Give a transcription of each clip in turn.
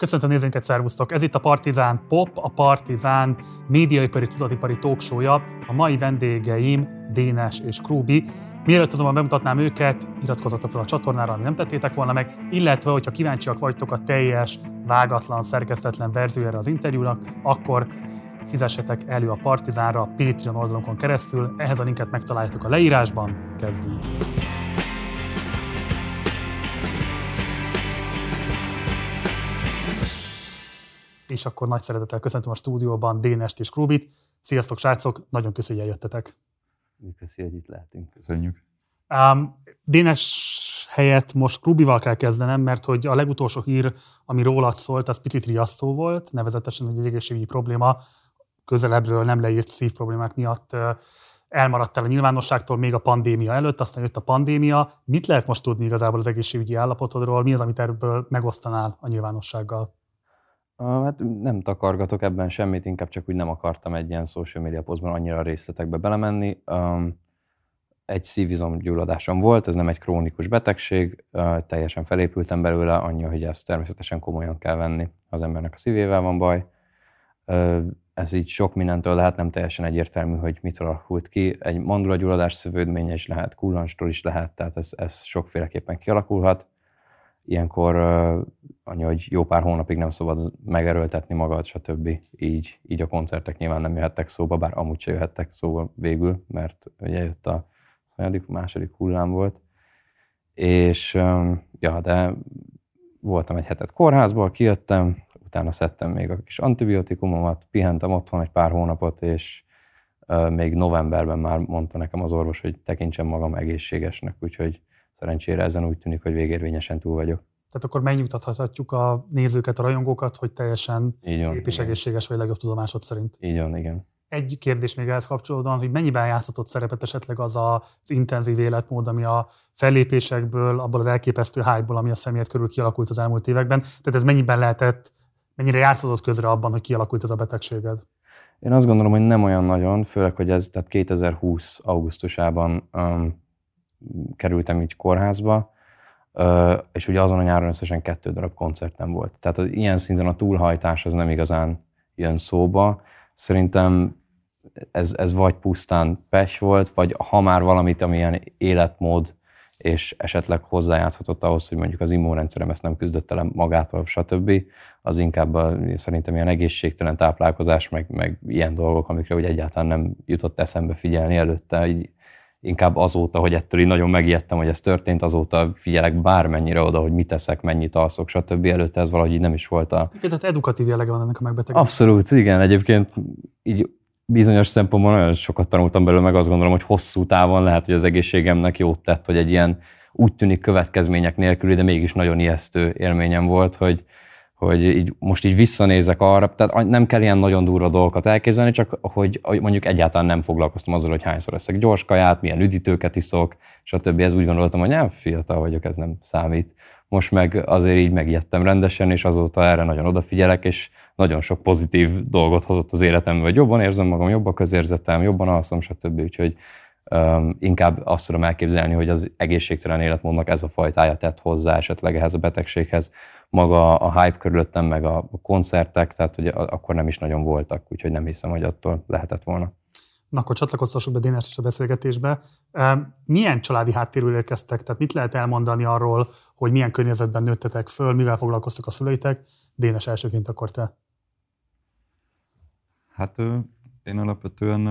Köszöntöm nézőinket, szervusztok! Ez itt a Partizán Pop, a Partizán médiaipari tudatipari talkshow A mai vendégeim Dénes és Krúbi. Mielőtt azonban bemutatnám őket, iratkozzatok fel a csatornára, ami nem tettétek volna meg, illetve, hogyha kíváncsiak vagytok a teljes, vágatlan, szerkesztetlen verziójára az interjúnak, akkor fizessetek elő a Partizánra a Patreon oldalunkon keresztül. Ehhez a linket megtaláljátok a leírásban. Kezdjük! És akkor nagy szeretettel köszöntöm a stúdióban Dénest és Krubit. Sziasztok, srácok! Nagyon köszönjük, hogy eljöttetek. Köszönjük, hogy itt lehetünk. Köszönjük. Um, Dénes helyett most Krubival kell kezdenem, mert hogy a legutolsó hír, ami rólad szólt, az picit riasztó volt, nevezetesen egy egészségügyi probléma, közelebbről nem leírt szívproblémák miatt elmaradtál a nyilvánosságtól még a pandémia előtt, aztán jött a pandémia. Mit lehet most tudni igazából az egészségügyi állapotodról? Mi az, amit ebből megosztanál a nyilvánossággal? Hát nem takargatok ebben semmit, inkább csak úgy nem akartam egy ilyen social media posztban annyira részletekbe belemenni. Egy szívizomgyulladásom volt, ez nem egy krónikus betegség, teljesen felépültem belőle, annyi, hogy ezt természetesen komolyan kell venni, az embernek a szívével van baj. Ez így sok mindentől lehet, nem teljesen egyértelmű, hogy mitől alakult ki. Egy mandulagyulladás szövődménye is lehet, kullanstól is lehet, tehát ez, ez sokféleképpen kialakulhat ilyenkor annyi, hogy jó pár hónapig nem szabad megerőltetni magad, stb. Így, így a koncertek nyilván nem jöhettek szóba, bár amúgy se jöhettek szóba végül, mert ugye jött a szanyadik, második hullám volt. És ja, de voltam egy hetet kórházból, kijöttem, utána szedtem még a kis antibiotikumomat, pihentem otthon egy pár hónapot, és még novemberben már mondta nekem az orvos, hogy tekintsem magam egészségesnek, úgyhogy szerencsére ezen úgy tűnik, hogy végérvényesen túl vagyok. Tehát akkor megnyugtathatjuk a nézőket, a rajongókat, hogy teljesen Így és egészséges vagy legjobb tudomásod szerint. Így van, igen. Egy kérdés még ehhez kapcsolódóan, hogy mennyiben játszhatott szerepet esetleg az az intenzív életmód, ami a fellépésekből, abból az elképesztő hype ami a személyed körül kialakult az elmúlt években. Tehát ez mennyiben lehetett, mennyire játszott közre abban, hogy kialakult ez a betegséged? Én azt gondolom, hogy nem olyan nagyon, főleg, hogy ez tehát 2020. augusztusában um, kerültem így kórházba, és ugye azon a nyáron összesen kettő darab koncertem volt. Tehát az ilyen szinten a túlhajtás az nem igazán jön szóba. Szerintem ez, ez vagy pusztán pes volt, vagy ha már valamit, amilyen életmód, és esetleg hozzájátszhatott ahhoz, hogy mondjuk az immunrendszerem ezt nem küzdött el magától, stb. Az inkább a, szerintem ilyen egészségtelen táplálkozás, meg, meg ilyen dolgok, amikre ugye egyáltalán nem jutott eszembe figyelni előtte, így inkább azóta, hogy ettől így nagyon megijedtem, hogy ez történt, azóta figyelek bármennyire oda, hogy mit teszek, mennyit alszok, stb. Előtte ez valahogy így nem is volt a... Ez edukatív jellege van ennek a megbetegedésnek. Abszolút, igen. Egyébként így bizonyos szempontból nagyon sokat tanultam belőle, meg azt gondolom, hogy hosszú távon lehet, hogy az egészségemnek jót tett, hogy egy ilyen úgy tűnik következmények nélkül, de mégis nagyon ijesztő élményem volt, hogy, hogy így, most így visszanézek arra, tehát nem kell ilyen nagyon durva dolgokat elképzelni, csak hogy mondjuk egyáltalán nem foglalkoztam azzal, hogy hányszor eszek gyors kaját, milyen üdítőket iszok, stb. Ez úgy gondoltam, hogy nem fiatal vagyok, ez nem számít. Most meg azért így megijedtem rendesen, és azóta erre nagyon odafigyelek, és nagyon sok pozitív dolgot hozott az életembe, hogy jobban érzem magam, jobb a közérzetem, jobban alszom, stb. Úgyhogy um, inkább azt tudom elképzelni, hogy az egészségtelen életmódnak ez a fajtája tett hozzá esetleg ehhez a betegséghez, maga a hype körülöttem, meg a koncertek, tehát hogy akkor nem is nagyon voltak, úgyhogy nem hiszem, hogy attól lehetett volna. Na, akkor csatlakoztassuk be Dénes is a beszélgetésbe. Milyen családi háttérről érkeztek? Tehát mit lehet elmondani arról, hogy milyen környezetben nőttetek föl, mivel foglalkoztak a szüleitek? Dénes elsőként akkor te. Hát én alapvetően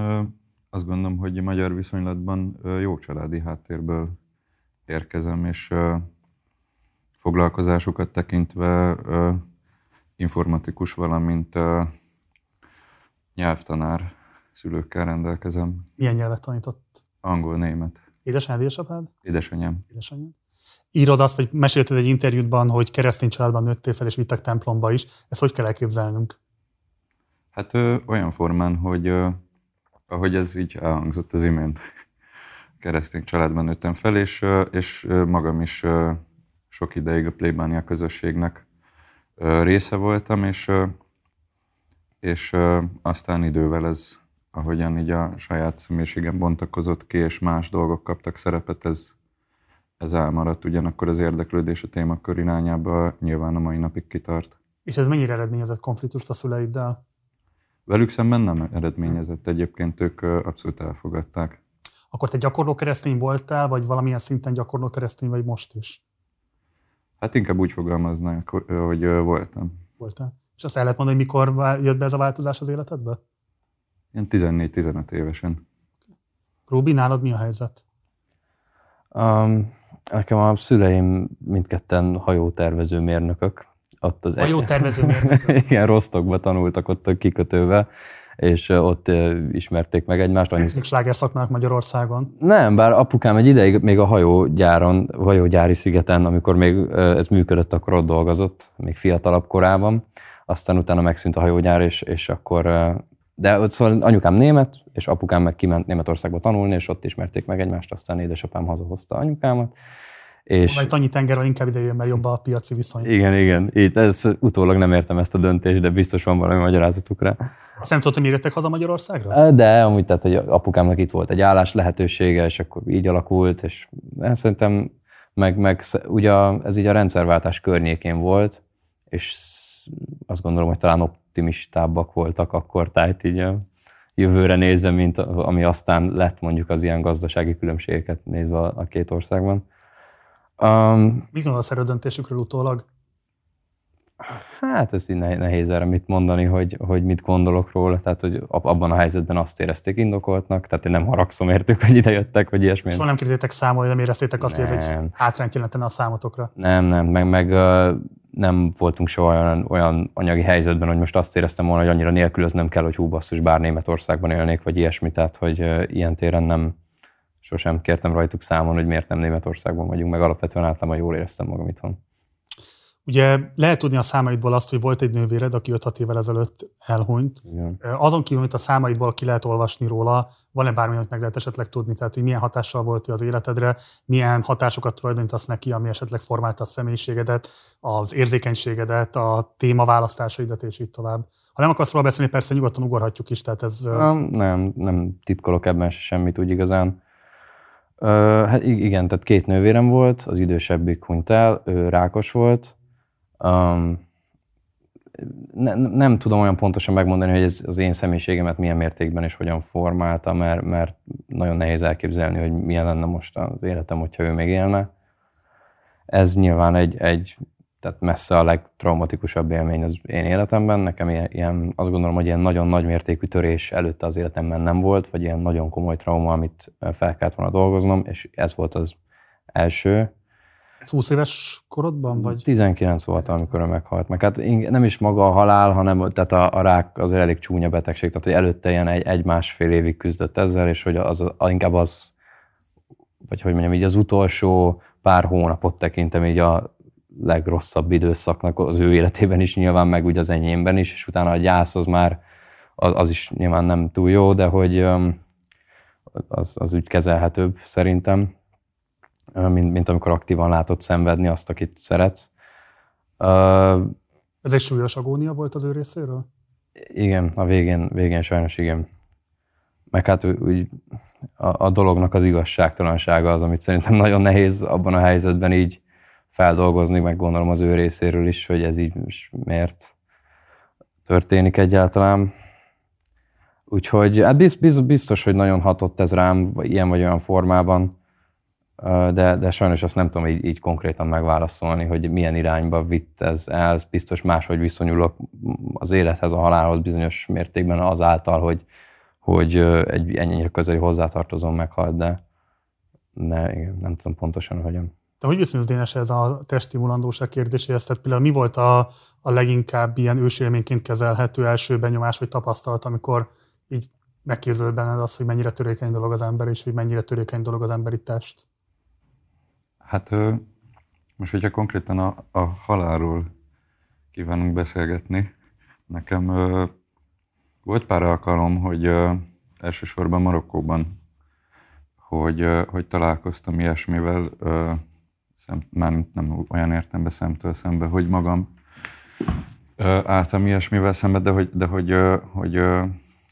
azt gondolom, hogy magyar viszonylatban jó családi háttérből érkezem, és foglalkozásukat tekintve informatikus, valamint nyelvtanár szülőkkel rendelkezem. Milyen nyelvet tanított? Angol, német. Édesanyád, édesapád? Édesanyám. Édesanyád. Írod azt, vagy mesélted egy interjútban, hogy keresztény családban nőttél fel, és vittek templomba is. Ezt hogy kell elképzelnünk? Hát ö, olyan formán, hogy ö, ahogy ez így elhangzott az imént, keresztény családban nőttem fel, és, és magam is sok ideig a plébánia közösségnek része voltam, és, és aztán idővel ez, ahogyan így a saját személyiségem bontakozott ki, és más dolgok kaptak szerepet, ez, ez elmaradt. Ugyanakkor az érdeklődés a témakör irányába nyilván a mai napig kitart. És ez mennyire eredményezett konfliktust a szüleiddel? Velük szemben nem eredményezett, egyébként ők abszolút elfogadták. Akkor te gyakorló keresztény voltál, vagy valamilyen szinten gyakorló keresztény vagy most is? Hát inkább úgy fogalmaznánk, hogy voltam. Voltál. És azt el lehet mondani, hogy mikor jött be ez a változás az életedbe? Ilyen 14-15 évesen. Róbi, nálad mi a helyzet? Um, nekem a szüleim mindketten hajótervező mérnökök. Ott az hajótervező mérnökök? Igen, Rostokba tanultak ott a kikötőbe és ott ismerték meg egymást. Annyi... sláger szakmának Magyarországon. Nem, bár apukám egy ideig még a hajógyáron, hajógyári szigeten, amikor még ez működött, akkor ott dolgozott, még fiatalabb korában. Aztán utána megszűnt a hajógyár, és, és akkor de ott szóval anyukám német, és apukám meg kiment Németországba tanulni, és ott ismerték meg egymást, aztán édesapám hazahozta anyukámat. És... Majd annyi tengerrel inkább ide jön, mert jobb a piaci viszony. Igen, igen. Itt ez utólag nem értem ezt a döntést, de biztos van valami magyarázatuk rá. Azt nem tudod, hogy jöttek haza Magyarországra? De, amúgy tehát, hogy apukámnak itt volt egy állás lehetősége, és akkor így alakult, és szerintem meg, meg ugye ez így a rendszerváltás környékén volt, és azt gondolom, hogy talán optimistábbak voltak akkor, tehát így a jövőre nézve, mint ami aztán lett mondjuk az ilyen gazdasági különbségeket nézve a két országban. Um, Mit gondolsz erről döntésükről utólag? Hát ez így nehéz erre mit mondani, hogy, hogy mit gondolok róla, tehát hogy abban a helyzetben azt érezték indokoltnak, tehát én nem haragszom értük, hogy ide jöttek, vagy ilyesmi. Soha nem kérdétek számolni, nem éreztétek azt, nem. hogy ez egy hátrányt jelentene a számotokra? Nem, nem, meg, meg nem voltunk soha olyan, olyan anyagi helyzetben, hogy most azt éreztem volna, hogy annyira nélkülöznöm kell, hogy hú basszus, bár Németországban élnék, vagy ilyesmi, tehát hogy ilyen téren nem, sosem kértem rajtuk számon, hogy miért nem Németországban vagyunk, meg alapvetően általában jól éreztem magam itthon. Ugye lehet tudni a számaidból azt, hogy volt egy nővéred, aki 5-6 évvel ezelőtt elhunyt. Igen. Azon kívül, amit a számaidból ki lehet olvasni róla, van-e bármi, amit meg lehet esetleg tudni? Tehát, hogy milyen hatással volt az életedre, milyen hatásokat tulajdonítasz neki, ami esetleg formálta a személyiségedet, az érzékenységedet, a témaválasztásaidat, és így tovább. Ha nem akarsz róla beszélni, persze nyugodtan ugorhatjuk is. Tehát ez... Nem, nem titkolok ebben se semmit úgy igazán. Hát igen, tehát két nővérem volt, az idősebbik hunyt el, ő rákos volt. Um, ne, nem tudom olyan pontosan megmondani, hogy ez az én személyiségemet milyen mértékben és hogyan formálta, mert, mert nagyon nehéz elképzelni, hogy milyen lenne most az életem, hogyha ő még élne. Ez nyilván egy, egy tehát messze a legtraumatikusabb élmény az én életemben. Nekem ilyen, ilyen, azt gondolom, hogy ilyen nagyon nagy mértékű törés előtte az életemben nem volt, vagy ilyen nagyon komoly trauma, amit fel kellett volna dolgoznom, és ez volt az első. Ez 20 éves korodban? Vagy? 19 volt, amikor ő meghalt. Meg hát nem is maga a halál, hanem tehát a, a rák az elég csúnya betegség, tehát hogy előtte ilyen egy, egy-másfél évig küzdött ezzel, és hogy az, az, inkább az, vagy hogy mondjam, így az utolsó pár hónapot tekintem így a legrosszabb időszaknak az ő életében is nyilván, meg úgy az enyémben is, és utána a gyász az már, az, az is nyilván nem túl jó, de hogy az, az úgy kezelhetőbb szerintem, mint, mint amikor aktívan látod szenvedni azt, akit szeretsz. Ez egy súlyos agónia volt az ő részéről? Igen, a végén, végén sajnos igen. Meg hát úgy a, a dolognak az igazságtalansága az, amit szerintem nagyon nehéz abban a helyzetben így feldolgozni, meg gondolom az ő részéről is, hogy ez így miért történik egyáltalán. Úgyhogy hát biztos, biztos, hogy nagyon hatott ez rám, ilyen vagy olyan formában, de, de sajnos azt nem tudom így, így konkrétan megválaszolni, hogy milyen irányba vitt ez el. Biztos máshogy viszonyulok az élethez, a halálhoz bizonyos mértékben azáltal, hogy, hogy egy ennyire közeli hozzátartozom meghalt, de, de igen, nem tudom pontosan, hogyan. Te hogy viszonyulsz Dénes ez a testimulandóság kérdéséhez? Tehát például mi volt a, a leginkább ilyen ősélményként kezelhető első benyomás vagy tapasztalat, amikor így megkéződ benned az, hogy mennyire törékeny dolog az ember, és hogy mennyire törékeny dolog az emberi test? Hát most, hogyha konkrétan a, a halálról kívánunk beszélgetni, nekem volt pár alkalom, hogy elsősorban Marokkóban, hogy, hogy találkoztam ilyesmivel, szem, már nem olyan értembe szemtől szembe, hogy magam álltam ilyesmivel szembe, de hogy, de hogy, hogy, hogy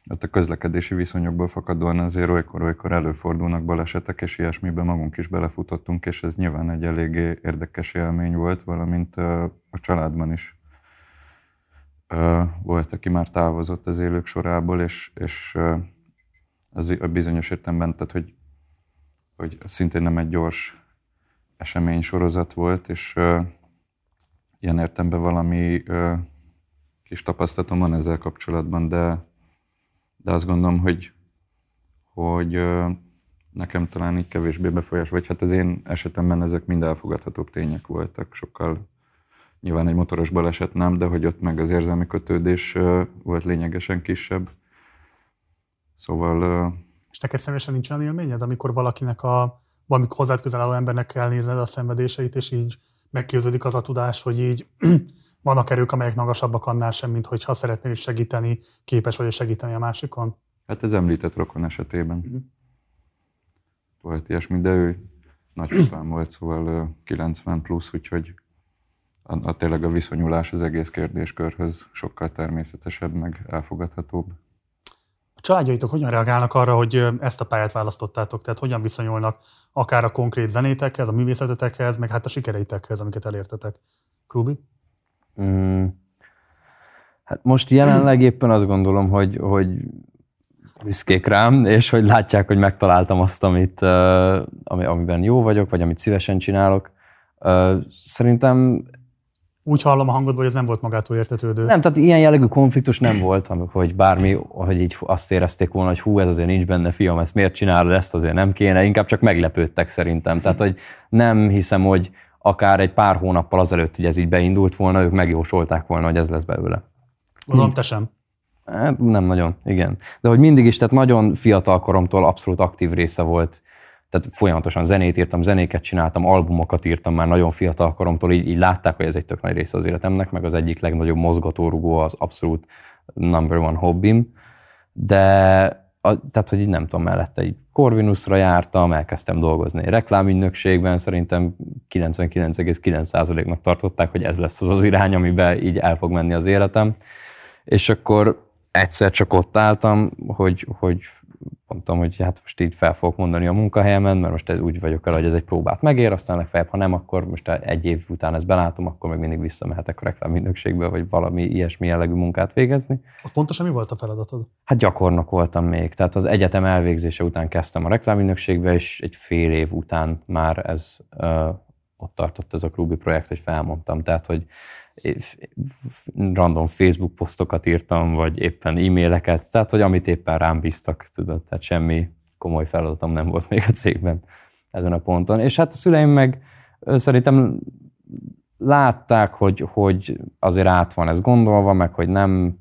ott a közlekedési viszonyokból fakadóan azért olykor-olykor előfordulnak balesetek, és ilyesmiben magunk is belefutottunk, és ez nyilván egy eléggé érdekes élmény volt, valamint a családban is volt, aki már távozott az élők sorából, és, és az a bizonyos értelemben, tehát hogy, hogy szintén nem egy gyors esemény sorozat volt, és ilyen értemben valami kis tapasztalatom van ezzel kapcsolatban, de, de azt gondolom, hogy, hogy nekem talán így kevésbé befolyás, vagy hát az én esetemben ezek mind elfogadhatóbb tények voltak, sokkal nyilván egy motoros baleset nem, de hogy ott meg az érzelmi kötődés volt lényegesen kisebb. Szóval... És neked személyesen nincs olyan élményed, amikor valakinek a valami hozzád közel álló embernek kell nézned a szenvedéseit, és így megképződik az a tudás, hogy így vannak erők, amelyek magasabbak annál sem, mint hogyha szeretnél segíteni, képes vagy segíteni a másikon? Hát ez említett rokon esetében. Uh-huh. Volt ilyesmi, de ő nagypapám volt, szóval 90 plusz, úgyhogy a, a tényleg a viszonyulás az egész kérdéskörhöz sokkal természetesebb, meg elfogadhatóbb. A családjaitok hogyan reagálnak arra, hogy ezt a pályát választottátok? Tehát hogyan viszonyulnak akár a konkrét zenétekhez, a művészetetekhez, meg hát a sikereitekhez, amiket elértetek? Krubi? Mm, hát most jelenleg éppen azt gondolom, hogy, hogy büszkék rám, és hogy látják, hogy megtaláltam azt, amit, ami, amiben jó vagyok, vagy amit szívesen csinálok. Szerintem úgy hallom a hangodból, hogy ez nem volt magától értetődő. Nem, tehát ilyen jellegű konfliktus nem volt, hogy bármi, hogy így azt érezték volna, hogy hú, ez azért nincs benne, fiam, ezt miért csinálod, ezt azért nem kéne, inkább csak meglepődtek szerintem. Tehát, hogy nem hiszem, hogy akár egy pár hónappal azelőtt, hogy ez így beindult volna, ők megjósolták volna, hogy ez lesz belőle. Gondolom, te sem. Hát, nem nagyon, igen. De hogy mindig is, tehát nagyon fiatal koromtól abszolút aktív része volt tehát folyamatosan zenét írtam, zenéket csináltam, albumokat írtam már nagyon fiatal koromtól, így, így látták, hogy ez egy tök nagy része az életemnek, meg az egyik legnagyobb mozgatórugó az abszolút number one hobbim, de a, tehát, hogy így nem tudom, mellette egy Corvinusra jártam, elkezdtem dolgozni egy reklámügynökségben, szerintem 99,9%-nak tartották, hogy ez lesz az az irány, amiben így el fog menni az életem. És akkor egyszer csak ott álltam, hogy, hogy mondtam, hogy hát most így fel fogok mondani a munkahelyemen, mert most úgy vagyok el, hogy ez egy próbát megér, aztán legfeljebb, ha nem, akkor most egy év után ezt belátom, akkor meg mindig visszamehetek a reklámügynökségbe, vagy valami ilyesmi jellegű munkát végezni. Ott pontosan mi volt a feladatod? Hát gyakornok voltam még. Tehát az egyetem elvégzése után kezdtem a reklámügynökségbe, és egy fél év után már ez ott tartott ez a Ruby projekt, hogy felmondtam. Tehát, hogy random Facebook posztokat írtam, vagy éppen e-maileket, tehát hogy amit éppen rám bíztak, tudod, tehát semmi komoly feladatom nem volt még a cégben ezen a ponton. És hát a szüleim meg szerintem látták, hogy, hogy azért át van ez gondolva, meg hogy nem,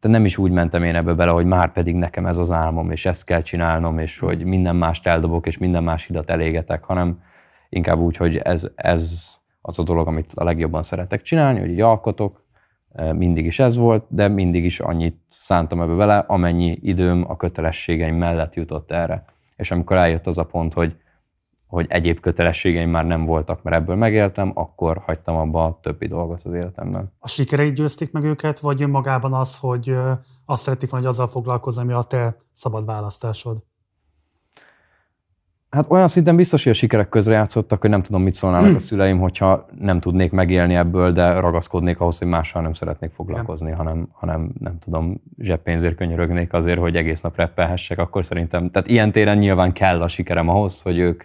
de nem is úgy mentem én ebbe bele, hogy már pedig nekem ez az álmom, és ezt kell csinálnom, és hogy minden mást eldobok, és minden más hidat elégetek, hanem inkább úgy, hogy ez, ez az a dolog, amit a legjobban szeretek csinálni, hogy így alkotok, mindig is ez volt, de mindig is annyit szántam ebbe vele, amennyi időm a kötelességeim mellett jutott erre. És amikor eljött az a pont, hogy, hogy egyéb kötelességeim már nem voltak, mert ebből megéltem, akkor hagytam abba a többi dolgot az életemben. A sikereit győzték meg őket, vagy magában az, hogy azt szeretik volna, hogy azzal foglalkozni, ami a te szabad választásod? Hát olyan szinten biztos, hogy a sikerek közre játszottak, hogy nem tudom, mit szólnának a szüleim, hogyha nem tudnék megélni ebből, de ragaszkodnék ahhoz, hogy mással nem szeretnék foglalkozni, nem. hanem, hanem nem tudom, zseppénzért könyörögnék azért, hogy egész nap reppelhessek, akkor szerintem, tehát ilyen téren nyilván kell a sikerem ahhoz, hogy ők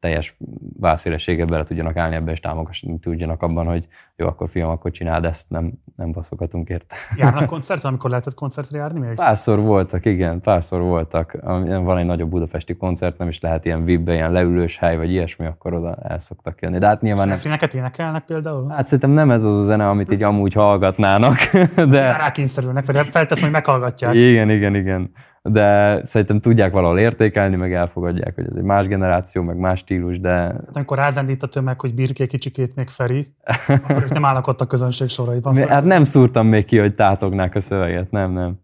teljes válszélességgel bele tudjanak állni ebbe, és támogatni tudjanak abban, hogy jó, akkor fiam, akkor csináld ezt, nem, nem baszogatunk érte. Járnak koncertre, amikor lehetett koncertre járni még? Párszor voltak, igen, párszor voltak. Van egy nagyobb budapesti koncert, nem is lehet ilyen vib ilyen leülős hely, vagy ilyesmi, akkor oda el szoktak jönni. De hát nyilván nem... Filmeket énekelnek például? Hát szerintem nem ez az a zene, amit így amúgy hallgatnának. De... Rákényszerülnek, vagy feltesz, hogy meghallgatják. Igen, igen, igen de szerintem tudják valahol értékelni, meg elfogadják, hogy ez egy más generáció, meg más stílus, de... Hát amikor rázendít a tömeg, hogy birké kicsikét még Feri, akkor ők nem állnak ott a közönség soraiban. Hát nem szúrtam még ki, hogy tátognák a szöveget, nem, nem.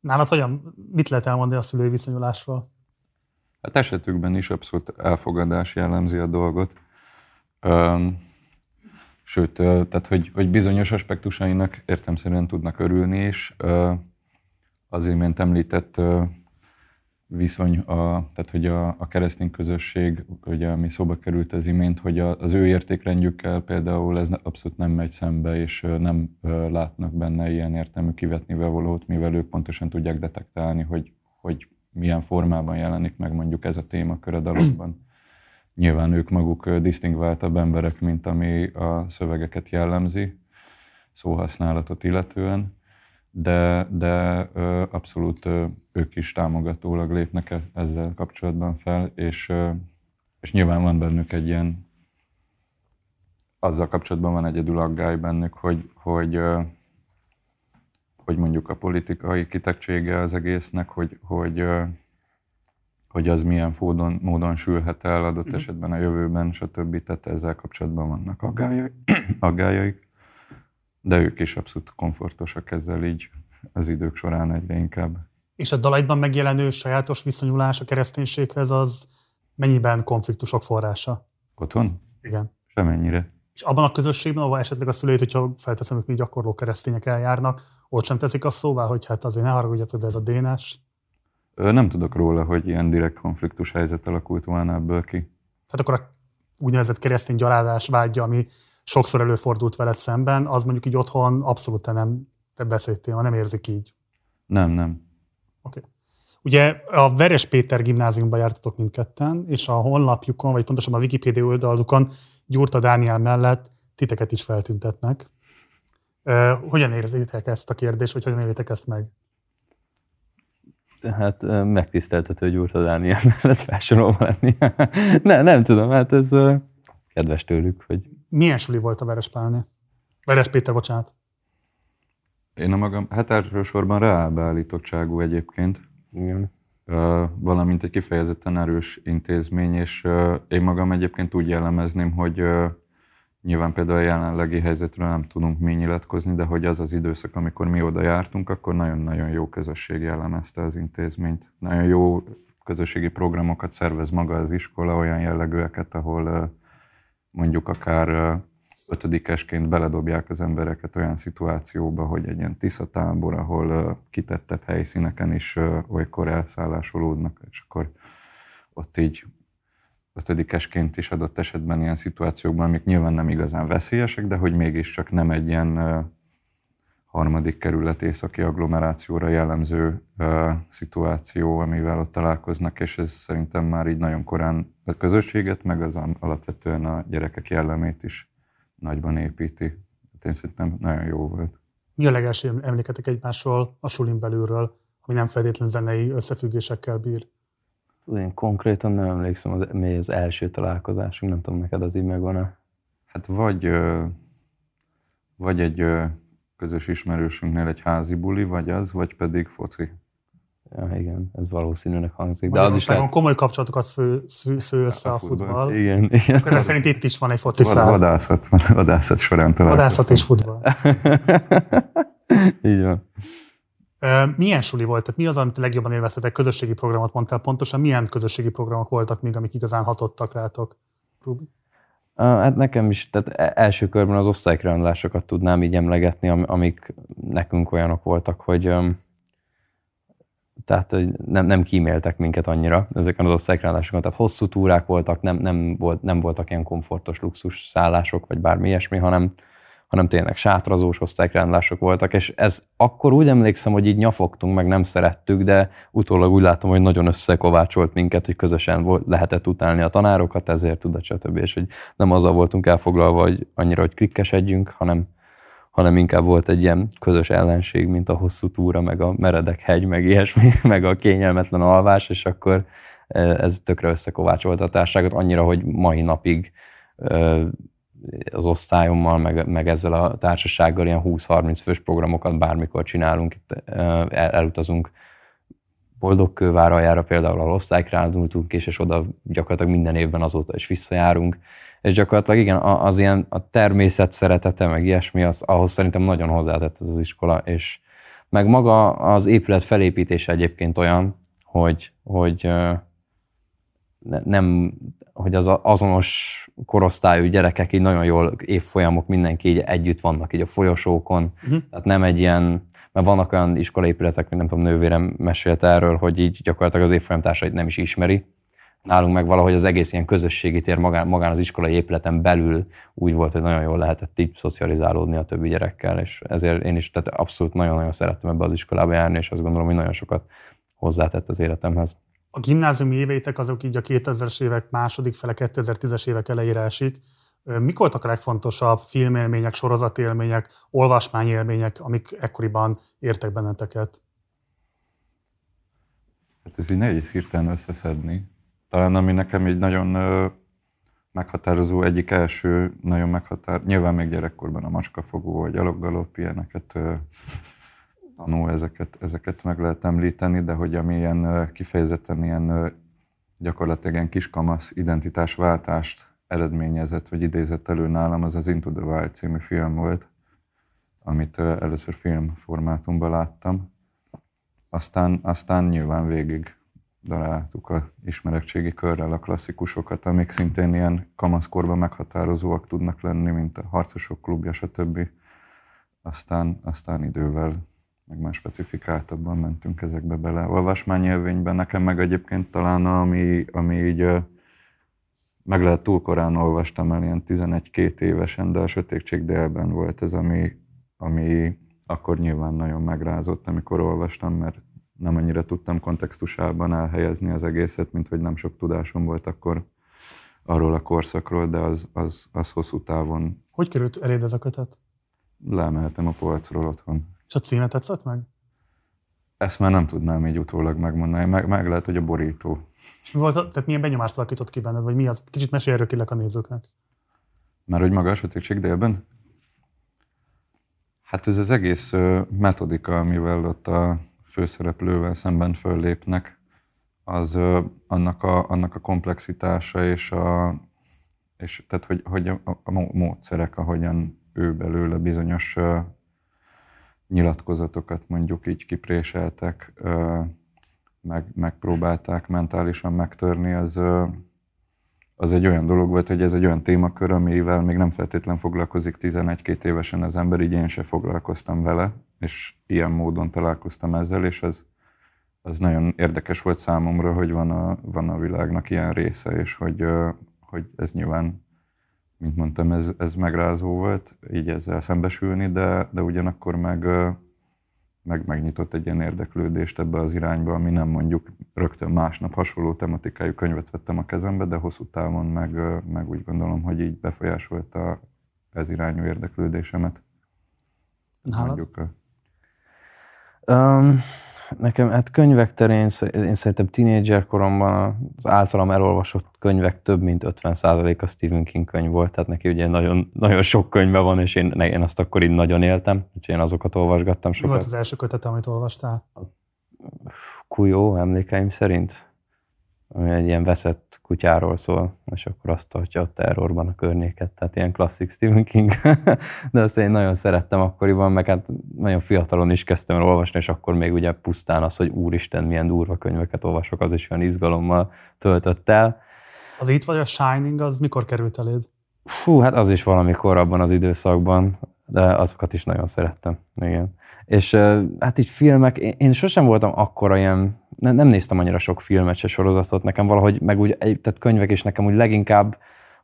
Nálad hogyan, mit lehet elmondani a szülői viszonyulásról? Hát esetükben is abszolút elfogadás jellemzi a dolgot. Um, sőt, tehát hogy, hogy bizonyos aspektusainak értemszerűen tudnak örülni is. Uh, az imént említett viszony, a, tehát hogy a, a keresztény közösség, ugye, ami szóba került az imént, hogy a, az ő értékrendjükkel például ez abszolút nem megy szembe, és nem látnak benne ilyen értelmű kivetni valót, mivel ők pontosan tudják detektálni, hogy, hogy milyen formában jelenik meg mondjuk ez a témakör a dalokban. Nyilván ők maguk disztingváltabb emberek, mint ami a szövegeket jellemzi, szóhasználatot illetően, de, de abszolút ők is támogatólag lépnek e, ezzel kapcsolatban fel, és, és nyilván van bennük egy ilyen, azzal kapcsolatban van egyedül aggály bennük, hogy, hogy, hogy mondjuk a politikai kitettsége az egésznek, hogy, hogy, hogy az milyen módon, módon sülhet el adott mhm. esetben a jövőben, stb. Tehát ezzel kapcsolatban vannak aggályai, aggájaik de ők is abszolút komfortosak ezzel így az idők során egyre inkább. És a dalaidban megjelenő sajátos viszonyulás a kereszténységhez az mennyiben konfliktusok forrása? Otthon? Igen. Semennyire. És abban a közösségben, ahol esetleg a szülőt, hogyha felteszem, hogy mi gyakorló keresztények eljárnak, ott sem teszik azt szóvá, hogy hát azért ne haragudjatok, de ez a dénás. Nem tudok róla, hogy ilyen direkt konfliktus helyzet alakult volna ebből ki. Tehát akkor a úgynevezett keresztény gyalázás vágya, ami sokszor előfordult veled szemben, az mondjuk így otthon abszolút nem te beszéltél, nem érzik így. Nem, nem. Oké. Okay. Ugye a Veres Péter gimnáziumban jártatok mindketten, és a honlapjukon, vagy pontosabban a Wikipedia oldalukon Gyurta Dániel mellett titeket is feltüntetnek. Hogyan érzitek ezt a kérdést, vagy hogyan élitek ezt meg? Hát megtiszteltető Gyurta Dániel mellett felsorolva lenni. ne, nem tudom, hát ez kedves tőlük, hogy milyen suli volt a Veres Pálné? Veres Péter, bocsánat. Én a magam, hát elsősorban reálbeállítottságú egyébként. Igen. Uh, valamint egy kifejezetten erős intézmény, és uh, én magam egyébként úgy jellemezném, hogy uh, nyilván például a jelenlegi helyzetről nem tudunk mi nyilatkozni, de hogy az az időszak, amikor mi oda jártunk, akkor nagyon-nagyon jó közösség jellemezte az intézményt. Nagyon jó közösségi programokat szervez maga az iskola, olyan jellegűeket, ahol mondjuk akár ötödikesként beledobják az embereket olyan szituációba, hogy egy ilyen tiszatábor, ahol kitettebb helyszíneken is olykor elszállásolódnak, és akkor ott így ötödikesként is adott esetben ilyen szituációkban, amik nyilván nem igazán veszélyesek, de hogy mégiscsak nem egy ilyen harmadik kerület északi agglomerációra jellemző uh, szituáció, amivel ott találkoznak, és ez szerintem már így nagyon korán a közösséget, meg az alapvetően a gyerekek jellemét is nagyban építi. Hát én szerintem nagyon jó volt. Mi a legelső emléketek egymásról, a sulin belülről, ami nem feltétlen zenei összefüggésekkel bír? Én konkrétan nem emlékszem, az, mi az első találkozásunk, nem tudom, neked az így megvan-e? Hát vagy, vagy egy közös ismerősünknél egy házi buli, vagy az, vagy pedig foci. Ja, igen, ez valószínűleg hangzik. De az is lehet... komoly kapcsolatokat fő, sző össze a, a futball. futball. Igen, igen. Ezek szerint itt is van egy foci szál. Vadászat, vadászat során találkoztam. Vadászat és futball. Így van. Milyen suli volt? Tehát mi az, amit legjobban élveztetek? Közösségi programot mondtál pontosan. Milyen közösségi programok voltak még, amik igazán hatottak rátok? Rubi? Hát nekem is, tehát e- első körben az osztálykirándulásokat tudnám így emlegetni, amik nekünk olyanok voltak, hogy tehát hogy nem, nem kíméltek minket annyira ezeken az osztálykirandulásokon. Tehát hosszú túrák voltak, nem, nem, volt, nem voltak ilyen komfortos luxus szállások, vagy bármi ilyesmi, hanem hanem tényleg sátrazós osztálykiránulások voltak, és ez akkor úgy emlékszem, hogy így nyafogtunk, meg nem szerettük, de utólag úgy látom, hogy nagyon összekovácsolt minket, hogy közösen volt, lehetett utálni a tanárokat, ezért tudott, stb. És hogy nem azzal voltunk elfoglalva, hogy annyira, hogy klikkesedjünk, hanem, hanem inkább volt egy ilyen közös ellenség, mint a hosszú túra, meg a meredek hegy, meg ilyesmi, meg a kényelmetlen alvás, és akkor e, ez tökre összekovácsolta a társaságot, annyira, hogy mai napig az osztályommal, meg, meg ezzel a társasággal ilyen 20-30 fős programokat bármikor csinálunk, itt el, elutazunk Boldogkőváraljára például, ahol osztálykrándultunk és, és oda gyakorlatilag minden évben azóta is visszajárunk. És gyakorlatilag igen, az ilyen a természet szeretete, meg ilyesmi, az, ahhoz szerintem nagyon hozzátett ez az iskola, és meg maga az épület felépítése egyébként olyan, hogy, hogy nem, hogy az azonos korosztályú gyerekek így nagyon jól évfolyamok, mindenki így együtt vannak így a folyosókon. Uh-huh. Tehát nem egy ilyen, mert vannak olyan iskolaépületek, mint nem tudom, nővérem mesélt erről, hogy így gyakorlatilag az évfolyam társait nem is ismeri. Nálunk meg valahogy az egész ilyen közösségi tér magán, magán az iskolai épületen belül úgy volt, hogy nagyon jól lehetett így szocializálódni a többi gyerekkel, és ezért én is tehát abszolút nagyon-nagyon szerettem ebbe az iskolába járni, és azt gondolom, hogy nagyon sokat hozzátett az életemhez a gimnáziumi éveitek azok így a 2000-es évek második fele, 2010-es évek elejére esik. Mik voltak a legfontosabb filmélmények, sorozatélmények, olvasmányélmények, amik ekkoriban értek benneteket? Hát ez így nehéz hirtelen összeszedni. Talán ami nekem így nagyon meghatározó, egyik első nagyon meghatározó, nyilván még gyerekkorban a macskafogó, vagy gyaloggalop, ilyeneket tanú, ezeket, ezeket meg lehet említeni, de hogy ami ilyen kifejezetten ilyen gyakorlatilag ilyen kiskamasz identitásváltást eredményezett, vagy idézett elő nálam, az az Into the Wild című film volt, amit először filmformátumban láttam. Aztán, aztán nyilván végig daráltuk a ismeretségi körrel a klasszikusokat, amik szintén ilyen kamaszkorban meghatározóak tudnak lenni, mint a Harcosok klubja, stb. Aztán, aztán idővel meg már specifikáltabban mentünk ezekbe bele. Olvasmányélvényben nekem meg egyébként talán ami, ami így meg lehet túl korán olvastam el, ilyen 11-2 évesen, de a Sötétség délben volt ez, ami, ami akkor nyilván nagyon megrázott, amikor olvastam, mert nem annyira tudtam kontextusában elhelyezni az egészet, mint hogy nem sok tudásom volt akkor arról a korszakról, de az, az, az hosszú távon. Hogy került eléd ez a kötet? Leemeltem a polcról otthon. És a címe tetszett meg? Ezt már nem tudnám így utólag megmondani. Meg, meg lehet, hogy a borító. És volt, tehát milyen benyomást alakított ki benned, vagy mi az? Kicsit mesélj erről kérlek a nézőknek. Már hogy maga a sötétség délben? Hát ez az egész metodika, amivel ott a főszereplővel szemben föllépnek, az annak a, annak a komplexitása és, a, és tehát, hogy, hogy a, a módszerek, ahogyan ő belőle bizonyos nyilatkozatokat mondjuk így kipréseltek, meg, megpróbálták mentálisan megtörni, az, az egy olyan dolog volt, hogy ez egy olyan témakör, amivel még nem feltétlen foglalkozik 11-2 évesen az ember, így én se foglalkoztam vele, és ilyen módon találkoztam ezzel, és az, az nagyon érdekes volt számomra, hogy van a, van a világnak ilyen része, és hogy, hogy ez nyilván mint mondtam, ez, ez megrázó volt így ezzel szembesülni, de, de ugyanakkor meg, meg megnyitott egy ilyen érdeklődést ebbe az irányba, ami nem mondjuk rögtön másnap hasonló tematikájú könyvet vettem a kezembe, de hosszú távon meg, meg úgy gondolom, hogy így befolyásolta ez irányú érdeklődésemet. Nálad? Mondjuk, um, Nekem hát könyvek terén én szerintem tínédzser koromban az általam elolvasott könyvek több mint 50% a Stephen King könyv volt, tehát neki ugye nagyon, nagyon sok könyve van, és én, én azt akkor így nagyon éltem, úgyhogy én azokat olvasgattam sokat. Mi volt az első kötet, amit olvastál? Kujó, emlékeim szerint ami egy ilyen veszett kutyáról szól, és akkor azt tartja a terrorban a környéket, tehát ilyen klasszik Stephen King. De azt én nagyon szerettem akkoriban, meg hát nagyon fiatalon is kezdtem el olvasni, és akkor még ugye pusztán az, hogy úristen, milyen durva könyveket olvasok, az is olyan izgalommal töltött el. Az itt vagy a Shining, az mikor került eléd? Fú, hát az is valamikor abban az időszakban, de azokat is nagyon szerettem, igen. És hát így filmek, én sosem voltam akkora ilyen, nem, nem néztem annyira sok filmet se sorozatot, nekem valahogy, meg úgy, tehát könyvek is nekem úgy leginkább,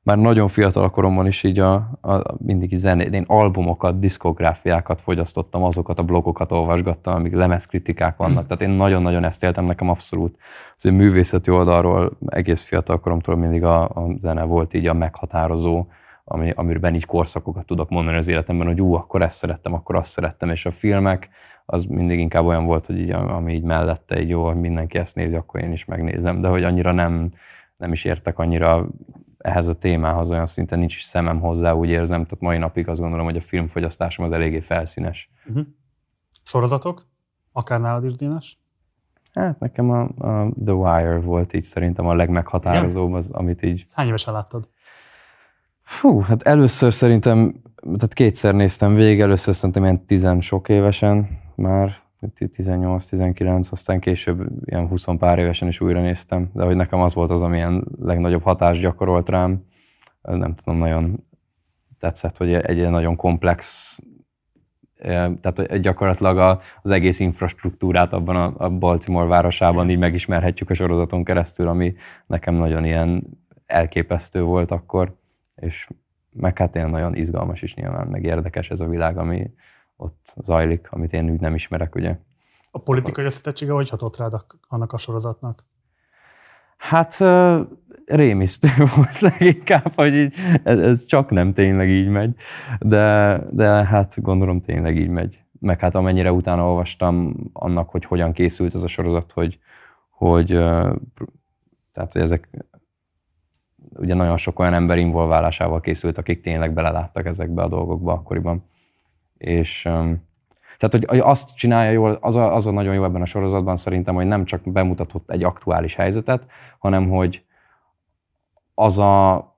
már nagyon fiatal koromban is így a, a mindig zenét, én albumokat, diszkográfiákat fogyasztottam, azokat a blogokat olvasgattam, amik lemezkritikák vannak. Tehát én nagyon-nagyon ezt éltem, nekem abszolút az ő művészeti oldalról egész fiatal koromtól mindig a, a zene volt így a meghatározó ami, amiben így korszakokat tudok mondani az életemben, hogy ú, akkor ezt szerettem, akkor azt szerettem, és a filmek, az mindig inkább olyan volt, hogy így, ami így mellette, így jó, hogy mindenki ezt nézi, akkor én is megnézem, de hogy annyira nem, nem is értek annyira ehhez a témához, olyan szinten nincs is szemem hozzá, úgy érzem, tehát mai napig azt gondolom, hogy a filmfogyasztásom az eléggé felszínes. Uh-huh. Sorozatok? Akár nálad is, Dénes? Hát nekem a, a The Wire volt így szerintem a legmeghatározóbb, az, amit így... Hány évesen láttad? Hú, hát először szerintem, tehát kétszer néztem végig, először szerintem ilyen tizen sok évesen már, 18-19, aztán később ilyen 20 pár évesen is újra néztem, de hogy nekem az volt az, ami ilyen legnagyobb hatást gyakorolt rám. Nem tudom, nagyon tetszett, hogy egy ilyen nagyon komplex, tehát gyakorlatilag az egész infrastruktúrát abban a Baltimore városában így megismerhetjük a sorozaton keresztül, ami nekem nagyon ilyen elképesztő volt akkor, és meg hát ilyen nagyon izgalmas is nyilván, meg érdekes ez a világ, ami ott zajlik, amit én úgy nem ismerek, ugye. A politikai összetettsége hogy hatott rád annak a sorozatnak? Hát rémisztő volt leginkább, hogy így, ez, ez csak nem tényleg így megy, de, de hát gondolom tényleg így megy. Meg hát amennyire utána olvastam annak, hogy hogyan készült ez a sorozat, hogy, hogy tehát, hogy ezek ugye nagyon sok olyan ember involválásával készült, akik tényleg beleláttak ezekbe a dolgokba akkoriban. És tehát, hogy azt csinálja jól, az a, az a nagyon jó ebben a sorozatban szerintem, hogy nem csak bemutatott egy aktuális helyzetet, hanem hogy az a, a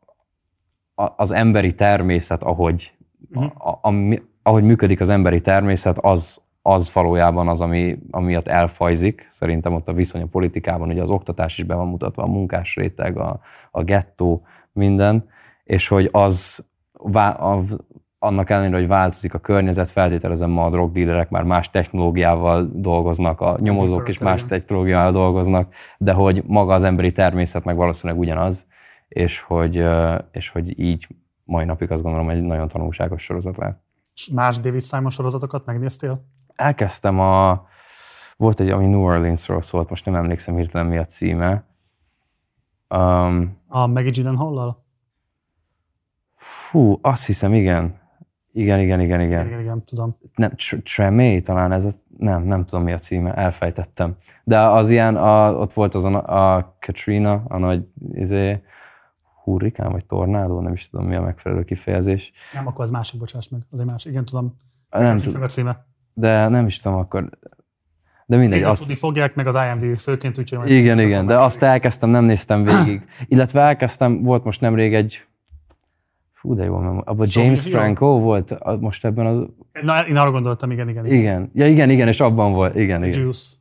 az emberi természet, ahogy, uh-huh. a, a, ahogy működik az emberi természet, az, az valójában az, ami, amiatt elfajzik. Szerintem ott a viszony a politikában, ugye az oktatás is be van mutatva, a munkás réteg, a, a gettó, minden, és hogy az, annak ellenére, hogy változik a környezet, feltételezem ma a drogdílerek már más technológiával dolgoznak, a nyomozók is más technológiával dolgoznak, de hogy maga az emberi természet meg valószínűleg ugyanaz, és hogy, és hogy így mai napig azt gondolom, egy nagyon tanulságos sorozat lehet. Más David Simon sorozatokat megnéztél? Elkezdtem a... Volt egy, ami New Orleansról szólt, most nem emlékszem hirtelen mi a címe. Um, a Maggie Gyllenhaal-lal? Fú, azt hiszem, igen. Igen, igen, igen, igen. Igen, igen, tudom. Nem, Tremé talán ez, a, nem, nem tudom mi a címe, elfejtettem. De az ilyen, a, ott volt azon a, a Katrina, a nagy izé, hurrikán vagy tornádó, nem is tudom mi a megfelelő kifejezés. Nem, akkor az másik, bocsáss meg, az egy másik, igen, tudom. Nem tudom. A címe. De nem is tudom akkor, de mindegy. Azt... tudni fogják, meg az IMD főként, úgyhogy... Igen, igen, de azt elkezdtem, nem néztem végig. Illetve elkezdtem, volt most nemrég egy Fú, de jó, abban szóval James jó. Franco volt most ebben az... Na, én arra gondoltam, igen, igen. Igen, igen, ja, igen, igen és abban volt, igen, igen. Juice.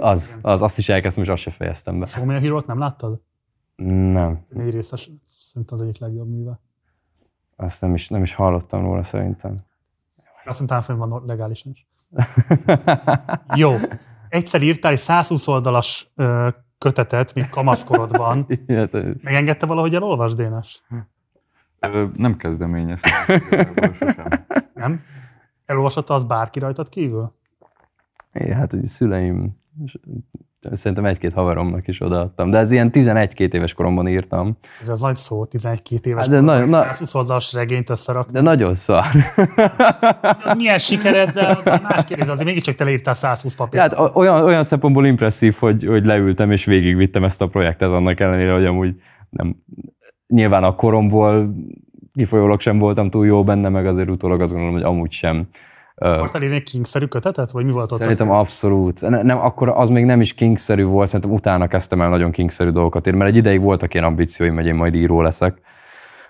Az, az, azt is elkezdtem, és azt se fejeztem be. Szóval a hero nem láttad? Nem. Négy részes, szerintem az egyik legjobb műve. Azt nem is, nem is hallottam róla szerintem. Azt mondtam, fönn van legálisan is. Jó. Egyszer írtál egy 120 oldalas kötetet, mint kamaszkorodban. Megengedte valahogy elolvasd, Dénes? Nem kezdeményeztem. Nem? Elolvasotta az bárki rajtad kívül? É, hát ugye szüleim, szerintem egy-két haveromnak is odaadtam, de ez ilyen 11-2 éves koromban írtam. Ez az nagy szó, 11-2 éves hát de koromban, nagyon, 120 oldalas regényt összerakni. De nagyon szar. Milyen sikered, de az más kérdés, azért mégiscsak te leírtál 120 papírt. Hát olyan, olyan szempontból impresszív, hogy, hogy leültem és végigvittem ezt a projektet annak ellenére, hogy amúgy nem, nyilván a koromból kifolyólag sem voltam túl jó benne, meg azért utólag azt gondolom, hogy amúgy sem. Akartál írni egy kingszerű kötetet, vagy mi volt ott? Szerintem abszolút. Nem, nem, akkor az még nem is kingszerű volt, szerintem utána kezdtem el nagyon kingszerű dolgokat írni, mert egy ideig voltak ilyen ambícióim, hogy én majd író leszek,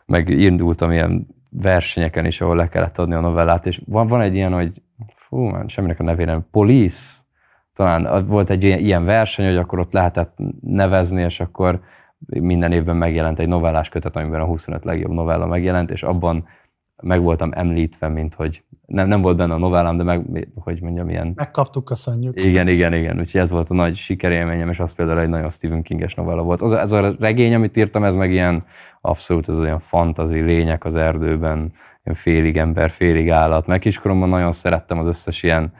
meg indultam ilyen versenyeken is, ahol le kellett adni a novellát, és van, van egy ilyen, hogy fú, man, semminek a nevére, Police, talán volt egy ilyen verseny, hogy akkor ott lehetett nevezni, és akkor minden évben megjelent egy novellás kötet, amiben a 25 legjobb novella megjelent, és abban meg voltam említve, mint hogy nem, nem volt benne a novellám, de meg, hogy mondjam, ilyen... Megkaptuk, köszönjük. Igen, igen, igen. Úgyhogy ez volt a nagy sikerélményem, és az például egy nagyon Stephen Kinges novella volt. Az, ez a regény, amit írtam, ez meg ilyen abszolút, ez olyan fantazi lények az erdőben, ilyen félig ember, félig állat. Meg kiskoromban nagyon szerettem az összes ilyen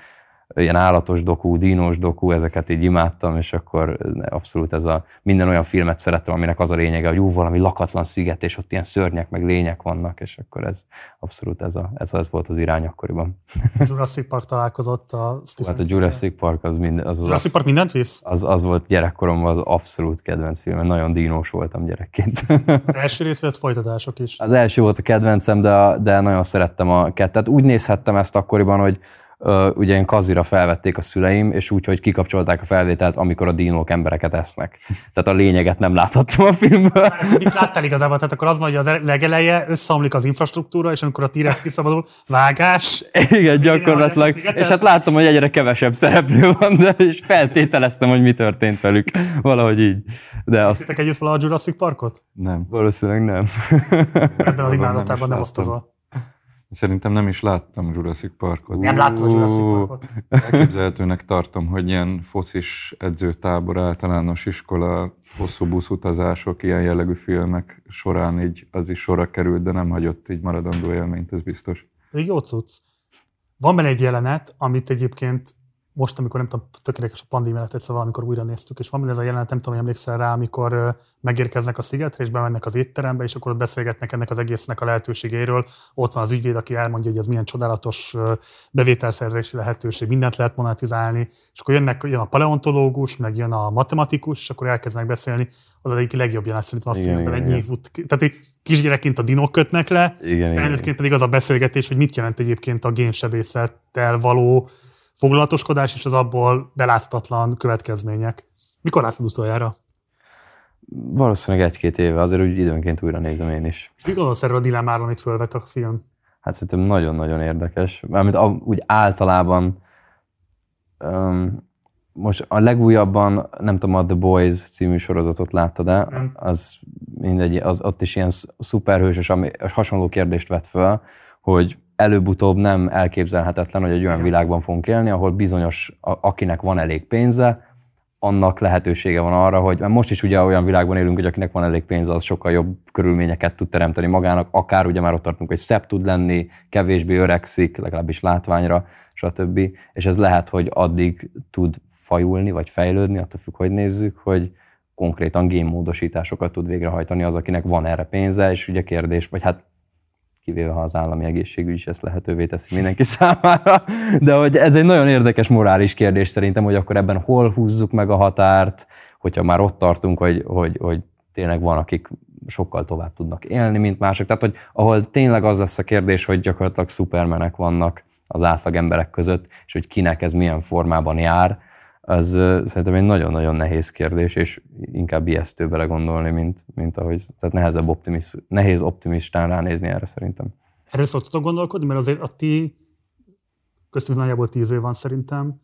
ilyen állatos dokú, dínos dokú, ezeket így imádtam, és akkor abszolút ez a minden olyan filmet szerettem, aminek az a lényege, hogy ú, valami lakatlan sziget, és ott ilyen szörnyek, meg lények vannak, és akkor ez abszolút ez, a, ez, az volt az irány akkoriban. Jurassic Park találkozott a Stephen Hát a Jurassic Park az, mind, az, az Jurassic Park mindent visz? Az, az volt gyerekkoromban az abszolút kedvenc film, nagyon dínos voltam gyerekként. Az első rész volt folytatások is? Az első volt a kedvencem, de, de nagyon szerettem a kettet. Úgy nézhettem ezt akkoriban, hogy ugye én kazira felvették a szüleim, és úgy, hogy kikapcsolták a felvételt, amikor a dinók embereket esznek. Tehát a lényeget nem láthattam a filmből. Mit láttál igazából? Tehát akkor az van, hogy az legeleje összeomlik az infrastruktúra, és amikor a T-Rex kiszabadul, vágás. Igen, gyakorlatilag. És hát láttam, hogy egyre kevesebb szereplő van, de és feltételeztem, hogy mi történt velük. Valahogy így. De azt Néztétek együtt valaha a Jurassic Parkot? Nem. valószínűleg nem. Ebben az nem imádatában nem láttam. osztozol. Szerintem nem is láttam Jurassic Parkot. Nem láttam a Jurassic Parkot. Elképzelhetőnek tartom, hogy ilyen focis edzőtábor, általános iskola, hosszú buszutazások, ilyen jellegű filmek során így az is sorra került, de nem hagyott így maradandó élményt, ez biztos. Pedig jó cucc. Van benne egy jelenet, amit egyébként most, amikor nem tudom, tökéletes a pandémia lett egyszer valamikor újra néztük, és van ez a jelenet, nem tudom, hogy emlékszel rá, amikor megérkeznek a szigetre, és bemennek az étterembe, és akkor ott beszélgetnek ennek az egésznek a lehetőségéről. Ott van az ügyvéd, aki elmondja, hogy ez milyen csodálatos bevételszerzési lehetőség, mindent lehet monetizálni, és akkor jönnek, jön a paleontológus, meg jön a matematikus, és akkor elkezdenek beszélni. Az egyik legjobb jelenet szerintem a Igen, filmben. igen, Ennyi igen. fut, tehát kisgyerekként a dinók kötnek le, Igen, igen, igen. Felnőttként pedig az a beszélgetés, hogy mit jelent egyébként a génsebészettel való foglalatoskodás és az abból beláthatatlan következmények. Mikor láttad utoljára? Valószínűleg egy-két éve, azért úgy időnként újra nézem én is. Mi gondolsz erről a dilemmáról, amit fölvet a film? Hát szerintem nagyon-nagyon érdekes. Mármint úgy általában um, most a legújabban, nem tudom, a The Boys című sorozatot láttad-e? Nem. Az mindegy, az, ott is ilyen sz- szuperhősös, ami hasonló kérdést vett föl, hogy előbb-utóbb nem elképzelhetetlen, hogy egy olyan világban fogunk élni, ahol bizonyos, akinek van elég pénze, annak lehetősége van arra, hogy mert most is ugye olyan világban élünk, hogy akinek van elég pénze, az sokkal jobb körülményeket tud teremteni magának, akár ugye már ott tartunk, hogy szebb tud lenni, kevésbé öregszik, legalábbis látványra, stb. És ez lehet, hogy addig tud fajulni, vagy fejlődni, attól függ, hogy nézzük, hogy konkrétan génmódosításokat tud végrehajtani az, akinek van erre pénze, és ugye kérdés, vagy hát kivéve ha az állami egészségügy is ezt lehetővé teszi mindenki számára, de hogy ez egy nagyon érdekes morális kérdés szerintem, hogy akkor ebben hol húzzuk meg a határt, hogyha már ott tartunk, hogy, hogy, hogy tényleg van, akik sokkal tovább tudnak élni, mint mások. Tehát, hogy ahol tényleg az lesz a kérdés, hogy gyakorlatilag szupermenek vannak az átlag emberek között, és hogy kinek ez milyen formában jár, az szerintem egy nagyon-nagyon nehéz kérdés, és inkább ijesztő belegondolni, mint, mint ahogy, tehát nehezebb optimisz, nehéz optimistán ránézni erre szerintem. Erről szoktatok gondolkodni, mert azért a ti köztünk nagyjából tíz év van szerintem.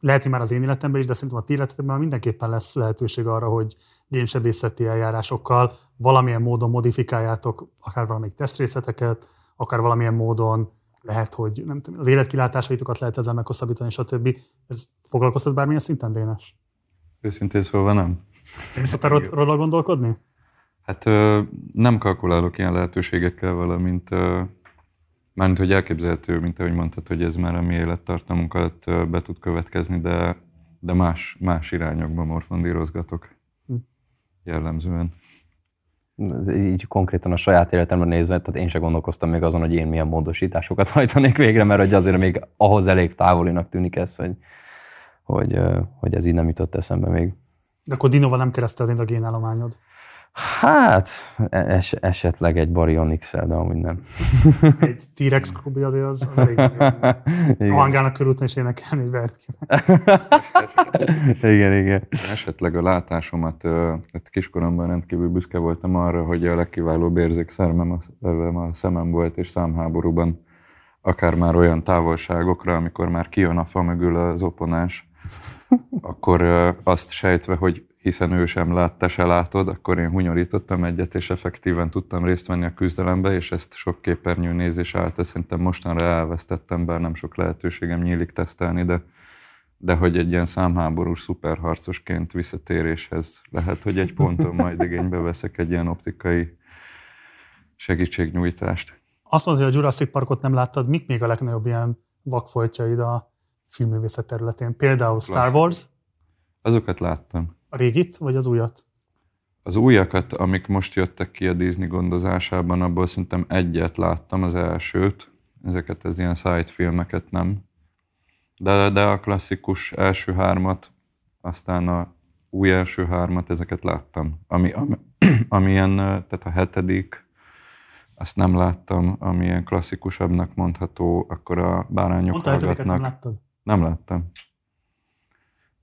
Lehet, hogy már az én életemben is, de szerintem a ti életetekben mindenképpen lesz lehetőség arra, hogy génsebészeti eljárásokkal valamilyen módon modifikáljátok akár valamelyik testrészeteket, akár valamilyen módon lehet, hogy nem tudom, az életkilátásaitokat lehet ezzel meghosszabbítani, stb. Ez foglalkoztat bármilyen szinten, Dénes? Őszintén szólva nem. Nem szoktál ró- róla gondolkodni? Hát ö, nem kalkulálok ilyen lehetőségekkel, valamint ö, mármint, hogy elképzelhető, mint ahogy mondtad, hogy ez már a mi élettartamunkat ö, be tud következni, de, de más, más irányokba morfondírozgatok Hm. jellemzően. Így konkrétan a saját életemre nézve, tehát én sem gondolkoztam még azon, hogy én milyen módosításokat hajtanék végre, mert hogy azért még ahhoz elég távolinak tűnik ez, hogy, hogy, hogy ez így nem jutott eszembe még. De akkor Dinóval nem keresztelnéd a génállományod. Hát, es, esetleg egy Baryonyx, de amúgy nem. Egy T-Rex klubi azért az, az elég igen. hangálnak körülten és énekelni, vert ki. igen, igen. Esetleg a látásomat, hát kiskoromban rendkívül büszke voltam arra, hogy a legkiválóbb érzékszervem a, a szemem volt, és számháborúban akár már olyan távolságokra, amikor már kijön a fa mögül az opponens, akkor azt sejtve, hogy hiszen ő sem lát, te se látod, akkor én hunyorítottam egyet, és effektíven tudtam részt venni a küzdelembe, és ezt sok képernyő nézés által szerintem mostanra elvesztettem, bár nem sok lehetőségem nyílik tesztelni, de, de hogy egy ilyen számháborús szuperharcosként visszatéréshez lehet, hogy egy ponton majd igénybe veszek egy ilyen optikai segítségnyújtást. Azt mondod, hogy a Jurassic Parkot nem láttad, mik még a legnagyobb ilyen vakfoltjaid a filmművészet területén? Például Star Wars, Azokat láttam. A régit, vagy az újat? Az újakat, amik most jöttek ki a Disney gondozásában, abból szerintem egyet láttam, az elsőt. Ezeket az ilyen side filmeket nem. De, de a klasszikus első hármat, aztán a új első hármat, ezeket láttam. Ami, ami, ami ilyen, ö, tehát a hetedik azt nem láttam, ami ilyen klasszikusabbnak mondható, akkor a bárányok Mondta, hogy nem hallgatnak. láttad? Nem láttam.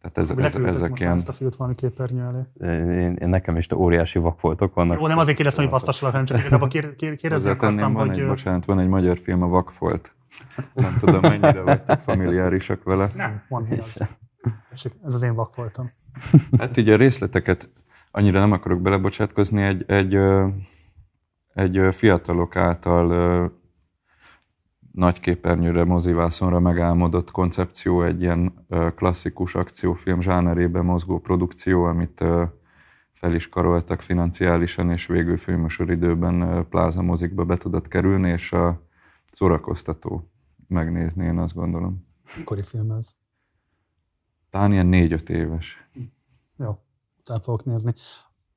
Tehát ez, ez, Leküldtek ezek most ilyen... ezt a fiút valami képernyő elé. Én, én nekem is óriási vakfoltok vannak. Jó, nem azért kérdeztem, hogy pasztassalak, hanem csak igazából kér, kér, kérdezni akartam, van hogy... egy, bocsánat, van egy magyar film, a Vakfolt. Nem tudom, mennyire vagytok familiárisak vele. Nem, van az. Ez az én vak voltam. Hát így a részleteket annyira nem akarok belebocsátkozni, egy, egy, egy fiatalok által nagy képernyőre, mozivászonra megálmodott koncepció, egy ilyen klasszikus akciófilm zsánerében mozgó produkció, amit fel is karoltak financiálisan, és végül főműsoridőben pláza mozikba be tudott kerülni, és a szórakoztató megnézni, én azt gondolom. Mikori film ez? Talán ilyen négy-öt éves. Jó, utána fogok nézni.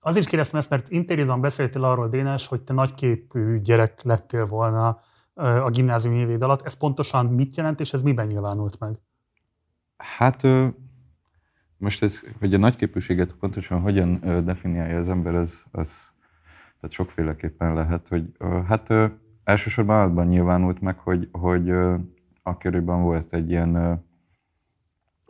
Azért kérdeztem ezt, mert interjúban beszéltél arról, Dénes, hogy te nagyképű gyerek lettél volna a gimnázium évéd alatt. Ez pontosan mit jelent, és ez miben nyilvánult meg? Hát most ez, hogy a nagyképűséget pontosan hogyan definiálja az ember, az, az tehát sokféleképpen lehet, hogy hát elsősorban abban nyilvánult meg, hogy, hogy akkoriban volt egy ilyen,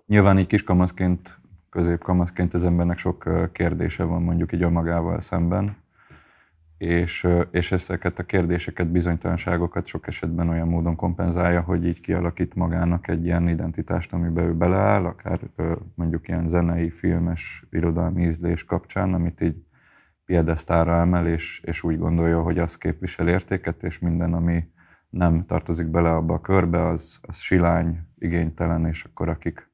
nyilván így kiskamaszként, középkamaszként az embernek sok kérdése van mondjuk így önmagával szemben, és, és ezeket a kérdéseket, bizonytalanságokat sok esetben olyan módon kompenzálja, hogy így kialakít magának egy ilyen identitást, amiben ő beleáll, akár mondjuk ilyen zenei, filmes, irodalmi ízlés kapcsán, amit így piedesztára emel, és, és úgy gondolja, hogy az képvisel értéket, és minden, ami nem tartozik bele abba a körbe, az, az silány, igénytelen, és akkor akik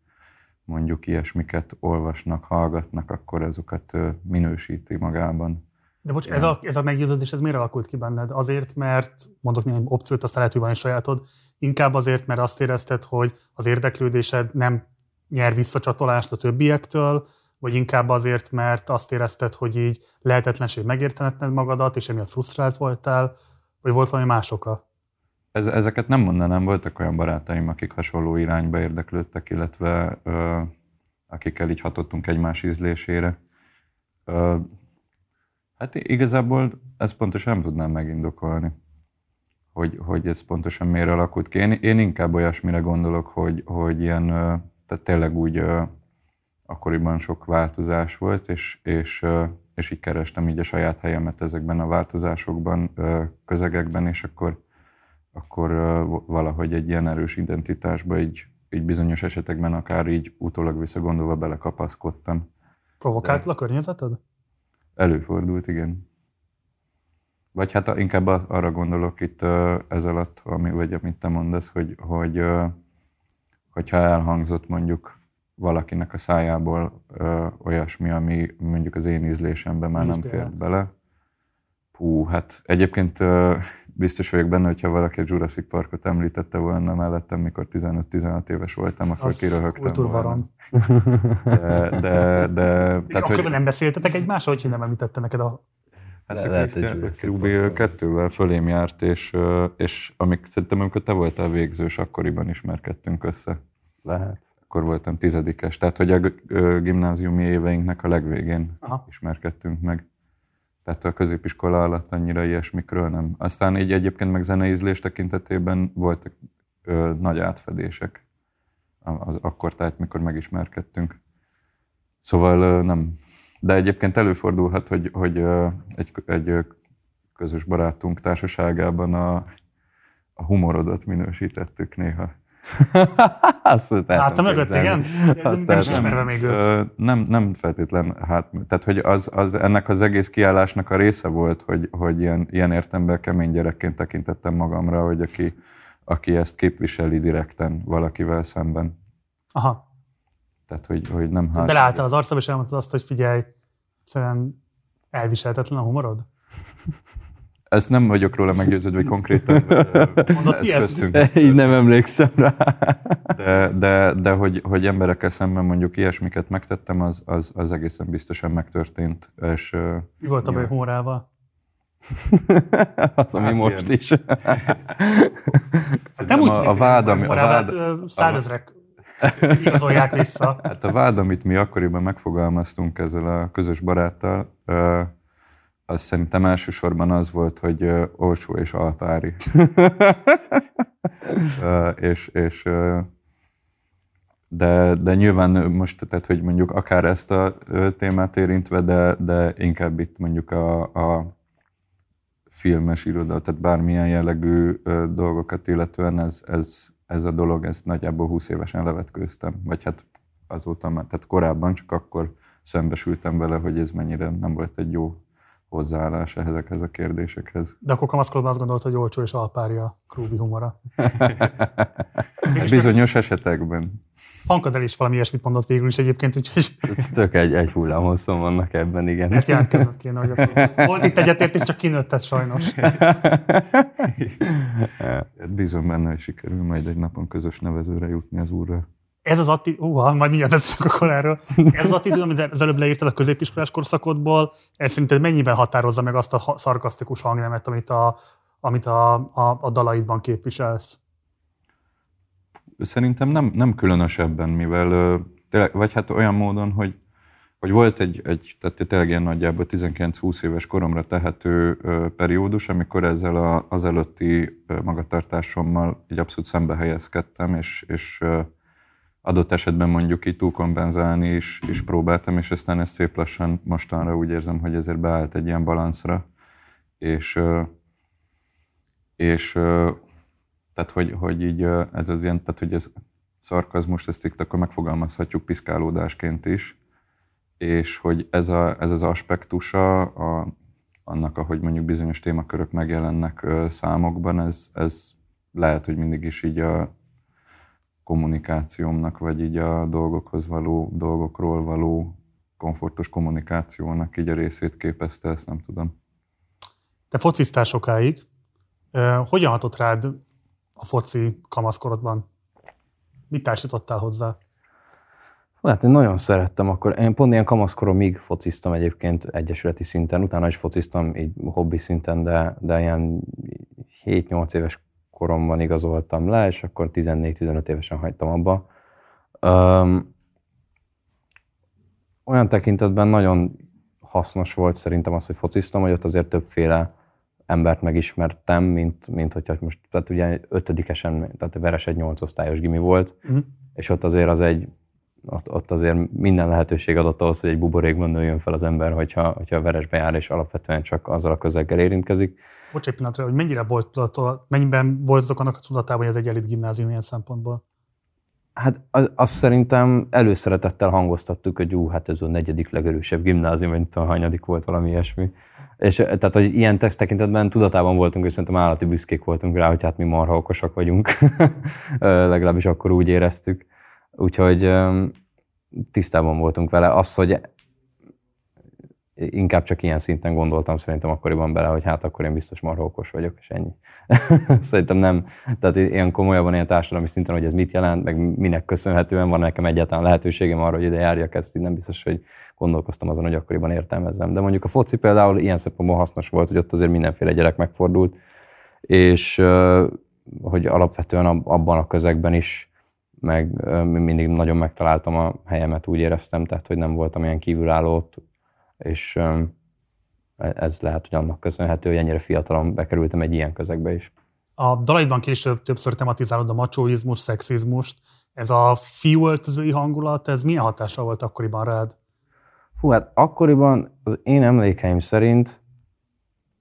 mondjuk ilyesmiket olvasnak, hallgatnak, akkor azokat ö, minősíti magában. De bocs, ez a, ez a meggyőződés, ez miért alakult ki benned? Azért, mert mondok néhány opciót, aztán lehet, hogy van egy sajátod, inkább azért, mert azt érezted, hogy az érdeklődésed nem nyer visszacsatolást a többiektől, vagy inkább azért, mert azt érezted, hogy így lehetetlenség megértenetned magadat, és emiatt frusztrált voltál, vagy volt valami más oka? Ez, ezeket nem mondanám, voltak olyan barátaim, akik hasonló irányba érdeklődtek, illetve ö, akikkel így hatottunk egymás ízlésére. Ö, hát igazából ezt pontosan nem tudnám megindokolni, hogy, hogy ez pontosan miért alakult ki. Én, én inkább olyasmire gondolok, hogy, hogy ilyen, tehát tényleg úgy akkoriban sok változás volt, és, és, és így kerestem így a saját helyemet ezekben a változásokban, közegekben, és akkor akkor valahogy egy ilyen erős identitásba így, így bizonyos esetekben akár így utólag visszagondolva belekapaszkodtam. Provokáltál a környezeted? Előfordult, igen. Vagy hát inkább arra gondolok itt ez alatt, ami, vagy amit te mondasz, hogy, hogy hogyha elhangzott mondjuk valakinek a szájából ö, olyasmi, ami mondjuk az én ízlésemben már Mi nem fért bele. Hú, hát egyébként ö, biztos vagyok benne, hogyha valaki a Jurassic Parkot említette volna mellettem, mikor 15-16 éves voltam, akkor Az kiröhögtem volna. De, de, de Tehát, akkor hogy, nem beszéltetek egymással, hogy nem említette neked a... Hát Le- lehet, hogy kettővel fölém járt, és, és amik, szerintem amikor te voltál végzős, akkoriban ismerkedtünk össze. Lehet. Akkor voltam tizedikes, tehát hogy a gimnáziumi éveinknek a legvégén Aha. ismerkedtünk meg. Tehát a középiskola alatt annyira ilyesmikről nem. Aztán így egyébként meg zeneízlés tekintetében voltak ö, nagy átfedések az akkor, tehát mikor megismerkedtünk. Szóval ö, nem. De egyébként előfordulhat, hogy, hogy ö, egy, egy közös barátunk társaságában a, a humorodat minősítettük néha. Azt el Hát a tudom mögött, igen? Azt Nem is ismerve még őt. Nem, nem feltétlen, hát, tehát hogy az, az, ennek az egész kiállásnak a része volt, hogy, hogy ilyen, ilyen értemben kemény gyerekként tekintettem magamra, hogy aki, aki ezt képviseli direkten valakivel szemben. Aha. Tehát, hogy, hogy nem hát. Beleálltál az arcába, és elmondtad azt, hogy figyelj, egyszerűen elviselhetetlen a humorod? Ezt nem vagyok róla meggyőződve, hogy konkrétan Mondott ez ilyet? köztünk. Így nem emlékszem rá. De, de, de hogy, hogy emberekkel szemben mondjuk ilyesmiket megtettem, az, az, az egészen biztosan megtörtént. És, Mi volt a baj humorával? Az, ami Hát most ilyen. is. Nem úgy a, a vád, ami, a vád, hát, százezrek igazolják vissza. Hát a vád, amit mi akkoriban megfogalmaztunk ezzel a közös baráttal, az szerintem elsősorban az volt, hogy olcsó és altári. És, és de, de nyilván most, tehát hogy mondjuk akár ezt a témát érintve, de, de inkább itt mondjuk a, a filmes iroda, tehát bármilyen jellegű dolgokat illetően ez, ez, ez a dolog, ez nagyjából 20 évesen levetkőztem. Vagy hát azóta már, tehát korábban csak akkor szembesültem vele, hogy ez mennyire nem volt egy jó hozzáállás ezekhez a kérdésekhez. De akkor kamaszkodban azt gondolt, hogy olcsó és alpári a Krúbi humora. Bizonyos esetekben. Fankadel is valami ilyesmit mondott végül is egyébként, úgyhogy Ez tök egy, egy hullámhosszon vannak ebben, igen. hát jelentkezett kéne, hogy akkor volt itt egyetértés, csak kinőtt ez sajnos. Hát Bízom benne, hogy sikerül majd egy napon közös nevezőre jutni az úrral. Ez az attitűd, uh, majd mindjárt beszélünk akkor erről. Ez az attitűd, amit az előbb leírtad a középiskolás korszakodból, ez szerinted mennyiben határozza meg azt a szarkasztikus hangnemet, amit a, amit a, a, a dalaidban képviselsz? Szerintem nem, nem különösebben, mivel tényleg, vagy hát olyan módon, hogy, hogy volt egy, egy tehát tényleg ilyen nagyjából 19-20 éves koromra tehető periódus, amikor ezzel a, az előtti magatartásommal így abszolút szembe helyezkedtem, és, és adott esetben mondjuk így túlkompenzálni is, is próbáltam, és aztán ez szép lassan mostanra úgy érzem, hogy ezért beállt egy ilyen balanszra, és, és tehát, hogy, hogy így ez az ilyen, tehát, hogy ez szarkazmus, ezt itt akkor megfogalmazhatjuk piszkálódásként is, és hogy ez, a, ez az aspektusa a, annak, ahogy mondjuk bizonyos témakörök megjelennek számokban, ez, ez lehet, hogy mindig is így a kommunikációmnak, vagy így a dolgokhoz való, dolgokról való komfortos kommunikációnak így a részét képezte, ezt nem tudom. Te fociztál sokáig. Hogyan hatott rád a foci kamaszkorodban? Mit társítottál hozzá? Hát én nagyon szerettem akkor. Én pont ilyen kamaszkoromig fociztam egyébként egyesületi szinten, utána is fociztam így hobbi szinten, de, de ilyen 7-8 éves koromban igazoltam le, és akkor 14-15 évesen hagytam abba. Öm, olyan tekintetben nagyon hasznos volt szerintem az, hogy fociztam, hogy ott azért többféle embert megismertem, mint, mint hogyha most, tehát ugye ötödikesen, tehát Veres egy nyolc osztályos gimi volt, Mhm. és ott azért az egy, ott, ott azért minden lehetőség adott ahhoz, hogy egy buborékban nőjön fel az ember, hogyha, hogyha a Veresbe jár, és alapvetően csak azzal a közeggel érintkezik. Bocs egy pillanatra, hogy mennyire volt, mennyiben voltatok annak a tudatában, hogy ez egy elit gimnázium ilyen szempontból? Hát az- azt szerintem előszeretettel hangoztattuk, hogy ú, hát ez a negyedik legerősebb gimnázium, vagy tudom, hanyadik volt valami ilyesmi. És eh, tehát, hogy ilyen teszt tekintetben tudatában voltunk, és szerintem állati büszkék voltunk rá, hogy hát mi marha okosak vagyunk. Legalábbis akkor úgy éreztük. Úgyhogy tisztában voltunk vele. Az, hogy inkább csak ilyen szinten gondoltam szerintem akkoriban bele, hogy hát akkor én biztos marha vagyok, és ennyi. szerintem nem. Tehát ilyen komolyabban ilyen társadalmi szinten, hogy ez mit jelent, meg minek köszönhetően van nekem egyáltalán lehetőségem arra, hogy ide járjak, ezt így nem biztos, hogy gondolkoztam azon, hogy akkoriban értelmezzem. De mondjuk a foci például ilyen szempontból hasznos volt, hogy ott azért mindenféle gyerek megfordult, és hogy alapvetően ab- abban a közegben is meg mindig nagyon megtaláltam a helyemet, úgy éreztem, tehát hogy nem voltam ilyen kívülálló és ö, ez lehet, hogy annak köszönhető, hogy ennyire fiatalon bekerültem egy ilyen közegbe is. A dalaidban később többször tematizálod a macsóizmus, szexizmust. Ez a fiúöltözői hangulat, ez milyen hatással volt akkoriban rád? Fú, hát akkoriban az én emlékeim szerint,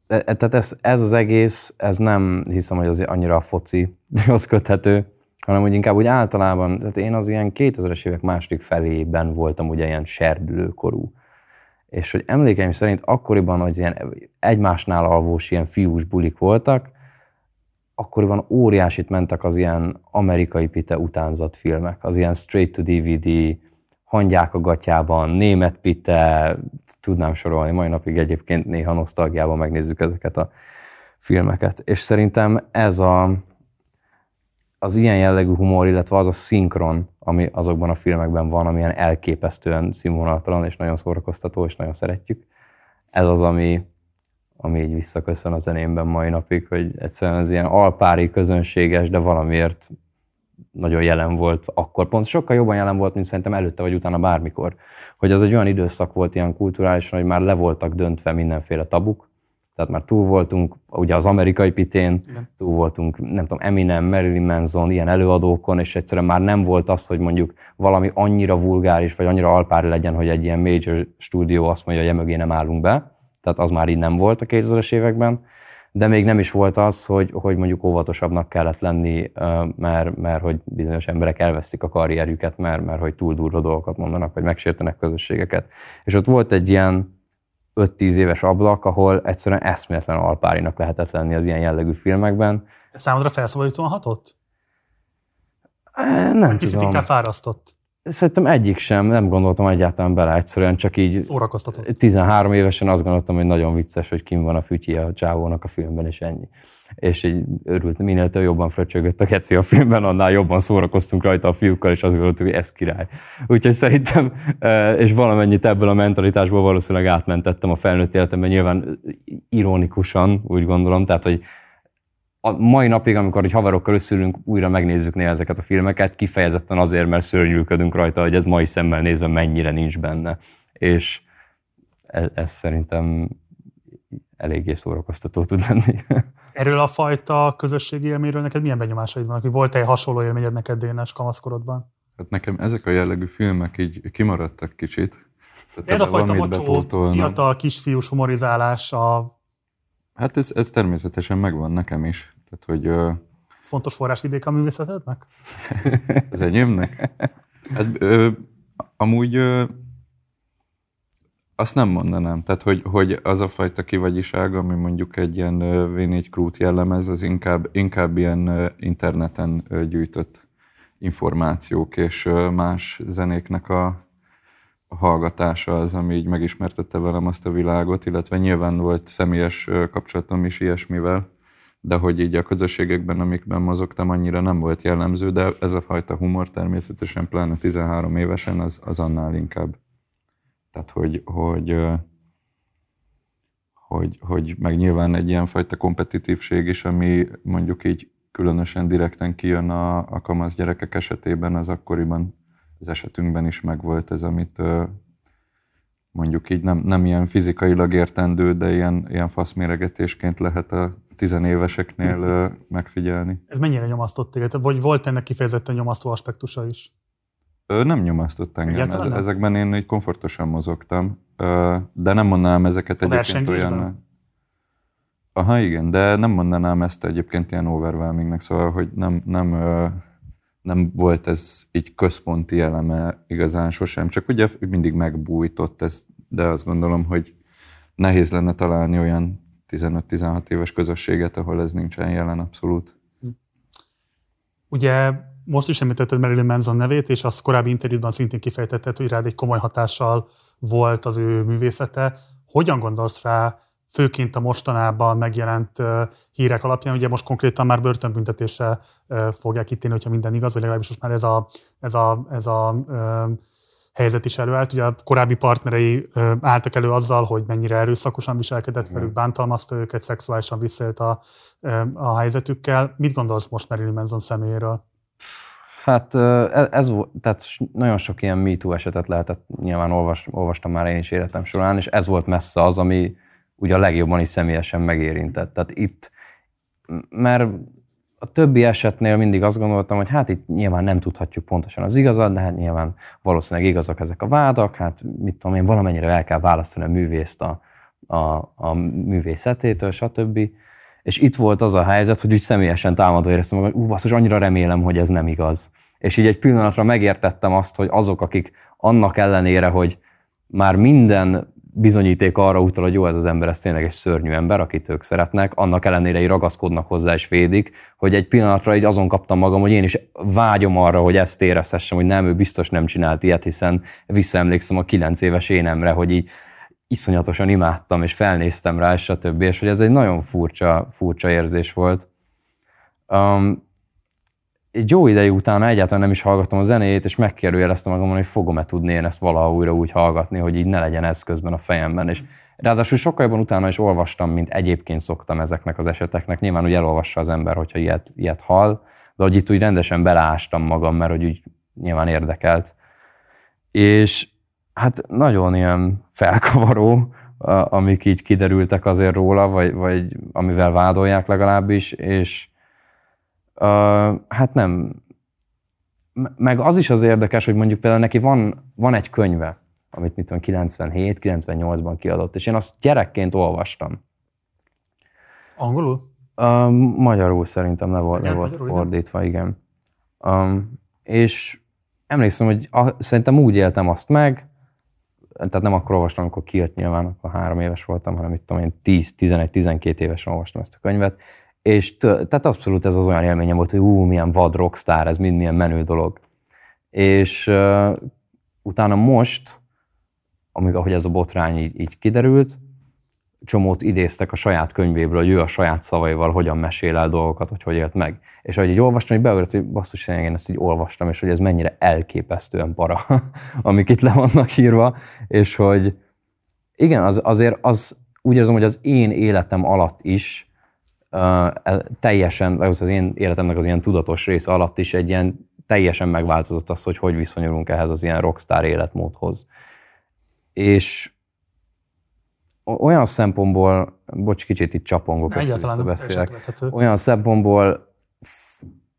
e- e- tehát ez, ez az egész, ez nem hiszem, hogy az annyira a focihoz köthető, hanem hogy inkább úgy általában, tehát én az ilyen 2000-es évek második felében voltam ugye ilyen serdülőkorú. És hogy emlékeim szerint akkoriban, hogy ilyen egymásnál alvós ilyen fiús bulik voltak, akkoriban óriásit mentek az ilyen amerikai pite utánzat filmek, az ilyen straight to DVD, hangyák a gatyában, német pite, tudnám sorolni, mai napig egyébként néha nosztalgiában megnézzük ezeket a filmeket. És szerintem ez a, az ilyen jellegű humor, illetve az a szinkron, ami azokban a filmekben van, amilyen elképesztően színvonaltalan és nagyon szórakoztató, és nagyon szeretjük. Ez az, ami, ami így visszaköszön a zenémben mai napig, hogy egyszerűen ez ilyen alpári, közönséges, de valamiért nagyon jelen volt akkor, pont sokkal jobban jelen volt, mint szerintem előtte vagy utána bármikor. Hogy az egy olyan időszak volt ilyen kulturálisan, hogy már le voltak döntve mindenféle tabuk, tehát már túl voltunk, ugye az amerikai pitén, Igen. túl voltunk, nem tudom, Eminem, Marilyn Manson, ilyen előadókon, és egyszerűen már nem volt az, hogy mondjuk valami annyira vulgáris, vagy annyira alpári legyen, hogy egy ilyen major stúdió azt mondja, hogy emögé nem állunk be. Tehát az már így nem volt a 2000-es években de még nem is volt az, hogy, hogy mondjuk óvatosabbnak kellett lenni, mert, mert hogy bizonyos emberek elvesztik a karrierjüket, mert, mert hogy túl durva dolgokat mondanak, vagy megsértenek közösségeket. És ott volt egy ilyen 5-10 éves ablak, ahol egyszerűen eszméletlen alpárinak lehetett lenni az ilyen jellegű filmekben. Ez számodra felszabadítóan hatott? Nem Kicsit tudom. inkább fárasztott. Szerintem egyik sem, nem gondoltam egyáltalán bele, egyszerűen csak így... Szórakoztatott. 13 évesen azt gondoltam, hogy nagyon vicces, hogy kim van a fütyi a csávónak a filmben, és ennyi. És így örült, minél jobban fröcsögött a keci a filmben, annál jobban szórakoztunk rajta a fiúkkal, és azt gondoltuk, hogy ez király. Úgyhogy szerintem, és valamennyit ebből a mentalitásból valószínűleg átmentettem a felnőtt életemben, nyilván ironikusan, úgy gondolom, tehát, hogy a mai napig, amikor egy haverokkal összülünk, újra megnézzük néha ezeket a filmeket, kifejezetten azért, mert szörnyűködünk rajta, hogy ez mai szemmel nézve mennyire nincs benne. És ez, ez szerintem eléggé szórakoztató tud lenni. Erről a fajta közösségi élményről neked milyen benyomásaid vannak? Hogy volt-e hasonló élményed neked Dénes kamaszkorodban? Hát nekem ezek a jellegű filmek így kimaradtak kicsit. Tehát ez a fajta macsó, fiatal kisfiús humorizálás a Hát ez, ez természetesen megvan nekem is. Tehát, hogy, ez fontos forrásvidék a művészetednek? az enyémnek? Hát, ö, amúgy ö, azt nem mondanám. Tehát, hogy, hogy az a fajta kivagyiság, ami mondjuk egy ilyen V4 Krút jellemez, az inkább, inkább ilyen interneten gyűjtött információk és más zenéknek a hallgatása az, ami így megismertette velem azt a világot, illetve nyilván volt személyes kapcsolatom is ilyesmivel, de hogy így a közösségekben, amikben mozogtam, annyira nem volt jellemző, de ez a fajta humor természetesen pláne 13 évesen az, az annál inkább. Tehát, hogy, hogy, hogy, hogy meg nyilván egy ilyen fajta kompetitívség is, ami mondjuk így különösen direkten kijön a, a kamasz gyerekek esetében, az akkoriban az esetünkben is megvolt ez, amit mondjuk így nem, nem ilyen fizikailag értendő, de ilyen, ilyen faszméregetésként lehet a tizenéveseknél megfigyelni. Ez mennyire nyomasztott téged? Vagy volt ennek kifejezetten nyomasztó aspektusa is? Nem nyomasztott engem. Ez, nem? Ezekben én így komfortosan mozogtam, de nem mondanám ezeket a egyébként olyan... Aha, igen, de nem mondanám ezt egyébként ilyen overwhelmingnek, szóval, hogy nem, nem nem volt ez így központi eleme igazán sosem, csak ugye mindig megbújtott ez, de azt gondolom, hogy nehéz lenne találni olyan 15-16 éves közösséget, ahol ez nincsen jelen abszolút. Ugye most is említetted Marilyn Manson nevét, és azt korábbi interjúban szintén kifejtetted, hogy rád egy komoly hatással volt az ő művészete. Hogyan gondolsz rá főként a mostanában megjelent hírek alapján, ugye most konkrétan már börtönbüntetésre fogják ítélni, hogyha minden igaz, vagy legalábbis most már ez a, ez a, ez a helyzet is előállt. Ugye a korábbi partnerei álltak elő azzal, hogy mennyire erőszakosan viselkedett velük, bántalmazta őket, szexuálisan visszaélt a, a helyzetükkel. Mit gondolsz most Marilyn Manson személyéről? Hát e, ez, tehát nagyon sok ilyen MeToo esetet lehetett, nyilván olvas, olvastam már én is életem során, és ez volt messze az, ami, ugye a legjobban is személyesen megérintett. Tehát itt, mert a többi esetnél mindig azt gondoltam, hogy hát itt nyilván nem tudhatjuk pontosan az igazat, de hát nyilván valószínűleg igazak ezek a vádak, hát mit tudom én, valamennyire el kell választani a művészt a, a, a művészetétől, stb. És itt volt az a helyzet, hogy úgy személyesen támadva éreztem magam, hogy ú, basszus, annyira remélem, hogy ez nem igaz. És így egy pillanatra megértettem azt, hogy azok, akik annak ellenére, hogy már minden bizonyíték arra utal, hogy jó, ez az ember, ez tényleg egy szörnyű ember, akit ők szeretnek, annak ellenére így ragaszkodnak hozzá és védik, hogy egy pillanatra így azon kaptam magam, hogy én is vágyom arra, hogy ezt érezhessem, hogy nem, ő biztos nem csinált ilyet, hiszen visszaemlékszem a kilenc éves énemre, hogy így iszonyatosan imádtam, és felnéztem rá, és stb. És hogy ez egy nagyon furcsa, furcsa érzés volt. Um, egy jó ideig utána egyáltalán nem is hallgattam a zenét, és megkérdőjeleztem magamon, hogy fogom-e tudni én ezt valaha újra úgy hallgatni, hogy így ne legyen ez közben a fejemben. És ráadásul sokkal jobban utána is olvastam, mint egyébként szoktam ezeknek az eseteknek. Nyilván úgy elolvassa az ember, hogyha ilyet, ilyet hall, de hogy itt úgy rendesen beleástam magam, mert hogy úgy nyilván érdekelt. És hát nagyon ilyen felkavaró, amik így kiderültek azért róla, vagy, vagy amivel vádolják legalábbis, és uh, hát nem. Meg az is az érdekes, hogy mondjuk például neki van, van egy könyve, amit mit tudom, 97-98-ban kiadott, és én azt gyerekként olvastam. Angolul? Um, magyarul szerintem le volt, le volt fordítva, igen. Um, és emlékszem, hogy a, szerintem úgy éltem azt meg, tehát nem akkor olvastam, amikor kijött nyilván, akkor három éves voltam, hanem itt tudom én 10-11-12 évesen olvastam ezt a könyvet, és tehát abszolút ez az olyan élményem volt, hogy ú, milyen vad rockstar, ez mind milyen menő dolog. És uh, utána most, amíg ahogy ez a botrány így, így kiderült, csomót idéztek a saját könyvéből, hogy ő a saját szavaival hogyan mesél el dolgokat, hogy hogy élt meg. És ahogy így olvastam, hogy beugrott, hogy basszus, én ezt így olvastam, és hogy ez mennyire elképesztően para, amik itt le vannak írva, és hogy igen, az, azért az úgy érzem, hogy az én életem alatt is uh, teljesen, az én életemnek az ilyen tudatos része alatt is egy ilyen teljesen megváltozott az, hogy hogy viszonyulunk ehhez az ilyen rockstar életmódhoz. És olyan szempontból, bocs, kicsit itt csapongok, össze beszélek, olyan szempontból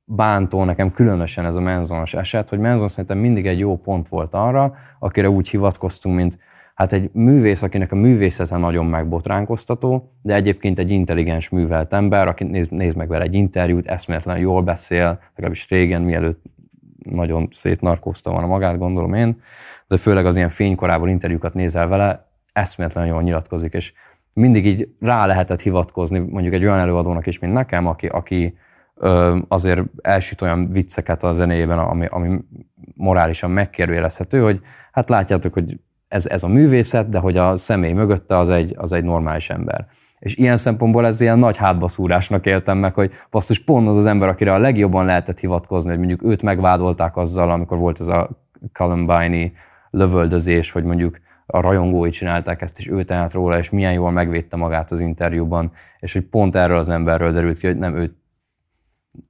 bántó nekem különösen ez a menzonos eset, hogy menzon szerintem mindig egy jó pont volt arra, akire úgy hivatkoztunk, mint hát egy művész, akinek a művészete nagyon megbotránkoztató, de egyébként egy intelligens művelt ember, aki néz, néz meg vele egy interjút, eszméletlenül jól beszél, legalábbis régen, mielőtt nagyon szétnarkózta volna magát, gondolom én, de főleg az ilyen fénykorából interjúkat nézel vele, eszméletlenül jól nyilatkozik, és mindig így rá lehetett hivatkozni mondjuk egy olyan előadónak is, mint nekem, aki, aki ö, azért elsüt olyan vicceket a zenéjében, ami, ami morálisan megkérdőjelezhető, hogy hát látjátok, hogy ez, ez a művészet, de hogy a személy mögötte az egy, az egy normális ember. És ilyen szempontból ez ilyen nagy hátbaszúrásnak éltem meg, hogy basszus pont az az ember, akire a legjobban lehetett hivatkozni, hogy mondjuk őt megvádolták azzal, amikor volt ez a Columbine-i lövöldözés, hogy mondjuk a rajongói csinálták ezt, és ő tehát róla, és milyen jól megvédte magát az interjúban, és hogy pont erről az emberről derült ki, hogy nem ő,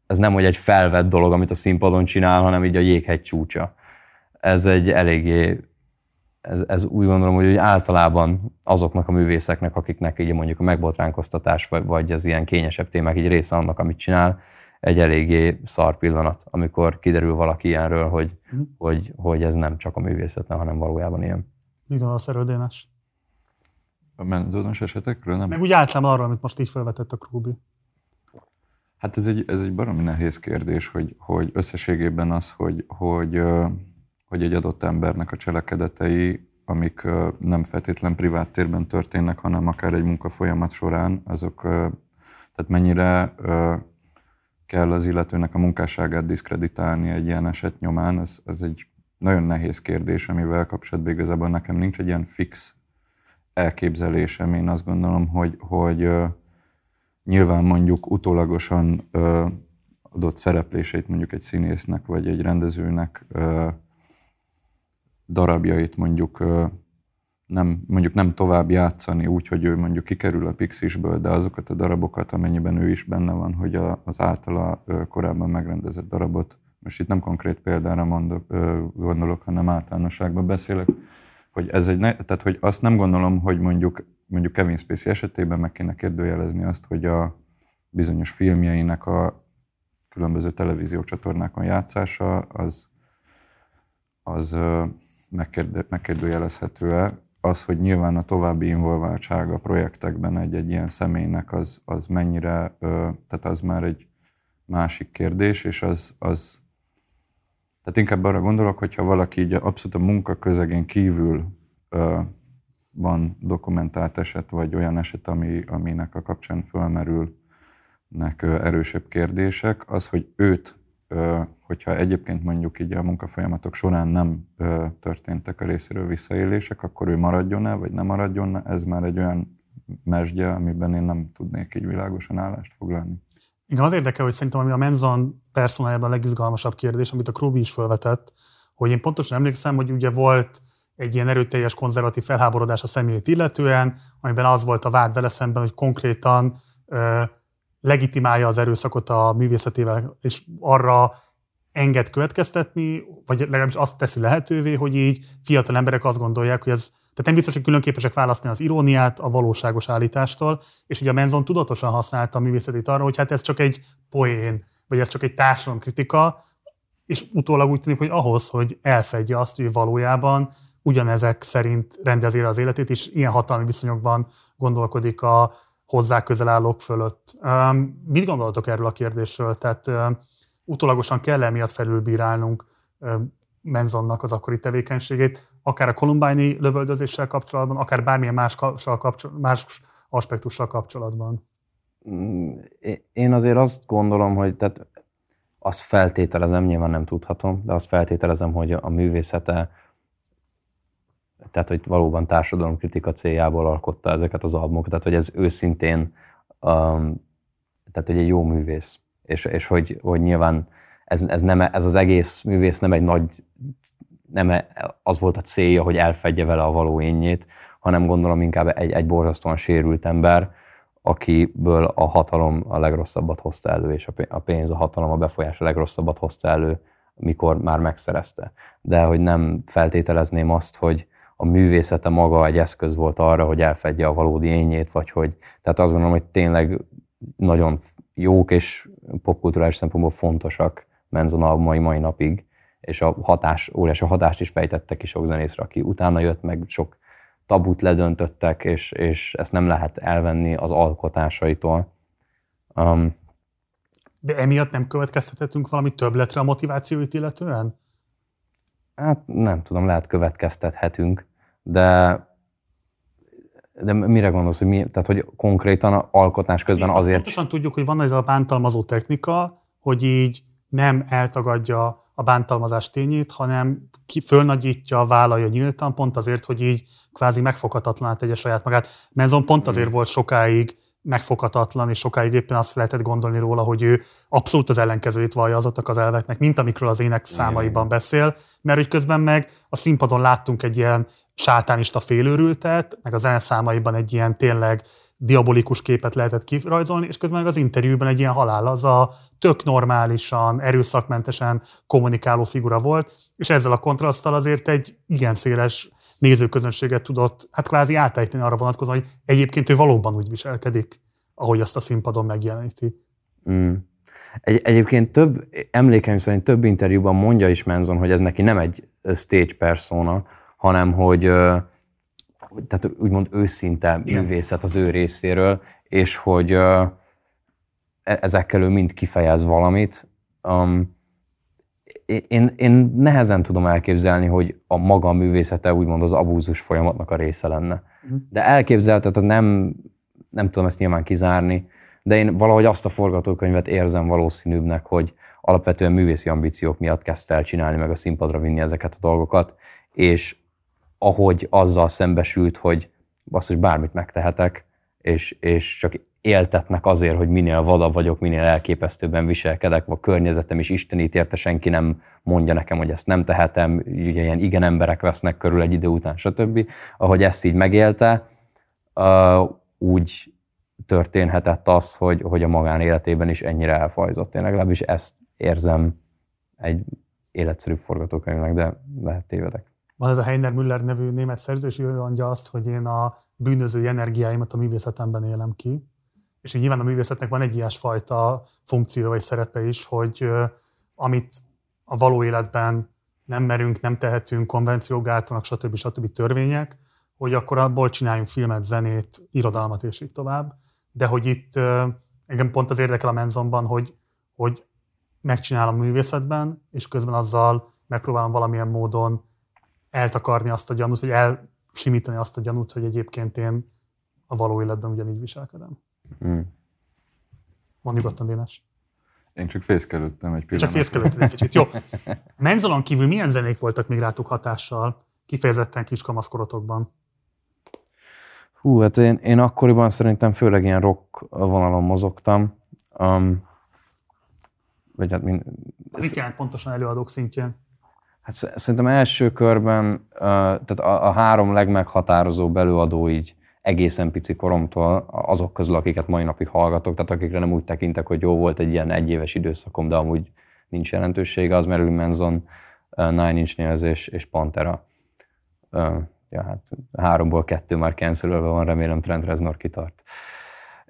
ez nem hogy egy felvett dolog, amit a színpadon csinál, hanem így a jéghegy csúcsa. Ez egy eléggé, ez, ez úgy gondolom, hogy úgy általában azoknak a művészeknek, akiknek így mondjuk a megbotránkoztatás, vagy, vagy az ilyen kényesebb témák így része annak, amit csinál, egy eléggé szar pillanat, amikor kiderül valaki ilyenről, hogy, mm. hogy, hogy ez nem csak a művészet, hanem valójában ilyen. Mit gondolsz erről, Dénes? A menzónos esetekről nem? Meg úgy általában arról, amit most így felvetett a Krúbi. Hát ez egy, ez egy baromi nehéz kérdés, hogy, hogy összességében az, hogy, hogy, hogy egy adott embernek a cselekedetei, amik nem feltétlen privát térben történnek, hanem akár egy munkafolyamat során, azok tehát mennyire kell az illetőnek a munkásságát diszkreditálni egy ilyen eset nyomán, ez, ez egy nagyon nehéz kérdés, amivel kapcsolatban igazából nekem nincs egy ilyen fix elképzelésem. Én azt gondolom, hogy, hogy nyilván mondjuk utólagosan adott szerepléseit mondjuk egy színésznek vagy egy rendezőnek uh, darabjait mondjuk nem, mondjuk nem tovább játszani úgy, hogy ő mondjuk kikerül a Pixisből, de azokat a darabokat, amennyiben ő is benne van, hogy az általa korábban megrendezett darabot most itt nem konkrét példára mondok, gondolok, hanem általánosságban beszélek, hogy ez egy, ne, tehát hogy azt nem gondolom, hogy mondjuk, mondjuk Kevin Spacey esetében meg kéne kérdőjelezni azt, hogy a bizonyos filmjeinek a különböző televíziócsatornákon játszása az, az megkérdő, megkérdőjelezhető-e. Az, hogy nyilván a további involváltság a projektekben egy-egy ilyen személynek az, az mennyire, tehát az már egy másik kérdés, és az, az tehát inkább arra gondolok, hogyha valaki így abszolút a munka közegén kívül ö, van dokumentált eset, vagy olyan eset, ami, aminek a kapcsán fölmerülnek ö, erősebb kérdések, az, hogy őt, ö, hogyha egyébként mondjuk így a munkafolyamatok során nem ö, történtek a részéről visszaélések, akkor ő maradjon-e, vagy nem maradjon-e, ez már egy olyan mesdje, amiben én nem tudnék így világosan állást foglalni. Igen, az érdekel, hogy szerintem ami a Menzon personájában a legizgalmasabb kérdés, amit a Krubi is felvetett, hogy én pontosan emlékszem, hogy ugye volt egy ilyen erőteljes konzervatív felháborodás a személyét illetően, amiben az volt a vád vele szemben, hogy konkrétan ö, legitimálja az erőszakot a művészetével, és arra enged következtetni, vagy legalábbis azt teszi lehetővé, hogy így fiatal emberek azt gondolják, hogy ez tehát nem biztos, hogy külön képesek választani az iróniát a valóságos állítástól, és ugye a Menzon tudatosan használta a művészetét arra, hogy hát ez csak egy poén, vagy ez csak egy társadalomkritika, és utólag úgy tűnik, hogy ahhoz, hogy elfedje azt, hogy valójában ugyanezek szerint rendezi az életét, és ilyen hatalmi viszonyokban gondolkodik a hozzá közel állók fölött. Mit gondoltok erről a kérdésről? Tehát utólagosan kell emiatt felülbírálnunk Menzonnak az akkori tevékenységét, akár a kolumbáni lövöldözéssel kapcsolatban, akár bármilyen más, kapcsol, más aspektussal kapcsolatban? Mm, én azért azt gondolom, hogy tehát azt feltételezem, nyilván nem tudhatom, de azt feltételezem, hogy a művészete, tehát hogy valóban társadalomkritika céljából alkotta ezeket az albumokat, tehát hogy ez őszintén, um, tehát hogy egy jó művész, és, és hogy, hogy nyilván ez, ez, nem, ez az egész művész nem egy nagy, nem az volt a célja, hogy elfedje vele a való énjét, hanem gondolom inkább egy, egy borzasztóan sérült ember, akiből a hatalom a legrosszabbat hozta elő, és a pénz, a hatalom, a befolyás a legrosszabbat hozta elő, mikor már megszerezte. De hogy nem feltételezném azt, hogy a művészete maga egy eszköz volt arra, hogy elfedje a valódi ényét, vagy hogy, tehát azt gondolom, hogy tényleg nagyon jók és popkulturális szempontból fontosak Menzon albumai mai napig, és a hatás, óriási hatást is fejtettek ki sok zenészre, aki utána jött, meg sok tabut ledöntöttek, és, és ezt nem lehet elvenni az alkotásaitól. Um, De emiatt nem következtethetünk valami többletre a motivációit illetően? Hát nem tudom, lehet következtethetünk, de de mire gondolsz, hogy mi, tehát hogy konkrétan alkotás közben azért... Pontosan tudjuk, hogy van ez a bántalmazó technika, hogy így nem eltagadja a bántalmazás tényét, hanem ki fölnagyítja, vállalja nyíltan, pont azért, hogy így kvázi megfoghatatlan tegye saját magát. Menzon pont mm. azért volt sokáig megfoghatatlan, és sokáig éppen azt lehetett gondolni róla, hogy ő abszolút az ellenkezőjét vallja azoknak az elveknek, mint amikről az ének számaiban beszél, mert hogy közben meg a színpadon láttunk egy ilyen sátánista félőrültet, meg a zeneszámaiban egy ilyen tényleg diabolikus képet lehetett kirajzolni, és közben meg az interjúban egy ilyen halál, az a tök normálisan, erőszakmentesen kommunikáló figura volt, és ezzel a kontraszttal azért egy igen széles nézőközönséget tudott hát kvázi átejteni arra vonatkozóan, hogy egyébként ő valóban úgy viselkedik, ahogy azt a színpadon megjeleníti. Mm. Egy, egyébként több, emlékeim szerint több interjúban mondja is Menzon, hogy ez neki nem egy stage persona, hanem hogy tehát úgymond őszinte Igen. művészet az ő részéről, és hogy e, ezekkel ő mind kifejez valamit. Um, én, én nehezen tudom elképzelni, hogy a maga művészete úgymond az abúzus folyamatnak a része lenne. Uh-huh. De elképzelhetetlen, nem, nem tudom ezt nyilván kizárni, de én valahogy azt a forgatókönyvet érzem valószínűbbnek, hogy alapvetően művészi ambíciók miatt kezdte el csinálni, meg a színpadra vinni ezeket a dolgokat, és ahogy azzal szembesült, hogy basszus, bármit megtehetek, és, és csak éltetnek azért, hogy minél vadabb vagyok, minél elképesztőbben viselkedek, a környezetem is istenít érte, senki nem mondja nekem, hogy ezt nem tehetem, ugye ilyen igen emberek vesznek körül egy idő után, stb. Ahogy ezt így megélte, úgy történhetett az, hogy, hogy a magánéletében is ennyire elfajzott. Én legalábbis ezt érzem egy életszerű forgatókönyvnek, de lehet tévedek. Van ez a Heiner Müller nevű német szerző, és ő mondja azt, hogy én a bűnözői energiáimat a művészetemben élem ki. És így nyilván a művészetnek van egy ilyesfajta funkció vagy szerepe is, hogy amit a való életben nem merünk, nem tehetünk, konvenciók gátolnak, stb. stb. törvények, hogy akkor abból csináljunk filmet, zenét, irodalmat és így tovább. De hogy itt engem pont az érdekel a menzonban, hogy, hogy megcsinálom a művészetben, és közben azzal megpróbálom valamilyen módon eltakarni azt a gyanút, vagy elsimítani azt a gyanút, hogy egyébként én a való életben ugyanígy viselkedem. Mm. Van nyugodtan, Dénes. Én csak fészkelődtem egy pillanat. Csak fészkelődtem egy kicsit. Jó. Menzolon kívül milyen zenék voltak még rátok hatással, kifejezetten kiskamaszkorotokban? Hú, hát én, én akkoriban szerintem főleg ilyen rock vonalon mozogtam. Um, vagy hát mind, Mit jelent pontosan előadók szintjén? Hát szerintem első körben, tehát a, három legmeghatározóbb előadó így egészen pici koromtól, azok közül, akiket mai napig hallgatok, tehát akikre nem úgy tekintek, hogy jó volt egy ilyen egyéves időszakom, de amúgy nincs jelentősége, az Marilyn Manson, Nine Inch Nails és, és Pantera. Ja, hát háromból kettő már cancelölve van, remélem Trent Reznor kitart.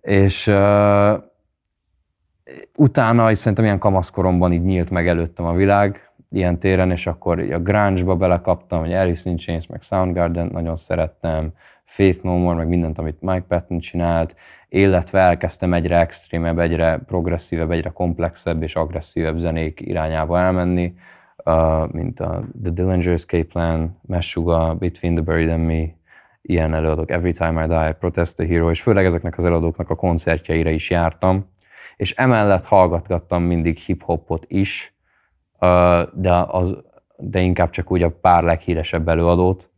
És uh, utána is szerintem ilyen kamaszkoromban így nyílt meg előttem a világ, ilyen téren, és akkor a grunge-ba belekaptam, hogy Alice in Chains, meg Soundgarden nagyon szerettem, Faith No More, meg mindent, amit Mike Patton csinált, illetve elkezdtem egyre extrémebb, egyre progresszívebb, egyre komplexebb és agresszívebb zenék irányába elmenni, uh, mint a The Dillinger Escape Plan, Meshuga, Between the Buried and Me, ilyen előadók, Every Time I Die, Protest the Hero, és főleg ezeknek az előadóknak a koncertjeire is jártam, és emellett hallgatgattam mindig hip-hopot is, de, az, de inkább csak úgy a pár leghíresebb előadót,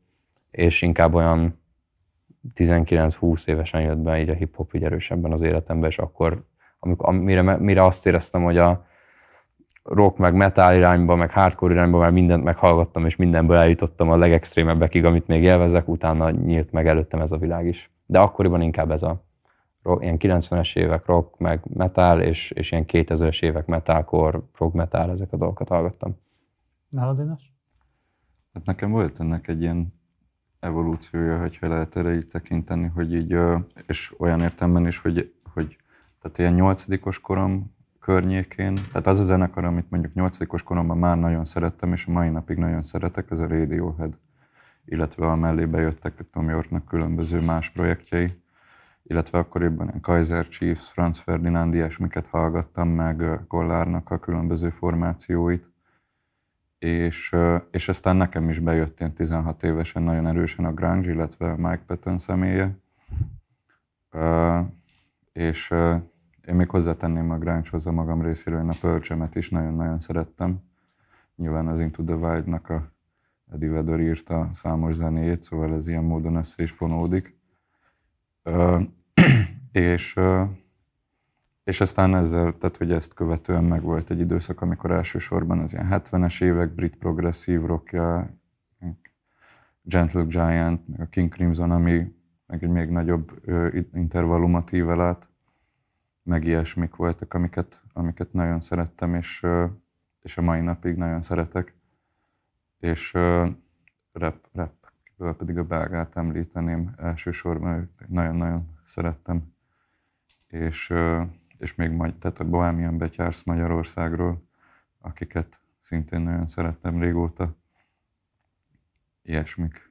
és inkább olyan 19-20 évesen jött be így a hip-hop így erősebben az életembe, és akkor, amikor, mire, mire azt éreztem, hogy a rock, meg metal irányba, meg hardcore irányba már mindent meghallgattam, és mindenből eljutottam a legextrémebbekig, amit még élvezek, utána nyílt meg előttem ez a világ is. De akkoriban inkább ez a ilyen 90-es évek rock, meg metal, és, és ilyen 2000-es évek metalcore, rock metal, ezek a dolgokat hallgattam. Nálad, Dénes? Hát nekem volt ennek egy ilyen evolúciója, hogyha lehet erre így tekinteni, hogy így, és olyan értemben is, hogy, hogy tehát ilyen nyolcadikos korom környékén, tehát az a zenekar, amit mondjuk nyolcadikos koromban már nagyon szerettem, és a mai napig nagyon szeretek, ez a Radiohead, illetve a mellé bejöttek Tom Yorknak különböző más projektjei, illetve akkoriban Kaiser Chiefs, Franz Ferdinand, ilyesmiket hallgattam, meg Kollárnak a különböző formációit, és, és aztán nekem is bejött ilyen 16 évesen nagyon erősen a grunge, illetve Mike Patton személye. És én még hozzátenném a grunge-hoz a magam részéről, én a pearl is nagyon-nagyon szerettem. Nyilván az Into the Wild-nak a Eddie Vedder írta számos zenéjét, szóval ez ilyen módon össze is fonódik. És és aztán ezzel, tehát hogy ezt követően meg volt egy időszak, amikor elsősorban az ilyen 70-es évek brit progresszív rockja, Gentle Giant, a King Crimson, ami meg egy még nagyobb intervallumot ível át, meg ilyesmik voltak, amiket, amiket nagyon szerettem, és, és a mai napig nagyon szeretek. És rap, rap pedig a belgát említeném elsősorban, nagyon-nagyon szerettem. És és még majd, tehát a Bohemian Betyársz Magyarországról, akiket szintén nagyon szerettem régóta. Ilyesmik.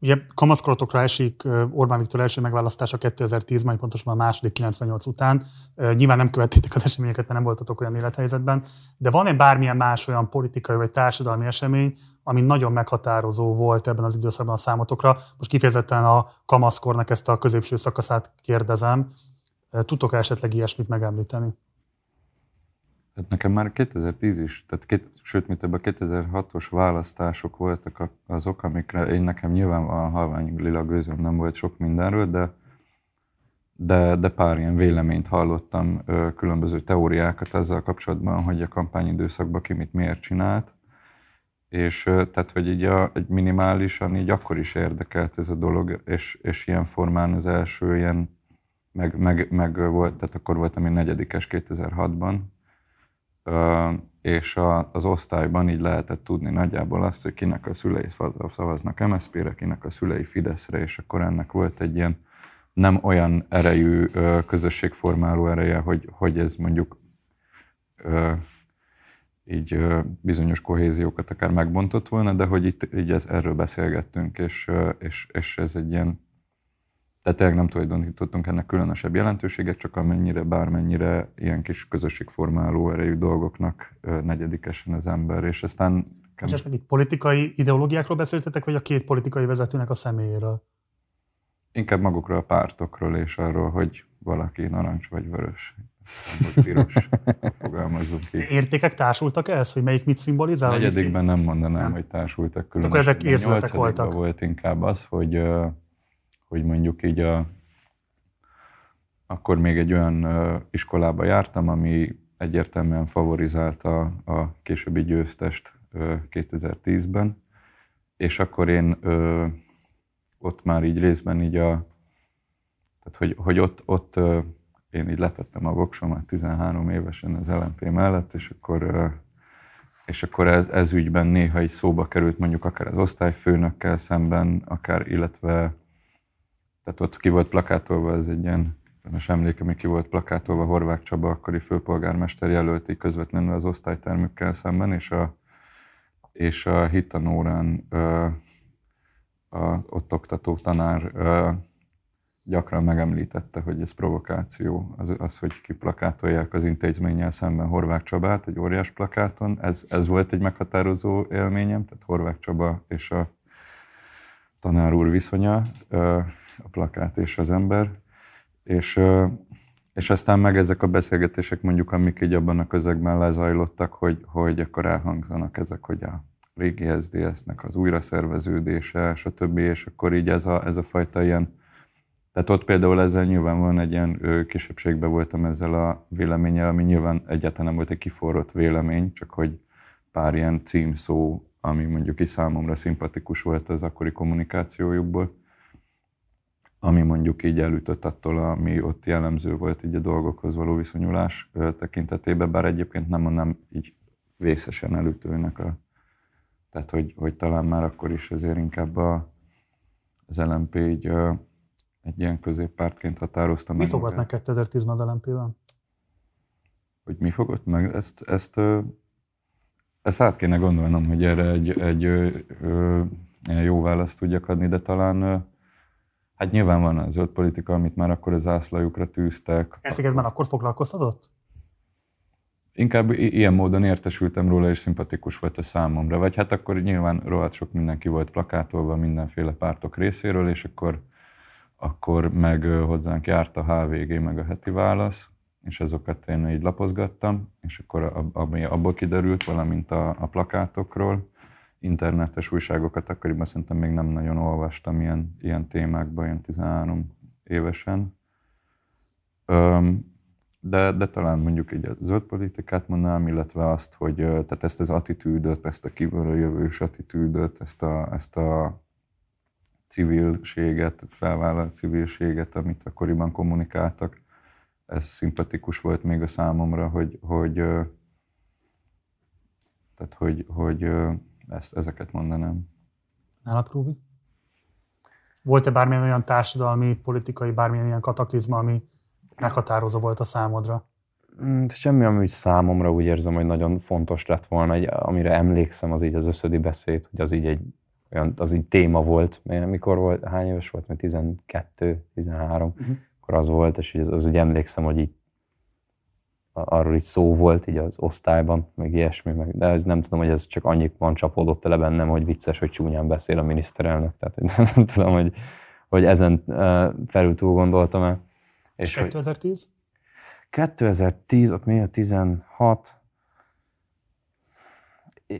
Ugye kamaszkorotokra esik Orbán Viktor első megválasztása 2010-ben, pontosan a második 98 után. Nyilván nem követtétek az eseményeket, mert nem voltatok olyan élethelyzetben, de van-e bármilyen más olyan politikai vagy társadalmi esemény, ami nagyon meghatározó volt ebben az időszakban a számotokra? Most kifejezetten a kamaszkornak ezt a középső szakaszát kérdezem, Tudtok -e esetleg ilyesmit megemlíteni? Hát nekem már 2010 is, tehát két, sőt, mint ebben a 2006-os választások voltak azok, amikre én nekem nyilván a halvány lila gőzöm nem volt sok mindenről, de, de, de pár ilyen véleményt hallottam, különböző teóriákat ezzel kapcsolatban, hogy a kampányidőszakban ki mit miért csinált. És tehát, hogy így a, egy minimálisan így akkor is érdekelt ez a dolog, és, és ilyen formán az első ilyen meg, meg, meg volt, tehát akkor voltam én negyedikes 2006-ban, és a, az osztályban így lehetett tudni nagyjából azt, hogy kinek a szülei szavaznak MSZP-re, kinek a szülei Fideszre, és akkor ennek volt egy ilyen nem olyan erejű közösségformáló ereje, hogy, hogy ez mondjuk így bizonyos kohéziókat akár megbontott volna, de hogy itt így ez, erről beszélgettünk, és, és, és ez egy ilyen tehát tényleg nem tulajdonítottunk ennek különösebb jelentőséget, csak amennyire, bármennyire ilyen kis közösségformáló erejű dolgoknak negyedikesen az ember, és aztán... És esetleg itt politikai ideológiákról beszéltetek, vagy a két politikai vezetőnek a személyéről? Inkább magukról a pártokról, és arról, hogy valaki narancs vagy vörös, vagy piros, fogalmazzuk ki. Értékek társultak ehhez, hogy melyik mit szimbolizál? Negyedikben nem mondanám, nem. hogy társultak különösen. Akkor ezek érzületek voltak. volt inkább az, hogy hogy mondjuk így a, akkor még egy olyan iskolába jártam, ami egyértelműen favorizálta a későbbi győztest 2010-ben, és akkor én ott már így részben így a Tehát, hogy, hogy ott, ott én így letettem a voksomat 13 évesen az LMP mellett, és akkor, és akkor ez, ez ügyben néha így szóba került mondjuk akár az osztályfőnökkel szemben, akár, illetve tehát ott ki volt plakátolva, ez egy ilyen most emlékem, hogy ki volt plakátolva Horváth Csaba, akkori főpolgármester jelölti közvetlenül az osztálytermükkel szemben, és a, és a hitanórán a, ott oktató tanár gyakran megemlítette, hogy ez provokáció, az, az hogy kiplakátolják az intézménnyel szemben Horváth Csabát egy óriás plakáton. Ez, ez volt egy meghatározó élményem, tehát Horváth Csaba és a tanár úr viszonya, a plakát és az ember. És, és aztán meg ezek a beszélgetések mondjuk, amik így abban a közegben lezajlottak, hogy, hogy akkor elhangzanak ezek, hogy a régi SZDSZ-nek az újraszerveződése, stb. És akkor így ez a, ez a fajta ilyen tehát ott például ezzel nyilván van egy ilyen kisebbségben voltam ezzel a véleménnyel, ami nyilván egyáltalán nem volt egy kiforrott vélemény, csak hogy pár ilyen címszó, ami mondjuk is számomra szimpatikus volt az akkori kommunikációjukból, ami mondjuk így elütött attól, ami ott jellemző volt így a dolgokhoz való viszonyulás tekintetében, bár egyébként nem mondom így vészesen elütőnek a tehát, hogy, hogy talán már akkor is azért inkább a, az LMP így egy ilyen középpártként határozta mi meg. Mi fogott meg 2010-ben az LMP-ben? Hogy mi fogott meg? Ezt, ezt, ezt át kéne gondolnom, hogy erre egy, egy ö, ö, jó választ tudjak adni, de talán hát nyilván van az zöld politika, amit már akkor az ászlajukra tűztek. Ezt akkor... már akkor foglalkoztatott? Inkább ilyen módon értesültem róla, és szimpatikus volt a számomra. Vagy hát akkor nyilván rohadt sok mindenki volt plakátolva mindenféle pártok részéről, és akkor akkor meg hozzánk járt a HVG, meg a heti válasz, és azokat én így lapozgattam, és akkor ami abból kiderült, valamint a, a plakátokról, internetes újságokat akkoriban szerintem még nem nagyon olvastam ilyen, ilyen témákban, ilyen 13 évesen. Öm, de, de talán mondjuk így a zöld politikát mondanám, illetve azt, hogy tehát ezt az attitűdöt, ezt a kívülről jövős attitűdöt, ezt a, ezt a civilséget, felvállalt civilséget, amit akkoriban kommunikáltak. Ez szimpatikus volt még a számomra, hogy, hogy, tehát hogy, hogy ezt, ezeket mondanám. Nálad, Krúbi? Volt-e bármilyen olyan társadalmi, politikai, bármilyen ilyen kataklizma, ami meghatározó volt a számodra? Mm, semmi, ami úgy számomra úgy érzem, hogy nagyon fontos lett volna, egy, amire emlékszem, az így az összödi beszéd, hogy az így egy olyan, az így téma volt, mikor volt, hány éves volt, mert 12, 13, uh-huh. Akkor az volt, és az, az úgy emlékszem, hogy így arról is szó volt így az osztályban, meg ilyesmi, meg, de ez nem tudom, hogy ez csak annyit van csapódott le bennem, hogy vicces, hogy csúnyán beszél a miniszterelnök, tehát nem, nem tudom, hogy, hogy ezen felül túl gondoltam el. És 2010? Hogy 2010, ott mi a 16,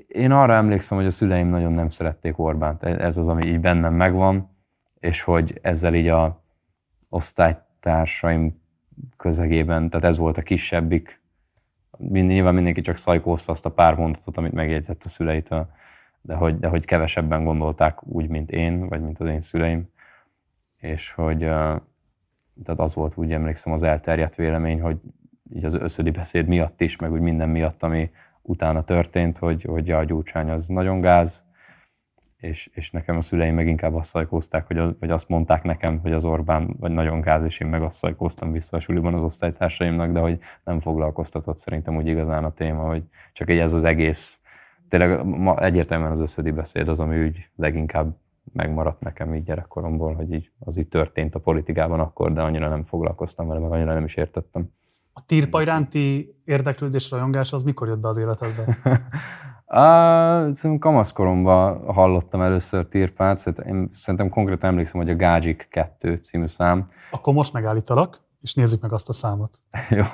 én arra emlékszem, hogy a szüleim nagyon nem szerették Orbánt. Ez az, ami így bennem megvan, és hogy ezzel így a osztálytársaim közegében, tehát ez volt a kisebbik. Nyilván mindenki csak szajkózta azt a pár mondatot, amit megjegyzett a szüleitől, de hogy, de hogy kevesebben gondolták úgy, mint én, vagy mint az én szüleim. És hogy tehát az volt úgy emlékszem az elterjedt vélemény, hogy így az összödi beszéd miatt is, meg úgy minden miatt, ami, utána történt, hogy, hogy a gyurcsány az nagyon gáz, és, és nekem a szüleim meg inkább azt szajkózták, hogy vagy azt mondták nekem, hogy az Orbán vagy nagyon gáz, és én meg azt szajkóztam vissza a suliban az osztálytársaimnak, de hogy nem foglalkoztatott szerintem úgy igazán a téma, hogy csak egy ez az egész, tényleg ma egyértelműen az összödi beszéd az, ami úgy leginkább megmaradt nekem így gyerekkoromból, hogy így, az így történt a politikában akkor, de annyira nem foglalkoztam vele, meg annyira nem is értettem. A tírpa iránti érdeklődés, rajongás az mikor jött be az életedbe? Szerintem kamaszkoromban hallottam először tirpát, szerintem, szerintem konkrétan emlékszem, hogy a Gágyik 2 című szám. Akkor most megállítalak, és nézzük meg azt a számot. Jó.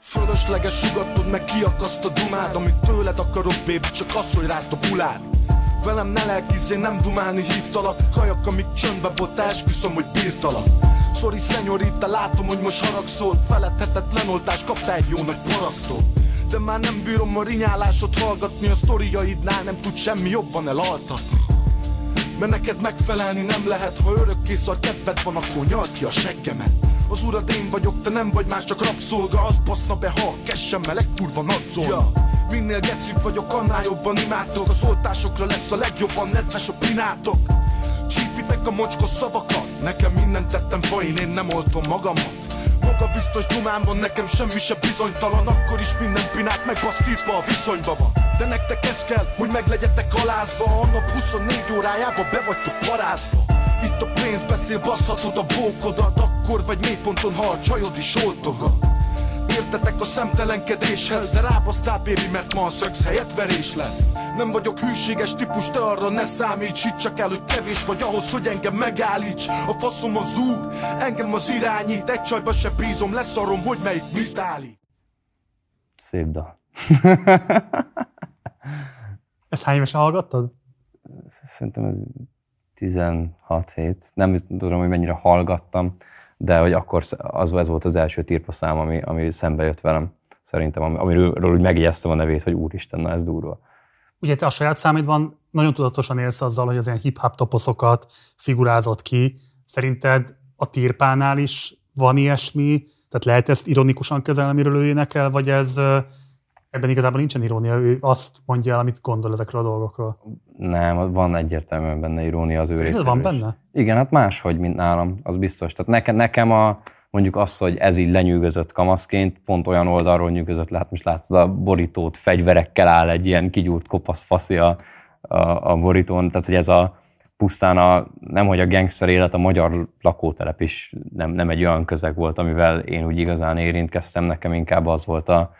Fölösleges sugattod meg kiakaszt a dumád Amit tőled akarok, baby, csak az, hogy rázd a bulád Velem ne lelkizzél, nem dumálni hívtalak Kajak, amik csöndbe botta, esküszöm, hogy bírtalak Sorry, szenyorita, látom, hogy most haragszol Feledhetetlen oltás, kaptál egy jó nagy parasztól De már nem bírom a rinyálásot hallgatni A sztoriaidnál nem tud semmi jobban elaltatni. Mert neked megfelelni nem lehet Ha örökké szar kedved van, akkor nyald ki a seggemet. Az urad én vagyok, te nem vagy más, csak rabszolga Az baszna be, ha a egy kurva nadzol. Ja. Minél gecibb vagyok, annál jobban imádtok. Az oltásokra lesz a legjobban nedves a pinátok. Csípitek a mocskos szavakat Nekem mindent tettem fain, én nem oltom magamat Maga biztos dumám van, nekem semmi se bizonytalan. Akkor is minden pinák megbasztítva a viszonyba van. De nektek ez kell, hogy meglegyetek alázva. A nap 24 órájába be vagytok parázva. Itt a pénz beszél, baszhatod a bókodat. Akkor vagy mélyponton, ha a csajod is oltogat Értetek a szemtelenkedéshez De rábasztál baby, mert ma a szöksz helyett verés lesz Nem vagyok hűséges típus, te arra ne számíts Hidd csak el, hogy kevés vagy ahhoz, hogy engem megállíts A faszom az úr, engem az irányít Egy csajba se bízom, leszarom, hogy melyik mit állít Szép dal. Ezt hány évesen hallgattad? Szerintem ez 16 hét. Nem tudom, hogy mennyire hallgattam, de hogy akkor az, ez volt az első tirpa szám, ami, ami szembe jött velem. Szerintem, amiről úgy megjegyeztem a nevét, hogy úristen, na ez durva. Ugye te a saját számidban nagyon tudatosan élsz azzal, hogy az ilyen hip-hop toposzokat figurázott ki. Szerinted a tirpánál is van ilyesmi? Tehát lehet ezt ironikusan kezelni, amiről ő énekel, vagy ez ebben igazából nincsen irónia, ő azt mondja el, amit gondol ezekről a dolgokról. Nem, van egyértelműen benne irónia az ő részéről van benne? Igen, hát máshogy, mint nálam, az biztos. Tehát nekem, nekem a, mondjuk az, hogy ez így lenyűgözött kamaszként, pont olyan oldalról nyűgözött lehet, most látod a borítót, fegyverekkel áll egy ilyen kigyúrt kopasz faszi a, a, a borítón, tehát hogy ez a pusztán a, nem hogy a gangster élet, a magyar lakótelep is nem, nem egy olyan közeg volt, amivel én úgy igazán érintkeztem, nekem inkább az volt a,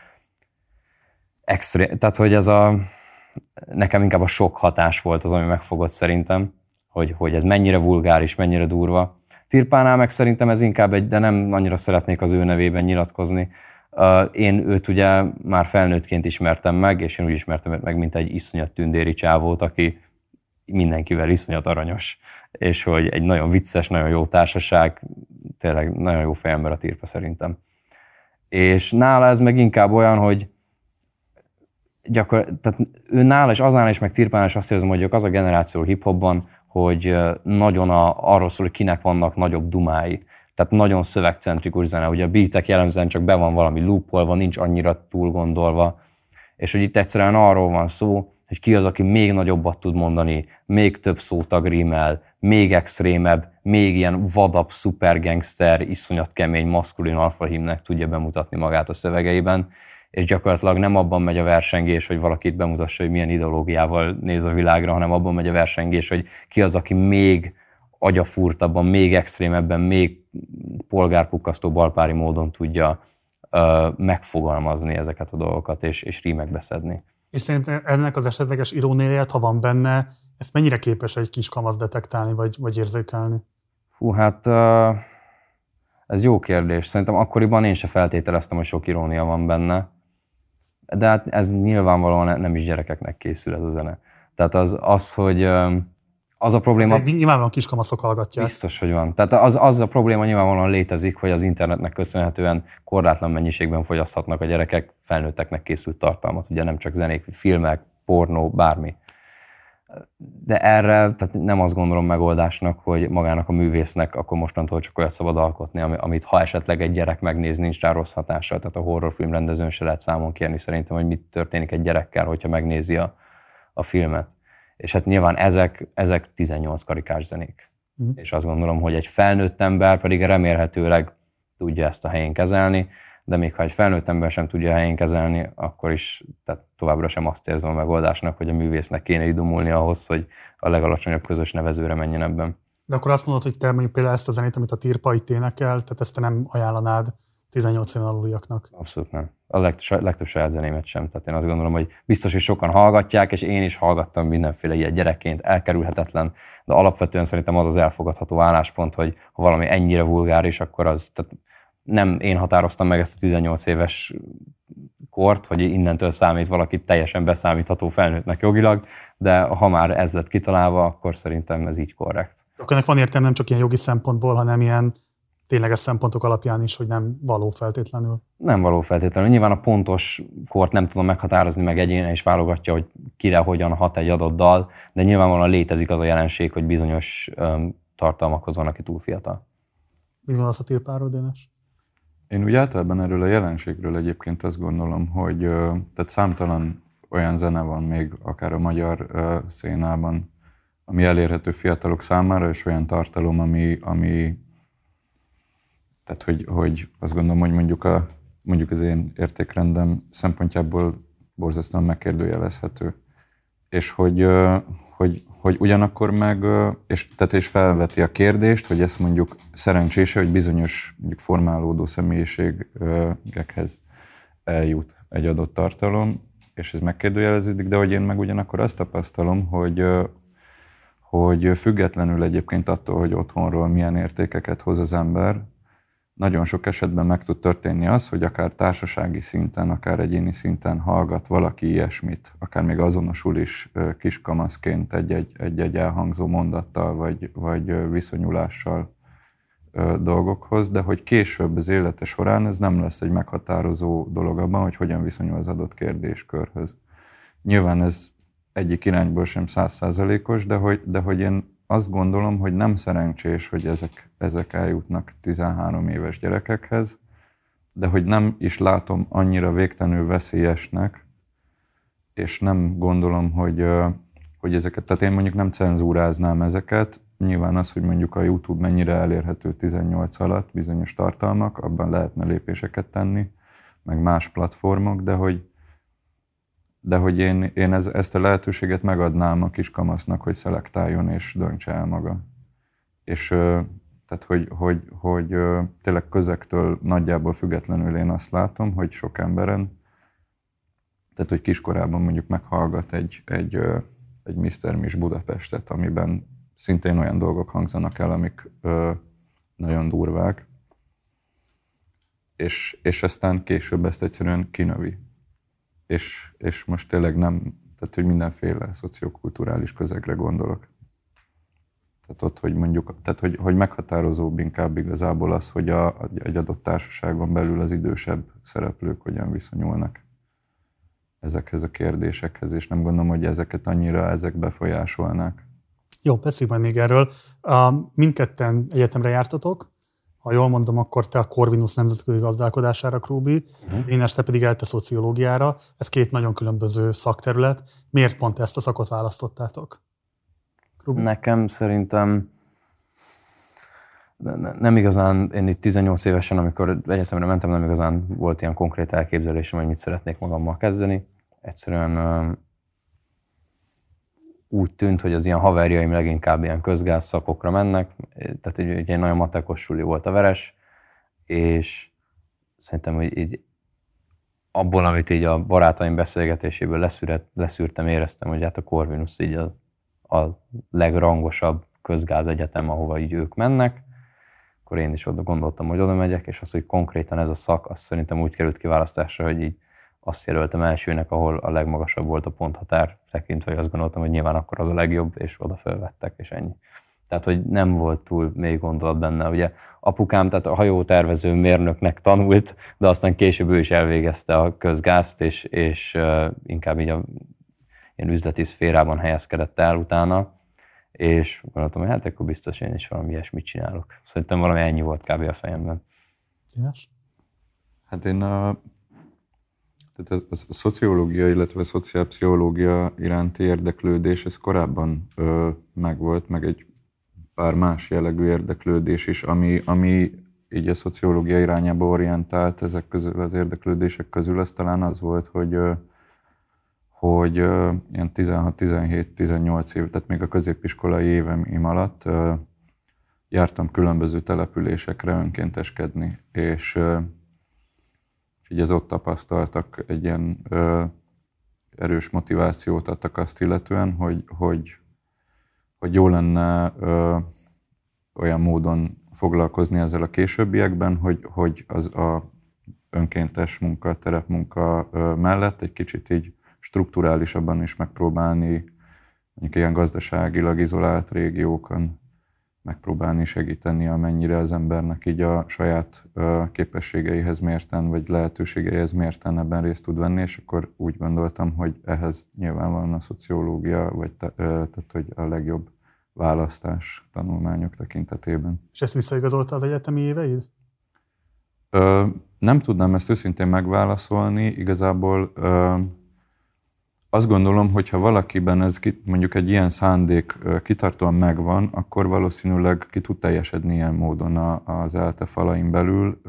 extrém, tehát hogy ez a, nekem inkább a sok hatás volt az, ami megfogott szerintem, hogy, hogy ez mennyire vulgáris, mennyire durva. Tirpánál meg szerintem ez inkább egy, de nem annyira szeretnék az ő nevében nyilatkozni. Én őt ugye már felnőttként ismertem meg, és én úgy ismertem meg, mint egy iszonyat tündéri csávót, aki mindenkivel iszonyat aranyos, és hogy egy nagyon vicces, nagyon jó társaság, tényleg nagyon jó fejember a tirpa szerintem. És nála ez meg inkább olyan, hogy gyakor, tehát ő nála és azánál is, meg Tirpánál is azt érzem, hogy az a generáció hip-hopban, hogy nagyon a, arról szól, hogy kinek vannak nagyobb dumái. Tehát nagyon szövegcentrikus zene. Ugye a beatek jellemzően csak be van valami loopolva, nincs annyira túl gondolva. És hogy itt egyszerűen arról van szó, hogy ki az, aki még nagyobbat tud mondani, még több szótag rímel, még extrémebb, még ilyen vadabb, szupergangster, iszonyat kemény, maszkulin alfahimnek tudja bemutatni magát a szövegeiben és gyakorlatilag nem abban megy a versengés, hogy valakit bemutassa, hogy milyen ideológiával néz a világra, hanem abban megy a versengés, hogy ki az, aki még agyafúrtabban, még extrémebben, még polgárpukkasztó balpári módon tudja ö, megfogalmazni ezeket a dolgokat, és, és rímekbe szedni. És szerintem ennek az esetleges iróniáját, ha van benne, ezt mennyire képes egy kis kamasz detektálni, vagy, vagy érzékelni? Hú, hát ez jó kérdés. Szerintem akkoriban én se feltételeztem, hogy sok irónia van benne de hát ez nyilvánvalóan nem is gyerekeknek készül ez a zene. Tehát az, az hogy az a probléma... De nyilvánvalóan kiskamaszok hallgatják. Biztos, hogy van. Tehát az, az a probléma nyilvánvalóan létezik, hogy az internetnek köszönhetően korlátlan mennyiségben fogyaszthatnak a gyerekek felnőtteknek készült tartalmat. Ugye nem csak zenék, filmek, pornó, bármi de erre tehát nem azt gondolom megoldásnak, hogy magának a művésznek akkor mostantól csak olyat szabad alkotni, amit ha esetleg egy gyerek megnéz, nincs rá rossz hatással. Tehát a horrorfilm rendezőn se lehet számon kérni szerintem, hogy mit történik egy gyerekkel, hogyha megnézi a, a filmet. És hát nyilván ezek, ezek 18 karikás zenék. Mm. És azt gondolom, hogy egy felnőtt ember pedig remélhetőleg tudja ezt a helyén kezelni, de még ha egy felnőtt ember sem tudja helyén kezelni, akkor is tehát továbbra sem azt érzem a megoldásnak, hogy a művésznek kéne idomulni ahhoz, hogy a legalacsonyabb közös nevezőre menjen ebben. De akkor azt mondod, hogy te mondjuk például ezt a zenét, amit a Tirpa itt énekel, tehát ezt te nem ajánlanád 18 éven aluliaknak? Abszolút nem. A legtöbb, legtöbb saját zenémet sem. Tehát én azt gondolom, hogy biztos, hogy sokan hallgatják, és én is hallgattam mindenféle ilyen gyerekként, elkerülhetetlen, de alapvetően szerintem az az elfogadható álláspont, hogy ha valami ennyire vulgáris, akkor az, tehát nem én határoztam meg ezt a 18 éves kort, hogy innentől számít valaki teljesen beszámítható felnőttnek jogilag, de ha már ez lett kitalálva, akkor szerintem ez így korrekt. Akkor ennek van értelme nem csak ilyen jogi szempontból, hanem ilyen tényleges szempontok alapján is, hogy nem való feltétlenül. Nem való feltétlenül. Nyilván a pontos kort nem tudom meghatározni, meg egyéne is válogatja, hogy kire hogyan hat egy adott dal, de nyilvánvalóan létezik az a jelenség, hogy bizonyos tartalmakhoz van, aki túl fiatal. Mi van az a tilpáról, Dénes? Én úgy általában erről a jelenségről egyébként azt gondolom, hogy tehát számtalan olyan zene van még akár a magyar szénában, ami elérhető fiatalok számára, és olyan tartalom, ami, ami tehát hogy, hogy azt gondolom, hogy mondjuk, a, mondjuk az én értékrendem szempontjából borzasztóan megkérdőjelezhető. És hogy, hogy, hogy ugyanakkor meg, és, tehát és felveti a kérdést, hogy ezt mondjuk szerencsése, hogy bizonyos mondjuk formálódó személyiségekhez eljut egy adott tartalom, és ez megkérdőjeleződik, de hogy én meg ugyanakkor azt tapasztalom, hogy, hogy függetlenül egyébként attól, hogy otthonról milyen értékeket hoz az ember, nagyon sok esetben meg tud történni az, hogy akár társasági szinten, akár egyéni szinten hallgat valaki ilyesmit, akár még azonosul is kiskamaszként egy-egy elhangzó mondattal, vagy, vagy viszonyulással dolgokhoz, de hogy később az élete során ez nem lesz egy meghatározó dolog abban, hogy hogyan viszonyul az adott kérdéskörhöz. Nyilván ez egyik irányból sem százszázalékos, de hogy, de hogy én azt gondolom, hogy nem szerencsés, hogy ezek, ezek eljutnak 13 éves gyerekekhez, de hogy nem is látom annyira végtelenül veszélyesnek, és nem gondolom, hogy, hogy ezeket, tehát én mondjuk nem cenzúráznám ezeket, nyilván az, hogy mondjuk a YouTube mennyire elérhető 18 alatt bizonyos tartalmak, abban lehetne lépéseket tenni, meg más platformok, de hogy, de hogy én, én ez, ezt a lehetőséget megadnám a kiskamasznak, hogy szelektáljon és döntse el maga. És tehát, hogy, hogy, hogy tényleg közektől nagyjából függetlenül én azt látom, hogy sok emberen, tehát, hogy kiskorában mondjuk meghallgat egy, egy, egy Mr. Miss Budapestet, amiben szintén olyan dolgok hangzanak el, amik nagyon durvák, és, és aztán később ezt egyszerűen kinövi és, és most tényleg nem, tehát hogy mindenféle szociokulturális közegre gondolok. Tehát ott, hogy mondjuk, tehát hogy, hogy meghatározóbb inkább igazából az, hogy a, egy adott társaságon belül az idősebb szereplők hogyan viszonyulnak ezekhez a kérdésekhez, és nem gondolom, hogy ezeket annyira ezek befolyásolnák. Jó, beszéljünk majd még erről. Mindketten egyetemre jártatok, ha jól mondom, akkor te a Corvinus nemzetközi gazdálkodására, Krúbi, uh-huh. én este pedig elte szociológiára. Ez két nagyon különböző szakterület. Miért pont ezt a szakot választottátok? Krúbi? Nekem szerintem nem igazán, én itt 18 évesen, amikor egyetemre mentem, nem igazán volt ilyen konkrét elképzelésem, hogy mit szeretnék magammal kezdeni. Egyszerűen úgy tűnt, hogy az ilyen haverjaim leginkább ilyen közgáz szakokra mennek, tehát egy, egy nagyon matekos suli volt a veres, és szerintem, hogy így abból, amit így a barátaim beszélgetéséből leszűrt, leszűrtem, éreztem, hogy hát a Corvinus így a, a legrangosabb közgáz egyetem, ahova így ők mennek, akkor én is oda gondoltam, hogy oda megyek, és az, hogy konkrétan ez a szak, azt szerintem úgy került kiválasztásra, hogy így azt jelöltem elsőnek, ahol a legmagasabb volt a ponthatár, tekintve, hogy azt gondoltam, hogy nyilván akkor az a legjobb, és oda felvettek, és ennyi. Tehát, hogy nem volt túl mély gondolat benne. Ugye apukám, tehát a hajótervező mérnöknek tanult, de aztán később ő is elvégezte a közgázt, és, és uh, inkább így a ilyen üzleti szférában helyezkedett el utána, és gondoltam, hogy hát akkor biztos én is valami ilyesmit csinálok. Szerintem valami ennyi volt kb. a fejemben. Yes. Hát én a tehát a, a szociológia, illetve a szociálpszichológia iránti érdeklődés, ez korábban ö, megvolt, meg egy pár más jellegű érdeklődés is, ami, ami így a szociológia irányába orientált ezek közül, az érdeklődések közül, az talán az volt, hogy hogy ilyen 16-17-18 év, tehát még a középiskolai éveim alatt jártam különböző településekre önkénteskedni, és így az ott tapasztaltak egy ilyen ö, erős motivációt adtak azt illetően, hogy, hogy, hogy jó lenne ö, olyan módon foglalkozni ezzel a későbbiekben, hogy, hogy az a önkéntes munka, terepmunka mellett egy kicsit így strukturálisabban is megpróbálni mondjuk ilyen gazdaságilag izolált régiókon megpróbálni segíteni, amennyire az embernek így a saját képességeihez mérten, vagy lehetőségeihez mérten ebben részt tud venni, és akkor úgy gondoltam, hogy ehhez nyilván van a szociológia, vagy te, tehát, hogy a legjobb választás tanulmányok tekintetében. És ezt visszaigazolta az egyetemi éveid? Ö, nem tudnám ezt őszintén megválaszolni, igazából ö, azt gondolom, hogy ha valakiben ez mondjuk egy ilyen szándék kitartóan megvan, akkor valószínűleg ki tud teljesedni ilyen módon az ELTE falain belül.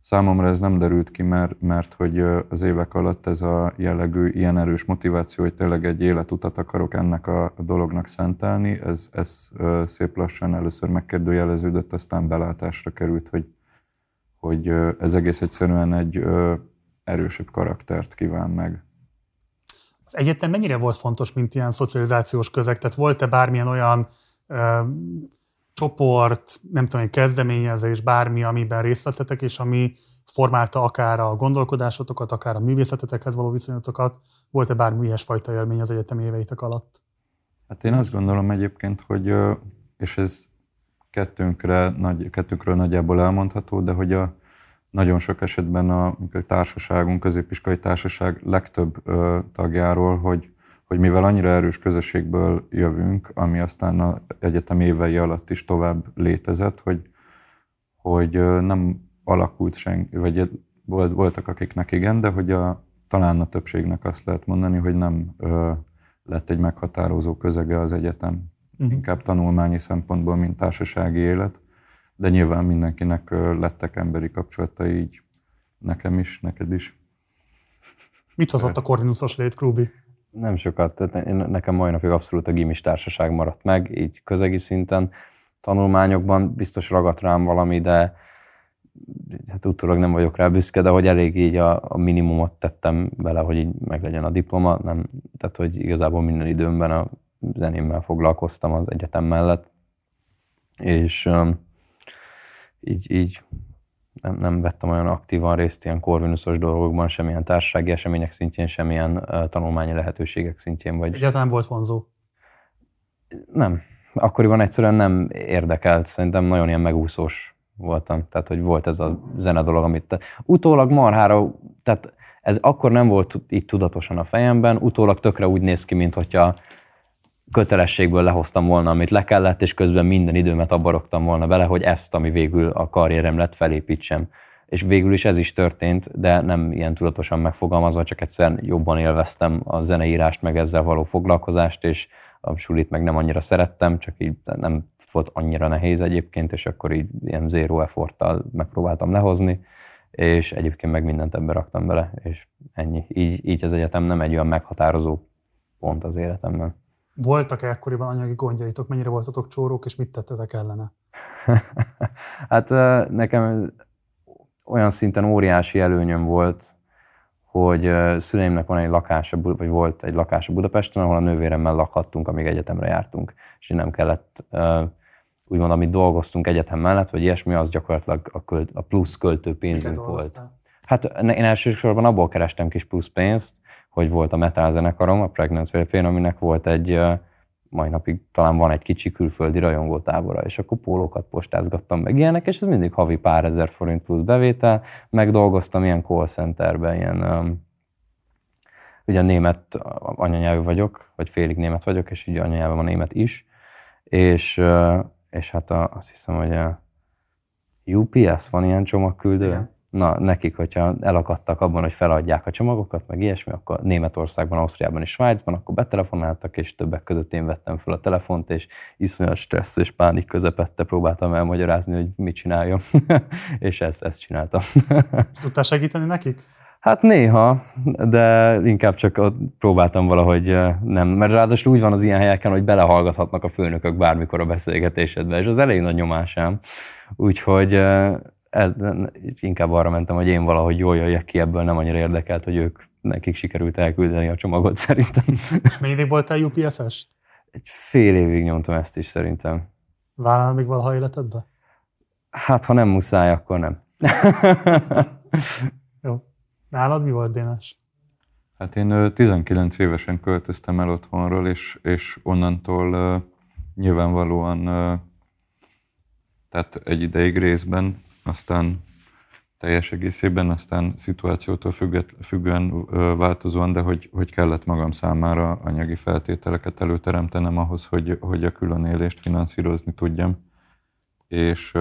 Számomra ez nem derült ki, mert, mert hogy az évek alatt ez a jellegű ilyen erős motiváció, hogy tényleg egy életutat akarok ennek a dolognak szentelni, ez, ez szép lassan először megkérdőjeleződött, aztán belátásra került, hogy, hogy ez egész egyszerűen egy erősebb karaktert kíván meg. Az egyetem mennyire volt fontos, mint ilyen szocializációs közeg? Tehát volt-e bármilyen olyan ö, csoport, nem tudom, kezdeményezés, bármi, amiben részt vettetek, és ami formálta akár a gondolkodásotokat, akár a művészetetekhez való viszonyatokat? Volt-e bármi ilyesfajta élmény az egyetemi éveitek alatt? Hát én azt gondolom egyébként, hogy, és ez kettőnkre, nagy, kettőnkről nagyjából elmondható, de hogy a, nagyon sok esetben a, a társaságunk, középiskolai társaság legtöbb ö, tagjáról, hogy, hogy mivel annyira erős közösségből jövünk, ami aztán az egyetem évei alatt is tovább létezett, hogy, hogy nem alakult senki, vagy volt, voltak akiknek igen, de hogy a, talán a többségnek azt lehet mondani, hogy nem ö, lett egy meghatározó közege az egyetem. Uh-huh. Inkább tanulmányi szempontból, mint társasági élet de nyilván mindenkinek lettek emberi kapcsolatai, így nekem is, neked is. Mit hozott a Corvinusos lét, Krubi? Nem sokat, tehát én, nekem mai napig abszolút a gimis társaság maradt meg, így közegi szinten. Tanulmányokban biztos ragadt rám valami, de hát utólag nem vagyok rá büszke, de hogy elég így a, a minimumot tettem bele, hogy így meglegyen a diploma, nem, tehát hogy igazából minden időmben a zenémmel foglalkoztam az egyetem mellett, és um, így, így nem, nem vettem olyan aktívan részt ilyen korvinuszos dolgokban, semmilyen társasági események szintjén, semmilyen uh, tanulmányi lehetőségek szintjén. Vagy... Egyáltalán volt vonzó? Nem. Akkoriban egyszerűen nem érdekelt, szerintem nagyon ilyen megúszós voltam. Tehát, hogy volt ez a zene dolog, amit utólag marhára, tehát ez akkor nem volt így tudatosan a fejemben, utólag tökre úgy néz ki, mint hogyha kötelességből lehoztam volna, amit le kellett, és közben minden időmet abba rogtam volna bele, hogy ezt, ami végül a karrierem lett, felépítsem. És végül is ez is történt, de nem ilyen tudatosan megfogalmazva, csak egyszerűen jobban élveztem a zeneírást, meg ezzel való foglalkozást, és a sulit meg nem annyira szerettem, csak így nem volt annyira nehéz egyébként, és akkor így ilyen zero efforttal megpróbáltam lehozni, és egyébként meg mindent ebbe raktam bele, és ennyi. Így, így az egyetem nem egy olyan meghatározó pont az életemben. Voltak-e ekkoriban anyagi gondjaitok, mennyire voltatok csórók, és mit tettetek ellene? hát nekem olyan szinten óriási előnyöm volt, hogy szüleimnek van egy lakása, vagy volt egy lakása Budapesten, ahol a nővéremmel lakhattunk, amíg egyetemre jártunk, és nem kellett úgymond, amit dolgoztunk egyetem mellett, vagy ilyesmi, az gyakorlatilag a, költ, a plusz költő pénzünk volt. Hát én elsősorban abból kerestem kis plusz pénzt, hogy volt a metal zenekarom, a Pregnant Philippine, aminek volt egy, mai napig talán van egy kicsi külföldi rajongótábora, és akkor pólókat postázgattam meg ilyenek, és ez mindig havi pár ezer forint plusz bevétel, megdolgoztam ilyen call centerben, ilyen ugye német anyanyelvű vagyok, vagy félig német vagyok, és ugye anyanyelvem a német is, és, és hát a, azt hiszem, hogy a UPS van ilyen csomagküldő, Igen na, nekik, hogyha elakadtak abban, hogy feladják a csomagokat, meg ilyesmi, akkor Németországban, Ausztriában és Svájcban, akkor betelefonáltak, és többek között én vettem fel a telefont, és iszonyat stressz és pánik közepette próbáltam elmagyarázni, hogy mit csináljon, és ezt, ezt csináltam. Tudtál segíteni nekik? Hát néha, de inkább csak ott próbáltam valahogy nem, mert ráadásul úgy van az ilyen helyeken, hogy belehallgathatnak a főnökök bármikor a beszélgetésedbe, és az elég nagy nyomásám. Úgyhogy ez, inkább arra mentem, hogy én valahogy jól jöjjek ki ebből, nem annyira érdekelt, hogy ők nekik sikerült elküldeni a csomagot szerintem. És mennyi voltál UPS-es? Egy fél évig nyomtam ezt is szerintem. Vállalnál még valaha életedbe? Hát, ha nem muszáj, akkor nem. Jó. Nálad mi volt, Dénes? Hát én 19 évesen költöztem el otthonról, és, és onnantól nyilvánvalóan Tehát egy ideig részben, aztán teljes egészében, aztán szituációtól függet, függően változóan, de hogy, hogy kellett magam számára anyagi feltételeket előteremtenem ahhoz, hogy, hogy a külön élést finanszírozni tudjam. És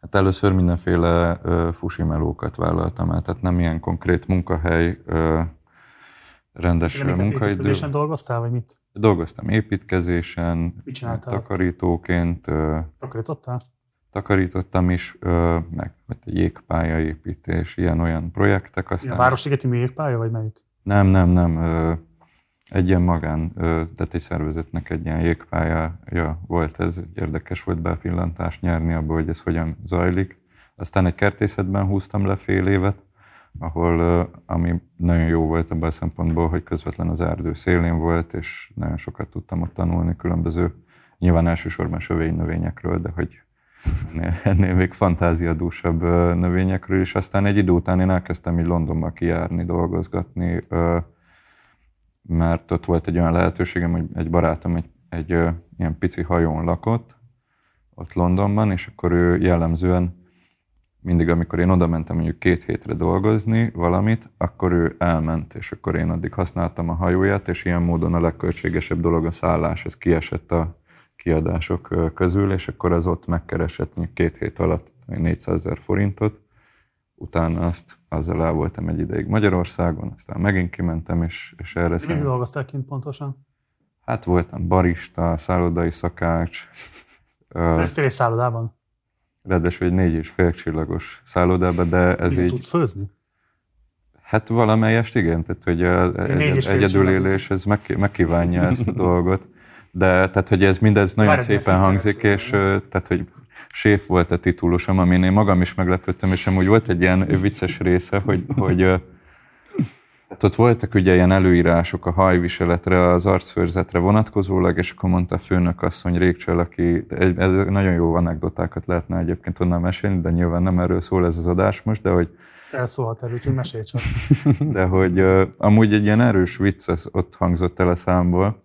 hát először mindenféle fusimelókat vállaltam el, tehát nem ilyen konkrét munkahely, rendes munkaidő. dolgoztál, vagy mit? Dolgoztam építkezésen, takarítóként. Takarítottál? Takarítottam is, meg egy jégpályaépítés, ilyen-olyan projektek. Aztán... A Városligeti jégpálya, vagy melyik? Nem, nem, nem. Egy ilyen magán, tehát egy szervezetnek egy ilyen jégpályaja volt ez. Érdekes volt bepillantást nyerni abból, hogy ez hogyan zajlik. Aztán egy kertészetben húztam le fél évet, ahol, ami nagyon jó volt abban a szempontból, hogy közvetlen az erdő szélén volt, és nagyon sokat tudtam ott tanulni különböző, nyilván elsősorban sövény növényekről, de hogy ennél, még fantáziadúsabb növényekről, és aztán egy idő után én elkezdtem így Londonba kijárni, dolgozgatni, mert ott volt egy olyan lehetőségem, hogy egy barátom egy, egy ilyen pici hajón lakott, ott Londonban, és akkor ő jellemzően mindig, amikor én oda mentem mondjuk két hétre dolgozni valamit, akkor ő elment, és akkor én addig használtam a hajóját, és ilyen módon a legköltségesebb dolog a szállás, ez kiesett a kiadások közül, és akkor az ott megkeresett mondjuk két hét alatt 400 ezer forintot, utána azt azzal el voltam egy ideig Magyarországon, aztán megint kimentem, és, és erre Mi dolgoztál kint pontosan? Hát voltam barista, szállodai szakács. Főztél egy szállodában? Ráadásul egy négy és fél csillagos szállodában, de ez Mi így... tudsz főzni? Hát valamelyest igen, tehát hogy egy, egyedülélés, ez meg, megkívánja ezt a dolgot. De tehát, hogy ez mindez nagyon Várj, szépen hangzik, és tehát, hogy séf volt a titulusom, amin én magam is meglepődtem, és amúgy volt egy ilyen vicces része, hogy, hogy hát ott voltak ugye ilyen előírások a hajviseletre, az arcfőrzetre vonatkozólag, és akkor mondta a főnök asszony Régcsel, aki egy, ez nagyon jó anekdotákat lehetne egyébként onnan mesélni, de nyilván nem erről szól ez az adás most, de hogy Elszólhat erről, hogy mesélj csak. De hogy uh, amúgy egy ilyen erős vicc ott hangzott el a számból,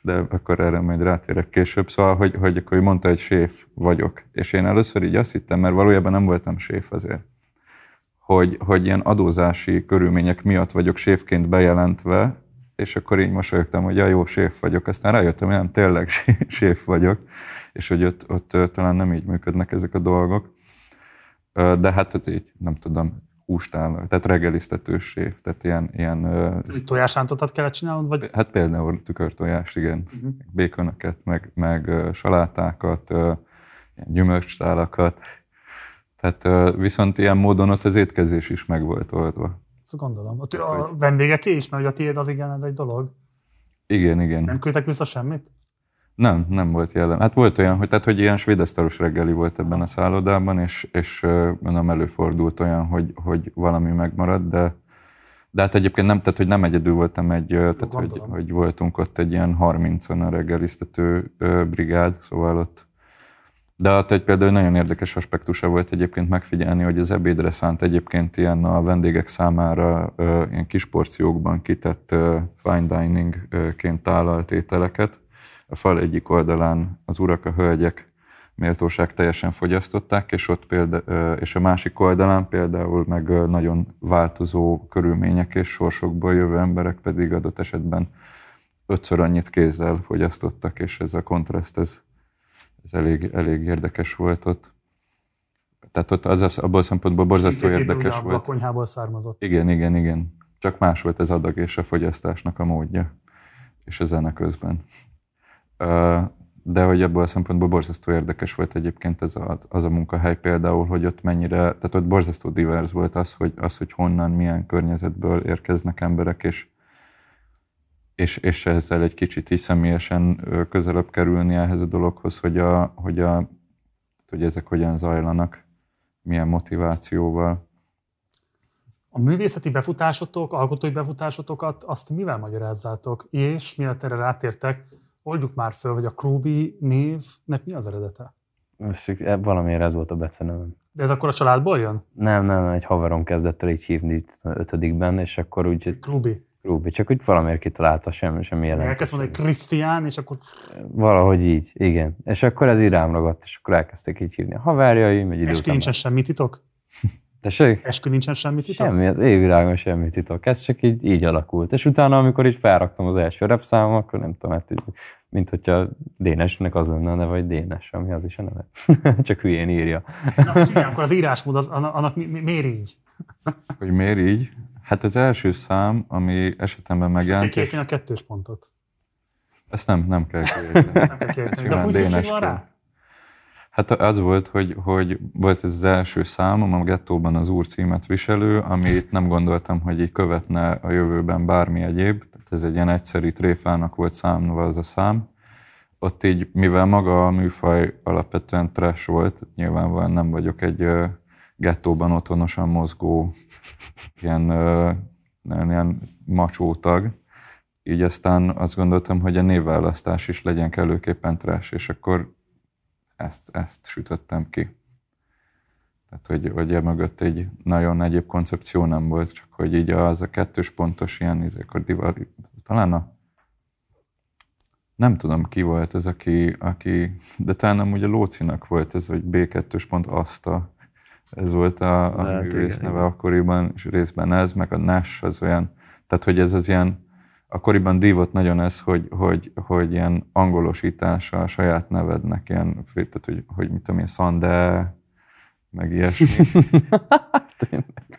de akkor erre majd rátérek később. Szóval, hogy, hogy akkor mondta, hogy séf vagyok. És én először így azt hittem, mert valójában nem voltam séf azért, hogy, hogy ilyen adózási körülmények miatt vagyok séfként bejelentve, és akkor így mosolyogtam, hogy ja, jó, séf vagyok. Aztán rájöttem, hogy nem, tényleg séf vagyok, és hogy ott, ott talán nem így működnek ezek a dolgok. De hát ez így, nem tudom, hústál, tehát reggelisztetős séf, tehát ilyen... ilyen Tojásántotat kellett csinálnod? Vagy? Hát például tükörtojás, igen. Uh-huh. Békonöket, meg, meg salátákat, ilyen gyümölcstálakat. Tehát viszont ilyen módon ott az étkezés is meg volt oldva. Ezt gondolom. A, a vendégeké is, mert a tiéd az igen, ez egy dolog. Igen, igen. Nem küldtek vissza semmit? Nem, nem volt jelen. Hát volt olyan, hogy, tehát, hogy ilyen svédesztalos reggeli volt ebben a szállodában, és, és nem előfordult olyan, hogy, hogy valami megmaradt, de, de hát egyébként nem, tehát, hogy nem egyedül voltam egy, tehát, hogy, hogy, voltunk ott egy ilyen 30-an a reggelisztető brigád, szóval ott de hát egy például nagyon érdekes aspektusa volt egyébként megfigyelni, hogy az ebédre szánt egyébként ilyen a vendégek számára ilyen kis porciókban kitett fine diningként tálalt ételeket, a fal egyik oldalán az urak, a hölgyek méltóság teljesen fogyasztották, és, ott példa, és a másik oldalán például meg nagyon változó körülmények és sorsokból jövő emberek pedig adott esetben ötször annyit kézzel fogyasztottak, és ez a kontraszt, ez, ez elég, elég érdekes volt ott. Tehát ott az, abból a szempontból borzasztó érdekes volt. A konyhából származott. Igen, igen, igen. Csak más volt az adag és a fogyasztásnak a módja, és a zene közben. De hogy ebből a szempontból borzasztó érdekes volt egyébként ez a, az a munkahely például, hogy ott mennyire, tehát ott borzasztó divers volt az, hogy, az, hogy honnan, milyen környezetből érkeznek emberek, és, és, és ezzel egy kicsit is személyesen közelebb kerülni ehhez a dologhoz, hogy, a, hogy, a, hogy ezek hogyan zajlanak, milyen motivációval. A művészeti befutásotok, alkotói befutásotokat azt mivel magyarázzátok? És mielőtt erre rátértek, oldjuk már föl, hogy a Krúbi névnek mi az eredete? E, valamiért ez volt a becenevem. De ez akkor a családból jön? Nem, nem, egy haverom kezdett el így hívni ötödikben, és akkor úgy... Klubi. Rubi, csak úgy valamiért kitalálta, semmi, semmi jelentős. Elkezd mondani, hogy Krisztián, és akkor Valahogy így, igen. És akkor ez így rám ragadt, és akkor elkezdték így hívni a haverjaim, egy idő eskü nincsen semmi titok? Tessék? Eskü nincsen semmi titok? Semmi, az évvilágon semmi titok. Ez csak így, így alakult. És utána, amikor így felraktam az első repszámom, akkor nem tudom, hát így, mint hogyha Dénesnek az lenne a neve, vagy Dénes, ami az is a neve. csak hülyén írja. Na, és igen, akkor az írásmód, az, annak, mi, mi, miért így? Hogy miért így? Hát az első szám, ami esetemben megjelent, és kérni a kettős pontot. ezt nem, nem kell kérni. Nem kell kérni. De szükség van rá? Hát az volt, hogy, hogy volt ez az első számom, a gettóban az úr címet viselő, amit nem gondoltam, hogy így követne a jövőben bármi egyéb. Tehát ez egy ilyen egyszerű tréfának volt számva az a szám. Ott így, mivel maga a műfaj alapvetően trash volt, nyilvánvalóan nem vagyok egy gettóban otthonosan mozgó ilyen, ilyen macsó tag, így aztán azt gondoltam, hogy a névválasztás is legyen kellőképpen trash, és akkor ezt, ezt sütöttem ki. Tehát, hogy, hogy e mögött egy nagyon egyéb koncepció nem volt, csak hogy így az a kettős pontos ilyen, így akkor divar, talán a nem tudom ki volt ez, aki, aki de talán amúgy a Lócinak volt ez, hogy B2 pont aszta. Ez volt a, a Lehet, művész igen, neve akkoriban, és részben ez, meg a Nash az olyan, tehát hogy ez az ilyen, akkoriban dívott nagyon ez, hogy, hogy, hogy ilyen angolosítása a saját nevednek, ilyen, tehát hogy, hogy mit tudom, ilyen Szande, meg ilyesmi.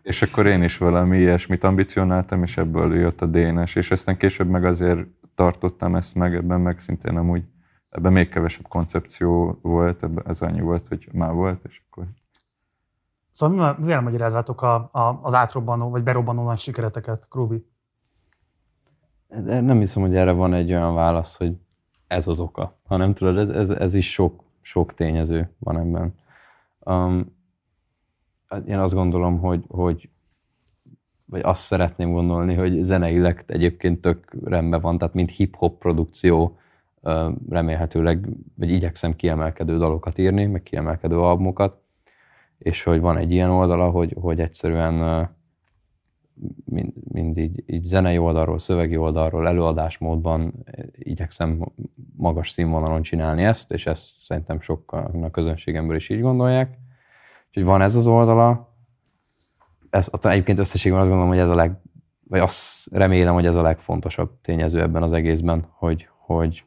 és akkor én is valami ilyesmit ambicionáltam, és ebből jött a Dénes, és aztán később meg azért tartottam ezt meg, ebben meg szintén amúgy, ebben még kevesebb koncepció volt, ebben ez annyi volt, hogy már volt, és akkor Szóval mivel, mivel magyarázzátok a, a, az átrobbanó, vagy berobbanó nagy sikereteket, Krubi? De nem hiszem, hogy erre van egy olyan válasz, hogy ez az oka, hanem tudod, ez, ez, ez is sok, sok tényező van ebben. Um, hát én azt gondolom, hogy, hogy vagy azt szeretném gondolni, hogy zeneileg egyébként tök rendben van, tehát mint hip-hop produkció remélhetőleg, vagy igyekszem kiemelkedő dalokat írni, meg kiemelkedő albumokat, és hogy van egy ilyen oldala, hogy, hogy egyszerűen mind, mind így, így zenei oldalról, szövegi oldalról, előadásmódban igyekszem magas színvonalon csinálni ezt, és ezt szerintem sokan a közönségemből is így gondolják. Úgyhogy van ez az oldala. Ez, egyébként összességben azt gondolom, hogy ez a leg, vagy azt remélem, hogy ez a legfontosabb tényező ebben az egészben, hogy, hogy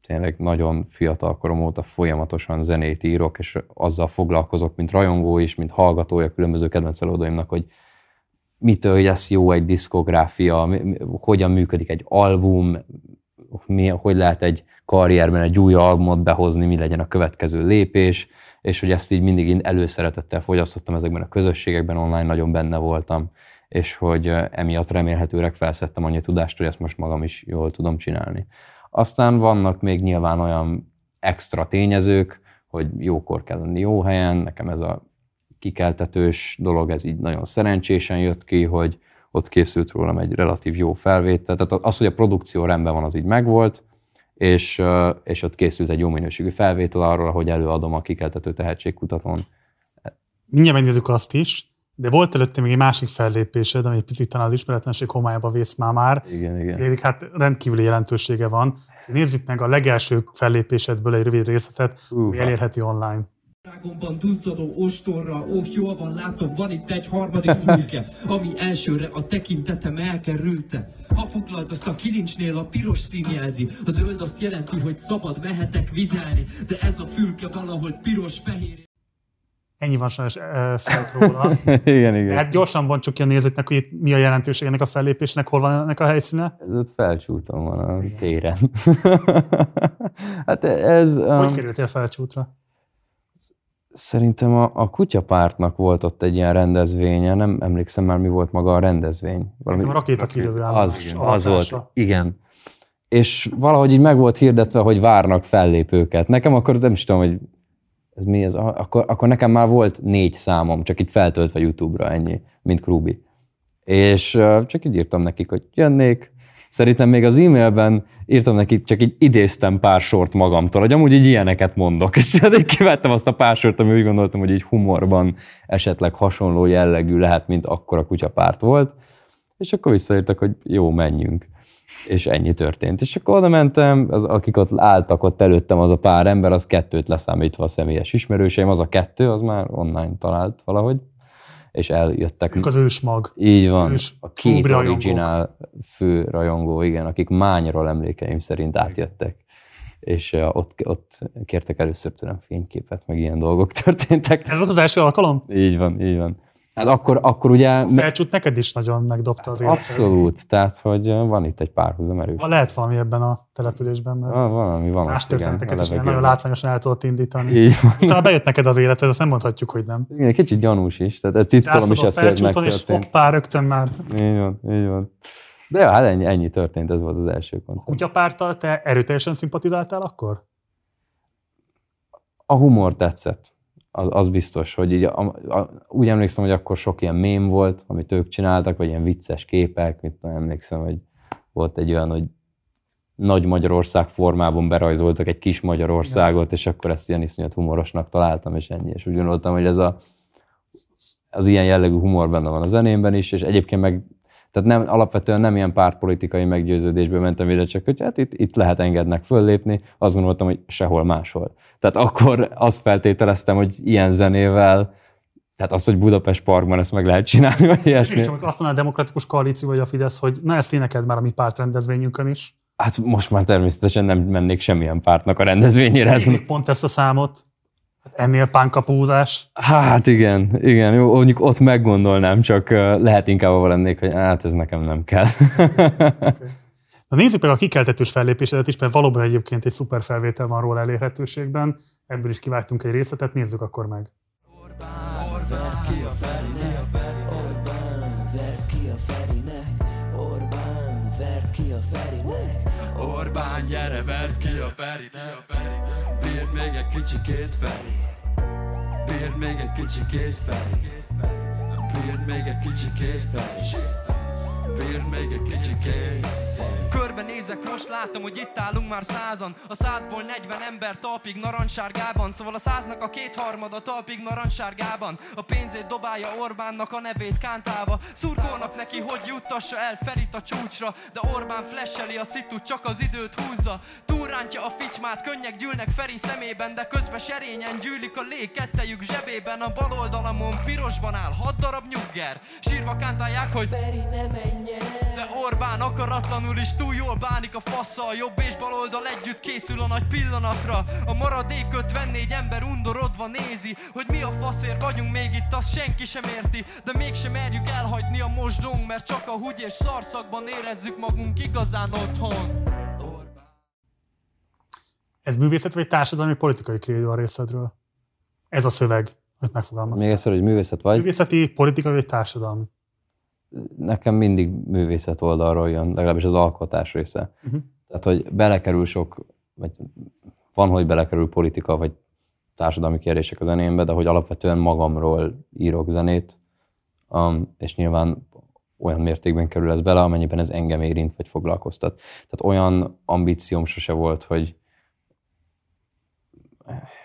tényleg nagyon fiatal korom óta folyamatosan zenét írok, és azzal foglalkozok, mint rajongó is, mint hallgatója különböző kedvenc előadóimnak, hogy mitől lesz jó egy diszkográfia, hogyan működik egy album, mi, hogy lehet egy karrierben egy új albumot behozni, mi legyen a következő lépés, és hogy ezt így mindig én előszeretettel fogyasztottam ezekben a közösségekben, online nagyon benne voltam, és hogy emiatt remélhetőleg felszettem annyi tudást, hogy ezt most magam is jól tudom csinálni. Aztán vannak még nyilván olyan extra tényezők, hogy jókor kell lenni jó helyen, nekem ez a kikeltetős dolog, ez így nagyon szerencsésen jött ki, hogy ott készült rólam egy relatív jó felvétel. Tehát az, hogy a produkció rendben van, az így megvolt, és, és ott készült egy jó minőségű felvétel arról, hogy előadom a kikeltető tehetségkutatón. Mindjárt megnézzük azt is, de volt előtte még egy másik fellépésed, ami egy picit talán az ismeretlenség homályába vész már már. Igen, igen. Pedig hát rendkívüli jelentősége van. Nézzük meg a legelső fellépésedből egy rövid részletet, ami Húha. elérhető online. Rágomban duzzadó ostorra, ó, jól van, látom, van itt egy harmadik fülke, ami elsőre a tekintetem elkerülte. Ha foglalt azt a kilincsnél a piros szín jelzi, a zöld azt jelenti, hogy szabad mehetek vizelni, de ez a fülke valahol piros-fehér. Ennyi van sajnos ö, felt róla. igen, igen. Hát gyorsan bontsuk ki a nézőknek, hogy itt mi a jelentőség ennek a fellépésnek, hol van ennek a helyszíne. Ez ott felcsúton van a téren. hát ez... Hogy Um, kerültél felcsútra? Szerintem a, a kutyapártnak volt ott egy ilyen rendezvénye, nem emlékszem már mi volt maga a rendezvény. Valami a rakéta kilövő Az, az volt, igen. És valahogy így meg volt hirdetve, hogy várnak fellépőket. Nekem akkor nem is tudom, hogy ez mi ez, akkor, akkor nekem már volt négy számom, csak itt feltöltve YouTube-ra ennyi, mint Krubi. És csak így írtam nekik, hogy jönnék. Szerintem még az e-mailben írtam nekik, csak így idéztem pár sort magamtól, hogy amúgy így ilyeneket mondok. És hát így kivettem azt a pár sort, ami úgy gondoltam, hogy így humorban esetleg hasonló jellegű lehet, mint akkor a kutyapárt volt. És akkor visszaírtak, hogy jó, menjünk. És ennyi történt. És akkor oda mentem, az, akik ott álltak ott előttem, az a pár ember, az kettőt leszámítva a személyes ismerőseim, az a kettő, az már online talált valahogy, és eljöttek. Ők az ősmag. Így van, ős a két originál fő rajongó, igen, akik mányról emlékeim szerint átjöttek. És ott, ott kértek először tőlem fényképet, meg ilyen dolgok történtek. Ez volt az első alkalom? Így van, így van. Hát akkor, akkor ugye... me- Felcsút neked is nagyon megdobta az életed. Abszolút, tehát hogy van itt egy párhuzam erős. Lehet valami ebben a településben, mert Van, valami van. más történeteket a is nagyon látványosan el tudott indítani. Így van. Utána bejött neked az életed, azt nem mondhatjuk, hogy nem. Igen, kicsit gyanús is, tehát titkolom is ezt, hogy felcsúton, és megtörtént. hoppá, rögtön már Így van, így van. De jó, hát ennyi, ennyi történt, ez volt az első koncert. kutyapárttal te erőteljesen szimpatizáltál akkor? A humor tetszett. Az, az biztos, hogy így a, a, úgy emlékszem, hogy akkor sok ilyen mém volt, amit ők csináltak, vagy ilyen vicces képek, mit tudom, emlékszem, hogy volt egy olyan, hogy nagy Magyarország formában berajzoltak egy kis Magyarországot, és akkor ezt ilyen iszonyat humorosnak találtam, és ennyi. És úgy gondoltam, hogy ez a, az ilyen jellegű humor benne van a zenémben is, és egyébként meg tehát nem, alapvetően nem ilyen pártpolitikai meggyőződésbe mentem ide, csak hogy hát itt, itt lehet engednek föllépni, azt gondoltam, hogy sehol máshol. Tehát akkor azt feltételeztem, hogy ilyen zenével, tehát az, hogy Budapest Parkban ezt meg lehet csinálni, vagy ilyesmi. És amikor azt mondaná a demokratikus koalíció vagy a Fidesz, hogy na ezt énekeld már a mi pártrendezvényünkön is. Hát most már természetesen nem mennék semmilyen pártnak a rendezvényére. Ez, Még pont ezt a számot. Hát Ennél pánkapózás. hát igen, igen, jó, mondjuk ott meggondolnám, csak lehet inkább avval lennék, hogy hát ez nekem nem kell. Na nézzük meg a kikeltetős fellépésedet is, mert valóban egyébként egy szuper felvétel van róla elérhetőségben. Ebből is kivágtunk egy részletet, nézzük akkor meg. Verd ki a Ferinek, Orbán, ki a Ferinek, Orbán, ki a Ferinek, Orbán, gyere, verd ki a Ferinek. Bírd még egy kicsikét, Feri. Bírd még egy kicsikét, Feri. Bírd még egy kicsikét, Feri Bírd még egy kicsikét, Körbenézek, most látom, hogy itt állunk már százan. A százból 40 ember talpig narancssárgában Szóval a száznak a kétharmada talpig narancssárgában A pénzét dobálja Orbánnak a nevét kántálva. Szurkolnak neki, hogy juttassa el Ferit a csúcsra. De Orbán flasheli a szitut, csak az időt húzza. Túlrántja a ficsimát, könnyek gyűlnek Feri szemében De közben serényen gyűlik a lég kettejük zsebében. A bal oldalamon pirosban áll hat darab nyugger. Sírva kántálják, hogy Feri ne menjen el, de Orbán akaratlanul is túl jól bánik a faszal Jobb és bal oldal együtt készül a nagy pillanatra A maradék 54 ember undorodva nézi Hogy mi a faszért vagyunk még itt, azt senki sem érti De mégsem merjük elhagyni a mosdónk Mert csak a húgy és szarszakban érezzük magunk igazán otthon Ez művészet vagy társadalmi politikai krédó a részedről? Ez a szöveg, amit megfogalmaztál. Még egyszer, hogy művészet vagy, Művészeti, politikai vagy társadalmi? Nekem mindig művészet oldalról jön, legalábbis az alkotás része. Uh-huh. Tehát, hogy belekerül sok, vagy van, hogy belekerül politika, vagy társadalmi kérdések a zenémbe, de hogy alapvetően magamról írok zenét, um, és nyilván olyan mértékben kerül ez bele, amennyiben ez engem érint, vagy foglalkoztat. Tehát olyan ambícióm sose volt, hogy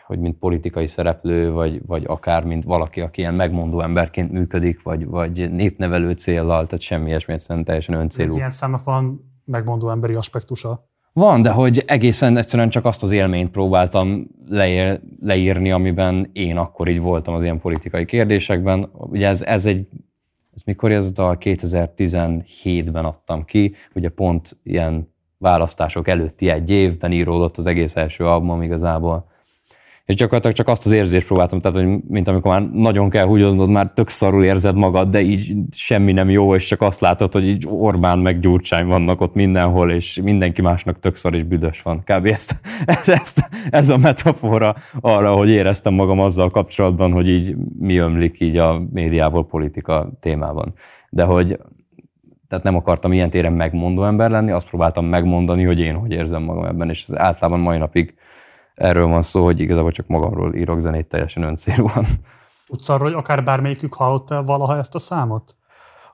hogy mint politikai szereplő, vagy, vagy akár mint valaki, aki ilyen megmondó emberként működik, vagy, vagy népnevelő céllal, tehát semmi ilyesmi, egyszerűen teljesen öncélú. Ilyen számnak van megmondó emberi aspektusa. Van, de hogy egészen egyszerűen csak azt az élményt próbáltam leír, leírni, amiben én akkor így voltam az ilyen politikai kérdésekben. Ugye ez, ez egy, ez mikor ez a dal 2017-ben adtam ki, ugye pont ilyen választások előtti egy évben íródott az egész első albumom igazából. És gyakorlatilag csak azt az érzést próbáltam, tehát, hogy mint amikor már nagyon kell húgyoznod, már tök szarul érzed magad, de így semmi nem jó, és csak azt látod, hogy így Orbán meg Gyurcsány vannak ott mindenhol, és mindenki másnak tök szar és büdös van. Kb. Ezt, ez, ez, ez a metafora arra, hogy éreztem magam azzal kapcsolatban, hogy így mi ömlik így a médiából politika témában. De hogy tehát nem akartam ilyen téren megmondó ember lenni, azt próbáltam megmondani, hogy én hogy érzem magam ebben, és ez általában mai napig erről van szó, hogy igazából csak magamról írok zenét teljesen öncélúan. Tudsz arról, hogy akár bármelyikük hallotta valaha ezt a számot?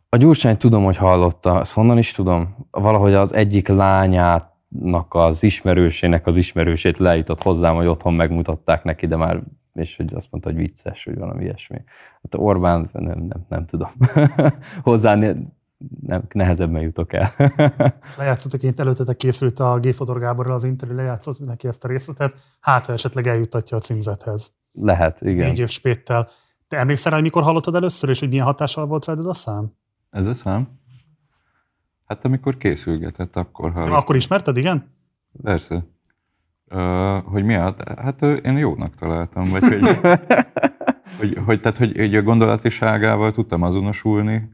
A Gyurcsány tudom, hogy hallotta, ezt honnan is tudom? Valahogy az egyik lányának az ismerősének az ismerősét lejutott hozzám, hogy otthon megmutatták neki, de már és hogy azt mondta, hogy vicces, hogy valami ilyesmi. Hát Orbán, nem, nem, nem tudom. Hozzá nem, nehezebben jutok el. Lejátszottak, én előttetek készült a G. Gáborral az interjú, lejátszott neki ezt a részletet, hát ha esetleg eljutatja a címzethez. Lehet, igen. Négy év spéttel. Te emlékszel hogy mikor hallottad először, és hogy milyen hatással volt rád ez a szám? Ez a szám? Hát amikor készülgetett, akkor hallottam. akkor ismerted, igen? Persze. Uh, hogy mi a, hát ö, én jónak találtam, vagy hogy, hogy, hogy, tehát, hogy így a gondolatiságával tudtam azonosulni,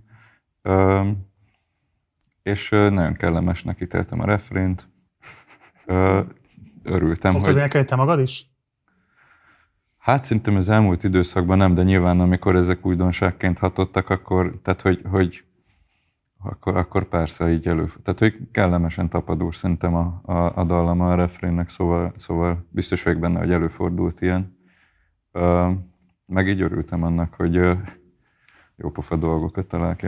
és nagyon kellemesnek ítéltem a refrént. Örültem, Fogtad hogy... te magad is? Hát szerintem az elmúlt időszakban nem, de nyilván amikor ezek újdonságként hatottak, akkor, tehát hogy, hogy akkor, akkor persze így elő. Tehát, hogy kellemesen tapadós szerintem a, a, a dallama a refrénnek, szóval, szóval biztos vagyok benne, hogy előfordult ilyen. Ö, meg így örültem annak, hogy ö, jó pofa dolgokat talál ki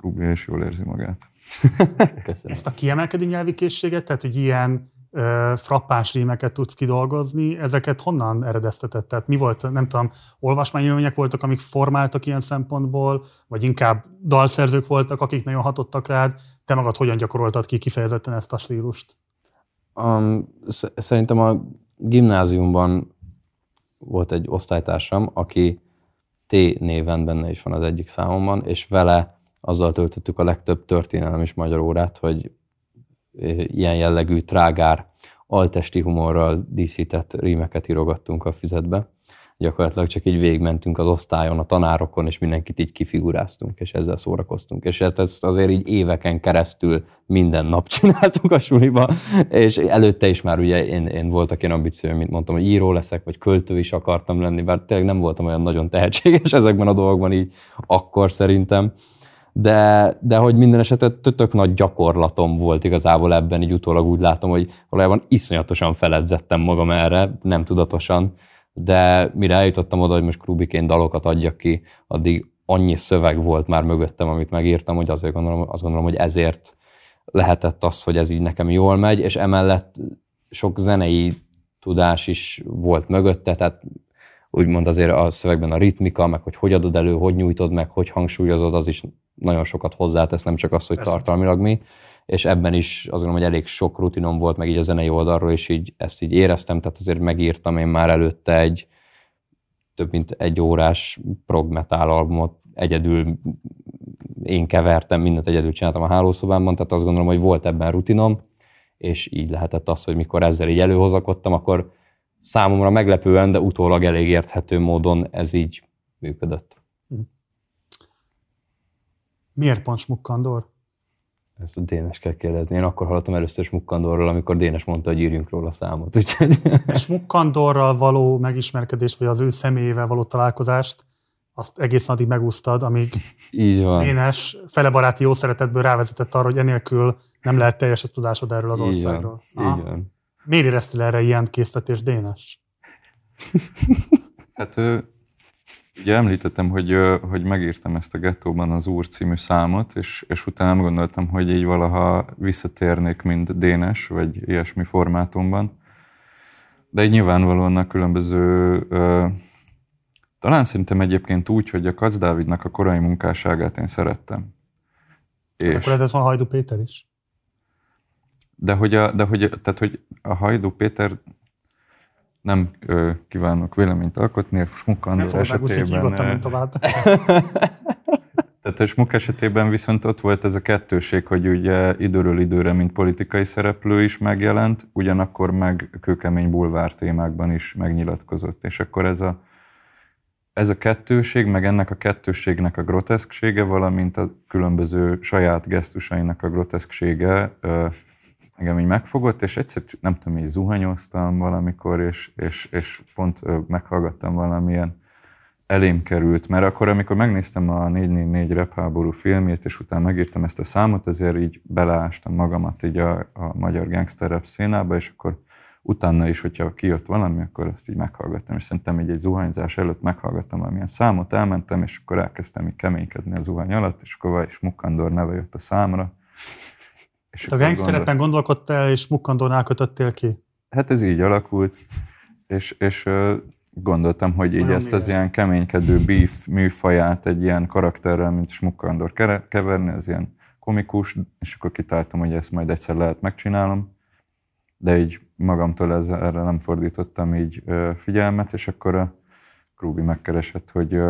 a Krubi, és jól érzi magát. Köszönöm. Ezt a kiemelkedő nyelvi készséget, tehát hogy ilyen ö, frappáns rímeket tudsz kidolgozni, ezeket honnan eredeztetett? Tehát mi volt, nem tudom, olvasmányélmények voltak, amik formáltak ilyen szempontból, vagy inkább dalszerzők voltak, akik nagyon hatottak rád, te magad hogyan gyakoroltad ki kifejezetten ezt a stílust? Um, sz- szerintem a gimnáziumban volt egy osztálytársam, aki T néven benne is van az egyik számomban, és vele azzal töltöttük a legtöbb történelem és magyar órát, hogy ilyen jellegű trágár, altesti humorral díszített rímeket írogattunk a füzetbe. Gyakorlatilag csak így végigmentünk az osztályon, a tanárokon, és mindenkit így kifiguráztunk, és ezzel szórakoztunk. És ezt, ezt azért így éveken keresztül minden nap csináltuk a suliba, és előtte is már ugye én, én voltak ilyen ambícióim, mint mondtam, hogy író leszek, vagy költő is akartam lenni, bár tényleg nem voltam olyan nagyon tehetséges ezekben a dolgokban így akkor szerintem de, de hogy minden esetre tök nagy gyakorlatom volt igazából ebben, így utólag úgy látom, hogy valójában iszonyatosan feledzettem magam erre, nem tudatosan, de mire eljutottam oda, hogy most Krubiként dalokat adjak ki, addig annyi szöveg volt már mögöttem, amit megírtam, hogy azért gondolom, azt gondolom, hogy ezért lehetett az, hogy ez így nekem jól megy, és emellett sok zenei tudás is volt mögötte, tehát úgymond azért a szövegben a ritmika, meg hogy hogy adod elő, hogy nyújtod meg, hogy hangsúlyozod, az is nagyon sokat hozzátesz, nem csak az, hogy Persze. tartalmilag mi, és ebben is azt gondolom, hogy elég sok rutinom volt, meg így a zenei oldalról, és így ezt így éreztem, tehát azért megírtam én már előtte egy több mint egy órás prog metal albumot, egyedül én kevertem, mindent egyedül csináltam a hálószobámban, tehát azt gondolom, hogy volt ebben rutinom, és így lehetett az, hogy mikor ezzel így előhozakodtam, akkor számomra meglepően, de utólag elég érthető módon ez így működött. Miért pont Smukkandor? Ezt a Dénes kell kérdezni. Én akkor hallottam először Smukkandorról, amikor Dénes mondta, hogy írjunk róla számot. Úgyhogy Smukkandorral való megismerkedést, vagy az ő személyével való találkozást, azt egészen addig megúsztad, amíg így van. Énes felebaráti jó szeretetből rávezetett arra, hogy enélkül nem lehet teljes a tudásod erről az Így országról. van. Aha. Így van. Miért éreztél erre ilyen késztetés, Dénes? Hát ö, ugye említettem, hogy, hogy megírtam ezt a Gettóban az Úr című számot, és, és utána nem gondoltam, hogy így valaha visszatérnék, mint Dénes, vagy ilyesmi formátumban. De így nyilvánvalóan a különböző, talán szerintem egyébként úgy, hogy a Kac Dávidnak a korai munkásságát én szerettem. És, Akkor ez van Hajdu Péter is. de hogy, a, de hogy, tehát, hogy a Hajdú Péter nem ö, kívánok véleményt alkotni, a Nem Smukkandor fogod megúszni, esetében. ment tovább. Tehát a Smuk esetében viszont ott volt ez a kettőség, hogy ugye időről időre, mint politikai szereplő is megjelent, ugyanakkor meg kőkemény bulvár témákban is megnyilatkozott. És akkor ez a, ez a kettőség, meg ennek a kettőségnek a groteszksége, valamint a különböző saját gesztusainak a groteszksége engem így megfogott, és egyszer, nem tudom, így zuhanyoztam valamikor, és, és, és pont meghallgattam valamilyen elém került, mert akkor, amikor megnéztem a 444 repháború filmjét, és utána megírtam ezt a számot, azért így beleástam magamat így a, a magyar gangster rap szénába, és akkor utána is, hogyha kijött valami, akkor azt így meghallgattam, és szerintem így egy zuhanyzás előtt meghallgattam valamilyen számot, elmentem, és akkor elkezdtem így keménykedni a zuhany alatt, és akkor is Mukkandor neve jött a számra. És a gangsterepen gondolkodtál, és Mukkandornál kötöttél ki. Hát ez így alakult, és, és gondoltam, hogy így Vajon ezt az ilyen keménykedő beef műfaját egy ilyen karakterrel, mint Smukkandor keverni, az ilyen komikus, és akkor kitaláltam, hogy ezt majd egyszer lehet megcsinálom, de így magamtól ez, erre nem fordítottam így figyelmet, és akkor a Krúbi megkeresett, hogy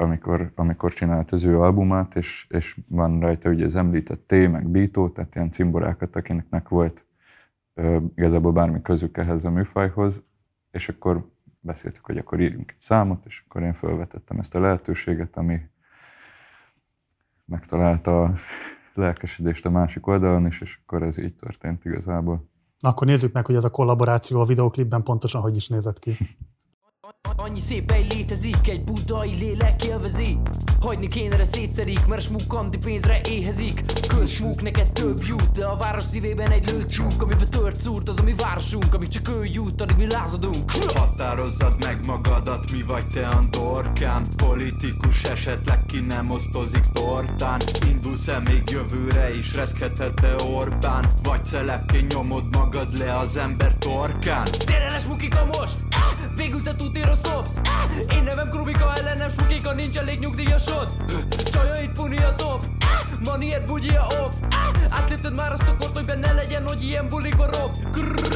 amikor, amikor csinált az ő albumát, és, és van rajta ugye az említett T, meg Bító, tehát ilyen cimborákat, akiknek volt ö, igazából bármi közük ehhez a műfajhoz, és akkor beszéltük, hogy akkor írjunk egy számot, és akkor én felvetettem ezt a lehetőséget, ami megtalálta a lelkesedést a másik oldalon is, és akkor ez így történt igazából. Na akkor nézzük meg, hogy ez a kollaboráció a videoklipben pontosan hogy is nézett ki. Annyi szép egy létezik, egy budai lélek élvezi. Hagyni kéne erre szétszerik, mert a smuk andi pénzre éhezik. Köz smuk neked több jut, de a város szívében egy lőcsúk Amiben tört szúrt az a mi városunk, amíg csak ő jut, addig mi lázadunk. Határozzad meg magadat, mi vagy te Andorkán Politikus esetleg ki nem osztozik tortán. Indulsz-e még jövőre is, reszkedhet-e Orbán? Vagy szelepként nyomod magad le az ember torkán? Le smukika most! Végül te szopsz! Eh! Én nevem Krubika, ellenem smukika, nincs elég nyugdíjasod! Csajait puni a top! Eh! Van ilyet bugyja off! Eh! Átlépted már azt a kort, hogy benne legyen, hogy ilyen bulikba rob!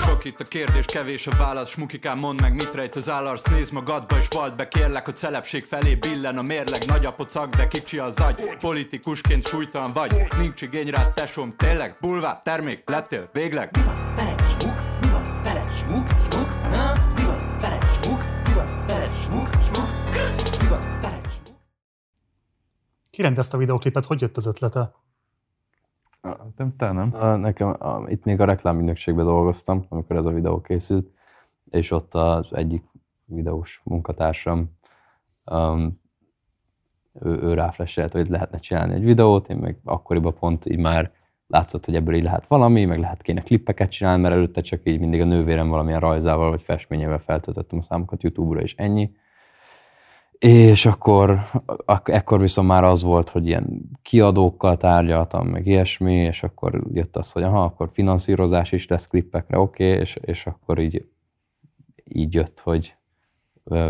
Sok itt a kérdés, kevés a válasz Smukikám, mondd meg, mit rejt az állarc Nézd magadba és vald be, kérlek, hogy szelepség felé billen a mérleg Nagy a pocak, de kicsi az agy Politikusként súlytalan vagy Nincs igény rád, tesom, tényleg Bulvár, termék, lettél, végleg Veled smuk, Ki rendezte a videoklipet, hogy jött az ötlete? Nem, te nem? A, nekem, a, itt még a reklámügynökségben dolgoztam, amikor ez a videó készült, és ott az egyik videós munkatársam, um, ő, ő ráfleselt, hogy lehetne csinálni egy videót, én meg akkoriban pont így már látszott, hogy ebből így lehet valami, meg lehet kéne klippeket csinálni, mert előtte csak így mindig a nővérem valamilyen rajzával vagy festményével feltöltöttem a számokat YouTube-ra, és ennyi. És akkor, ak- ekkor viszont már az volt, hogy ilyen kiadókkal tárgyaltam, meg ilyesmi, és akkor jött az, hogy aha, akkor finanszírozás is lesz klippekre, oké, okay, és, és akkor így, így jött, hogy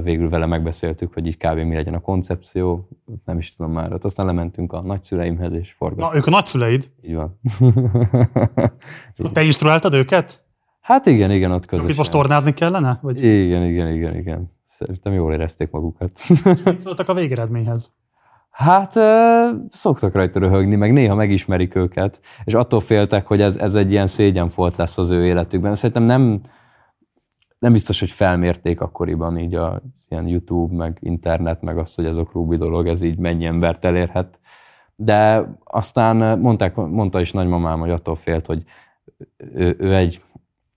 végül vele megbeszéltük, hogy így kb. mi legyen a koncepció, nem is tudom már, ott aztán lementünk a nagyszüleimhez, és forgattunk. Na, ők a nagyszüleid. Így van. Te instruáltad őket? hát igen, igen, ott közösen. itt most tornázni kellene? Vagy Igen, igen, igen, igen. Szerintem jól érezték magukat. mit szóltak a végeredményhez? Hát szoktak rajta röhögni, meg néha megismerik őket, és attól féltek, hogy ez, ez egy ilyen szégyenfolt lesz az ő életükben. Szerintem nem, nem biztos, hogy felmérték akkoriban így a ilyen YouTube, meg internet, meg azt, hogy ez a Krúbi dolog, ez így mennyi embert elérhet. De aztán mondták, mondta is nagymamám, hogy attól félt, hogy ő, ő egy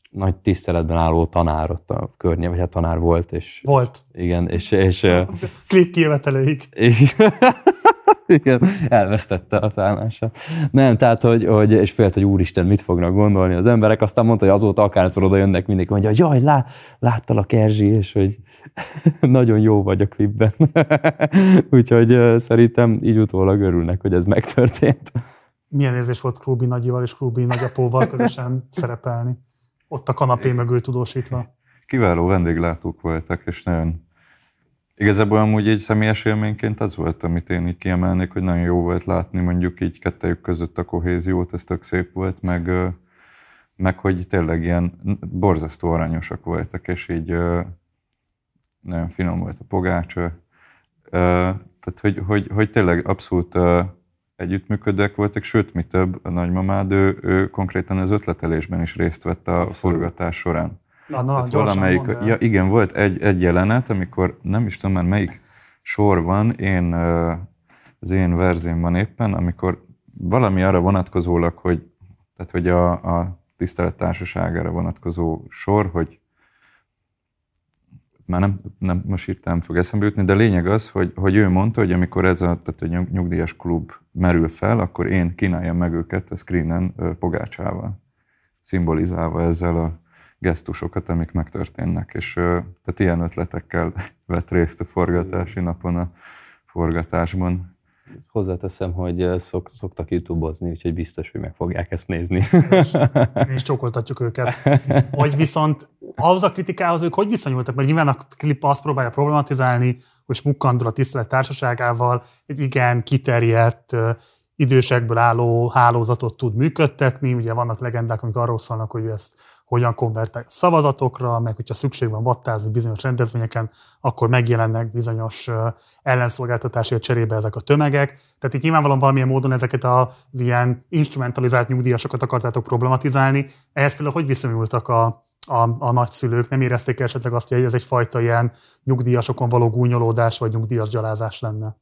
nagy tiszteletben álló tanár ott a környe, vagy hát tanár volt, és Volt. igen, és, és Klip kijövetelőig. igen, elvesztette a szállását. Nem, tehát, hogy, hogy és félt, hogy úristen, mit fognak gondolni az emberek, aztán mondta, hogy azóta akárszor oda jönnek mindenki, mondja, hogy jaj, lá, láttalak Erzsi, és hogy nagyon jó vagy a klipben. Úgyhogy szerintem így utólag örülnek, hogy ez megtörtént. Milyen érzés volt Krúbi nagyival és Krúbi nagyapóval közösen szerepelni? Ott a kanapé mögül tudósítva. Kiváló vendéglátók voltak, és nagyon Igazából amúgy egy személyes élményként az volt, amit én így kiemelnék, hogy nagyon jó volt látni mondjuk így kettejük között a kohéziót, ez tök szép volt, meg, meg hogy tényleg ilyen borzasztó aranyosak voltak, és így nagyon finom volt a pogács. ö, Tehát, hogy, hogy, hogy tényleg abszolút együttműködőek voltak, sőt, mi több, a nagymamád, ő, ő konkrétan az ötletelésben is részt vett a Abszolút. forgatás során. Na, na, gyorsan valamelyik, mondd ja, igen, volt egy, egy jelenet, amikor nem is tudom már melyik sor van, én, az én verzémban éppen, amikor valami arra vonatkozólag, hogy, tehát, hogy a, a tisztelet társaságára vonatkozó sor, hogy már nem, nem most hirtelen fog eszembe jutni, de lényeg az, hogy, hogy ő mondta, hogy amikor ez a, tehát a nyug- nyugdíjas klub merül fel, akkor én kínáljam meg őket a screenen pogácsával, szimbolizálva ezzel a gesztusokat, amik megtörténnek. És tehát ilyen ötletekkel vett részt a forgatási napon a forgatásban. Hozzáteszem, hogy ö, szok, szoktak YouTube-ozni, úgyhogy biztos, hogy meg fogják ezt nézni. Mi is csókoltatjuk őket. Vagy viszont ahhoz a kritikához ők hogy viszonyultak? Mert nyilván a klip azt próbálja problematizálni, hogy Smukkandor a tisztelet társaságával egy igen kiterjedt, ö, idősekből álló hálózatot tud működtetni. Ugye vannak legendák, amik arról szólnak, hogy ezt hogyan konvertál szavazatokra, meg hogyha szükség van vattázni bizonyos rendezvényeken, akkor megjelennek bizonyos ellenszolgáltatásért cserébe ezek a tömegek. Tehát itt nyilvánvalóan valamilyen módon ezeket az ilyen instrumentalizált nyugdíjasokat akartátok problematizálni. Ehhez például hogy viszonyultak a, a, a nagyszülők? Nem érezték esetleg azt, hogy ez egyfajta ilyen nyugdíjasokon való gúnyolódás vagy nyugdíjas gyalázás lenne?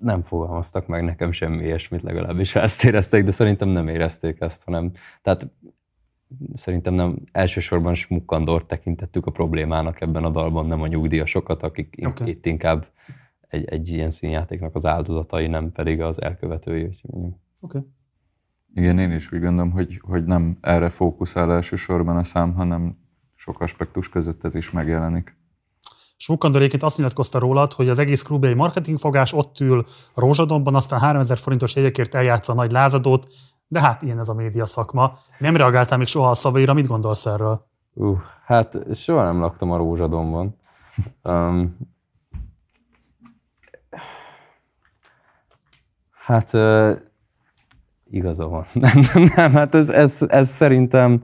nem fogalmaztak meg nekem semmi ilyesmit, legalábbis ha ezt érezték, de szerintem nem érezték ezt, hanem tehát szerintem nem elsősorban Smukkandort tekintettük a problémának ebben a dalban, nem a nyugdíjasokat, akik okay. itt inkább egy, egy ilyen színjátéknak az áldozatai, nem pedig az elkövetői. Oké. Igen, én is úgy gondolom, hogy, hogy nem erre fókuszál elsősorban a szám, hanem sok aspektus között ez is megjelenik. Smukkandor egyébként azt nyilatkozta rólad, hogy az egész klub egy marketingfogás, ott ül a Rózsadomban, aztán 3000 forintos jegyekért eljátsza a nagy lázadót, de hát ilyen ez a média szakma. Nem reagáltál még soha a szavaira, mit gondolsz erről? Uh, hát soha nem laktam a Rózsadomban. Um, hát uh, igaza van. Nem, nem, nem hát ez, ez, ez szerintem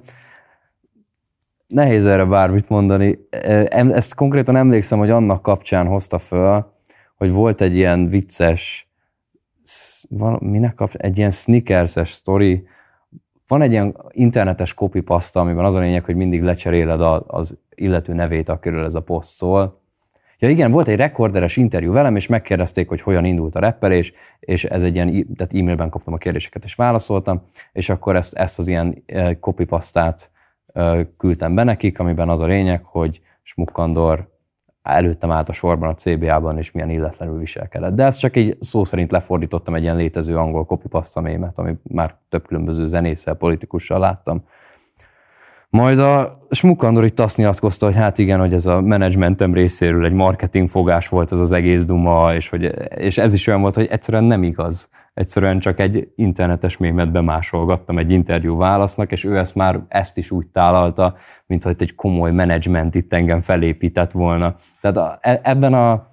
nehéz erre bármit mondani. Ezt konkrétan emlékszem, hogy annak kapcsán hozta föl, hogy volt egy ilyen vicces, val- minek kapcsán, egy ilyen sneakers-es sztori, van egy ilyen internetes copypasta, amiben az a lényeg, hogy mindig lecseréled a, az illető nevét, akiről ez a poszt szól. Ja igen, volt egy rekorderes interjú velem, és megkérdezték, hogy hogyan indult a rappelés, és ez egy ilyen, e- tehát e-mailben kaptam a kérdéseket, és válaszoltam, és akkor ezt, ezt az ilyen eh, copypastát eh, küldtem be nekik, amiben az a lényeg, hogy Smukkandor előttem állt a sorban a CBA-ban, és milyen illetlenül viselkedett. De ezt csak egy szó szerint lefordítottam egy ilyen létező angol copypasta mémet, ami már több különböző zenésszel, politikussal láttam. Majd a Smukkandor itt azt nyilatkozta, hogy hát igen, hogy ez a menedzsmentem részéről egy marketingfogás volt ez az egész duma, és, hogy, és ez is olyan volt, hogy egyszerűen nem igaz. Egyszerűen csak egy internetes mémet bemásolgattam egy interjú válasznak, és ő ezt már ezt is úgy tálalta, mintha itt egy komoly menedzsment itt engem felépített volna. Tehát a, e- ebben a,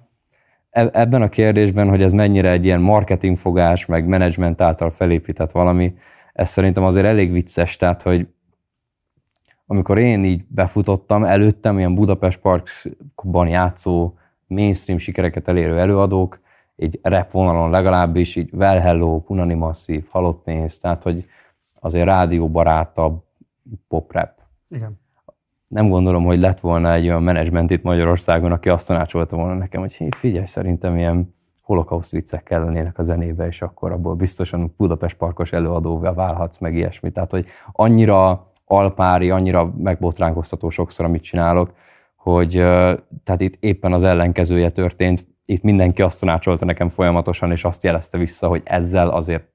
e- ebben a kérdésben, hogy ez mennyire egy ilyen marketingfogás, meg menedzsment által felépített valami, ez szerintem azért elég vicces, tehát hogy amikor én így befutottam, előttem ilyen Budapest Parkban játszó mainstream sikereket elérő előadók, így rap vonalon legalábbis, így Well Hello, Punani Massive, Halott Pénz, tehát hogy azért rádióbarátabb pop rap. Igen. Nem gondolom, hogy lett volna egy olyan menedzsment itt Magyarországon, aki azt tanácsolta volna nekem, hogy hé, figyelj, szerintem ilyen holokauszt viccek kellenének a zenébe, és akkor abból biztosan Budapest Parkos előadóvá válhatsz, meg ilyesmi. Tehát, hogy annyira alpári, annyira megbotránkoztató sokszor, amit csinálok, hogy tehát itt éppen az ellenkezője történt. Itt mindenki azt tanácsolta nekem folyamatosan, és azt jelezte vissza, hogy ezzel azért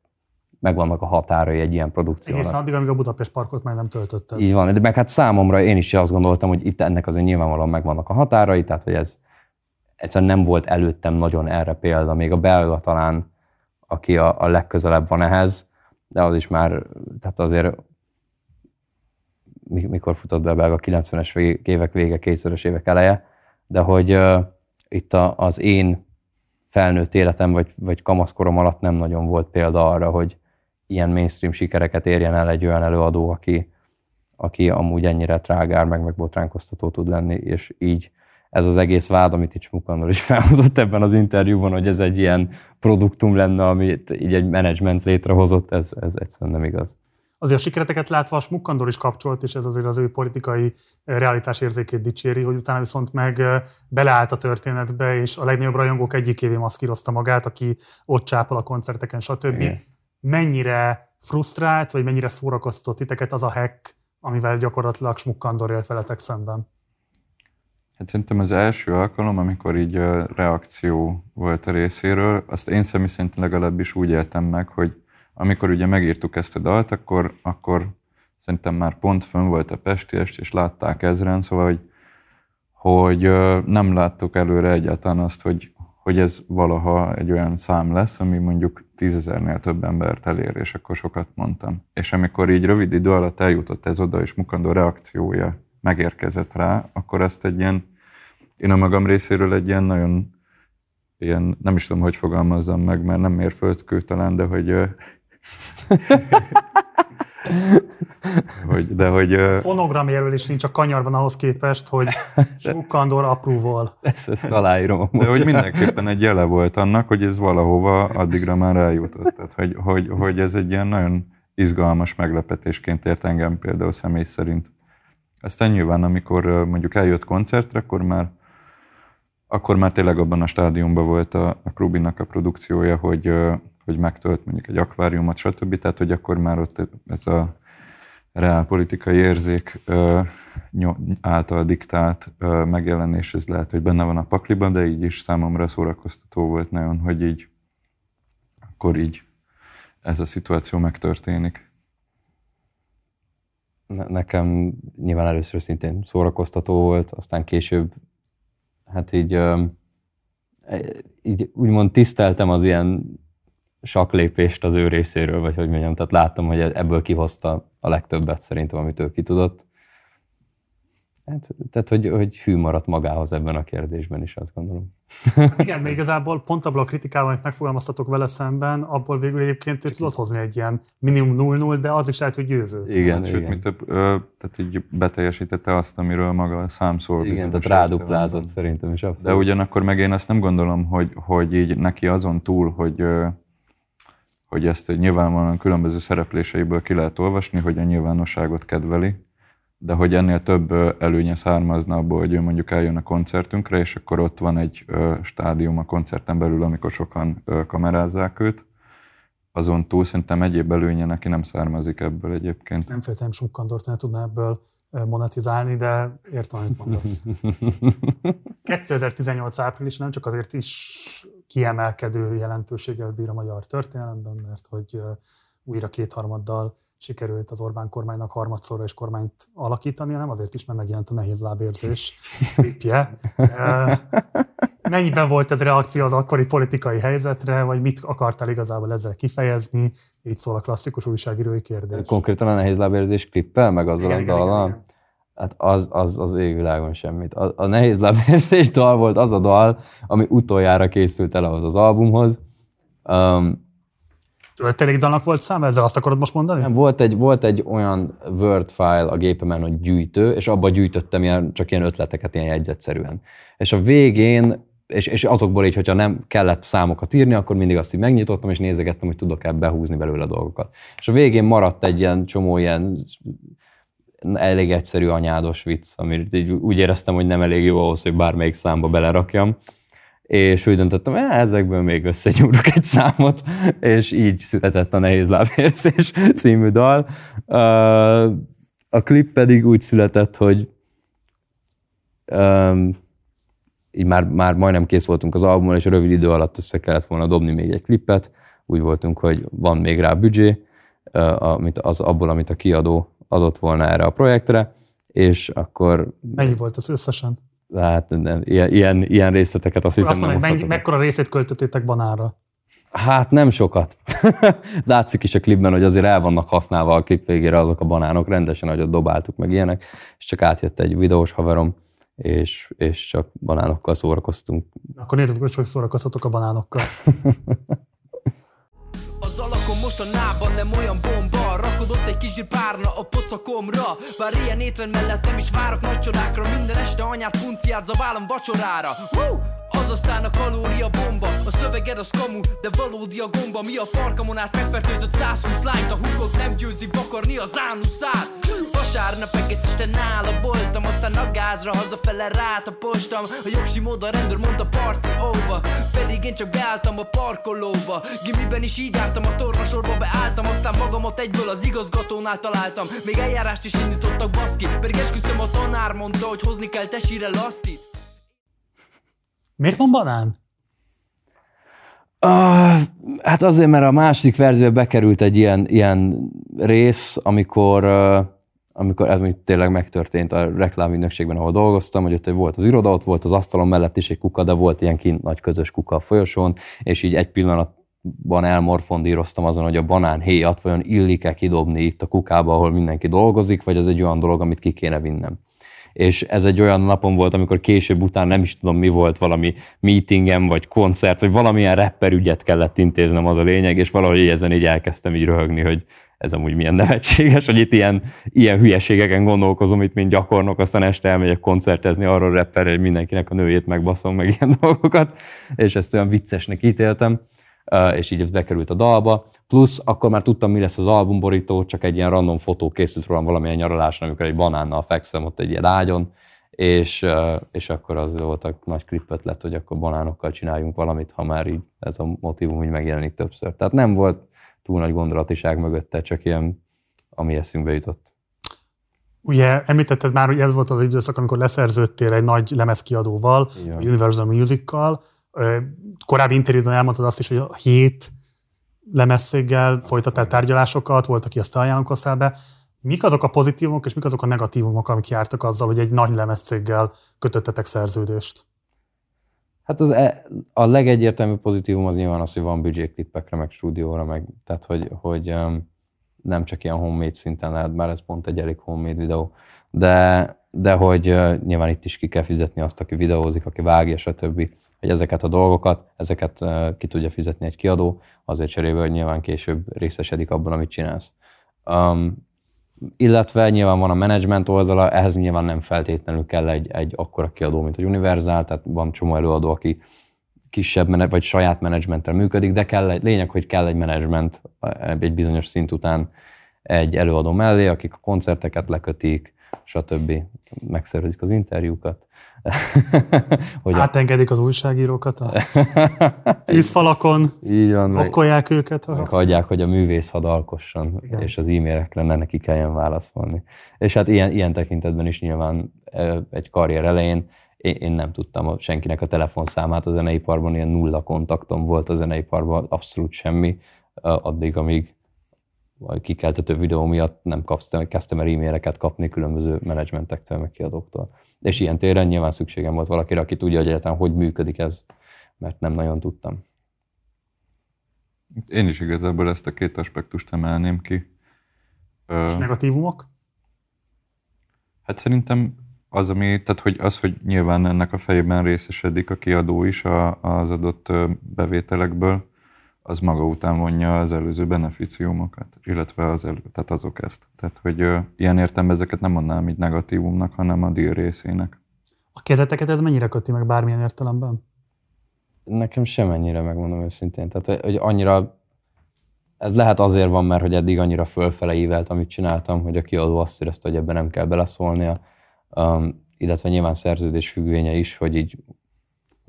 megvannak a határai egy ilyen produkciónak. Egészen addig, amíg a Budapest Parkot meg nem töltötted. Így van, de meg hát számomra én is azt gondoltam, hogy itt ennek azért nyilvánvalóan megvannak a határai, tehát hogy ez egyszerűen nem volt előttem nagyon erre példa, még a belga talán, aki a, a legközelebb van ehhez, de az is már, tehát azért mi- mikor futott be a belga 90-es vég- évek vége, 2000-es évek eleje, de hogy itt a, az én felnőtt életem, vagy, vagy kamaszkorom alatt nem nagyon volt példa arra, hogy ilyen mainstream sikereket érjen el egy olyan előadó, aki, aki amúgy ennyire trágár, meg, meg botránkoztató tud lenni, és így ez az egész vád, amit itt Smukandor is felhozott ebben az interjúban, hogy ez egy ilyen produktum lenne, amit így egy menedzsment létrehozott, ez, ez egyszerűen nem igaz. Azért a sikereteket látva a Smukkandor is kapcsolt, és ez azért az ő politikai eh, realitás érzékét dicséri, hogy utána viszont meg eh, beleállt a történetbe, és a legnagyobb rajongók egyikévé maszkírozta magát, aki ott csápol a koncerteken, stb. Igen. Mennyire frusztrált, vagy mennyire szórakoztatott titeket az a hack, amivel gyakorlatilag Smukkandor élt veletek szemben? Hát szerintem az első alkalom, amikor így ö, reakció volt a részéről, azt én személy szerint legalábbis úgy éltem meg, hogy amikor ugye megírtuk ezt a dalt, akkor, akkor szerintem már pont fönn volt a Pestiest, és látták ezren, szóval, hogy, hogy nem láttuk előre egyáltalán azt, hogy, hogy ez valaha egy olyan szám lesz, ami mondjuk tízezernél több embert elér, és akkor sokat mondtam. És amikor így rövid idő alatt eljutott ez oda, és Mukandó reakciója megérkezett rá, akkor ezt egy ilyen, én a magam részéről egy ilyen nagyon, ilyen, nem is tudom, hogy fogalmazzam meg, mert nem mérföldkő talán, de hogy hogy, de hogy... ö, Fonogram jelölés nincs a kanyarban ahhoz képest, hogy Smukkandor apróval. Ezt, ezt aláírom. amúgy. De hogy mindenképpen egy jele volt annak, hogy ez valahova addigra már eljutott. Tehát, hogy, hogy, hogy ez egy ilyen nagyon izgalmas meglepetésként ért engem például személy szerint. Aztán nyilván, amikor mondjuk eljött koncertre, akkor már, akkor már tényleg abban a stádiumban volt a, a Krubinak a produkciója, hogy, hogy megtölt mondjuk egy akváriumot, stb. Tehát, hogy akkor már ott ez a reálpolitikai érzék által diktált megjelenés, ez lehet, hogy benne van a pakliban, de így is számomra szórakoztató volt nagyon, hogy így akkor így ez a szituáció megtörténik. Ne- Nekem nyilván először szintén szórakoztató volt, aztán később, hát így, e- így úgymond tiszteltem az ilyen saklépést az ő részéről, vagy hogy mondjam, tehát láttam, hogy ebből kihozta a legtöbbet szerintem, amit ő ki tudott. Hát, tehát, hogy, hogy hű maradt magához ebben a kérdésben is, azt gondolom. Igen, még igazából pont abból a kritikával, amit megfogalmaztatok vele szemben, abból végül egyébként ő tudott hozni egy ilyen minimum 0-0, de az is lehet, hogy győzött. Igen, Sőt, igen. mi több, ö, tehát így beteljesítette azt, amiről maga a szám szól. Igen, tehát ráduplázott szerintem is abszolút. De ugyanakkor meg én azt nem gondolom, hogy, hogy így neki azon túl, hogy, ö, hogy ezt nyilvánvalóan különböző szerepléseiből ki lehet olvasni, hogy a nyilvánosságot kedveli, de hogy ennél több előnye származna abból, hogy ő mondjuk eljön a koncertünkre, és akkor ott van egy stádium a koncerten belül, amikor sokan kamerázzák őt. Azon túl szerintem egyéb előnye neki nem származik ebből egyébként. Nem feltétlenül Smukkandort ne tudná ebből monetizálni, de értem, amit mondasz. 2018 április nem csak azért is kiemelkedő jelentőséggel bír a magyar történelemben, mert hogy újra kétharmaddal sikerült az Orbán kormánynak harmadszorra is kormányt alakítani, hanem azért is, mert megjelent a nehéz lábérzés klipje. Mennyiben volt ez reakció az akkori politikai helyzetre, vagy mit akartál igazából ezzel kifejezni? Így szól a klasszikus újságírói kérdés. Konkrétan a nehéz lábérzés klippel, meg azzal Igen, a dallal. Hát az, az, az égvilágon semmit. A, a nehéz lábérzés dal volt az a dal, ami utoljára készült el ahhoz az albumhoz. Um, Töltelék dalnak volt szám, ezzel azt akarod most mondani? nem, volt, egy, volt egy olyan Word file a gépemen, hogy gyűjtő, és abba gyűjtöttem ilyen, csak ilyen ötleteket, ilyen jegyzetszerűen. És a végén, és, és azokból így, hogyha nem kellett számokat írni, akkor mindig azt így megnyitottam, és nézegettem, hogy tudok-e behúzni belőle dolgokat. És a végén maradt egy ilyen csomó ilyen elég egyszerű anyádos vicc, amit így úgy éreztem, hogy nem elég jó ahhoz, hogy bármelyik számba belerakjam. És úgy döntöttem, hogy ezekből még összegyúrok egy számot, és így született a Nehéz lábérzés című dal. A klip pedig úgy született, hogy így már, már majdnem kész voltunk az albumon, és rövid idő alatt össze kellett volna dobni még egy klippet. Úgy voltunk, hogy van még rá büdzsé, amit az, abból, amit a kiadó adott volna erre a projektre, és akkor Mennyi volt az összesen? hát nem, ilyen, ilyen, részleteket azt hiszem Azt nem mondom, mennyi, hozhatok. mekkora részét költöttétek banánra? Hát nem sokat. Látszik is a klipben, hogy azért el vannak használva a klip végére azok a banánok, rendesen, hogy ott dobáltuk meg ilyenek, és csak átjött egy videós haverom, és, és csak banánokkal szórakoztunk. Akkor nézzük, hogy hogy szórakoztatok a banánokkal. Az alakon most a nában nem olyan bomba. Rakodott egy kis párna a pocakomra. Bár ilyen étven mellett nem is várok nagy csodákra. Minden este anyát punciát zabálom vacsorára. Woo! Az aztán a kalória bomba. A szöveged az kamu, de valódi a gomba. Mi a farkamon át megfertőzött 120 lányt? A hukok nem győzik vakarni az ánuszát. Vasárnap egész este nála voltam Aztán a gázra hazafele rátapostam A jogsi mód a rendőr mondta party over Pedig én csak beálltam a parkolóba. Gimiben is így álltam, a tornasorba beálltam Aztán magamat egyből az igazgatónál találtam Még eljárást is indítottak baszki Pedig esküszöm a tanár mondta, hogy hozni kell tesire lasztit Miért van banán? Uh, hát azért, mert a második verzióba bekerült egy ilyen, ilyen rész, amikor, uh, amikor ez tényleg megtörtént a reklámügynökségben, ahol dolgoztam, hogy ott volt az iroda, ott volt az asztalon mellett is egy kuka, de volt ilyen kint nagy közös kuka a folyosón, és így egy pillanatban elmorfondíroztam azon, hogy a banán héjat vajon illik-e kidobni itt a kukába, ahol mindenki dolgozik, vagy az egy olyan dolog, amit ki kéne vinnem. és ez egy olyan napon volt, amikor később után nem is tudom mi volt, valami meetingem, vagy koncert, vagy valamilyen rapper ügyet kellett intéznem, az a lényeg, és valahogy ezen így elkezdtem így röhögni, hogy ez amúgy milyen nevetséges, hogy itt ilyen, ilyen hülyeségeken gondolkozom, itt mint gyakornok, aztán este elmegyek koncertezni, arról rapper, hogy mindenkinek a nőjét megbaszom, meg ilyen dolgokat, és ezt olyan viccesnek ítéltem, és így bekerült a dalba. Plusz akkor már tudtam, mi lesz az albumborító, csak egy ilyen random fotó készült rólam valamilyen nyaraláson, amikor egy banánnal fekszem ott egy ilyen ágyon, és, és akkor az volt a nagy klip ötlet, hogy akkor banánokkal csináljunk valamit, ha már így ez a motivum úgy megjelenik többször. Tehát nem volt túl nagy gondolatiság mögötte, csak ilyen, ami eszünkbe jutott. Ugye említetted már, hogy ez volt az időszak, amikor leszerződtél egy nagy lemezkiadóval, Igen. Universal Music-kal. Korábbi interjúban elmondtad azt is, hogy a hét lemezszéggel folytattál tárgyalásokat, volt, aki ezt ajánlókoztál be. Mik azok a pozitívumok, és mik azok a negatívumok, amik jártak azzal, hogy egy nagy lemezcéggel kötöttetek szerződést? Hát az, e, a legegyértelműbb pozitívum az nyilván az, hogy van büdzsé klippekre, meg stúdióra, meg, tehát hogy, hogy um, nem csak ilyen homemade szinten lehet, bár ez pont egy elég homemade videó, de, de hogy uh, nyilván itt is ki kell fizetni azt, aki videózik, aki vágja, stb. Hogy ezeket a dolgokat, ezeket ki tudja fizetni egy kiadó, azért cserébe, hogy nyilván később részesedik abban, amit csinálsz. Um, illetve nyilván van a menedzsment oldala, ehhez nyilván nem feltétlenül kell egy, egy akkora kiadó, mint a Universal, tehát van csomó előadó, aki kisebb vagy saját menedzsmenttel működik, de kell egy, lényeg, hogy kell egy menedzsment egy bizonyos szint után egy előadó mellé, akik a koncerteket lekötik, stb. megszervezik az interjúkat. hogy Átengedik az újságírókat a tízfalakon, Így van, okkolják őket. Meg hagyják, hogy a művész hadalkosson, Igen. és az e-mailekre ne neki kelljen válaszolni. És hát ilyen, ilyen tekintetben is nyilván egy karrier elején én, én nem tudtam a, senkinek a telefonszámát a zeneiparban, ilyen nulla kontaktom volt a zeneiparban, abszolút semmi, addig, amíg kikeltető videó miatt nem kezdtem el e-maileket kapni különböző menedzsmentektől, meg kiadóktól. És ilyen téren nyilván szükségem volt valakire, aki tudja, hogy egyáltalán hogy működik ez, mert nem nagyon tudtam. Én is igazából ezt a két aspektust emelném ki. És negatívumok? Hát szerintem az, ami, tehát hogy az, hogy nyilván ennek a fejében részesedik a kiadó is a, az adott bevételekből, az maga után vonja az előző beneficiumokat, illetve az elő, tehát azok ezt. Tehát, hogy ö, ilyen értem ezeket nem mondanám így negatívumnak, hanem a deal részének. A kezeteket ez mennyire köti meg bármilyen értelemben? Nekem semennyire, megmondom őszintén. Tehát, hogy annyira, ez lehet azért van, mert hogy eddig annyira fölfele ívelt, amit csináltam, hogy a kiadó azt érezte, hogy ebben nem kell beleszólnia. Um, illetve nyilván szerződés függvénye is, hogy így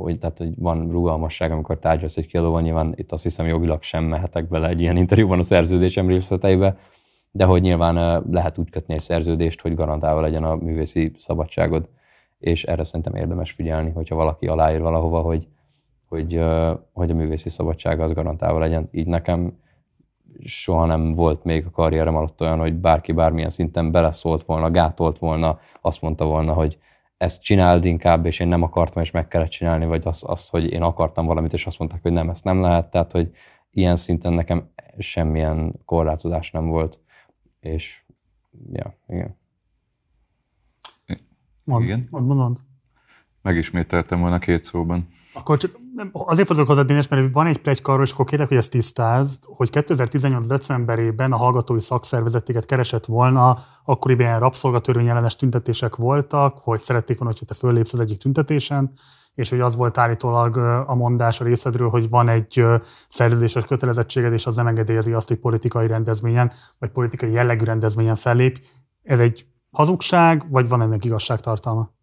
hogy, tehát, hogy van rugalmasság, amikor tárgyalsz egy kiadóval, nyilván itt azt hiszem jogilag sem mehetek bele egy ilyen interjúban a szerződésem részleteibe, de hogy nyilván lehet úgy kötni egy szerződést, hogy garantálva legyen a művészi szabadságod, és erre szerintem érdemes figyelni, hogyha valaki aláír valahova, hogy, hogy, hogy a művészi szabadság az garantálva legyen. Így nekem soha nem volt még a karrierem alatt olyan, hogy bárki bármilyen szinten beleszólt volna, gátolt volna, azt mondta volna, hogy ezt csináld inkább, és én nem akartam, és meg kellett csinálni, vagy azt, az, hogy én akartam valamit, és azt mondták, hogy nem, ezt nem lehet. Tehát, hogy ilyen szinten nekem semmilyen korlátozás nem volt. És, ja, igen. Mond, igen. Mond, mond, mond. Megismételtem volna két szóban. Akkor csak azért fordulok hozzá, Dénes, mert van egy plegyka arról, és akkor kérlek, hogy ezt tisztázd, hogy 2018. decemberében a hallgatói szakszervezetéget keresett volna, akkoriban ilyen rabszolgatörvény ellenes tüntetések voltak, hogy szerették volna, hogy te föllépsz az egyik tüntetésen, és hogy az volt állítólag a mondás a részedről, hogy van egy szerződéses kötelezettséged, és az nem engedélyezi azt, hogy politikai rendezvényen, vagy politikai jellegű rendezvényen fellép. Ez egy hazugság, vagy van ennek igazságtartalma?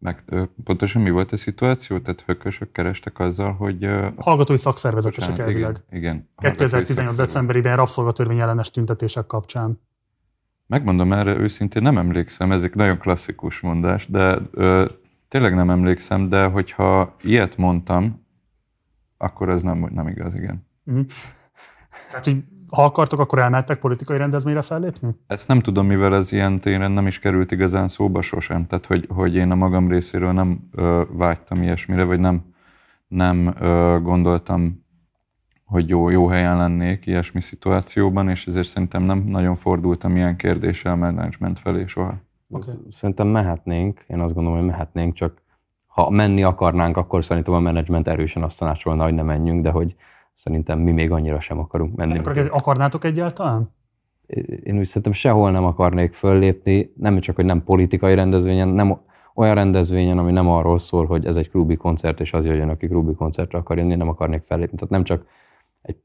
Meg pontosan mi volt a szituáció? Tehát hökösök kerestek azzal, hogy... Hallgatói szakszervezetesek elvileg. Igen. igen 2018. decemberében rabszolgatörvény ellenes tüntetések kapcsán. Megmondom erre őszintén, nem emlékszem, ez egy nagyon klasszikus mondás, de ö, tényleg nem emlékszem, de hogyha ilyet mondtam, akkor ez nem, nem igaz, igen. Mm. Tehát, hogy ha akartok, akkor elmentek politikai rendezvényre fellépni? Ezt nem tudom, mivel ez ilyen téren nem is került igazán szóba sosem. Tehát, hogy, hogy én a magam részéről nem ö, vágytam ilyesmire, vagy nem, nem ö, gondoltam, hogy jó, jó helyen lennék ilyesmi szituációban, és ezért szerintem nem nagyon fordultam ilyen kérdéssel management felé soha. Oké. Szerintem mehetnénk, én azt gondolom, hogy mehetnénk, csak ha menni akarnánk, akkor szerintem a menedzsment erősen azt tanácsolna, hogy ne menjünk, de hogy szerintem mi még annyira sem akarunk menni. Akkor ez- akarnátok egyáltalán? én úgy szerintem sehol nem akarnék föllépni, nem csak, hogy nem politikai rendezvényen, nem olyan rendezvényen, ami nem arról szól, hogy ez egy klubi koncert, és az jöjjön, aki klubi koncertre akar jönni, nem akarnék fellépni. Tehát nem csak egy,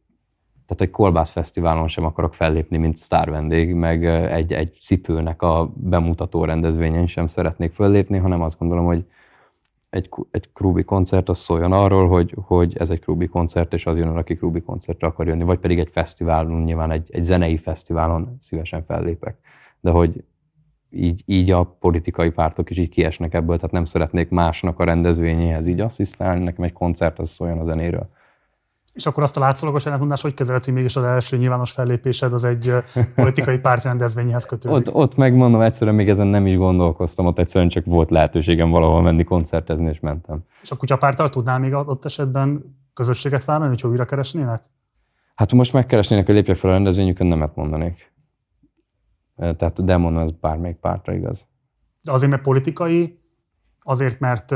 tehát egy kolbász fesztiválon sem akarok fellépni, mint sztár vendég, meg egy, egy cipőnek a bemutató rendezvényen sem szeretnék föllépni, hanem azt gondolom, hogy egy, egy klubi koncert az szóljon arról, hogy, hogy ez egy klubi koncert, és az jön, aki klubi koncertre akar jönni, vagy pedig egy fesztiválon, nyilván egy, egy zenei fesztiválon szívesen fellépek. De hogy így, így a politikai pártok is így kiesnek ebből, tehát nem szeretnék másnak a rendezvényéhez így asszisztálni, nekem egy koncert az szóljon a zenéről. És akkor azt a látszólagos ellentmondást hogy kezeled, hogy mégis az első nyilvános fellépésed az egy politikai pártrendezvényhez kötődik? Ott, ott megmondom, egyszerűen még ezen nem is gondolkoztam, ott egyszerűen csak volt lehetőségem valahol menni koncertezni, és mentem. És a kutyapárttal tudnál még ott esetben közösséget vállalni, hogyha újra keresnének? Hát most megkeresnének, hogy lépjek fel a rendezvényükön, nemet mondanék. Eh, Tehát, de mondom, ez bármelyik pártra igaz. De azért, mert politikai, azért, mert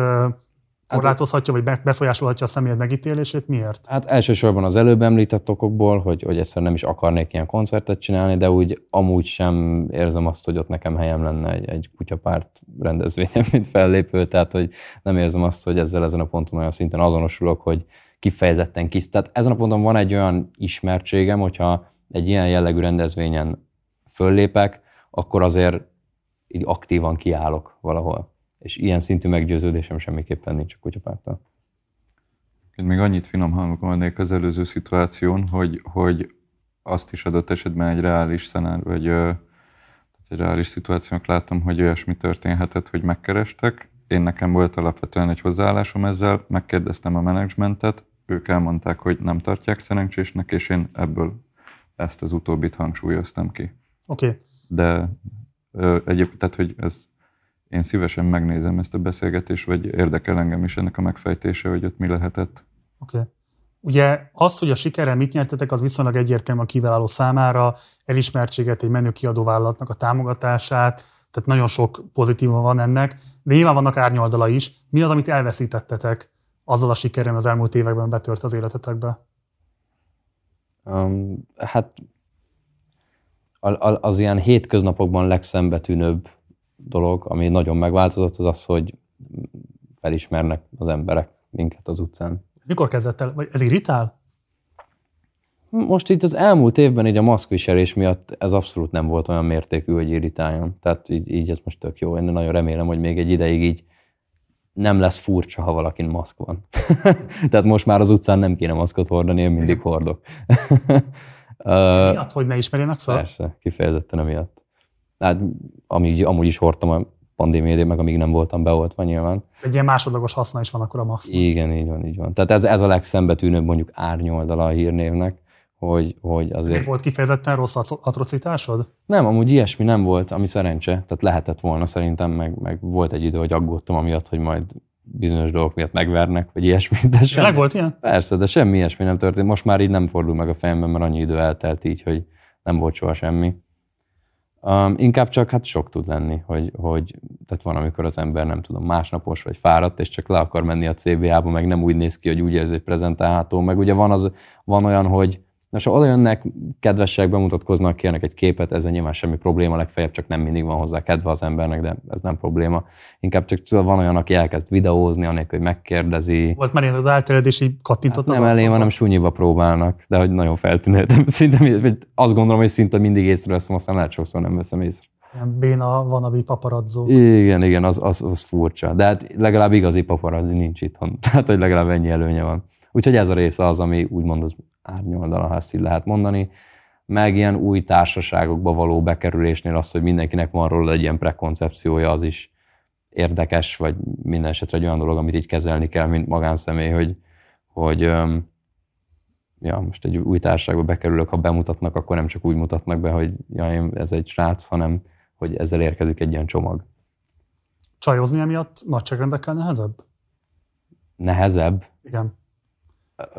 korlátozhatja, vagy be- befolyásolhatja a személyed megítélését, miért? Hát elsősorban az előbb említett okokból, hogy, hogy egyszerűen nem is akarnék ilyen koncertet csinálni, de úgy amúgy sem érzem azt, hogy ott nekem helyem lenne egy, egy kutyapárt rendezvényen, mint fellépő, tehát hogy nem érzem azt, hogy ezzel ezen a ponton olyan szinten azonosulok, hogy kifejezetten kis. Tehát ezen a ponton van egy olyan ismertségem, hogyha egy ilyen jellegű rendezvényen föllépek, akkor azért így aktívan kiállok valahol. És ilyen szintű meggyőződésem semmiképpen nincs a kutyapárttal. Én még annyit finom hangolnék az előző szituáción, hogy, hogy azt is adott esetben egy reális szenár, vagy egy reális szituációnak láttam, hogy olyasmi történhetett, hogy megkerestek. Én nekem volt alapvetően egy hozzáállásom ezzel, megkérdeztem a menedzsmentet, ők elmondták, hogy nem tartják szerencsésnek, és én ebből ezt az utóbbit hangsúlyoztam ki. Oké. Okay. De ö, egyébként, tehát, hogy ez, én szívesen megnézem ezt a beszélgetést, vagy érdekel engem is ennek a megfejtése, hogy ott mi lehetett. Oké. Okay. Ugye az, hogy a sikerrel mit nyertetek, az viszonylag egyértelmű a kiváló számára, elismertséget, egy menő kiadóvállalatnak a támogatását, tehát nagyon sok pozitíva van ennek, de nyilván vannak árnyoldala is. Mi az, amit elveszítettetek azzal a sikerrel, az elmúlt években betört az életetekbe? Um, hát az ilyen hétköznapokban legszembetűnőbb dolog, ami nagyon megváltozott, az az, hogy felismernek az emberek minket az utcán. Ez mikor kezdett el? Vagy ez irritál? Most itt az elmúlt évben így a maszkviselés miatt ez abszolút nem volt olyan mértékű, hogy irritáljon. Tehát így, így ez most tök jó. Én nagyon remélem, hogy még egy ideig így nem lesz furcsa, ha valakin maszk van. Tehát most már az utcán nem kéne maszkot hordani, én mindig hordok. Miatt, hogy ne ismerjenek fel? Persze, kifejezetten emiatt. Hát, amíg, amúgy is hordtam a pandémia idején, meg amíg nem voltam beoltva nyilván. Egy ilyen másodlagos haszna is van akkor a maszk. Igen, így van, így van. Tehát ez, ez a legszembetűnőbb mondjuk árnyoldala a hírnévnek, hogy, hogy Még azért... volt kifejezetten rossz atro- atrocitásod? Nem, amúgy ilyesmi nem volt, ami szerencse. Tehát lehetett volna szerintem, meg, meg volt egy idő, hogy aggódtam amiatt, hogy majd bizonyos dolgok miatt megvernek, vagy ilyesmi. De semmi, Tényleg volt ilyen? Persze, de semmi ilyesmi nem történt. Most már így nem fordul meg a fejemben, mert annyi idő eltelt így, hogy nem volt soha semmi. Um, inkább csak hát sok tud lenni, hogy, hogy tehát van, amikor az ember nem tudom, másnapos vagy fáradt, és csak le akar menni a CBA-ba, meg nem úgy néz ki, hogy úgy érzi, hogy prezentálható, meg ugye van, az, van olyan, hogy Na, ha oda jönnek, kedvesek, bemutatkoznak, kérnek egy képet, ezzel nyilván semmi probléma, legfeljebb csak nem mindig van hozzá kedve az embernek, de ez nem probléma. Inkább csak tudod, van olyan, aki elkezd videózni, anélkül, hogy megkérdezi. Volt már ilyen, hogy eltered, és így kattintott Hát az nem elém, arcodba? hanem sunyiba próbálnak, de hogy nagyon feltűnő. Szinte, azt gondolom, hogy szinte mindig észreveszem, aztán lehet sokszor nem veszem észre. Ilyen béna vanabi paparazzó. Igen, igen, az, az, az furcsa. De hát legalább igazi paparazzi nincs itthon. Tehát, hogy legalább ennyi előnye van. Úgyhogy ez a része az, ami úgymond az árnyoldala, ha ezt így lehet mondani. Meg ilyen új társaságokba való bekerülésnél az, hogy mindenkinek van róla egy ilyen prekoncepciója, az is érdekes, vagy minden esetre egy olyan dolog, amit így kezelni kell, mint magánszemély, hogy, hogy ja, most egy új társaságba bekerülök, ha bemutatnak, akkor nem csak úgy mutatnak be, hogy ja, ez egy srác, hanem hogy ezzel érkezik egy ilyen csomag. Csajozni emiatt nagyságrendekkel nehezebb? Nehezebb. Igen.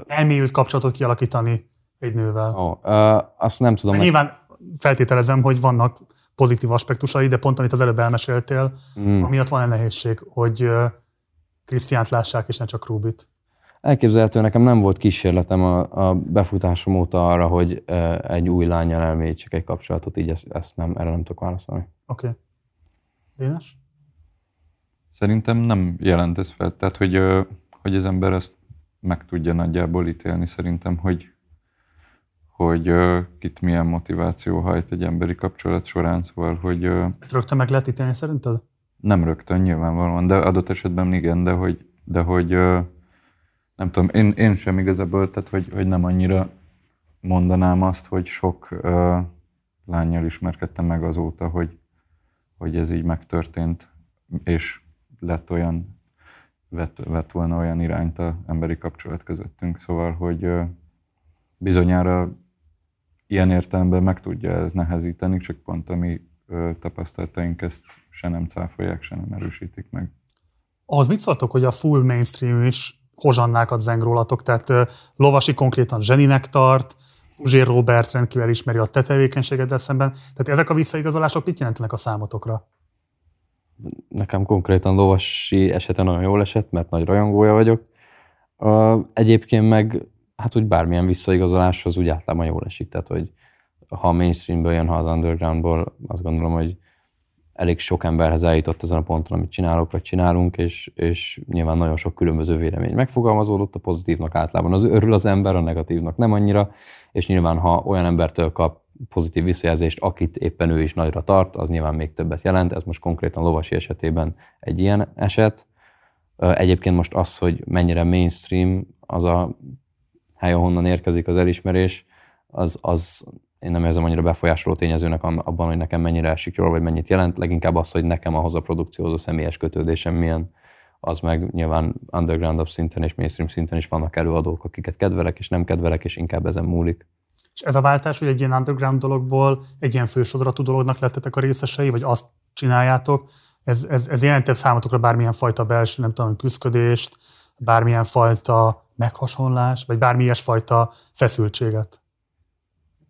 Elmélyült kapcsolatot kialakítani egy nővel. Ó, ö, azt nem tudom. Mert nyilván feltételezem, hogy vannak pozitív aspektusai, de pont amit az előbb elmeséltél, Mm. amiatt van egy nehézség, hogy Krisztiánt lássák, és ne csak Rubit. Elképzelhető, nekem nem volt kísérletem a, a befutásom óta arra, hogy egy új lányjal elmélyítsek egy kapcsolatot, így ezt, ezt nem, erre nem tudok válaszolni. Oké. Okay. Dénes? Szerintem nem jelent ez fel. Tehát, hogy, hogy az ember ezt meg tudja nagyjából ítélni szerintem, hogy, hogy ö, kit milyen motiváció hajt egy emberi kapcsolat során, szóval, hogy ö, Ezt rögtön meg lehet ítélni szerinted? nem rögtön nyilvánvalóan, de adott esetben igen, de hogy, de hogy ö, nem tudom, én, én sem igazából, tehát hogy, hogy nem annyira mondanám azt, hogy sok ö, lányjal ismerkedtem meg azóta, hogy, hogy ez így megtörtént, és lett olyan, vett, vett volna olyan irányt a emberi kapcsolat közöttünk. Szóval, hogy bizonyára ilyen értelemben meg tudja ez nehezíteni, csak pont a mi tapasztalataink ezt se nem cáfolják, se nem erősítik meg. Ahhoz mit szóltok, hogy a full mainstream is hozsannákat zeng rólatok? Tehát Lovasi konkrétan zseninek tart, Uzsér Robert rendkívül ismeri a te tevékenységeddel szemben. Tehát ezek a visszaigazolások mit jelentenek a számotokra? Nekem konkrétan lovasi esete nagyon jól esett, mert nagy rajongója vagyok. Egyébként meg, hát úgy bármilyen visszaigazolás az úgy általában jól esik. Tehát, hogy ha a mainstreamből jön, ha az undergroundból, azt gondolom, hogy elég sok emberhez eljutott ezen a ponton, amit csinálok, vagy csinálunk, és, és nyilván nagyon sok különböző vélemény megfogalmazódott, a pozitívnak általában az örül az ember, a negatívnak nem annyira, és nyilván ha olyan embertől kap pozitív visszajelzést, akit éppen ő is nagyra tart, az nyilván még többet jelent. Ez most konkrétan Lovasi esetében egy ilyen eset. Egyébként most az, hogy mennyire mainstream az a hely, ahonnan érkezik az elismerés, az, az én nem érzem annyira befolyásoló tényezőnek abban, hogy nekem mennyire esik jól, vagy mennyit jelent. Leginkább az, hogy nekem ahhoz a produkcióhoz a személyes kötődésem milyen, az meg nyilván underground szinten és mainstream szinten is vannak előadók, akiket kedvelek és nem kedvelek, és inkább ezen múlik. És ez a váltás, hogy egy ilyen underground dologból egy ilyen fősodratú dolognak lettetek a részesei, vagy azt csináljátok, ez, ez, ez jelentett számotokra bármilyen fajta belső, nem tudom, küzdködést, bármilyen fajta meghasonlás, vagy bármilyen fajta feszültséget?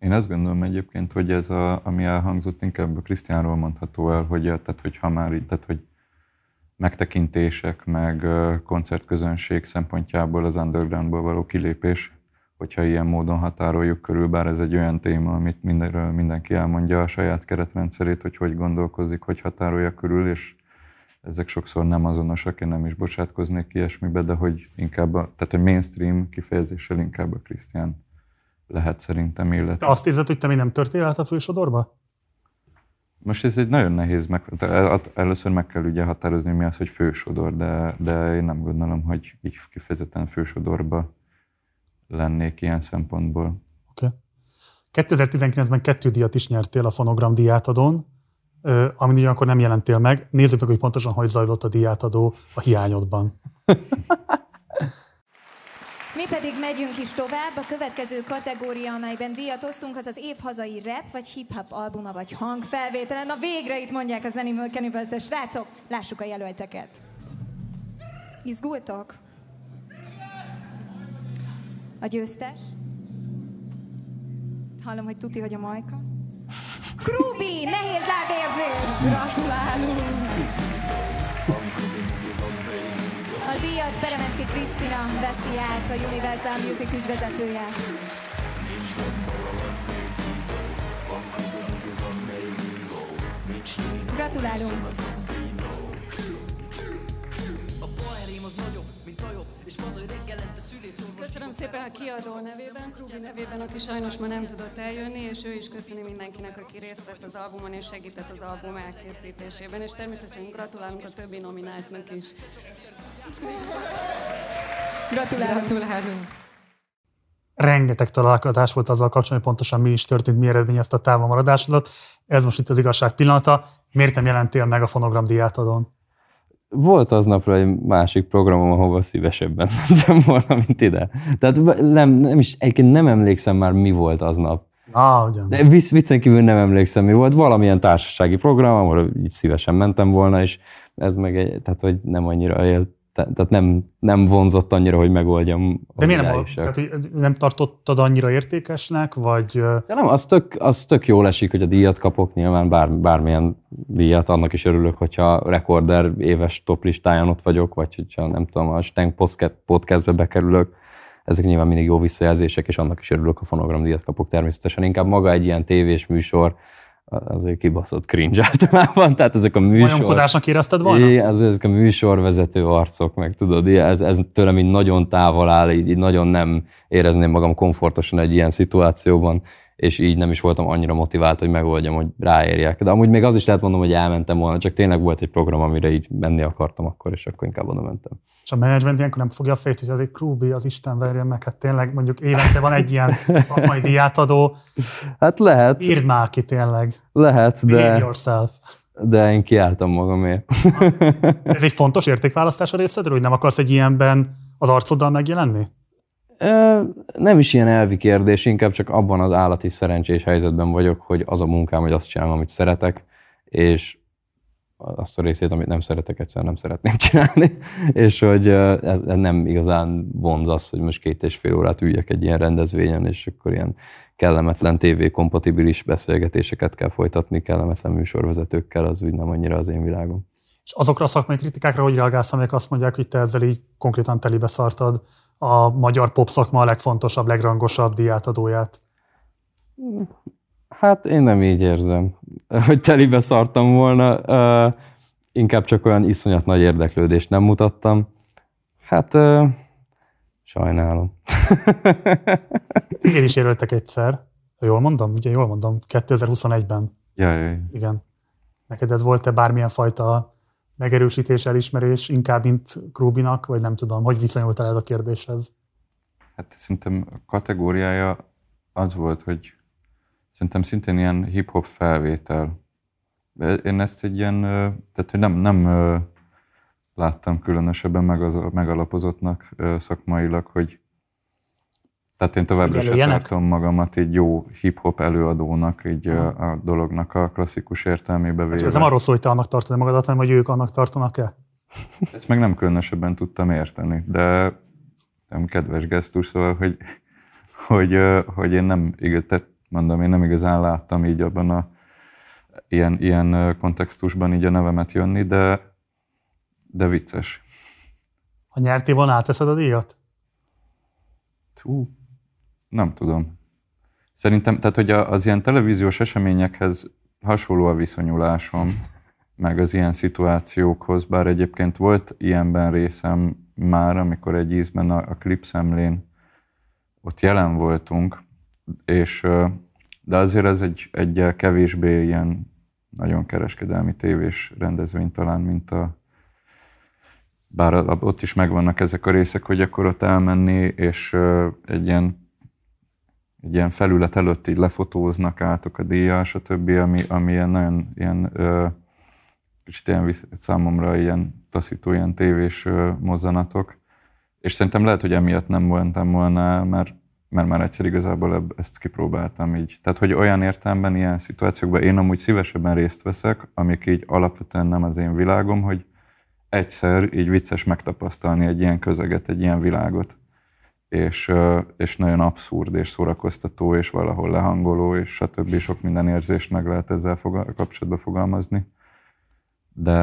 Én azt gondolom egyébként, hogy ez, a, ami elhangzott, inkább a Krisztiánról mondható el, hogy, tehát, hogy ha már így, tehát, hogy megtekintések, meg koncertközönség szempontjából az undergroundból való kilépés, hogyha ilyen módon határoljuk körül, bár ez egy olyan téma, amit mindenről mindenki elmondja a saját keretrendszerét, hogy hogy gondolkozik, hogy határolja körül, és ezek sokszor nem azonosak, én nem is bocsátkoznék ilyesmibe, de hogy inkább, a, tehát a mainstream kifejezéssel inkább a Krisztián lehet szerintem illetve. Te azt érzed, hogy te még nem törtél át a fősodorba? Most ez egy nagyon nehéz, meg, először meg kell ugye határozni, mi az, hogy fősodor, de, de én nem gondolom, hogy így kifejezetten fősodorba lennék ilyen szempontból. 2019-ben kettő díjat is nyertél a Fonogram díjátadón, amin ugyanakkor nem jelentél meg. Nézzük meg, hogy pontosan hogy zajlott a díjátadó a hiányodban. Mi pedig megyünk is tovább. A következő kategória, amelyben díjat osztunk, az az év hazai rap, vagy hip-hop albuma, vagy hangfelvételen. Na végre itt mondják az Animal Cannibals, srácok, lássuk a jelölteket. Izgultok? A győztes? Hallom, hogy tuti, hogy a majka. Krubi, nehéz lábérzés! Gratulálunk! A díjat Peremenszki Krisztina veszi át, a Universal Music ügyvezetője. Gratulálunk! Köszönöm szépen a kiadó nevében, Krubi nevében, aki sajnos ma nem tudott eljönni, és ő is köszöni mindenkinek, aki részt vett az albumon és segített az album elkészítésében, és természetesen gratulálunk a többi nomináltnak is. Gratulálunk! Gratulálunk! Rengeteg találkozás volt azzal kapcsolatban, hogy pontosan mi is történt, mi eredményezte a távolmaradásodat. Ez most itt az igazság pillanata. Miért nem jelentél meg a Fonogram díjátadón? Volt aznapra egy másik programom, ahova szívesebben mentem volna, mint ide. Tehát nem, nem is, egyébként nem emlékszem már, mi volt aznap. Ah, ugyan. De vicc, viccen kívül nem emlékszem, mi volt. Valamilyen társasági program, ahol így szívesen mentem volna, és ez meg egy, tehát hogy nem annyira élt tehát nem, nem vonzott annyira, hogy megoldjam. De miért nem, tehát, hogy nem tartottad annyira értékesnek, vagy Ja, nem, az tök, az tök jól esik, hogy a díjat kapok, nyilván bár, bármilyen díjat, annak is örülök, hogyha rekorder éves top listáján ott vagyok, vagy hogyha nem tudom, a Stenk podcast- podcastbe bekerülök, ezek nyilván mindig jó visszajelzések, és annak is örülök, ha fonogram díjat kapok természetesen. Inkább maga egy ilyen tévés műsor, azért kibaszott cringe általában, tehát ezek a műsor... majomkodásnak érezted volna? É, az, ezek a műsorvezető arcok, meg tudod, ez, ez tőlem így nagyon távol áll, így, így nagyon nem érezném magam komfortosan egy ilyen szituációban, és így nem is voltam annyira motivált, hogy megoldjam, hogy ráérjek. De amúgy még az is lehet mondom, hogy elmentem volna, csak tényleg volt egy program, amire így menni akartam akkor, és akkor inkább oda mentem. És a menedzsment ilyenkor nem fogja a fejt, hogy azért Krúbi, az Isten verjen meg, hát tényleg mondjuk évente van egy ilyen szakmai díjátadó, Hát lehet, írd már ki tényleg, lehet, behave de, yourself. de én kiálltam magamért. Ez egy fontos értékválasztás a részedről, hogy nem akarsz egy ilyenben az arcoddal megjelenni? Nem is ilyen elvi kérdés, inkább csak abban az állati szerencsés helyzetben vagyok, hogy az a munkám, hogy azt csinálom, amit szeretek, és azt a részét, amit nem szeretek, egyszerűen nem szeretném csinálni, és hogy ez nem igazán vonz az, hogy most két és fél órát üljek egy ilyen rendezvényen, és akkor ilyen kellemetlen TV-kompatibilis beszélgetéseket kell folytatni kellemetlen műsorvezetőkkel, az úgy nem annyira az én világom. És azokra a szakmai kritikákra hogy reagálsz, amelyek azt mondják, hogy te ezzel így konkrétan telibe szartad a magyar pop szakma a legfontosabb, legrangosabb díjátadóját? Hát én nem így érzem, hogy telibe szartam volna. Ö, inkább csak olyan iszonyat nagy érdeklődést nem mutattam. Hát ö, sajnálom. Téged is jelöltek egyszer, jól mondom, ugye jól mondom, 2021-ben. Ja, ja, ja. Igen. Neked ez volt-e bármilyen fajta megerősítés, elismerés, inkább, mint Krúbinak, vagy nem tudom, hogy viszonyultál ez a kérdéshez? Hát szerintem a kategóriája az volt, hogy szerintem szintén ilyen hip-hop felvétel. Én ezt egy ilyen, tehát hogy nem, nem láttam különösebben meg megalapozottnak ö, szakmailag, hogy tehát én továbbra sem előjenek? tartom magamat egy jó hip-hop előadónak, így ö, a dolognak a klasszikus értelmébe véve. Ez nem arról szól, hogy te annak tartod magadat, hanem hogy ők annak tartanak-e? Ezt meg nem különösebben tudtam érteni, de nem kedves gesztus, szóval, hogy, hogy, hogy én nem, tehát mondom, én nem igazán láttam így abban a ilyen, ilyen kontextusban így a nevemet jönni, de, de vicces. Ha nyertél volna, átveszed a díjat? Hú, nem tudom. Szerintem, tehát hogy az ilyen televíziós eseményekhez hasonló a viszonyulásom, meg az ilyen szituációkhoz, bár egyébként volt ilyenben részem már, amikor egy ízben a, a klipszemlén ott jelen voltunk, és de azért ez egy, egy kevésbé ilyen nagyon kereskedelmi tévés rendezvény talán, mint a bár ott is megvannak ezek a részek, hogy akkor ott elmenni, és egy ilyen, egy ilyen felület előtt így lefotóznak átok a díjjal, stb., ami, ami ilyen nagyon ilyen, ö, kicsit ilyen számomra ilyen taszító, ilyen tévés ö, mozzanatok. És szerintem lehet, hogy emiatt nem voltam volna mert, mert már egyszer igazából ezt kipróbáltam így. Tehát, hogy olyan értelemben ilyen szituációkban én amúgy szívesebben részt veszek, amik így alapvetően nem az én világom, hogy egyszer így vicces megtapasztalni egy ilyen közeget, egy ilyen világot. És, és nagyon abszurd, és szórakoztató, és valahol lehangoló, és stb. Sok minden érzést meg lehet ezzel fogal- kapcsolatban fogalmazni. De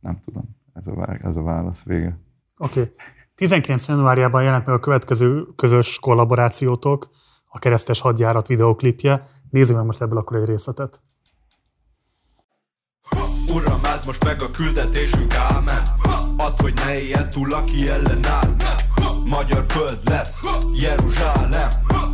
nem tudom, ez a, ez a válasz vége. Oké. Okay. 19. januárjában jelent meg a következő közös kollaborációtok, a Keresztes Hadjárat videoklipje. Nézzük meg most ebből akkor egy részletet. Uram, állt most meg a küldetésünk, ámen. Add, hogy ne éljen túl, aki ellenáll Magyar föld lesz, Jeruzsálem.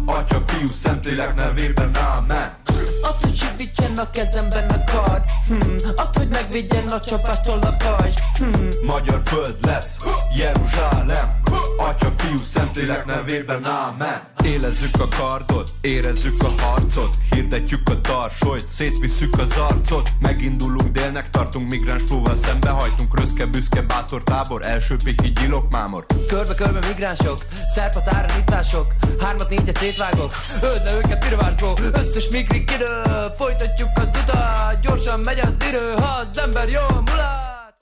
Atya, fiú, szentlélek nevében, ámen Add, hogy segítsen a kezemben a kard. Hmm. Add, hogy megvédjen a csapástól a pajzs. Hmm. Magyar föld lesz, Jeruzsálem. Atya, fiú, szentlélek nevében, ámen. Élezzük a kardot, érezzük a harcot. Hirdetjük a tarsolyt, szétvisszük az arcot. Megindulunk délnek, tartunk migráns flóval Szembehajtunk röszke, büszke, bátor tábor Első pihi, gyilok, mámor. Körbe-körbe migránsok, szerpat áramítások Hármat, négyet szétvágok, öld le őket pirvásból Összes migri kidől, folytatjuk az utat Gyorsan megy az idő, ha az ember jól mulat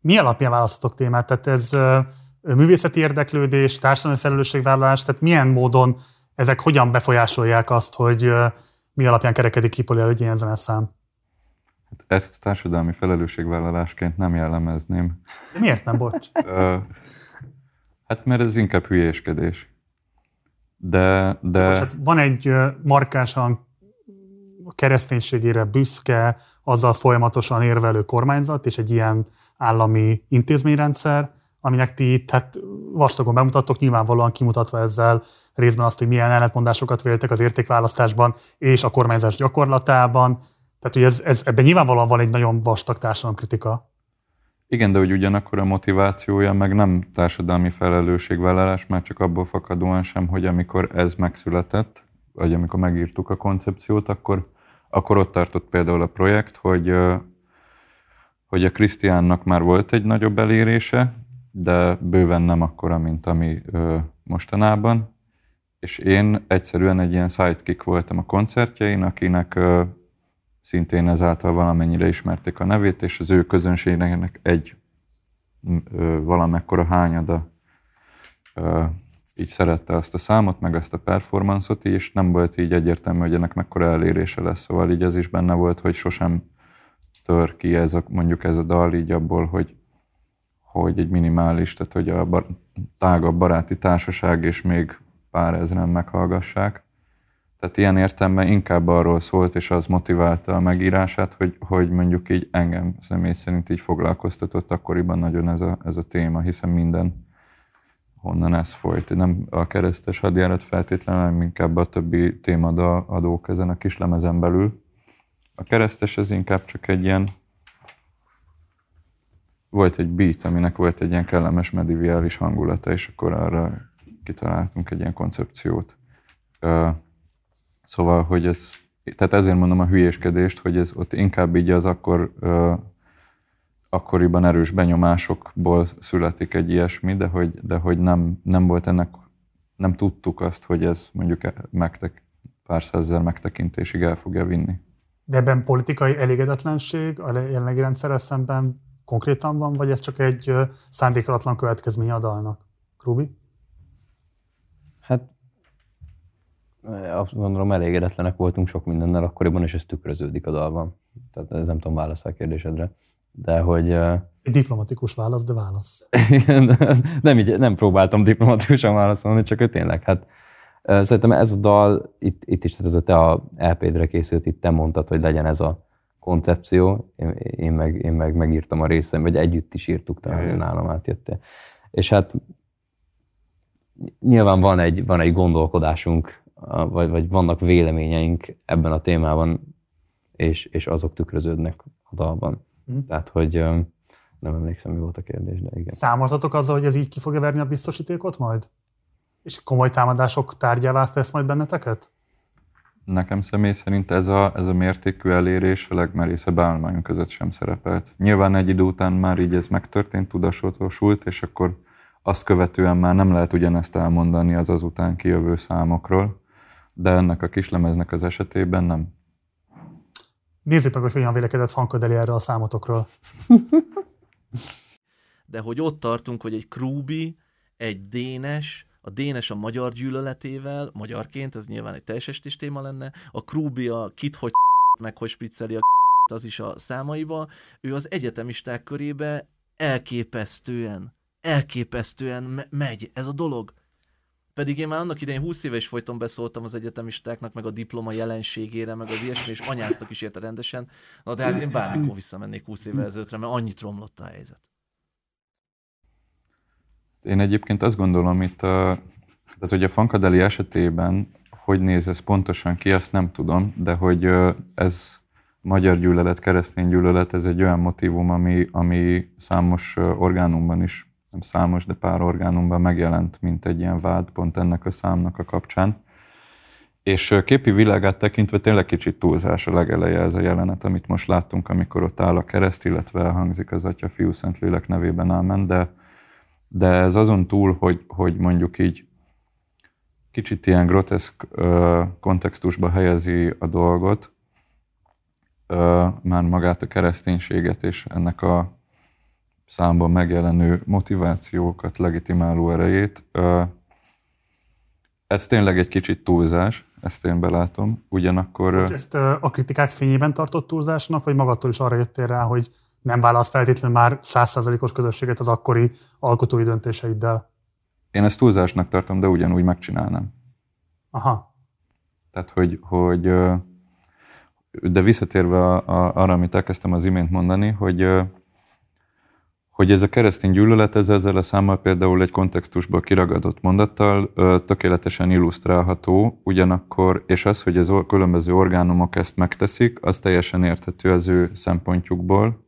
Mi alapján választotok témát? Tehát ez művészeti érdeklődés, társadalmi felelősségvállalás, tehát milyen módon ezek hogyan befolyásolják azt, hogy mi alapján kerekedik ki például egy ilyen zeneszám? Hát ezt társadalmi felelősségvállalásként nem jellemezném. De miért nem, bocs? Hát mert ez inkább hülyéskedés. De, de... Bocs, hát van egy markánsan kereszténységére büszke, azzal folyamatosan érvelő kormányzat, és egy ilyen állami intézményrendszer, aminek ti itt hát vastagon bemutattok, nyilvánvalóan kimutatva ezzel részben azt, hogy milyen ellentmondásokat véltek az értékválasztásban és a kormányzás gyakorlatában. Tehát, hogy ez, ez, ebben nyilvánvalóan van egy nagyon vastag társadalomkritika. Igen, de hogy ugyanakkor a motivációja meg nem társadalmi felelősségvállalás, már csak abból fakadóan sem, hogy amikor ez megszületett, vagy amikor megírtuk a koncepciót, akkor, akkor ott tartott például a projekt, hogy, hogy a Krisztiánnak már volt egy nagyobb elérése, de bőven nem akkora, mint ami mostanában. És én egyszerűen egy ilyen sidekick voltam a koncertjein, akinek szintén ezáltal valamennyire ismerték a nevét, és az ő közönségnek egy valamekkora hányada így szerette azt a számot, meg ezt a performanszot, és nem volt így egyértelmű, hogy ennek mekkora elérése lesz, szóval így ez is benne volt, hogy sosem tör ki ez a, mondjuk ez a dal így abból, hogy, hogy egy minimális, tehát hogy a bar, tágabb baráti társaság és még pár ezeren meghallgassák. Tehát ilyen értelemben inkább arról szólt, és az motiválta a megírását, hogy, hogy mondjuk így engem személy szerint így foglalkoztatott akkoriban nagyon ez a, ez a téma, hiszen minden honnan ez folyt. Nem a keresztes hadjárat feltétlenül, hanem inkább a többi témadók ezen a kis lemezen belül. A keresztes ez inkább csak egy ilyen volt egy beat, aminek volt egy ilyen kellemes mediviális hangulata, és akkor arra kitaláltunk egy ilyen koncepciót. Szóval, hogy ez, tehát ezért mondom a hülyéskedést, hogy ez ott inkább így az akkor akkoriban erős benyomásokból születik egy ilyesmi, de hogy, de hogy nem, nem volt ennek, nem tudtuk azt, hogy ez mondjuk megtek, pár százzer megtekintésig el fogja vinni. De ebben politikai elégedetlenség a jelenlegi rendszerrel szemben konkrétan van, vagy ez csak egy szándékolatlan következmény a dalnak? Krubi? Hát azt gondolom elégedetlenek voltunk sok mindennel akkoriban, és ez tükröződik a dalban. Tehát ez nem tudom válasz a kérdésedre. De hogy... Egy diplomatikus válasz, de válasz. nem, így, nem próbáltam diplomatikusan válaszolni, csak tényleg, hát szerintem ez a dal, itt, itt is, tehát ez a te a LP-dre készült, itt te mondtad, hogy legyen ez a koncepció, én, én, meg, én meg megírtam a részem, vagy együtt is írtuk, talán nálam átjöttél. És hát nyilván van egy, van egy gondolkodásunk, vagy, vagy vannak véleményeink ebben a témában, és, és azok tükröződnek a dalban. Mm. Tehát, hogy nem emlékszem, mi volt a kérdés, de igen. Számoltatok azzal, hogy ez így ki fogja verni a biztosítékot majd? És komoly támadások tárgyává tesz majd benneteket? Nekem személy szerint ez a, ez a mértékű elérés a legmerészebb állományunk között sem szerepelt. Nyilván egy idő után már így ez megtörtént, tudatosult, és akkor azt követően már nem lehet ugyanezt elmondani az azután kijövő számokról, de ennek a kislemeznek az esetében nem. Nézzük meg, hogy hogyan vélekedett Fankadeli erről a számotokról. De hogy ott tartunk, hogy egy Krúbi, egy Dénes, a Dénes a magyar gyűlöletével, magyarként, ez nyilván egy teljes estés téma lenne, a Krúbi a kit, hogy meg hogy spricceli a az is a számaiba, ő az egyetemisták körébe elképesztően, elképesztően me- megy ez a dolog. Pedig én már annak idején 20 éve is folyton beszóltam az egyetemistáknak, meg a diploma jelenségére, meg az ilyesmi, és anyáztak is érte rendesen. Na de hát én bármikor visszamennék 20 évvel ezelőttre, mert annyit romlott a helyzet. Én egyébként azt gondolom itt, tehát hogy a Fankadeli esetében, hogy néz ez pontosan ki, azt nem tudom, de hogy ez magyar gyűlölet, keresztény gyűlölet, ez egy olyan motivum, ami, ami számos orgánumban is nem számos, de pár orgánumban megjelent, mint egy ilyen vád pont ennek a számnak a kapcsán. És képi világát tekintve tényleg kicsit túlzás a legeleje ez a jelenet, amit most láttunk, amikor ott áll a kereszt, illetve elhangzik az Atya, Fiú, Szentlélek nevében ámen, de, de ez azon túl, hogy, hogy mondjuk így kicsit ilyen groteszk ö, kontextusba helyezi a dolgot, ö, már magát a kereszténységet és ennek a számban megjelenő motivációkat, legitimáló erejét. Ez tényleg egy kicsit túlzás, ezt én belátom. Ugyanakkor... Hogy ezt a kritikák fényében tartott túlzásnak, vagy magadtól is arra jöttél rá, hogy nem válasz feltétlenül már százszázalékos közösséget az akkori alkotói döntéseiddel? Én ezt túlzásnak tartom, de ugyanúgy megcsinálnám. Aha. Tehát, hogy, hogy de visszatérve arra, amit elkezdtem az imént mondani, hogy hogy ez a keresztény gyűlölet ez ezzel a számmal például egy kontextusból kiragadott mondattal ö, tökéletesen illusztrálható, ugyanakkor, és az, hogy az különböző orgánumok ezt megteszik, az teljesen érthető az ő szempontjukból,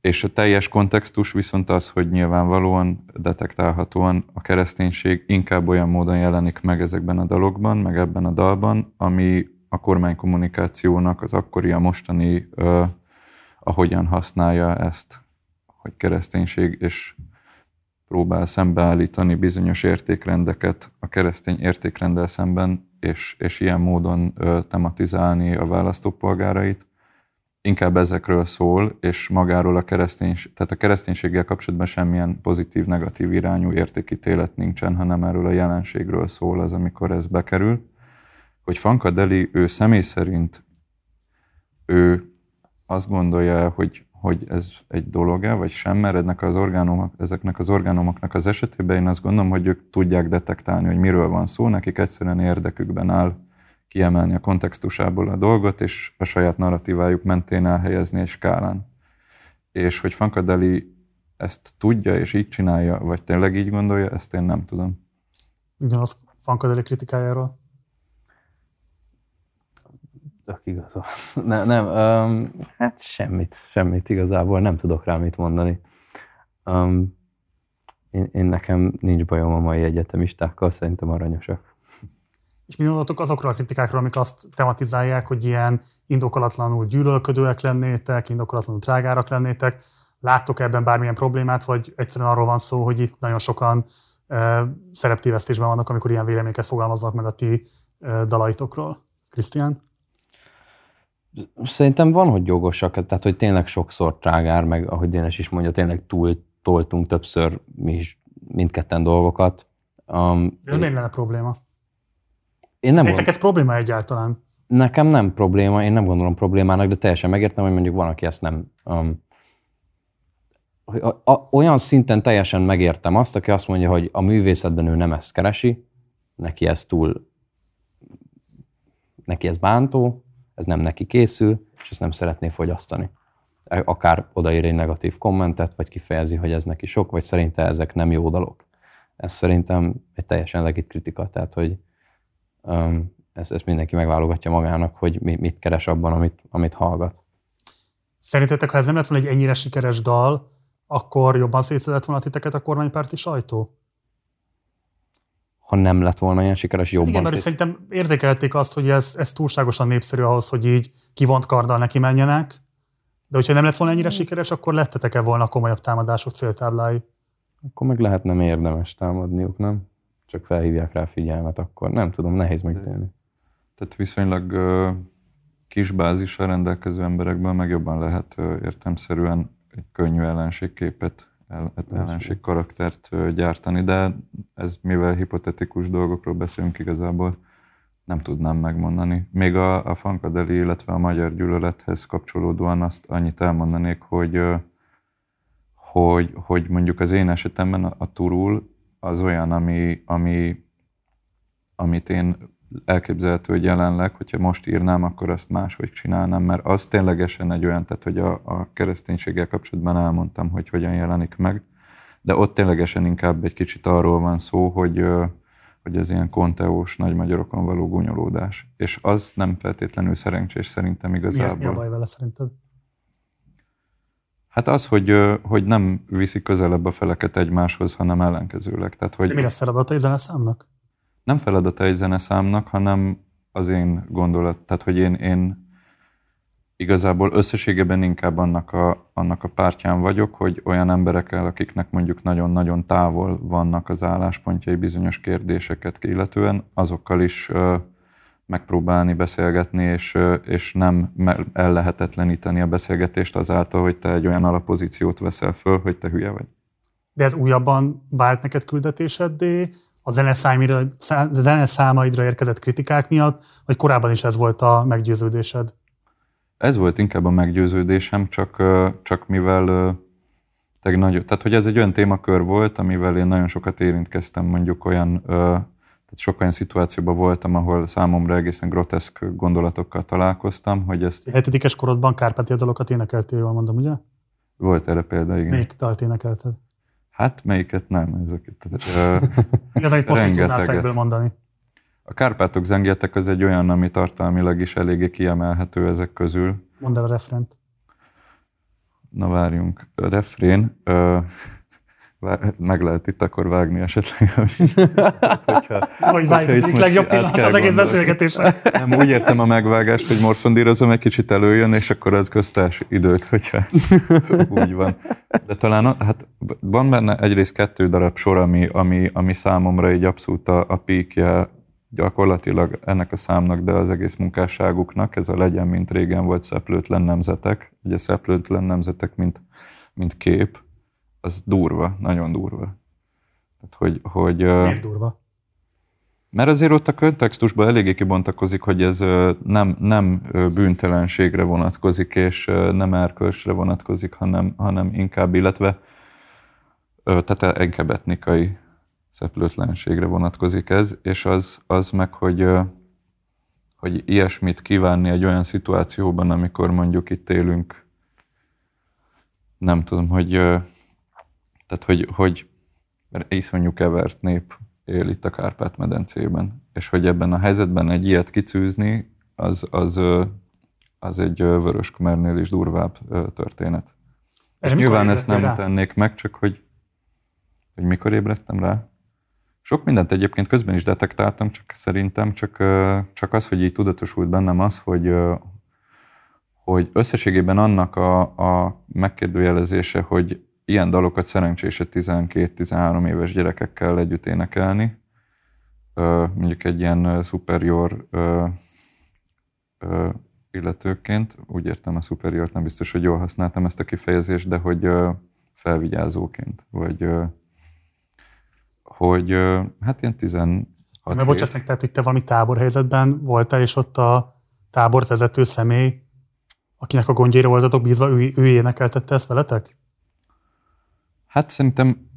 és a teljes kontextus viszont az, hogy nyilvánvalóan, detektálhatóan a kereszténység inkább olyan módon jelenik meg ezekben a dalokban, meg ebben a dalban, ami a kormánykommunikációnak az akkori, a mostani, ö, ahogyan használja ezt hogy kereszténység, és próbál szembeállítani bizonyos értékrendeket a keresztény értékrenddel szemben, és, és ilyen módon ö, tematizálni a választópolgárait. Inkább ezekről szól, és magáról a kereszténység, tehát a kereszténységgel kapcsolatban semmilyen pozitív-negatív irányú értékítélet nincsen, hanem erről a jelenségről szól az, amikor ez bekerül. Hogy Fankadeli, ő személy szerint ő azt gondolja, hogy hogy ez egy dolog-e, vagy sem, mert az orgánumok, ezeknek az orgánumoknak az esetében én azt gondolom, hogy ők tudják detektálni, hogy miről van szó, nekik egyszerűen érdekükben áll kiemelni a kontextusából a dolgot, és a saját narratívájuk mentén elhelyezni egy skálán. És hogy Fankadeli ezt tudja és így csinálja, vagy tényleg így gondolja, ezt én nem tudom. Ugyanaz Fankadeli kritikájáról. Tök igaza. Ne, nem, um, hát semmit, semmit igazából, nem tudok rá mit mondani. Um, én, én nekem nincs bajom a mai egyetemistákkal, szerintem aranyosak. És mi gondolatok azokról a kritikákról, amik azt tematizálják, hogy ilyen indokolatlanul gyűlölködőek lennétek, indokolatlanul drágárak lennétek. Láttok ebben bármilyen problémát, vagy egyszerűen arról van szó, hogy itt nagyon sokan e, szereptévesztésben vannak, amikor ilyen véleményeket fogalmaznak meg a ti e, dalaitokról? Krisztián? Szerintem van, hogy jogosak, tehát hogy tényleg sokszor trágár, meg ahogy Dénes is mondja, tényleg túl toltunk többször mi is mindketten dolgokat. Um, Ez miért lenne probléma? én nem Nektek ez probléma egyáltalán? Nekem nem probléma, én nem gondolom problémának, de teljesen megértem, hogy mondjuk van, aki ezt nem... Um, hogy a, a, olyan szinten teljesen megértem azt, aki azt mondja, hogy a művészetben ő nem ezt keresi, neki ez túl, neki ez bántó, ez nem neki készül, és ezt nem szeretné fogyasztani. Akár odaír egy negatív kommentet, vagy kifejezi, hogy ez neki sok, vagy szerinte ezek nem jó dalok. Ez szerintem egy teljesen legit kritika, tehát hogy um, ezt, ezt mindenki megválogatja magának, hogy mi, mit keres abban, amit, amit hallgat. Szerintetek, ha ez nem lett volna egy ennyire sikeres dal, akkor jobban szétszedett volna titeket a kormánypárti sajtó? Ha nem lett volna ilyen sikeres, jobban Igen, mert szerintem érzékelték azt, hogy ez, ez túlságosan népszerű ahhoz, hogy így kivont karddal neki menjenek, de hogyha nem lett volna ennyire sikeres, akkor lettetek-e volna komolyabb támadások céltáblái? Akkor meg lehet nem érdemes támadniuk, nem? Csak felhívják rá figyelmet, akkor nem tudom, nehéz megtenni. Tehát viszonylag kis bázissal rendelkező emberekben meg jobban lehet ö, értemszerűen egy könnyű ellenségképet, el, ellenség karaktert gyártani, de ez mivel hipotetikus dolgokról beszélünk igazából, nem tudnám megmondani. Még a, a Fankadeli, illetve a magyar gyűlölethez kapcsolódóan azt annyit elmondanék, hogy, hogy, hogy mondjuk az én esetemben a, a turul az olyan, ami, ami, amit én elképzelhető, hogy jelenleg, hogyha most írnám, akkor azt máshogy csinálnám, mert az ténylegesen egy olyan, tehát hogy a, a kereszténységgel kapcsolatban elmondtam, hogy hogyan jelenik meg, de ott ténylegesen inkább egy kicsit arról van szó, hogy, hogy ez ilyen konteós nagy magyarokon való gúnyolódás. És az nem feltétlenül szerencsés szerintem Miért, igazából. mi a baj vele szerinted? Hát az, hogy, hogy nem viszi közelebb a feleket egymáshoz, hanem ellenkezőleg. Tehát, hogy De mi lesz feladata egy zeneszámnak? Nem feladata egy zeneszámnak, hanem az én gondolat, tehát hogy én, én igazából összességében inkább annak a, annak a pártján vagyok, hogy olyan emberekkel, akiknek mondjuk nagyon-nagyon távol vannak az álláspontjai bizonyos kérdéseket illetően, azokkal is ö, megpróbálni beszélgetni, és, ö, és nem ellehetetleníteni a beszélgetést azáltal, hogy te egy olyan alapozíciót veszel föl, hogy te hülye vagy. De ez újabban vált neked küldetéseddé, a zeneszámaidra, szá- zeneszámaidra érkezett kritikák miatt, vagy korábban is ez volt a meggyőződésed? Ez volt inkább a meggyőződésem, csak, csak mivel nagy, tehát hogy ez egy olyan témakör volt, amivel én nagyon sokat érintkeztem, mondjuk olyan, tehát sok olyan szituációban voltam, ahol számomra egészen groteszk gondolatokkal találkoztam, hogy ezt Hetedikes korodban Kárpátia dalokat énekeltél, jól mondom, ugye? volt erre példa, igen. Melyik dalt énekelted? Hát melyiket nem, ezeket. Amit most is tudnál fejből mondani? A Kárpátok zengjetek az egy olyan, ami tartalmilag is eléggé kiemelhető ezek közül. Mondd el a refrent. Na várjunk. A refrén, ö, meg lehet itt akkor vágni esetleg. hogyha, Hogy vágj, hogyha az egyik legjobb pillanat az egész beszélgetésre. Nem, úgy értem a megvágást, hogy morfondírozom, egy kicsit előjön, és akkor az köztás időt, hogyha úgy van. De talán hát van benne egyrészt kettő darab sor, ami, ami, ami számomra egy abszolút a, a píkje gyakorlatilag ennek a számnak, de az egész munkásságuknak, ez a legyen, mint régen volt szeplőtlen nemzetek. Ugye szeplőtlen nemzetek, mint, mint kép, az durva, nagyon durva. Tehát, hogy, hogy, Miért durva? mert azért ott a kontextusban eléggé kibontakozik, hogy ez nem, nem bűntelenségre vonatkozik, és nem erkölcsre vonatkozik, hanem, hanem inkább, illetve tehát inkább etnikai szeplőtlenségre vonatkozik ez, és az, az meg, hogy, hogy ilyesmit kívánni egy olyan szituációban, amikor mondjuk itt élünk, nem tudom, hogy, tehát hogy, hogy iszonyú kevert nép él itt a Kárpát-medencében, és hogy ebben a helyzetben egy ilyet kicűzni, az, az, az egy vörös Khmernél is durvább történet. És mikor nyilván ezt nem rá? tennék meg, csak hogy, hogy mikor ébredtem rá. Sok mindent egyébként közben is detektáltam, csak szerintem csak, csak az, hogy így tudatosult bennem az, hogy, hogy összességében annak a, a megkérdőjelezése, hogy ilyen dalokat szerencsés egy 12-13 éves gyerekekkel együtt énekelni, mondjuk egy ilyen superior illetőként, úgy értem a superiort, nem biztos, hogy jól használtam ezt a kifejezést, de hogy felvigyázóként, vagy hogy hát ilyen 16 Mert bocsánat meg, tehát, hogy te valami táborhelyzetben voltál, és ott a tábort vezető személy, akinek a gondjaira voltatok bízva, ő, ő énekeltette ezt veletek? Hát szerintem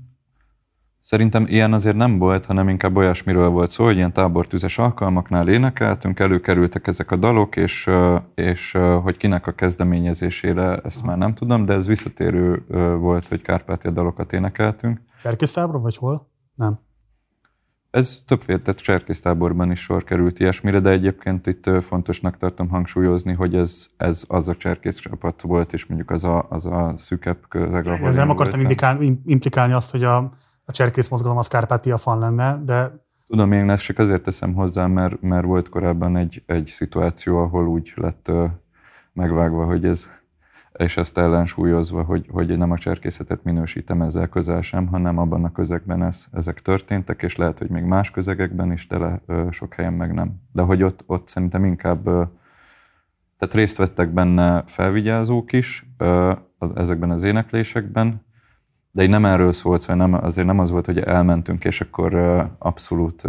Szerintem ilyen azért nem volt, hanem inkább olyasmiről volt szó, hogy ilyen tábortüzes alkalmaknál énekeltünk, előkerültek ezek a dalok, és, és hogy kinek a kezdeményezésére, ezt már nem tudom, de ez visszatérő volt, hogy Kárpátia dalokat énekeltünk. Cserkésztábor, vagy hol? Nem. Ez többféle, tehát cserkésztáborban is sor került ilyesmire, de egyébként itt fontosnak tartom hangsúlyozni, hogy ez, ez az a cserkész csapat volt, és mondjuk az a, az a szükebb közeg, ahol Ezzel nem akartam voltam. indikál, im- implikálni azt, hogy a, a cserkész mozgalom az Kárpátia fan lenne, de Tudom, én ezt csak azért teszem hozzá, mert, mert volt korábban egy, egy szituáció, ahol úgy lett megvágva, hogy ez, és ezt ellensúlyozva, hogy, hogy nem a cserkészetet minősítem ezzel közel sem, hanem abban a közegben ez, ezek történtek, és lehet, hogy még más közegekben is, de sok helyen meg nem. De hogy ott, ott szerintem inkább, tehát részt vettek benne felvigyázók is ezekben az éneklésekben, de így nem erről szólt, szóval nem, azért nem az volt, hogy elmentünk, és akkor abszolút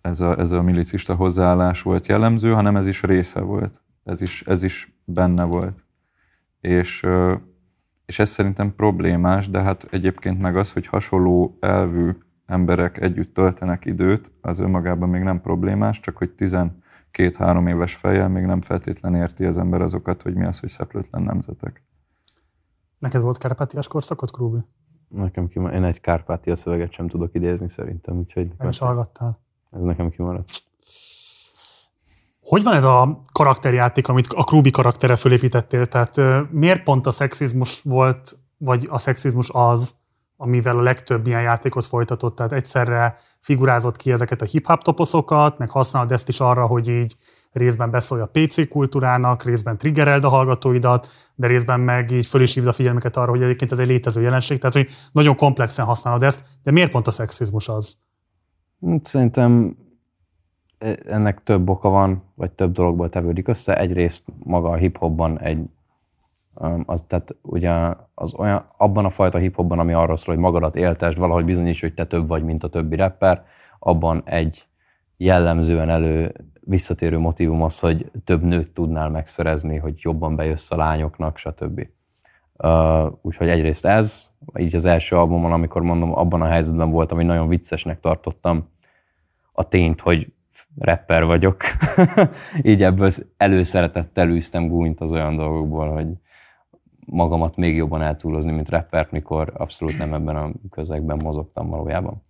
ez a, ez a milicista hozzáállás volt jellemző, hanem ez is része volt. Ez is, ez is benne volt. És, és ez szerintem problémás, de hát egyébként meg az, hogy hasonló elvű emberek együtt töltenek időt, az önmagában még nem problémás, csak hogy 12-3 éves fejjel még nem feltétlen érti az ember azokat, hogy mi az, hogy szeplőtlen nemzetek. neked volt Kárpátiás korszakot, Krúbi? Nekem kimaradt. Én egy Kárpátia szöveget sem tudok idézni szerintem, úgyhogy Nem is hallgattál. ez nekem kimaradt. Hogy van ez a karakterjáték, amit a Krúbi karaktere fölépítettél? Tehát miért pont a szexizmus volt, vagy a szexizmus az, amivel a legtöbb ilyen játékot folytatott? Tehát egyszerre figurázott ki ezeket a hip-hop toposzokat, meg használod ezt is arra, hogy így részben beszólj a PC kultúrának, részben triggereld a hallgatóidat, de részben meg így föl is hívd a figyelmeket arra, hogy egyébként ez egy létező jelenség, tehát hogy nagyon komplexen használod ezt, de miért pont a szexizmus az? Hát Szerintem ennek több oka van, vagy több dologból tevődik össze. Egyrészt maga a hip-hopban egy, az, tehát ugye az olyan, abban a fajta hip-hopban, ami arról szól, hogy magadat éltesd, valahogy bizonyíts, hogy te több vagy, mint a többi rapper, abban egy jellemzően elő visszatérő motivum az, hogy több nőt tudnál megszerezni, hogy jobban bejössz a lányoknak, stb. Uh, úgyhogy egyrészt ez, így az első albumon, amikor mondom, abban a helyzetben voltam, hogy nagyon viccesnek tartottam a tényt, hogy rapper vagyok. így ebből előszeretettel űztem gúnyt az olyan dolgokból, hogy magamat még jobban eltúlozni, mint rappert, mikor abszolút nem ebben a közegben mozogtam valójában.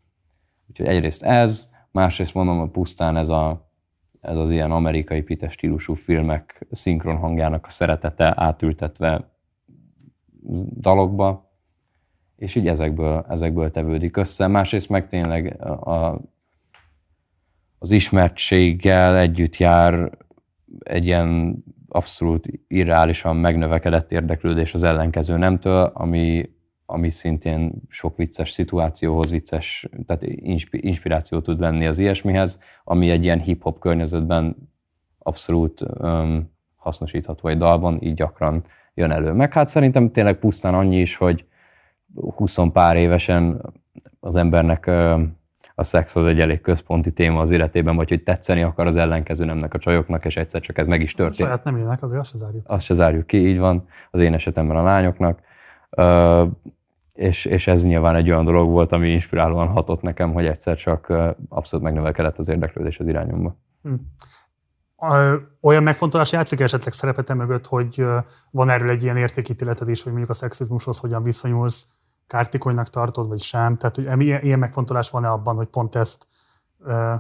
Úgyhogy egyrészt ez, másrészt mondom, hogy pusztán ez, a, ez az ilyen amerikai pites stílusú filmek szinkron hangjának a szeretete átültetve dalokba, és így ezekből, ezekből tevődik össze. Másrészt meg tényleg a, az ismertséggel együtt jár egy ilyen abszolút irreálisan megnövekedett érdeklődés az ellenkező nemtől, ami, ami szintén sok vicces szituációhoz, vicces, tehát inspiráció tud lenni az ilyesmihez, ami egy ilyen hip-hop környezetben abszolút um, hasznosítható egy dalban, így gyakran jön elő. Meg hát szerintem tényleg pusztán annyi is, hogy 20 pár évesen az embernek a szex az egy elég központi téma az életében, vagy hogy tetszeni akar az ellenkező nemnek a csajoknak, és egyszer csak ez meg is történt. Saját nem ének, azért azt se zárjuk. Azt se zárjuk ki, így van, az én esetemben a lányoknak. és, és ez nyilván egy olyan dolog volt, ami inspirálóan hatott nekem, hogy egyszer csak abszolút megnövekedett az érdeklődés az irányomba. Hm olyan megfontolás játszik esetleg szerepete mögött, hogy van erről egy ilyen értékítéleted is, hogy mondjuk a szexizmushoz hogyan viszonyulsz, kártikonynak tartod, vagy sem? Tehát, hogy ilyen megfontolás van-e abban, hogy pont ezt uh,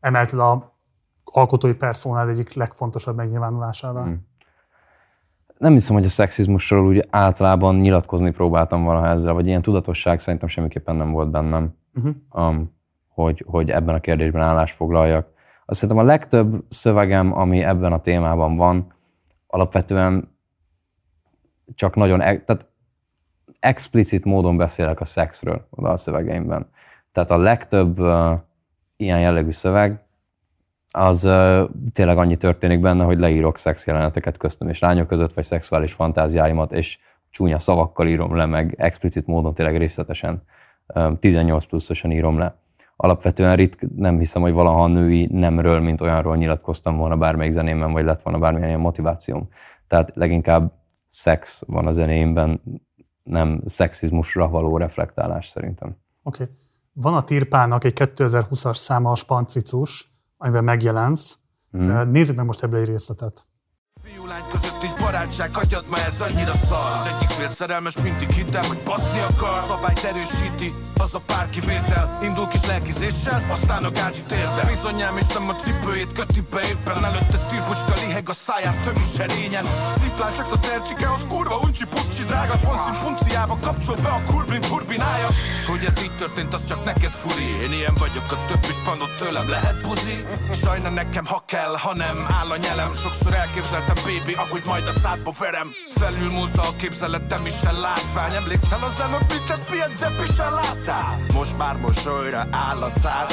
emelt le a alkotói personád egyik legfontosabb megnyilvánulásává? Hmm. Nem hiszem, hogy a szexizmusról úgy általában nyilatkozni próbáltam valaha ezzel, vagy ilyen tudatosság szerintem semmiképpen nem volt bennem, uh-huh. um, hogy, hogy ebben a kérdésben állást foglaljak. Azt szerintem a legtöbb szövegem, ami ebben a témában van, alapvetően csak nagyon, e- tehát explicit módon beszélek a szexről a szövegeimben. Tehát a legtöbb uh, ilyen jellegű szöveg, az uh, tényleg annyi történik benne, hogy leírok szex jeleneteket köztem és lányok között, vagy szexuális fantáziáimat, és csúnya szavakkal írom le, meg explicit módon tényleg részletesen, uh, 18 pluszosan írom le alapvetően ritk, nem hiszem, hogy valaha női nemről, mint olyanról nyilatkoztam volna bármelyik zenémben, vagy lett volna bármilyen ilyen motivációm. Tehát leginkább szex van a zenéimben, nem szexizmusra való reflektálás szerintem. Oké. Okay. Van a Tirpának egy 2020-as száma a Spancicus, amiben megjelensz. Mm. Nézzük meg most ebből egy részletet. Fiú-lány között is barátság, hagyjad ma ez annyira szar. Az egyik fél szerelmes, mindig hittem, hogy baszni akar. Szabályt erősíti, az a pár kivétel Indul kis lelkizéssel, aztán a gácsit érte Bizonyám és nem a cipőjét köti be éppen. Előtte tűrfuska liheg a száján több serényen Sziplán csak a szercsike, az kurva uncsi puszcsi Drága foncin punciába kapcsol be a kurblin turbinája. Hogy ez így történt, az csak neked furi. Én ilyen vagyok, a több is panott tőlem. Lehet buzi? Sajna nekem, ha kell, ha nem. Áll a nyelem Sokszor elképzeltem baby, ahogy majd a szádba verem. Felülmúlta a képzeletem is a látvány. Emlékszel az előbb, mit a piac is láttál Most már mosolyra áll a szád.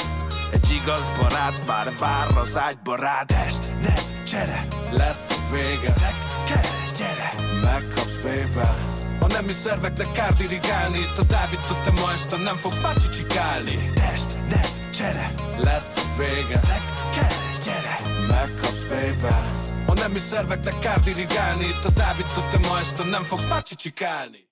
Egy igaz barát már vár az ágyba rád. Test, net, csere, lesz a vége. Szex kell, gyere, megkapsz baby. A nemi szerveknek kár dirigálni Itt a Dávid te ma este nem fogsz már csicsikálni Test, net, csere, lesz a vége. Szex kell, gyere, megkapsz baby a nemi szerveknek kár dirigálni Itt a Dávid te ma este nem fogsz már csicsikálni.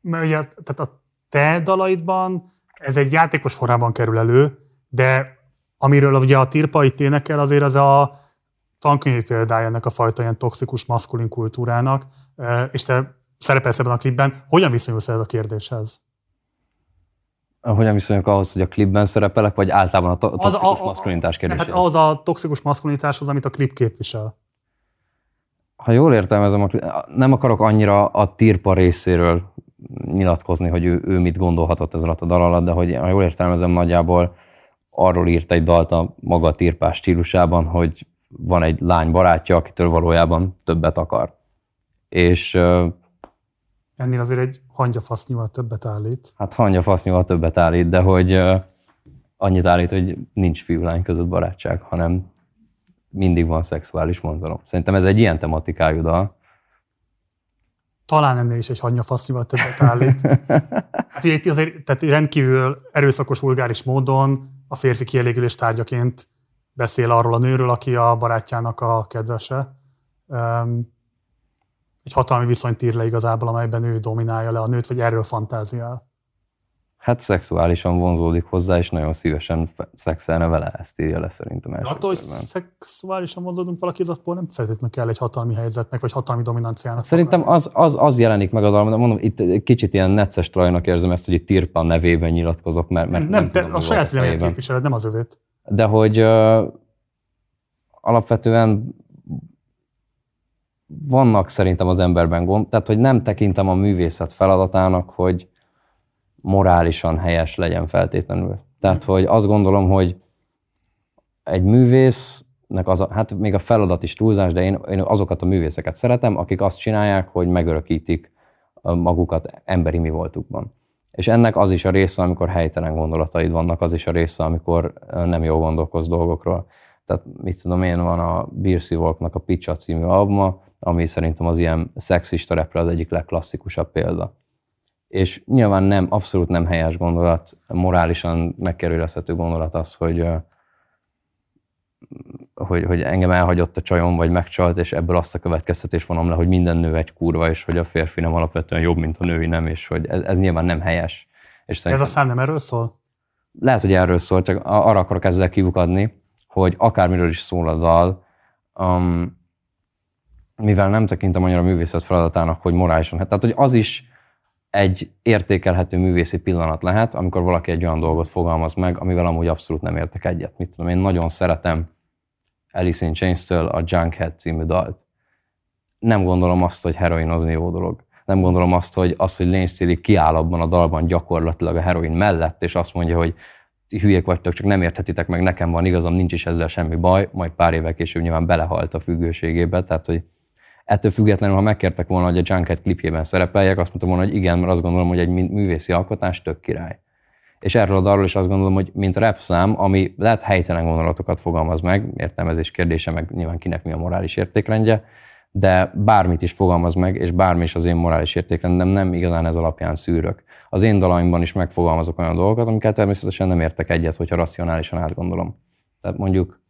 Mert ugye, tehát a te dalaidban ez egy játékos formában kerül elő, de amiről ugye a Tirpa itt énekel, azért az a tankönyvi példája ennek a fajta ilyen toxikus maszkulin kultúrának, és te szerepelsz ebben a klipben. Hogyan viszonyulsz ez a kérdéshez? Hogyan viszonyulok ahhoz, hogy a klipben szerepelek, vagy általában a, to- a toxikus az a, maszkulinitás kérdéséhez? Hát az a toxikus maszkulinitáshoz, amit a klip képvisel. Ha jól értelmezem, a klip, nem akarok annyira a tirpa részéről nyilatkozni, hogy ő, ő mit gondolhatott ez alatt a dal alatt, de hogy ha jól értelmezem, nagyjából arról írt egy dalt a maga tirpás stílusában, hogy van egy lány barátja, akitől valójában többet akar. És Ennél azért egy hangyafasznyúval többet állít. Hát hangyafasznyúval többet állít, de hogy annyit állít, hogy nincs fiú-lány között barátság, hanem mindig van szexuális vonzalom. Szerintem ez egy ilyen tematikájú dal. Talán ennél is egy hanyafasznival többet állít. hát ugye itt azért tehát rendkívül erőszakos, vulgáris módon a férfi kielégülés tárgyaként beszél arról a nőről, aki a barátjának a kedvese. Um, egy hatalmi viszonyt ír le igazából, amelyben ő dominálja le a nőt, vagy erről fantáziál. Hát szexuálisan vonzódik hozzá, és nagyon szívesen szexelne vele, ezt írja le szerintem első Attól, hogy szexuálisan vonzódunk valakihez, akkor nem feltétlenül kell egy hatalmi helyzetnek, vagy hatalmi dominanciának. Szerintem az, az, az jelenik meg a dalban, de mondom, itt kicsit ilyen necces trajnak érzem ezt, hogy itt Tirpa nevében nyilatkozok, mert, mert nem, nem te tudom, a saját fejében. képviseled, nem az övét. De hogy ö, alapvetően vannak szerintem az emberben gond, tehát hogy nem tekintem a művészet feladatának, hogy morálisan helyes legyen feltétlenül. Tehát, hogy azt gondolom, hogy egy művésznek az a, hát még a feladat is túlzás, de én, én azokat a művészeket szeretem, akik azt csinálják, hogy megörökítik magukat emberi mi voltukban. És ennek az is a része, amikor helytelen gondolataid vannak, az is a része, amikor nem jól gondolkoz dolgokról. Tehát mit tudom én, van a Birsi Volknak a Picsa című albuma, ami szerintem az ilyen szexista repre az egyik legklasszikusabb példa. És nyilván nem, abszolút nem helyes gondolat, morálisan megkerülözhető gondolat az, hogy, hogy, hogy engem elhagyott a csajom, vagy megcsalt, és ebből azt a következtetés vonom le, hogy minden nő egy kurva, és hogy a férfi nem alapvetően jobb, mint a női nem, és hogy ez, ez nyilván nem helyes. És Ez a szám nem erről szól? lehet, hogy erről szól, csak arra akarok ezzel kiukadni, hogy akármiről is szól a dal, um, mivel nem tekintem annyira művészet feladatának, hogy morálisan, hát, tehát hogy az is egy értékelhető művészi pillanat lehet, amikor valaki egy olyan dolgot fogalmaz meg, amivel amúgy abszolút nem értek egyet. Mit tudom, én nagyon szeretem Alice in Chains-től a Junkhead című dalt. Nem gondolom azt, hogy heroinozni jó dolog. Nem gondolom azt, hogy az, hogy Lane Staley kiáll abban a dalban gyakorlatilag a heroin mellett, és azt mondja, hogy ti hülyék vagytok, csak nem érthetitek meg, nekem van igazam, nincs is ezzel semmi baj, majd pár évvel később nyilván belehalt a függőségébe, tehát hogy ettől függetlenül, ha megkértek volna, hogy a Junket klipjében szerepeljek, azt mondtam volna, hogy igen, mert azt gondolom, hogy egy mű- művészi alkotás tök király. És erről a dalról is azt gondolom, hogy mint rap szám, ami lehet helytelen gondolatokat fogalmaz meg, értelmezés kérdése, meg nyilván kinek mi a morális értékrendje, de bármit is fogalmaz meg, és bármi is az én morális értékrendem, nem igazán ez alapján szűrök. Az én dalaimban is megfogalmazok olyan dolgokat, amiket természetesen nem értek egyet, hogyha racionálisan átgondolom. Tehát mondjuk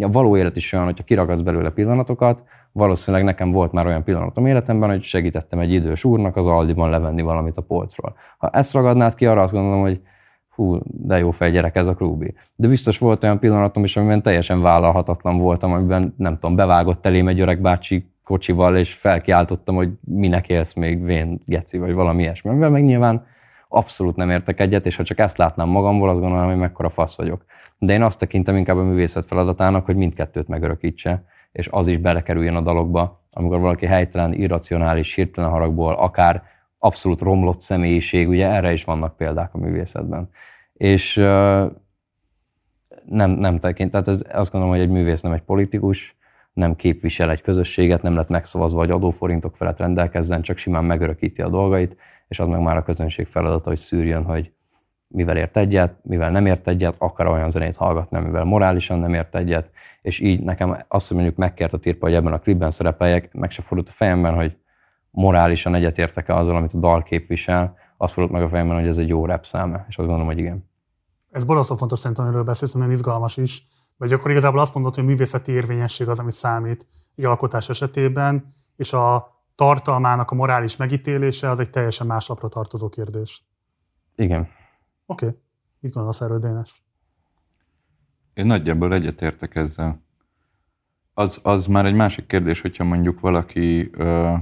a való élet is olyan, hogyha kiragadsz belőle pillanatokat, valószínűleg nekem volt már olyan pillanatom életemben, hogy segítettem egy idős úrnak az Aldiban levenni valamit a polcról. Ha ezt ragadnád ki, arra azt gondolom, hogy hú, de jó fej gyerek ez a Krúbi. De biztos volt olyan pillanatom is, amiben teljesen vállalhatatlan voltam, amiben nem tudom, bevágott elém egy öreg bácsi kocsival, és felkiáltottam, hogy minek élsz még vén geci, vagy valami ilyesmi. Amivel meg nyilván abszolút nem értek egyet, és ha csak ezt látnám magamból, azt gondolom, hogy mekkora fasz vagyok. De én azt tekintem inkább a művészet feladatának, hogy mindkettőt megörökítse, és az is belekerüljön a dalokba, amikor valaki helytelen, irracionális, hirtelen haragból, akár abszolút romlott személyiség, ugye erre is vannak példák a művészetben. És nem, nem tekint, tehát ez, azt gondolom, hogy egy művész nem egy politikus, nem képvisel egy közösséget, nem lett megszavazva, hogy adóforintok felett rendelkezzen, csak simán megörökíti a dolgait, és az meg már a közönség feladata, hogy szűrjön, hogy mivel ért egyet, mivel nem ért egyet, akar olyan zenét hallgatni, mivel morálisan nem ért egyet, és így nekem azt, hogy mondjuk megkért a tirpa, hogy ebben a klipben szerepeljek, meg se fordult a fejemben, hogy morálisan egyetértek-e azzal, amit a dal képvisel, azt fordult meg a fejemben, hogy ez egy jó rap száma, és azt gondolom, hogy igen. Ez borzasztó fontos szerintem, amiről beszélsz, nagyon izgalmas is. Vagy akkor igazából azt mondod, hogy a művészeti érvényesség az, amit számít egy alkotás esetében, és a tartalmának a morális megítélése az egy teljesen más lapra tartozó kérdés. Igen. Oké. Okay. Mit gondolsz erről, Dénes? Én nagyjából egyetértek ezzel. Az, az már egy másik kérdés, hogyha mondjuk valaki, ö,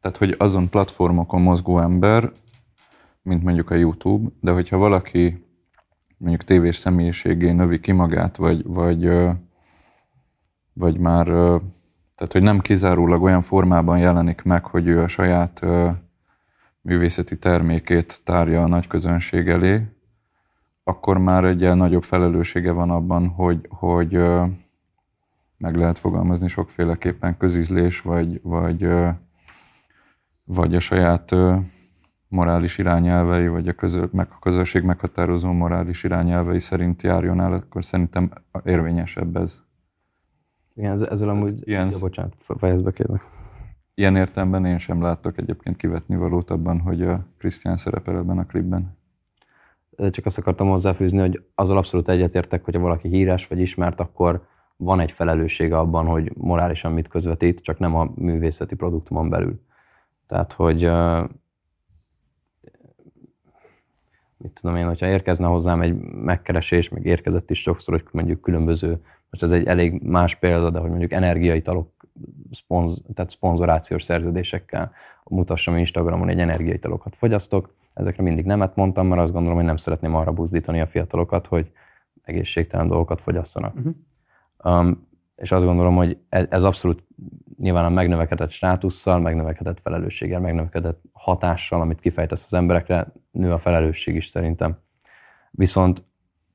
tehát hogy azon platformokon mozgó ember, mint mondjuk a YouTube, de hogyha valaki mondjuk tévés személyiségé növi ki magát, vagy, vagy, vagy már, tehát hogy nem kizárólag olyan formában jelenik meg, hogy ő a saját művészeti termékét tárja a nagy közönség elé, akkor már egy ilyen nagyobb felelőssége van abban, hogy, hogy meg lehet fogalmazni sokféleképpen közízlés, vagy, vagy, vagy a saját morális irányelvei, vagy a, közö, meg a közösség meghatározó morális irányelvei szerint járjon el, akkor szerintem érvényesebb ez. Igen, ez- ezzel amúgy... Ilyen, Ja, bocsánat, fejezd be kérlek. ilyen értelemben én sem látok egyébként kivetni valót abban, hogy a Krisztián szerepel ebben a klipben. Csak azt akartam hozzáfűzni, hogy azzal abszolút egyetértek, hogyha valaki híres vagy ismert, akkor van egy felelőssége abban, hogy morálisan mit közvetít, csak nem a művészeti produktumon belül. Tehát, hogy mit tudom én, hogyha érkezne hozzám egy megkeresés, meg érkezett is sokszor, hogy mondjuk különböző, most ez egy elég más példa, de hogy mondjuk energiaitalok, szponz, tehát szponzorációs szerződésekkel mutassam Instagramon egy energiaitalokat fogyasztok, ezekre mindig nemet mondtam, mert azt gondolom, hogy nem szeretném arra buzdítani a fiatalokat, hogy egészségtelen dolgokat fogyasszanak. Mhm. Um, és azt gondolom, hogy ez, ez abszolút nyilván a megnövekedett státusszal, megnövekedett felelősséggel, megnövekedett hatással, amit kifejtesz az emberekre, nő a felelősség is szerintem. Viszont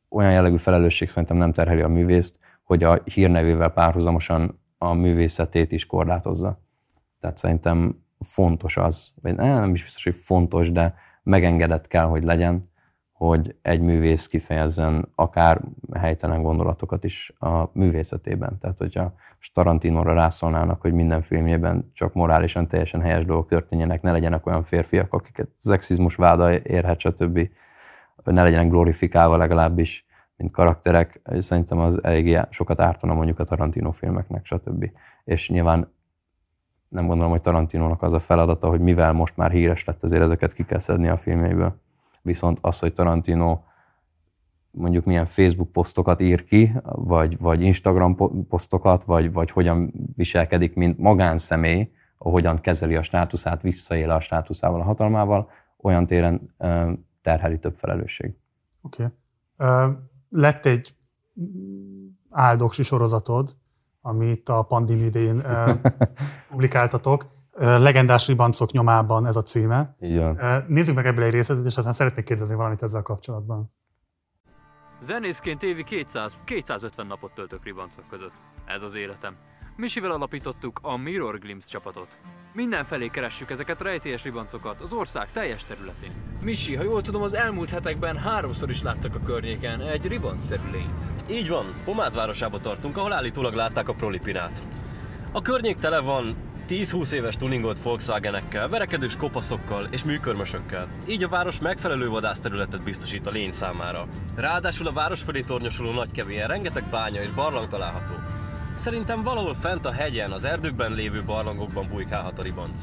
olyan jellegű felelősség szerintem nem terheli a művészt, hogy a hírnevével párhuzamosan a művészetét is korlátozza. Tehát szerintem fontos az, vagy nem is biztos, hogy fontos, de megengedett kell, hogy legyen, hogy egy művész kifejezzen akár helytelen gondolatokat is a művészetében. Tehát, hogyha Tarantinóra rászólnának, hogy minden filmjében csak morálisan teljesen helyes dolgok történjenek, ne legyenek olyan férfiak, akiket szexizmus váda érhet, stb. Ne legyenek glorifikálva legalábbis, mint karakterek. Szerintem az eléggé sokat ártana mondjuk a Tarantino filmeknek, stb. És nyilván nem gondolom, hogy Tarantinónak az a feladata, hogy mivel most már híres lett, ezért ezeket ki kell szedni a filmjéből. Viszont az, hogy Tarantino mondjuk milyen Facebook posztokat ír ki, vagy, vagy Instagram po- posztokat, vagy, vagy hogyan viselkedik, mint magánszemély, hogyan kezeli a státuszát, visszaél a státuszával, a hatalmával, olyan téren terheli több felelősség. Oké. Okay. Lett egy áldoksi sorozatod, amit a pandémia idején ö, publikáltatok. Legendás ribancok nyomában ez a címe. Ö, Nézzük meg ebből egy részletet, és aztán szeretnék kérdezni valamit ezzel kapcsolatban. Zenészként évi 200, 250 napot töltök ribancok között. Ez az életem. Misivel alapítottuk a Mirror Glimpse csapatot. Mindenfelé keressük ezeket a rejtélyes ribancokat az ország teljes területén. Misi, ha jól tudom, az elmúlt hetekben háromszor is láttak a környéken egy ribancszerű lényt. Így van, Pomáz városába tartunk, ahol állítólag látták a prolipinát. A környék tele van 10-20 éves tuningolt Volkswagenekkel, verekedős kopaszokkal és műkörmösökkel. Így a város megfelelő vadászterületet biztosít a lény számára. Ráadásul a város felé tornyosuló nagykevélyen rengeteg bánya és barlang található. Szerintem valahol fent a hegyen, az erdőkben lévő barlangokban bujkálhat a ribanc.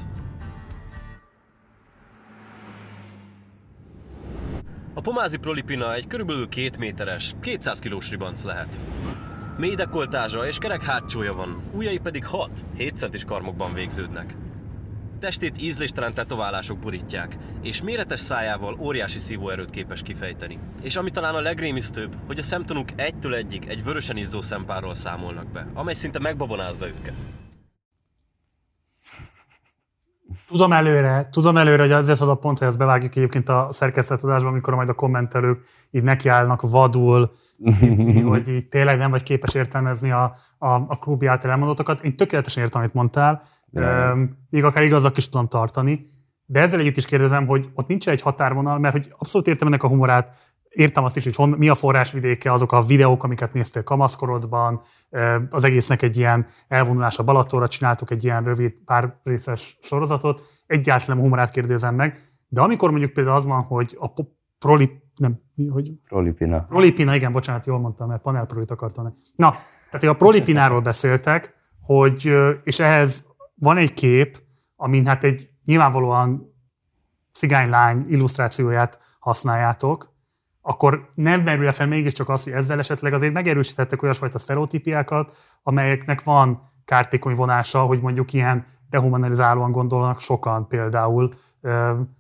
A pomázi prolipina egy körülbelül 2 méteres, 200 kilós ribanc lehet. Mély dekoltázsa és kerek hátsója van, ujjai pedig 6-7 centis karmokban végződnek. Testét ízléstelen tetoválások borítják, és méretes szájával óriási szívóerőt képes kifejteni. És ami talán a legrémisztőbb, hogy a szemtanúk egytől egyig egy vörösen izzó szempárról számolnak be, amely szinte megbabonázza őket. Tudom előre, tudom előre, hogy ez lesz az a pont, hogy ezt bevágjuk egyébként a szerkesztetadásba, amikor majd a kommentelők így nekiállnak vadul, szidni, hogy így tényleg nem vagy képes értelmezni a, a, a klubi által elmondottakat. Én tökéletesen értem, amit mondtál. Üm, még akár igazak is tudom tartani, de ezzel együtt is kérdezem, hogy ott nincs egy határvonal, mert hogy abszolút értem ennek a humorát, értem azt is, hogy hon, mi a forrásvidéke, azok a videók, amiket néztél kamaszkorodban, az egésznek egy ilyen elvonulás a Balatonra, csináltuk egy ilyen rövid pár részes sorozatot, egyáltalán nem humorát kérdezem meg, de amikor mondjuk például az van, hogy a proli, nem, mi, hogy Prolipina. Prolipina, igen, bocsánat, jól mondtam, mert panelprolit akartam. Na, tehát a prolipináról beszéltek, hogy, és ehhez van egy kép, amin hát egy nyilvánvalóan cigánylány illusztrációját használjátok, akkor nem merül fel mégiscsak az, hogy ezzel esetleg azért megerősítettek olyasfajta sztereotípiákat, amelyeknek van kártékony vonása, hogy mondjuk ilyen dehumanizálóan gondolnak sokan például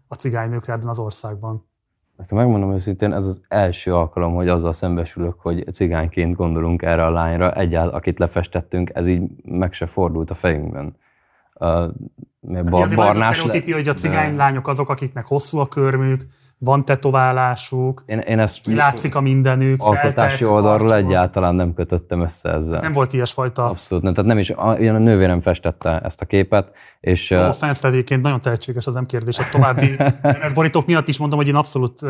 a cigánynőkre ebben az országban. Nekem megmondom őszintén, ez az első alkalom, hogy azzal szembesülök, hogy cigányként gondolunk erre a lányra, egyáltalán akit lefestettünk, ez így meg se fordult a fejünkben. Hát bar, barnás. Az a hogy a cigánylányok azok, akiknek hosszú a körmük, van tetoválásuk, én, én ezt látszik a mindenük. Alkotási oldalról egyáltalán nem kötöttem össze ezzel. Nem volt ilyesfajta. Abszolút nem, tehát nem is, a, a nővérem festette ezt a képet. És, a egyébként nagyon tehetséges, az nem kérdés. A további ez borítók miatt is mondom, hogy én abszolút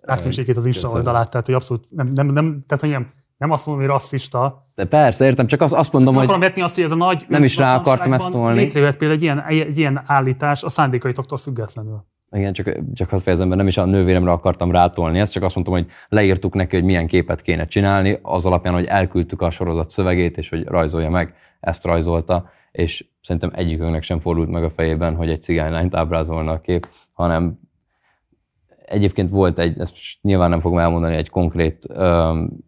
láttam az Insta oldalát, tehát hogy abszolút nem, nem, nem tehát hogy nem, nem azt mondom, hogy rasszista. De persze, értem, csak azt, azt mondom, csak hogy... akarom vetni azt, hogy ez a nagy... Nem is rá akartam ezt tolni. Létrejött például egy ilyen, egy ilyen állítás a szándékaitoktól függetlenül. Igen, csak, csak azt fejezem be, nem is a nővéremre akartam rátolni ezt, csak azt mondtam, hogy leírtuk neki, hogy milyen képet kéne csinálni, az alapján, hogy elküldtük a sorozat szövegét, és hogy rajzolja meg, ezt rajzolta, és szerintem egyikünknek sem fordult meg a fejében, hogy egy cigánylányt ábrázolna a kép, hanem egyébként volt egy, ezt nyilván nem fogom elmondani, egy konkrét um,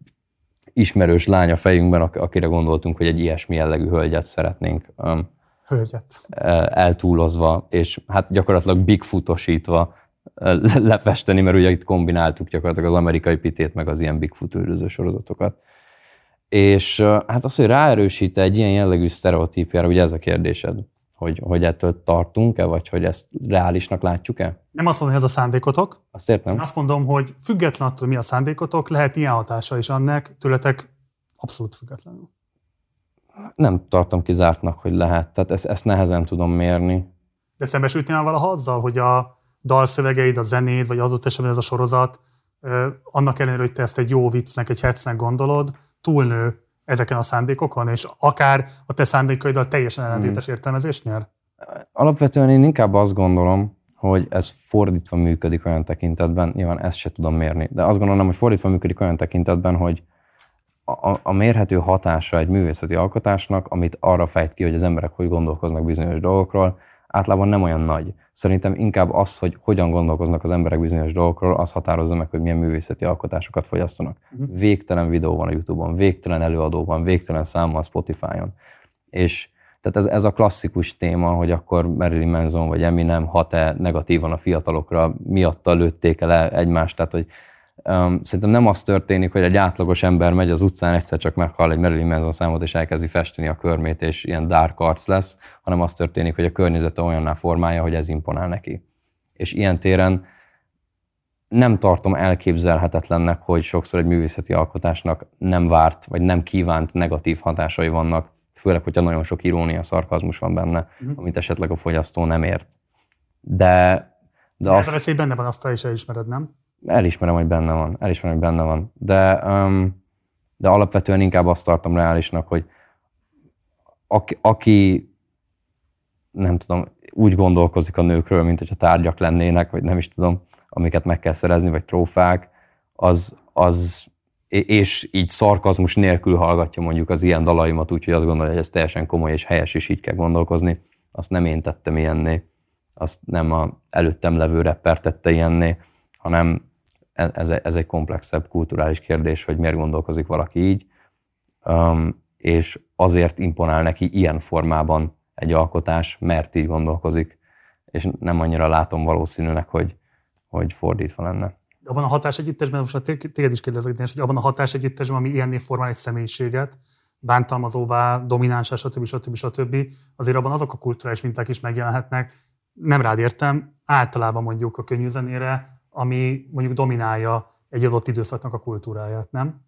ismerős lány a fejünkben, akire gondoltunk, hogy egy ilyesmi jellegű hölgyet szeretnénk um, hölgyet. eltúlozva, és hát gyakorlatilag Bigfootosítva lefesteni, mert ugye itt kombináltuk gyakorlatilag az amerikai pitét, meg az ilyen Bigfoot őröző sorozatokat. És hát az, hogy ráerősít egy ilyen jellegű sztereotípiára, ugye ez a kérdésed, hogy, hogy ettől tartunk-e, vagy hogy ezt reálisnak látjuk-e? Nem azt mondom, hogy ez a szándékotok. Azt értem. Én azt mondom, hogy független attól, mi a szándékotok, lehet ilyen hatása is annak, tőletek abszolút függetlenül. Nem tartom kizártnak, hogy lehet. Tehát ezt, ezt nehezen tudom mérni. De szembesültél már valaha azzal, hogy a dalszövegeid, a zenéd, vagy az ott esetben ez a sorozat, annak ellenére, hogy te ezt egy jó viccnek, egy hetsznek gondolod, túlnő ezeken a szándékokon, és akár a te szándékaiddal teljesen ellentétes hmm. értelmezést nyer? Alapvetően én inkább azt gondolom, hogy ez fordítva működik olyan tekintetben, nyilván ezt se tudom mérni, de azt gondolom, hogy fordítva működik olyan tekintetben, hogy a, a mérhető hatása egy művészeti alkotásnak, amit arra fejt ki, hogy az emberek hogy gondolkoznak bizonyos dolgokról, általában nem olyan nagy. Szerintem inkább az, hogy hogyan gondolkoznak az emberek bizonyos dolgokról, az határozza meg, hogy milyen művészeti alkotásokat fogyasztanak. Uh-huh. Végtelen videó van a YouTube-on, végtelen előadó van, végtelen szám van a Spotify-on. És tehát ez, ez a klasszikus téma, hogy akkor Marilyn Manson vagy Eminem hat-e negatívan a fiatalokra, miatta lőtték el egymást, tehát hogy Um, szerintem nem az történik, hogy egy átlagos ember megy az utcán, egyszer csak meghall egy Marilyn Manson számot, és elkezdi festeni a körmét, és ilyen dark arc lesz, hanem az történik, hogy a környezete olyanná formálja, hogy ez imponál neki. És ilyen téren nem tartom elképzelhetetlennek, hogy sokszor egy művészeti alkotásnak nem várt, vagy nem kívánt negatív hatásai vannak, főleg, hogyha nagyon sok irónia, szarkazmus van benne, uh-huh. amit esetleg a fogyasztó nem ért. De, de azt... a veszély benne van, azt is elismered, nem? Elismerem, hogy benne van, elismerem, hogy benne van, de, um, de alapvetően inkább azt tartom reálisnak, hogy aki, aki nem tudom, úgy gondolkozik a nőkről, mint hogyha tárgyak lennének, vagy nem is tudom, amiket meg kell szerezni, vagy trófák, az, az és így szarkazmus nélkül hallgatja mondjuk az ilyen dalaimat, úgyhogy azt gondolja, hogy ez teljesen komoly és helyes, és így kell gondolkozni. Azt nem én tettem ilyenné, azt nem a előttem levő rapper tette ilyenné, hanem ez, ez egy komplexebb kulturális kérdés, hogy miért gondolkozik valaki így, és azért imponál neki ilyen formában egy alkotás, mert így gondolkozik, és nem annyira látom valószínűnek, hogy, hogy fordítva lenne. Abban a hatás együttesben, most téged is kérdezek, hogy abban a hatás együttesben, ami ilyenné formál egy személyiséget, bántalmazóvá, dominánsá, stb. stb. stb. Azért abban azok a kulturális minták is megjelenhetnek. Nem rád értem, általában mondjuk a könnyű zenére ami mondjuk dominálja egy adott időszaknak a kultúráját, nem?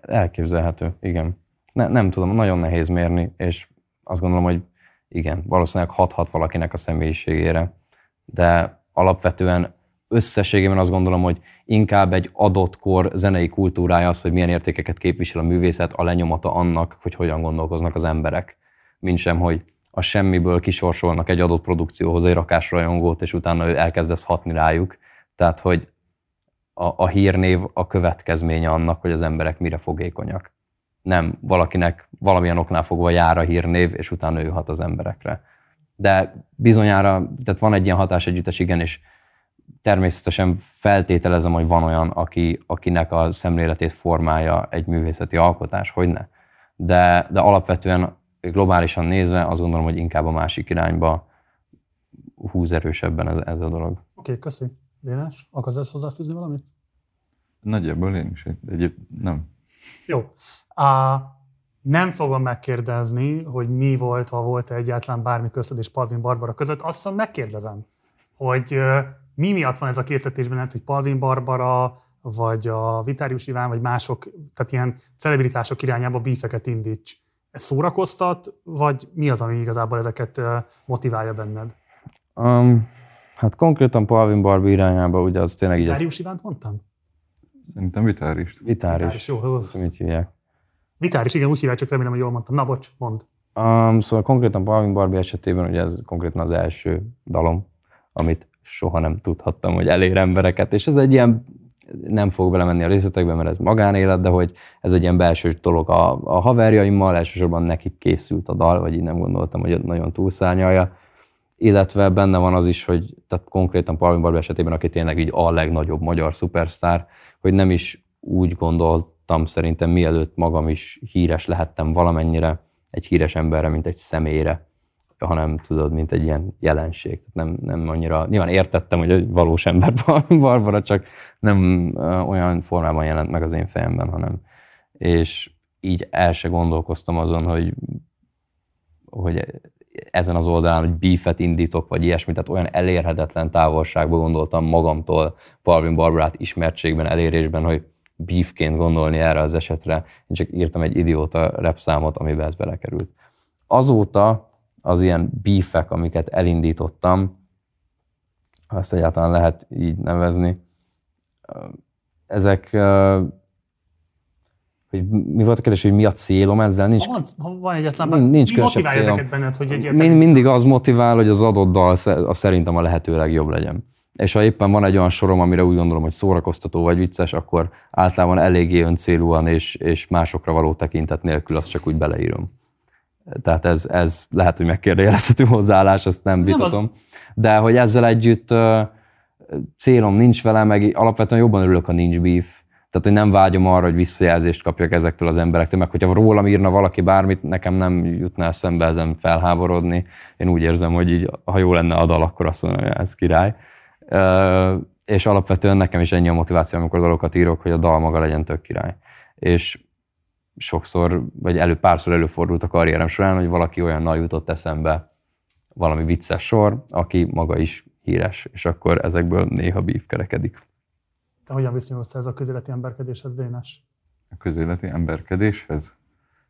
Elképzelhető, igen. Ne, nem tudom, nagyon nehéz mérni, és azt gondolom, hogy igen, valószínűleg hathat valakinek a személyiségére, de alapvetően összességében azt gondolom, hogy inkább egy adott kor zenei kultúrája az, hogy milyen értékeket képvisel a művészet, a lenyomata annak, hogy hogyan gondolkoznak az emberek, mint sem, hogy a semmiből kisorsolnak egy adott produkcióhoz egy rakásrajongót, és utána ő elkezdesz hatni rájuk. Tehát, hogy a, a hírnév a következménye annak, hogy az emberek mire fogékonyak. Nem valakinek valamilyen oknál fogva jár a hírnév, és utána ő hat az emberekre. De bizonyára, tehát van egy ilyen hatásegyüttes, igen, és természetesen feltételezem, hogy van olyan, aki, akinek a szemléletét formálja egy művészeti alkotás, hogy ne. De, de alapvetően globálisan nézve azt gondolom, hogy inkább a másik irányba húz erősebben ez, ez a dolog. Oké, okay, köszi. Dénes, akarsz ezt hozzáfűzni valamit? Nagyjából én is. Egyéb nem. Jó. A, Nem fogom megkérdezni, hogy mi volt, ha volt -e egyáltalán bármi közted és Palvin Barbara között, azt viszont megkérdezem, hogy mi miatt van ez a készletésben, nem, hogy Palvin Barbara, vagy a Vitárius Iván, vagy mások, tehát ilyen celebritások irányába bífeket indíts. Ez szórakoztat, vagy mi az, ami igazából ezeket motiválja benned? Um, hát konkrétan Palvin Barbie irányába, ugye az tényleg így... Az... Vitárius Ivánt mondtam? Szerintem vitárist. Vitáris. Vitáris, jó, Mit hívják? Vitáris, igen, úgy hívják, csak remélem, hogy jól mondtam. Na, bocs, mond. Um, szóval konkrétan Palvin Barbie esetében ugye ez konkrétan az első dalom, amit soha nem tudhattam, hogy elér embereket, és ez egy ilyen, nem fog belemenni a részletekbe, mert ez magánélet, de hogy ez egy ilyen belső dolog a, a haverjaimmal, elsősorban nekik készült a dal, vagy így nem gondoltam, hogy nagyon túlszárnyalja, illetve benne van az is, hogy tehát konkrétan Palvin Barbie esetében, aki tényleg így a legnagyobb magyar szupersztár, hogy nem is úgy gondoltam szerintem, mielőtt magam is híres lehettem valamennyire egy híres emberre, mint egy személyre, hanem tudod, mint egy ilyen jelenség. Tehát nem, nem annyira, nyilván értettem, hogy egy valós ember Barbara, csak nem olyan formában jelent meg az én fejemben, hanem és így el se gondolkoztam azon, hogy, hogy ezen az oldalán, hogy beefet indítok, vagy ilyesmi, tehát olyan elérhetetlen távolságban gondoltam magamtól Palvin Barbarát ismertségben, elérésben, hogy beefként gondolni erre az esetre. Én csak írtam egy idióta repszámot, amiben ez belekerült. Azóta az ilyen beefek, amiket elindítottam, ha ezt egyáltalán lehet így nevezni, ezek hogy mi volt a kérdés, hogy mi a célom ezzel? Nincs, Ha van, van egyáltalán, nincs, mi motiválja célom. ezeket benned, hogy egy Mind, mindig az motivál, hogy az adott dal szerintem a lehető legjobb legyen. És ha éppen van egy olyan sorom, amire úgy gondolom, hogy szórakoztató vagy vicces, akkor általában eléggé öncélúan és, és másokra való tekintet nélkül azt csak úgy beleírom. Tehát ez, ez lehet, hogy megkérdőjelezhető hozzáállás, azt nem Nem, az- vitatom. De hogy ezzel együtt célom nincs vele, meg alapvetően jobban örülök, ha nincs beef. Tehát, hogy nem vágyom arra, hogy visszajelzést kapjak ezektől az emberektől, meg hogyha rólam írna valaki bármit, nekem nem jutna eszembe ezen felháborodni. Én úgy érzem, hogy így, ha jó lenne a dal, akkor azt mondom, hogy ez király. És alapvetően nekem is ennyi a motiváció, amikor dalokat írok, hogy a dal maga legyen tök király. És sokszor, vagy elő, párszor előfordult a karrierem során, hogy valaki olyannal jutott eszembe, valami vicces sor, aki maga is híres, és akkor ezekből néha beef kerekedik. Te hogyan viszonyulsz ez a közéleti emberkedéshez, Dénes? A közéleti emberkedéshez?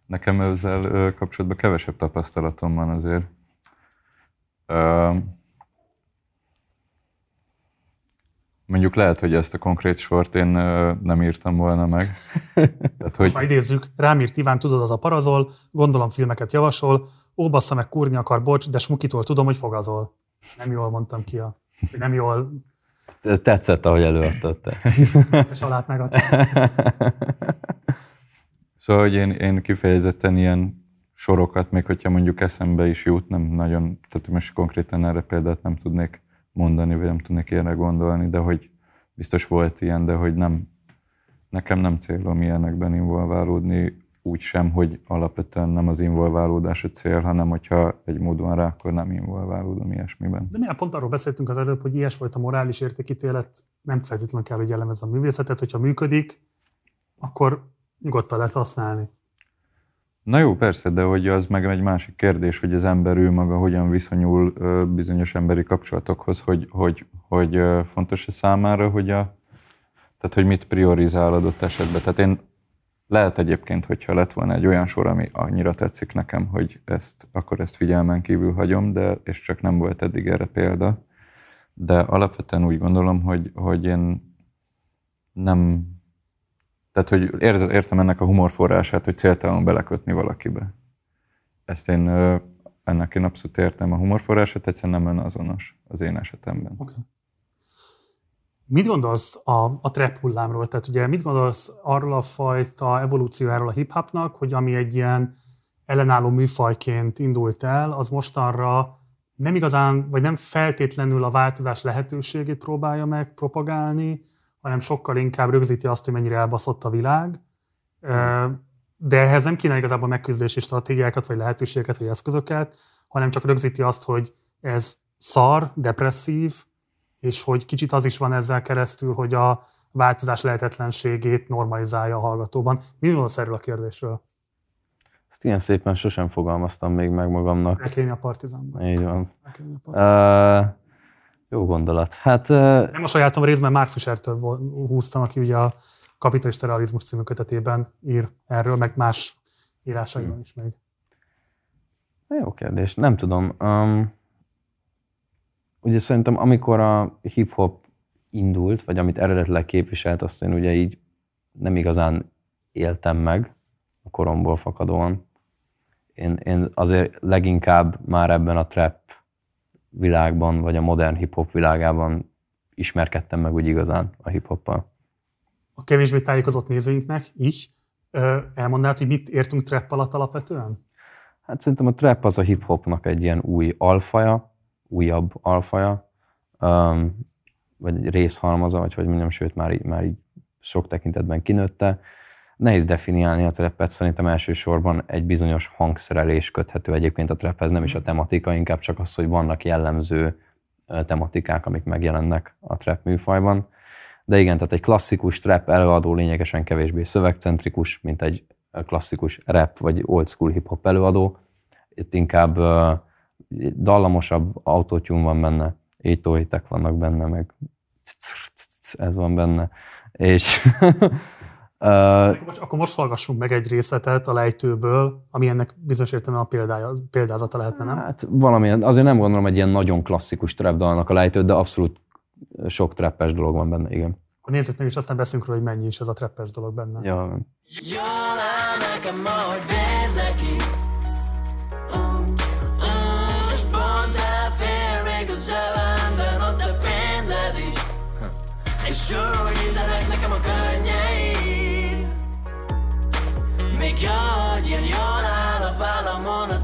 Nekem ezzel kapcsolatban kevesebb tapasztalatom van azért. Ö, mondjuk lehet, hogy ezt a konkrét sort én nem írtam volna meg. Tehát, Most már idézzük, rám írt Iván, tudod, az a parazol, gondolom filmeket javasol, ó, bassza meg, kurni akar, bocs, de smukitól tudom, hogy fogazol. Nem jól mondtam ki a... Nem jól, Tetszett, ahogy előadtad te. salát megadtam. Szóval, hogy én, én kifejezetten ilyen sorokat, még hogyha mondjuk eszembe is jut, nem nagyon, tehát most konkrétan erre példát nem tudnék mondani, vagy nem tudnék ilyenre gondolni, de hogy biztos volt ilyen, de hogy nem, nekem nem célom ilyenekben involválódni, úgy sem, hogy alapvetően nem az involválódás a cél, hanem hogyha egy mód van rá, akkor nem involválódom ilyesmiben. De miért pont arról beszéltünk az előbb, hogy ilyesfajta morális értékítélet nem feltétlenül kell, hogy jellemezze a művészetet, hogyha működik, akkor nyugodtan lehet használni. Na jó, persze, de hogy az meg egy másik kérdés, hogy az ember ő maga hogyan viszonyul bizonyos emberi kapcsolatokhoz, hogy, hogy, hogy fontos-e számára, hogy a, tehát hogy mit priorizál adott esetben. Tehát én lehet egyébként, hogyha lett volna egy olyan sor, ami annyira tetszik nekem, hogy ezt, akkor ezt figyelmen kívül hagyom, de és csak nem volt eddig erre példa. De alapvetően úgy gondolom, hogy, hogy én nem tehát, hogy ér- értem ennek a humorforrását, hogy céltalanul belekötni valakibe. Ezt én, ennek én abszolút értem a humorforrását, egyszerűen nem önazonos az én esetemben. Okay. Mit gondolsz a, a trap hullámról? Tehát ugye mit gondolsz arról a fajta evolúciójáról a hip-hopnak, hogy ami egy ilyen ellenálló műfajként indult el, az mostanra nem igazán, vagy nem feltétlenül a változás lehetőségét próbálja meg propagálni, hanem sokkal inkább rögzíti azt, hogy mennyire elbaszott a világ. Ö, De ehhez nem kéne igazából megküzdési stratégiákat, vagy lehetőségeket, vagy eszközöket, hanem csak rögzíti azt, hogy ez szar, depresszív, és hogy kicsit az is van ezzel keresztül, hogy a változás lehetetlenségét normalizálja a hallgatóban. Mi gondolsz erről a kérdésről? Ezt ilyen szépen sosem fogalmaztam még meg magamnak. Megléni a partizánban. Így van. Partizánban. Uh, jó gondolat. Hát Nem a sajátom részben Mark Fishertől húztam, aki ugye a Kapitalista Realizmus című kötetében ír erről, meg más írásaiban is még. Jó kérdés, nem tudom. Um, ugye szerintem amikor a hip-hop indult, vagy amit eredetileg képviselt, azt én ugye így nem igazán éltem meg a koromból fakadóan. Én, én azért leginkább már ebben a trap világban, vagy a modern hip-hop világában ismerkedtem meg úgy igazán a hip-hoppal. A kevésbé tájékozott nézőinknek is elmondanád, hogy mit értünk trap alatt alapvetően? Hát szerintem a trap az a hip-hopnak egy ilyen új alfaja, újabb alfaja, um, vagy részhalmaza, vagy hogy mondjam, sőt már így, már így sok tekintetben kinőtte. Nehéz definiálni a trappet, szerintem elsősorban egy bizonyos hangszerelés köthető egyébként a traphez, nem is a tematika, inkább csak az, hogy vannak jellemző tematikák, amik megjelennek a trap műfajban. De igen, tehát egy klasszikus trap előadó lényegesen kevésbé szövegcentrikus, mint egy klasszikus rap vagy old school hip-hop előadó. Itt inkább ö, dallamosabb autotune van benne, étóhitek vannak benne, meg ez van benne. És Most, akkor most hallgassunk meg egy részletet a lejtőből, ami ennek bizonyos értelemben a példája, példázata lehetne, nem? Hát valamilyen, azért nem gondolom egy ilyen nagyon klasszikus trap dalnak a lejtőt, de abszolút sok trappes dolog van benne, igen. Akkor nézzük meg, és aztán beszélünk róla, hogy mennyi is ez a trappes dolog benne. Ja, Jól áll nekem, ahogy vérzek itt És pont elfér még a zsebemben a te pénzed is És úgy ízelek nekem a könnyeid Még jó, hogy ilyen jól áll a vállamon a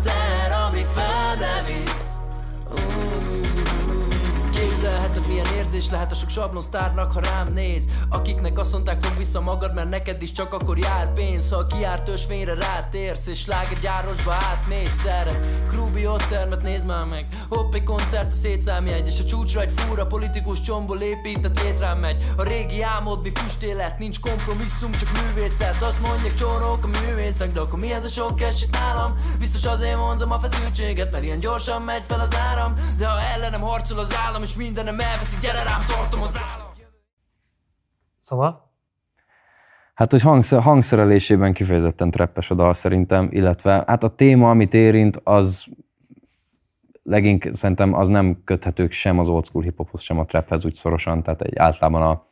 érzés lehet a sok sablon sztárnak, ha rám néz. Akiknek azt mondták, fog vissza magad, mert neked is csak akkor jár pénz. Ha kiárt ösvényre rátérsz, és slágergyárosba átmész erre Krúbi ott termet, nézd már meg. Hopp, egy koncert a szétszámjegy És a csúcsra egy fúra politikus csombol épített létrán megy. A régi álmod, mi füstélet, nincs kompromisszum, csak művészet. Azt mondják csórók a művészek, de akkor mi ez a sok eset nálam? Biztos azért mondom a feszültséget, mert ilyen gyorsan megy fel az áram. De ha ellenem harcol az állam, és mindenem elveszi, gyere rám, tartom az állam Szóval? Hát, hogy hangszer, hangszerelésében kifejezetten treppes a dal szerintem, illetve hát a téma, amit érint, az legink szerintem az nem köthetők sem az old school hiphophoz, sem a traphez úgy szorosan, tehát egy általában a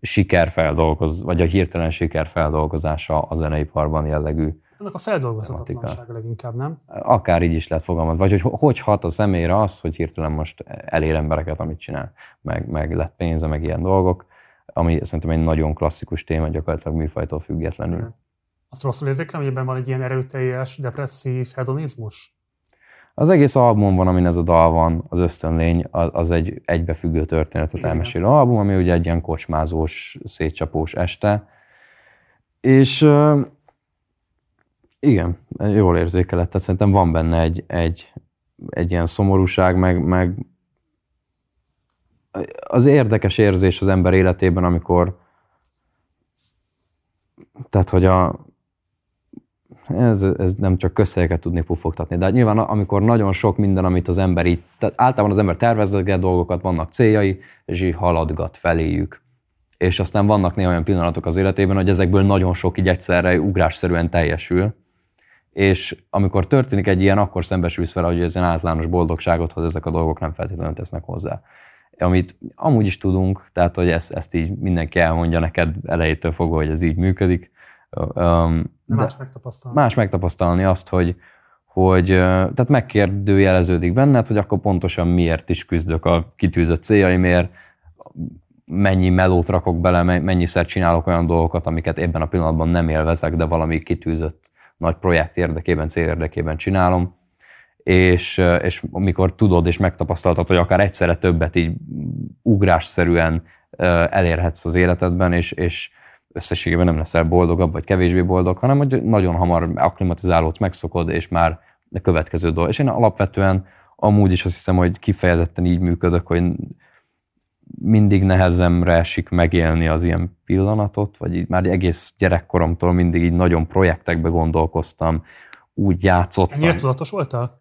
sikerfeldolgoz, vagy a hirtelen sikerfeldolgozása a zeneiparban jellegű Ennek a feldolgozhatatlansága leginkább, nem? akár így is lehet fogalmazni, vagy hogy hogy hat a személyre az, hogy hirtelen most elér embereket, amit csinál, meg, meg lett pénze, meg ilyen dolgok, ami szerintem egy nagyon klasszikus téma, gyakorlatilag műfajtól függetlenül. Azt rosszul érzékelem, hogy ebben van egy ilyen erőteljes, depresszív hedonizmus? Az egész album van, amin ez a dal van, az ösztönlény, az, az egy egybefüggő történetet Igen. elmesélő album, ami ugye egy ilyen kocsmázós, szétcsapós este. És igen, jól érzékelett, tehát szerintem van benne egy, egy, egy ilyen szomorúság, meg, meg az érdekes érzés az ember életében, amikor tehát, hogy a, ez, ez nem csak közhelyeket tudni pufogtatni, de hát nyilván amikor nagyon sok minden, amit az ember így, tehát általában az ember tervezget dolgokat, vannak céljai, és így haladgat feléjük. És aztán vannak néha olyan pillanatok az életében, hogy ezekből nagyon sok így egyszerre ugrásszerűen teljesül. És amikor történik egy ilyen, akkor szembesülsz vele, hogy ez ilyen általános boldogságot, ezek a dolgok nem feltétlenül tesznek hozzá. Amit amúgy is tudunk, tehát hogy ezt, ezt így mindenki elmondja neked elejétől fogva, hogy ez így működik. De más megtapasztalni. Más megtapasztalni azt, hogy, hogy tehát megkérdőjeleződik benned, hogy akkor pontosan miért is küzdök a kitűzött céljaimért, mennyi melót rakok bele, me- mennyiszer csinálok olyan dolgokat, amiket ebben a pillanatban nem élvezek, de valami kitűzött nagy projekt érdekében, cél érdekében csinálom. És, és amikor tudod és megtapasztaltad, hogy akár egyszerre többet így ugrásszerűen elérhetsz az életedben, és, és összességében nem leszel boldogabb, vagy kevésbé boldog, hanem hogy nagyon hamar akklimatizálódsz, megszokod, és már a következő dolog. És én alapvetően amúgy is azt hiszem, hogy kifejezetten így működök, hogy mindig nehezemre esik megélni az ilyen pillanatot, vagy így már egész gyerekkoromtól mindig így nagyon projektekbe gondolkoztam, úgy játszottam. Ennyire tudatos voltál?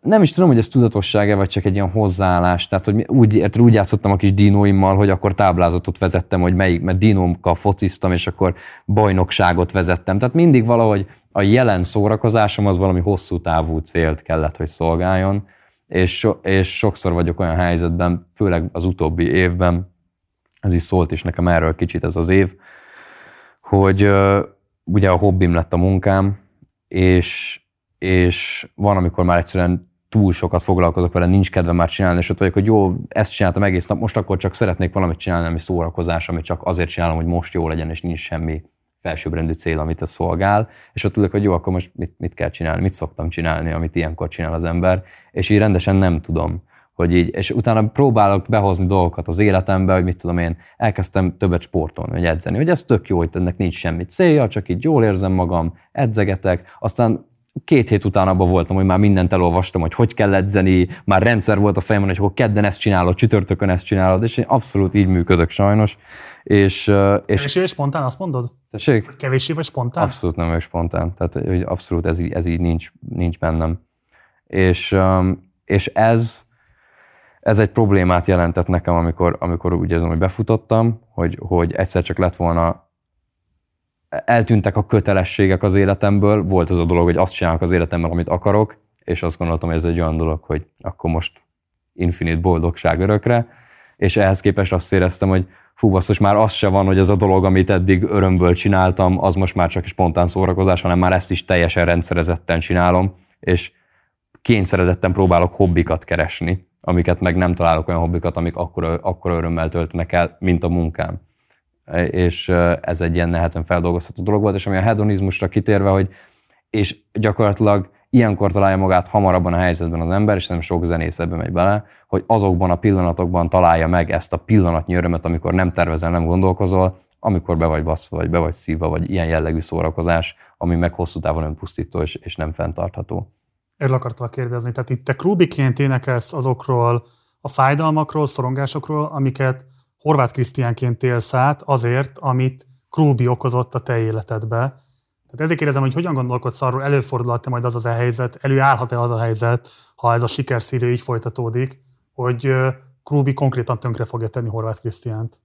Nem is tudom, hogy ez tudatossága, vagy csak egy ilyen hozzáállás. Tehát, hogy úgy, úgy játszottam a kis dinóimmal, hogy akkor táblázatot vezettem, hogy melyik, mert dinómkkal fociztam, és akkor bajnokságot vezettem. Tehát mindig valahogy a jelen szórakozásom az valami hosszú távú célt kellett, hogy szolgáljon, és, so, és sokszor vagyok olyan helyzetben, főleg az utóbbi évben, ez is szólt is nekem erről kicsit ez az év, hogy ö, ugye a hobbim lett a munkám, és, és van, amikor már egyszerűen túl sokat foglalkozok vele, nincs kedvem már csinálni, és ott vagyok, hogy jó, ezt csináltam egész nap, most akkor csak szeretnék valamit csinálni, ami szórakozás, ami csak azért csinálom, hogy most jó legyen, és nincs semmi felsőbbrendű cél, amit ez szolgál, és ott tudok, hogy jó, akkor most mit, mit kell csinálni, mit szoktam csinálni, amit ilyenkor csinál az ember, és így rendesen nem tudom, hogy így, és utána próbálok behozni dolgokat az életembe, hogy mit tudom én, elkezdtem többet sportolni, vagy edzeni, hogy ez tök jó, hogy ennek nincs semmi célja, csak így jól érzem magam, edzegetek, aztán két hét után abban voltam, hogy már mindent elolvastam, hogy hogy kell edzeni, már rendszer volt a fejemben, hogy akkor kedden ezt csinálod, csütörtökön ezt csinálod, és én abszolút így működök sajnos. És, és Kevésbé vagy spontán, azt mondod? tessék? Kevésbé vagy spontán? Abszolút nem vagyok spontán. Tehát hogy abszolút ez így, ez így nincs, nincs bennem. És, és ez, ez egy problémát jelentett nekem, amikor, amikor úgy érzem, hogy befutottam, hogy, hogy egyszer csak lett volna eltűntek a kötelességek az életemből, volt ez a dolog, hogy azt csinálok az életemben, amit akarok, és azt gondoltam, hogy ez egy olyan dolog, hogy akkor most infinit boldogság örökre, és ehhez képest azt éreztem, hogy fú, basszus, már az se van, hogy ez a dolog, amit eddig örömből csináltam, az most már csak spontán szórakozás, hanem már ezt is teljesen rendszerezetten csinálom, és kényszeredetten próbálok hobbikat keresni, amiket meg nem találok olyan hobbikat, amik akkora, akkora örömmel töltnek el, mint a munkám. És ez egy ilyen nehezen feldolgozható dolog volt, és ami a hedonizmusra kitérve, hogy és gyakorlatilag ilyenkor találja magát hamarabban a helyzetben az ember, és nem sok zenész ebbe megy bele, hogy azokban a pillanatokban találja meg ezt a pillanatnyi örömet, amikor nem tervezel, nem gondolkozol, amikor be vagy baszva, vagy be vagy szívva, vagy ilyen jellegű szórakozás, ami meg hosszú távon önpusztító és, és nem fenntartható. Erről akartam kérdezni. Tehát itt te Krubiként énekelsz azokról a fájdalmakról, szorongásokról, amiket Horváth Krisztiánként élsz át azért, amit Krubi okozott a te életedbe. Tehát ezért kérdezem, hogy hogyan gondolkodsz arról, előfordulhat-e majd az az a helyzet, előállhat-e az a helyzet, ha ez a sikerszírő így folytatódik, hogy ö, Krubi konkrétan tönkre fogja tenni Horváth Krisztiánt.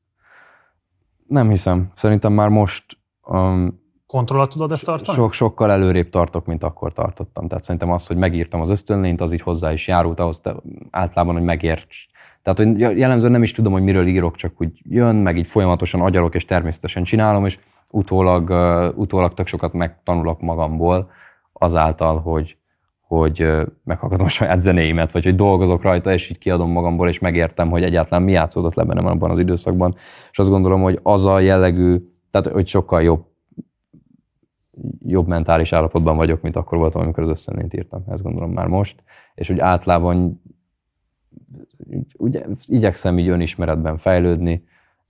Nem hiszem. Szerintem már most um, Kontrollat tudod ezt tartani? sok, sokkal előrébb tartok, mint akkor tartottam. Tehát szerintem az, hogy megírtam az ösztönlényt, az így hozzá is járult ahhoz te, általában, hogy megérts. Tehát, hogy jellemzően nem is tudom, hogy miről írok, csak úgy jön, meg így folyamatosan agyalok, és természetesen csinálom, és utólag, uh, utólag tök sokat megtanulok magamból azáltal, hogy, hogy uh, meghallgatom a saját zenéimet, vagy hogy dolgozok rajta, és így kiadom magamból, és megértem, hogy egyáltalán mi játszódott le bennem abban az időszakban. És azt gondolom, hogy az a jellegű, tehát hogy sokkal jobb jobb mentális állapotban vagyok, mint akkor voltam, amikor az ösztönlényt írtam. Ezt gondolom már most. És úgy általában úgy, igyekszem így önismeretben fejlődni,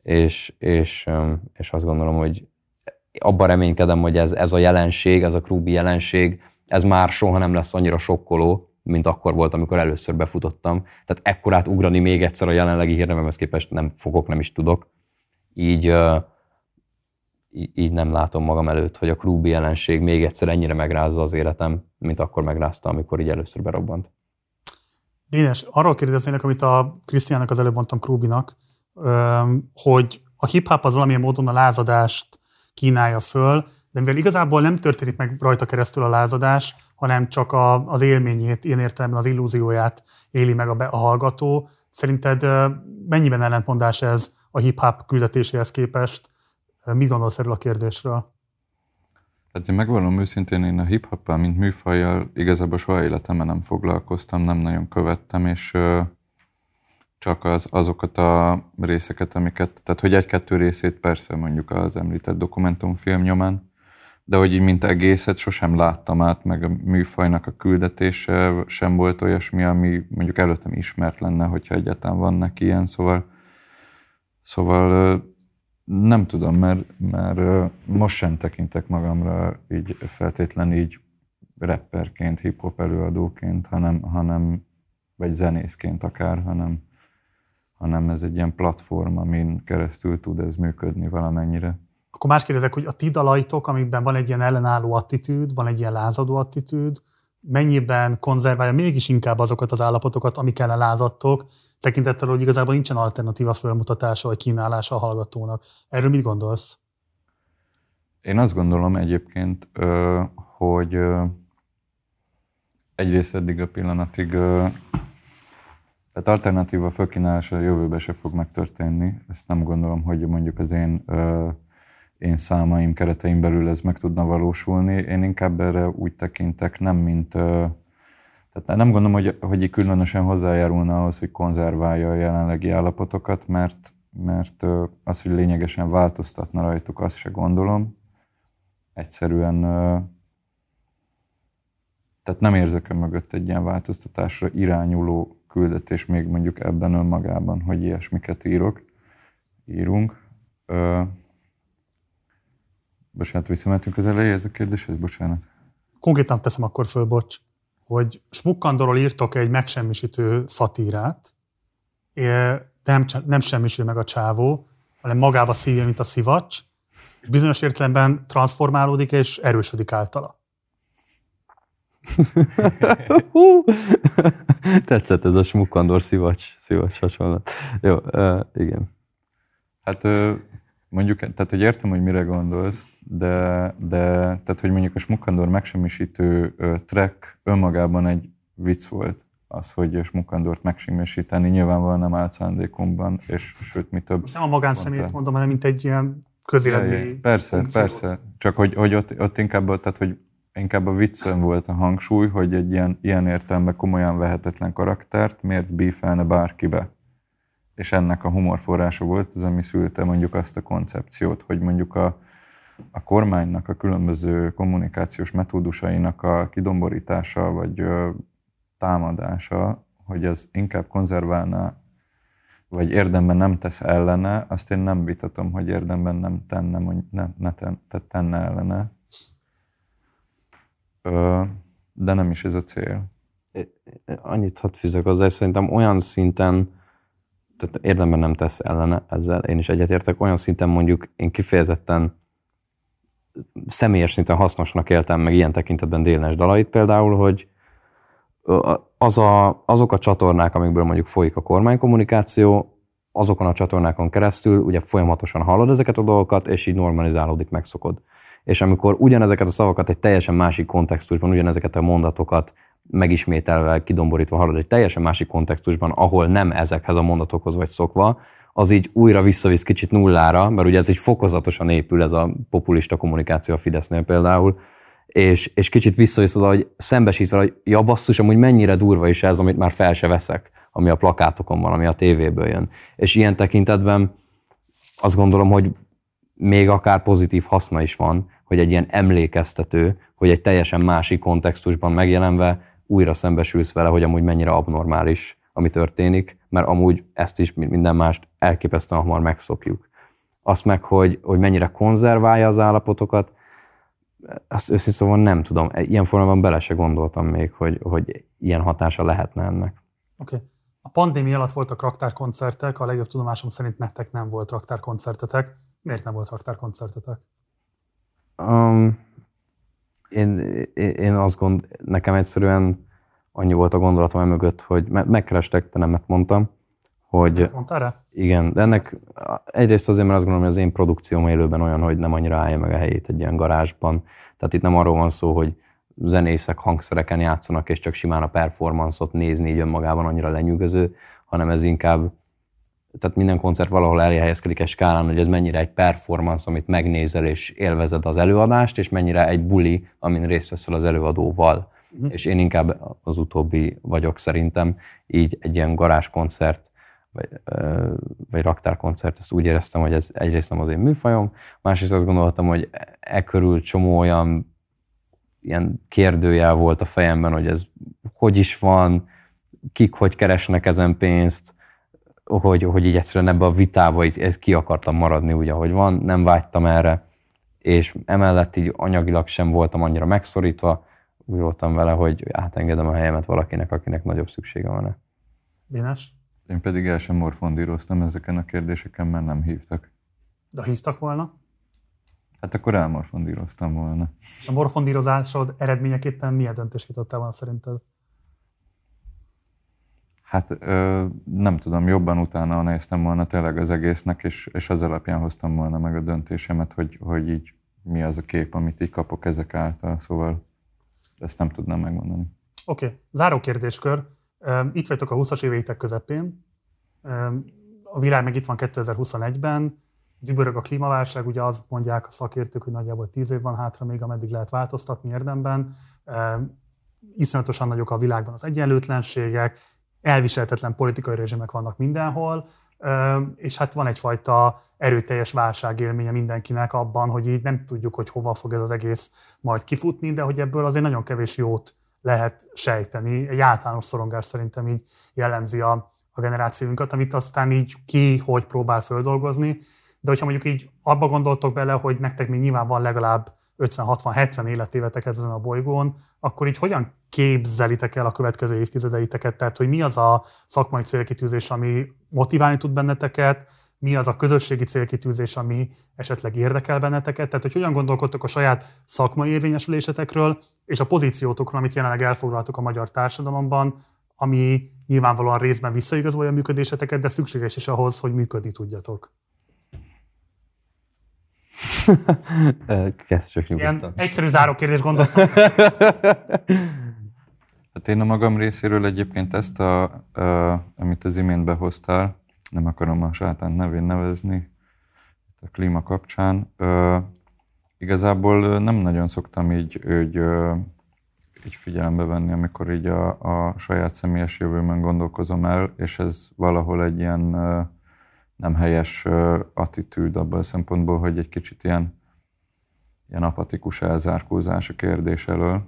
és, és, és azt gondolom, hogy abban reménykedem, hogy ez, ez a jelenség, ez a Krubi jelenség, ez már soha nem lesz annyira sokkoló, mint akkor volt, amikor először befutottam. Tehát ekkorát ugrani még egyszer a jelenlegi hírnevemhez képest nem fogok, nem is tudok. Így, így nem látom magam előtt, hogy a Krubi jelenség még egyszer ennyire megrázza az életem, mint akkor megrázta, amikor így először berobbant. Dénes, arról kérdeznélek, amit a Krisztiánnak az előbb mondtam Krubinak, öm, hogy a hip-hop az valamilyen módon a lázadást kínálja föl, de mivel igazából nem történik meg rajta keresztül a lázadás, hanem csak a, az élményét, ilyen értelemben az illúzióját éli meg a, be, a hallgató. Szerinted mennyiben ellentmondás ez a hip-hop küldetéséhez képest? Mit gondolsz erről a kérdésről? Hát én megvallom őszintén, én a hip hop mint műfajjal igazából soha életemben nem foglalkoztam, nem nagyon követtem, és csak az, azokat a részeket, amiket, tehát hogy egy-kettő részét persze mondjuk az említett dokumentumfilm nyomán, de hogy így mint egészet sosem láttam át, meg a műfajnak a küldetése sem volt olyasmi, ami mondjuk előttem ismert lenne, hogyha egyáltalán van neki ilyen, szóval, szóval nem tudom, mert, mert most sem tekintek magamra így feltétlen így rapperként, hip-hop előadóként, hanem, hanem vagy zenészként akár, hanem, hanem ez egy ilyen platform, amin keresztül tud ez működni valamennyire. Akkor más kérdezek, hogy a ti dalaitok, amikben van egy ilyen ellenálló attitűd, van egy ilyen lázadó attitűd, mennyiben konzerválja mégis inkább azokat az állapotokat, amik ellen lázadtok, tekintettel, hogy igazából nincsen alternatíva fölmutatása vagy kínálása a hallgatónak. Erről mit gondolsz? Én azt gondolom egyébként, hogy egyrészt eddig a pillanatig, tehát alternatíva fölkínálása a jövőben se fog megtörténni. Ezt nem gondolom, hogy mondjuk az én, én számaim keretein belül ez meg tudna valósulni. Én inkább erre úgy tekintek, nem mint tehát nem gondolom, hogy, hogy így különösen hozzájárulna ahhoz, hogy konzerválja a jelenlegi állapotokat, mert, mert az, hogy lényegesen változtatna rajtuk, azt se gondolom. Egyszerűen tehát nem érzek mögött egy ilyen változtatásra irányuló küldetés még mondjuk ebben önmagában, hogy ilyesmiket írok, írunk. Bocsánat, visszamentünk az elejéhez a kérdéshez, bocsánat. Konkrétan teszem akkor föl, bocs, hogy Smukkandorról írtok egy megsemmisítő szatírát, é- nem, nem semmisül meg a csávó, hanem magába szívja, mint a szivacs, és bizonyos értelemben transformálódik és erősödik általa. Tetszett ez a smukkandor szivacs, szivacs hasonlat. Jó, uh, igen. Hát ö, mondjuk, tehát hogy értem, hogy mire gondolsz, de, de tehát, hogy mondjuk a Smukkandor megsemmisítő track önmagában egy vicc volt. Az, hogy Smukkandort megsemmisíteni nyilvánvalóan nem állt szándékomban, és sőt, mi több. Most nem a magánszemélyt mondom, hanem mint egy ilyen közéleti Persze, persze. volt. Csak hogy, hogy ott, ott inkább, tehát, hogy inkább a viccen volt a hangsúly, hogy egy ilyen, ilyen értelemben komolyan vehetetlen karaktert miért bífelne bárkibe. És ennek a humorforrása volt az, ami szülte mondjuk azt a koncepciót, hogy mondjuk a, a kormánynak a különböző kommunikációs metódusainak a kidomborítása vagy támadása, hogy ez inkább konzerválná, vagy érdemben nem tesz ellene, azt én nem vitatom, hogy érdemben nem tenne, mondj- ne, tenne ellene. De nem is ez a cél. Annyit hadd fűzök hozzá, szerintem olyan szinten, tehát érdemben nem tesz ellene ezzel, én is egyetértek, olyan szinten mondjuk én kifejezetten személyes szinten hasznosnak éltem meg ilyen tekintetben Délnes dalait például, hogy az a, azok a csatornák, amikből mondjuk folyik a kormánykommunikáció, azokon a csatornákon keresztül ugye folyamatosan hallod ezeket a dolgokat, és így normalizálódik, megszokod. És amikor ugyanezeket a szavakat egy teljesen másik kontextusban, ugyanezeket a mondatokat megismételve, kidomborítva hallod egy teljesen másik kontextusban, ahol nem ezekhez a mondatokhoz vagy szokva, az így újra visszavisz kicsit nullára, mert ugye ez egy fokozatosan épül ez a populista kommunikáció a Fidesznél például, és, és kicsit visszavisz oda, hogy szembesítve, hogy ja basszus, amúgy mennyire durva is ez, amit már fel se veszek, ami a plakátokon van, ami a tévéből jön. És ilyen tekintetben azt gondolom, hogy még akár pozitív haszna is van, hogy egy ilyen emlékeztető, hogy egy teljesen másik kontextusban megjelenve újra szembesülsz vele, hogy amúgy mennyire abnormális, ami történik, mert amúgy ezt is, minden mást elképesztően hamar megszokjuk. Azt meg, hogy, hogy mennyire konzerválja az állapotokat, azt őszintén szóval nem tudom. Ilyen formában bele se gondoltam még, hogy, hogy ilyen hatása lehetne ennek. Oké. Okay. A pandémia alatt voltak raktárkoncertek, a legjobb tudomásom szerint nektek nem volt raktárkoncertetek. Miért nem volt raktárkoncertetek? Um, én, én, azt gond, nekem egyszerűen annyi volt a gondolatom emögött, hogy me- megkerestek, te nemet mondtam, hogy Mondtál rá? igen, de ennek egyrészt azért, mert azt gondolom, hogy az én produkcióm élőben olyan, hogy nem annyira állja meg a helyét egy ilyen garázsban. Tehát itt nem arról van szó, hogy zenészek hangszereken játszanak, és csak simán a performance-ot nézni így önmagában annyira lenyűgöző, hanem ez inkább, tehát minden koncert valahol elhelyezkedik egy skálán, hogy ez mennyire egy performance, amit megnézel és élvezed az előadást, és mennyire egy buli, amin részt veszel az előadóval. Mhm. És én inkább az utóbbi vagyok szerintem, így egy ilyen garázskoncert, vagy, vagy raktárkoncert, ezt úgy éreztem, hogy ez egyrészt nem az én műfajom, másrészt azt gondoltam, hogy e körül csomó olyan ilyen kérdőjel volt a fejemben, hogy ez hogy is van, kik hogy keresnek ezen pénzt, hogy, hogy így egyszerűen ebbe a vitába így, ezt ki akartam maradni úgy, ahogy van, nem vágytam erre, és emellett így anyagilag sem voltam annyira megszorítva, úgy voltam vele, hogy átengedem a helyemet valakinek, akinek nagyobb szüksége van -e. Dénes? Én pedig el sem morfondíroztam ezeken a kérdéseken, mert nem hívtak. De hívtak volna? Hát akkor elmorfondíroztam volna. És a morfondírozásod eredményeképpen milyen döntés jutottál volna szerinted? Hát ö, nem tudom, jobban utána néztem volna tényleg az egésznek, és, és az alapján hoztam volna meg a döntésemet, hogy, hogy így mi az a kép, amit így kapok ezek által, szóval ezt nem tudnám megmondani. Oké, okay. záró kérdéskör. Itt vagytok a 20-as éveitek közepén. A világ meg itt van 2021-ben. Dübörög a klímaválság, ugye azt mondják a szakértők, hogy nagyjából 10 év van hátra még, ameddig lehet változtatni érdemben. Iszonyatosan nagyok a világban az egyenlőtlenségek, elviselhetetlen politikai rezsimek vannak mindenhol, és hát van egyfajta erőteljes válságélménye mindenkinek abban, hogy így nem tudjuk, hogy hova fog ez az egész majd kifutni, de hogy ebből azért nagyon kevés jót lehet sejteni. Egy általános szorongás szerintem így jellemzi a, a generációnkat, amit aztán így ki, hogy próbál földolgozni. De hogyha mondjuk így abba gondoltok bele, hogy nektek még nyilván van legalább 50-60-70 életéveteket ezen a bolygón, akkor így hogyan képzelitek el a következő évtizedeiteket? Tehát, hogy mi az a szakmai célkitűzés, ami motiválni tud benneteket, mi az a közösségi célkitűzés, ami esetleg érdekel benneteket, tehát hogy hogyan gondolkodtok a saját szakmai érvényesülésetekről, és a pozíciótokról, amit jelenleg elfoglaltok a magyar társadalomban, ami nyilvánvalóan részben visszaigazolja a működéseteket, de szükséges is ahhoz, hogy működni tudjatok. Kezd csak Ilyen nyugodtan. egyszerű záró kérdés gondoltam. Hát én a magam részéről egyébként ezt, a, a, amit az imént behoztál, nem akarom a sátán nevén nevezni, a klíma kapcsán, ö, igazából nem nagyon szoktam így, így, így figyelembe venni, amikor így a, a saját személyes jövőmön gondolkozom el, és ez valahol egy ilyen nem helyes attitűd abban a szempontból, hogy egy kicsit ilyen, ilyen apatikus elzárkózás a kérdés elől.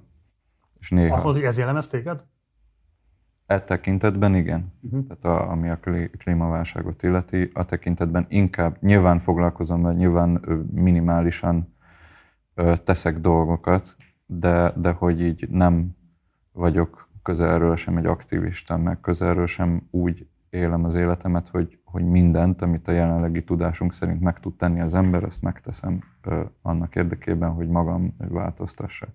És néha... Azt mondod, hogy ez jellemez téged? E tekintetben igen. Uh-huh. Tehát a, ami a klí- klímaválságot illeti, a tekintetben inkább nyilván foglalkozom, vagy nyilván minimálisan ö, teszek dolgokat, de, de hogy így nem vagyok közelről sem egy aktivista, meg közelről sem úgy élem az életemet, hogy, hogy mindent, amit a jelenlegi tudásunk szerint meg tud tenni az ember, azt megteszem ö, annak érdekében, hogy magam változtassak.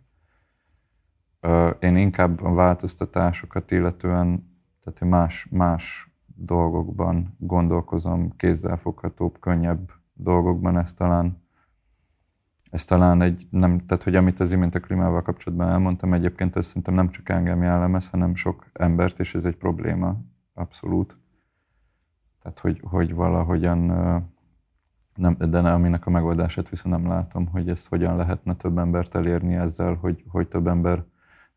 Én inkább a változtatásokat illetően, tehát más, más dolgokban gondolkozom, kézzelfoghatóbb, könnyebb dolgokban, ez talán, ez talán egy, nem, tehát hogy amit az imént a klímával kapcsolatban elmondtam, egyébként ez szerintem nem csak engem jellemez, hanem sok embert, és ez egy probléma, abszolút. Tehát, hogy, hogy valahogyan, nem, de ne, aminek a megoldását viszont nem látom, hogy ezt hogyan lehetne több embert elérni ezzel, hogy, hogy több ember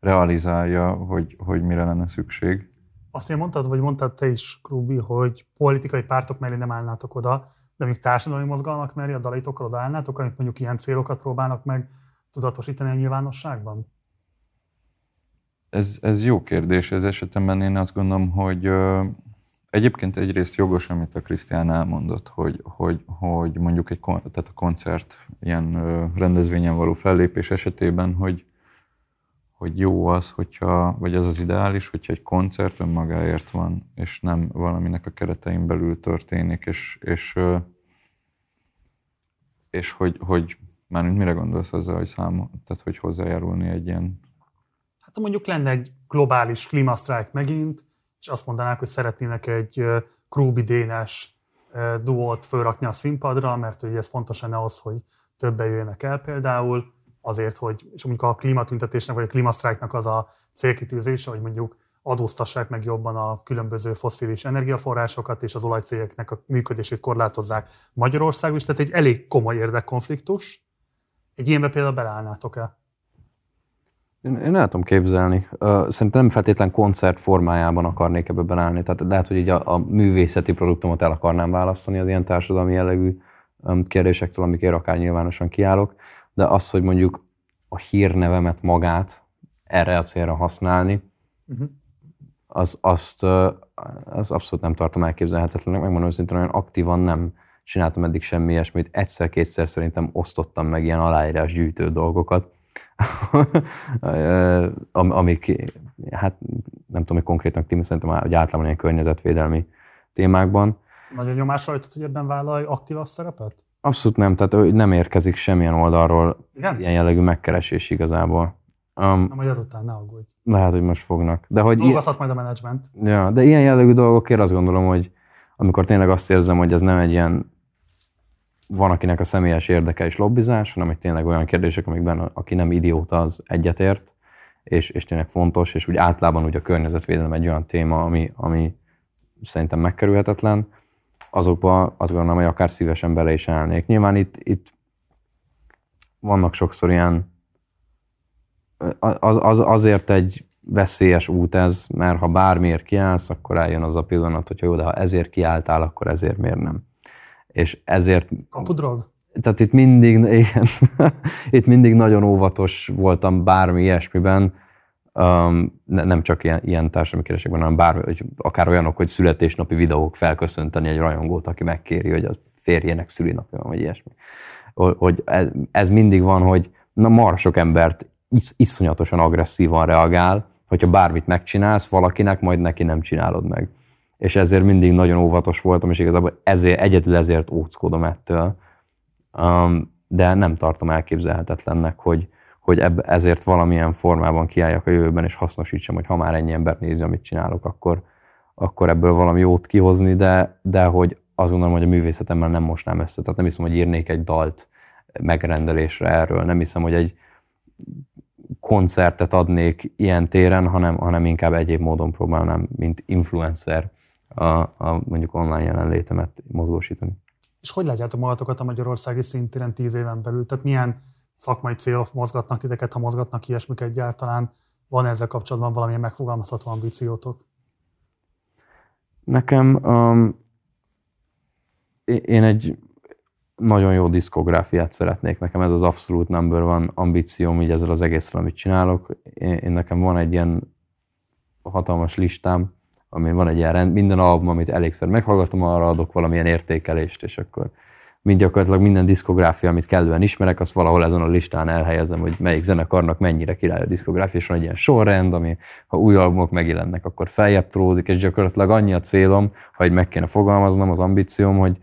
realizálja, hogy, hogy mire lenne szükség. Azt ugye mondtad, vagy mondtad te is, Krubi, hogy politikai pártok mellé nem állnátok oda, de mondjuk társadalmi mozgalmak mellé a dalaitokkal odaállnátok, amik mondjuk ilyen célokat próbálnak meg tudatosítani a nyilvánosságban? Ez, ez jó kérdés. Ez esetemben én azt gondolom, hogy egyébként egyrészt jogos, amit a Krisztián elmondott, hogy, hogy, hogy mondjuk egy kon, tehát a koncert ilyen rendezvényen való fellépés esetében, hogy, hogy jó az, hogyha, vagy az az ideális, hogyha egy koncert önmagáért van, és nem valaminek a keretein belül történik, és, és, és hogy, hogy mármint mire gondolsz azzal, hogy számol, tehát hogy hozzájárulni egy ilyen Hát mondjuk lenne egy globális klímasztrájk megint, és azt mondanák, hogy szeretnének egy ö, Krubi Dénes duót fölrakni a színpadra, mert ugye ez fontos lenne az, hogy többen jöjjenek el például, azért, hogy, és mondjuk a klímatüntetésnek vagy a klímasztrájknak az a célkitűzése, hogy mondjuk adóztassák meg jobban a különböző fosszilis energiaforrásokat, és az olajcégeknek a működését korlátozzák Magyarországon is, tehát egy elég komoly érdekkonfliktus. Egy ilyenbe például beleállnátok-e? Én, én el tudom képzelni. Szerintem nem feltétlen koncert formájában akarnék ebbe beállni. Tehát lehet, hogy így a, a művészeti produktumot el akarnám választani az ilyen társadalmi jellegű kérdésektől, amikért akár nyilvánosan kiállok. De az, hogy mondjuk a hírnevemet magát erre a célra használni, Uh-huh. az, azt, az abszolút nem tartom elképzelhetetlennek. Megmondom őszintén, olyan aktívan nem csináltam eddig semmi ilyesmit. Egyszer-kétszer szerintem osztottam meg ilyen aláírás gyűjtő dolgokat, amik, hát nem tudom, hogy konkrétan klíma, szerintem hogy általában ilyen környezetvédelmi témákban. Nagy a nyomás rajtad, hogy ebben vállalj aktívabb szerepet? Abszolút nem, tehát nem érkezik semmilyen oldalról Igen? ilyen jellegű megkeresés igazából. Um, Na, majd azután ne aggódj. lehet, hogy most fognak. De hogy ilyen, Dolgozhat majd a menedzsment. ja, de ilyen jellegű dolgokért azt gondolom, hogy amikor tényleg azt érzem, hogy ez nem egy ilyen van, akinek a személyes érdeke és lobbizás, hanem hogy tényleg olyan kérdések, amikben aki nem idióta, az egyetért, és, és tényleg fontos, és úgy általában úgy a környezetvédelem egy olyan téma, ami, ami szerintem megkerülhetetlen, azokba azt gondolom, hogy akár szívesen bele is állnék. Nyilván itt, itt vannak sokszor ilyen, az, az, azért egy veszélyes út ez, mert ha bármiért kiállsz, akkor eljön az a pillanat, hogy jó, de ha ezért kiálltál, akkor ezért miért nem. És ezért Kapudrog? tehát itt mindig, igen, itt mindig nagyon óvatos voltam bármi ilyesmiben, um, ne, nem csak ilyen, ilyen társadalmi kérdésekben, hanem bármi, hogy akár olyanok, hogy születésnapi videók felköszönteni egy rajongót, aki megkéri, hogy a férjének szülinapja van, vagy ilyesmi. Hogy- ez, ez mindig van, hogy na marha sok embert is, iszonyatosan agresszívan reagál, hogyha bármit megcsinálsz valakinek, majd neki nem csinálod meg. És ezért mindig nagyon óvatos voltam, és igazából ezért, egyedül ezért óckodom ettől. Um, de nem tartom elképzelhetetlennek, hogy, hogy ebb, ezért valamilyen formában kiálljak a jövőben, és hasznosítsam, hogy ha már ennyi ember nézi, amit csinálok, akkor, akkor ebből valami jót kihozni, de, de hogy azt gondolom, hogy a művészetemmel nem mosnám össze. Tehát nem hiszem, hogy írnék egy dalt megrendelésre erről. Nem hiszem, hogy egy koncertet adnék ilyen téren, hanem, hanem inkább egyéb módon próbálnám, mint influencer a, a mondjuk online jelenlétemet mozgósítani. És hogy látjátok magatokat a magyarországi szintéren tíz éven belül? Tehát milyen szakmai célok mozgatnak titeket, ha mozgatnak ilyesmik egyáltalán? Van ezzel kapcsolatban valamilyen megfogalmazható ambíciótok? Nekem um, én- egy nagyon jó diszkográfiát szeretnék. Nekem ez az abszolút number van ambícióm így ezzel az egésszel, amit csinálok. Én, én nekem van egy ilyen hatalmas listám, ami van egy ilyen rend, minden album, amit elégszer meghallgatom, arra adok valamilyen értékelést, és akkor mind gyakorlatilag minden diszkográfia, amit kellően ismerek, azt valahol ezen a listán elhelyezem, hogy melyik zenekarnak mennyire király a diszkográfia, és van egy ilyen sorrend, ami ha új albumok megjelennek, akkor feljebb tródik, és gyakorlatilag annyi a célom, ha így meg kéne fogalmaznom, az ambícióm, hogy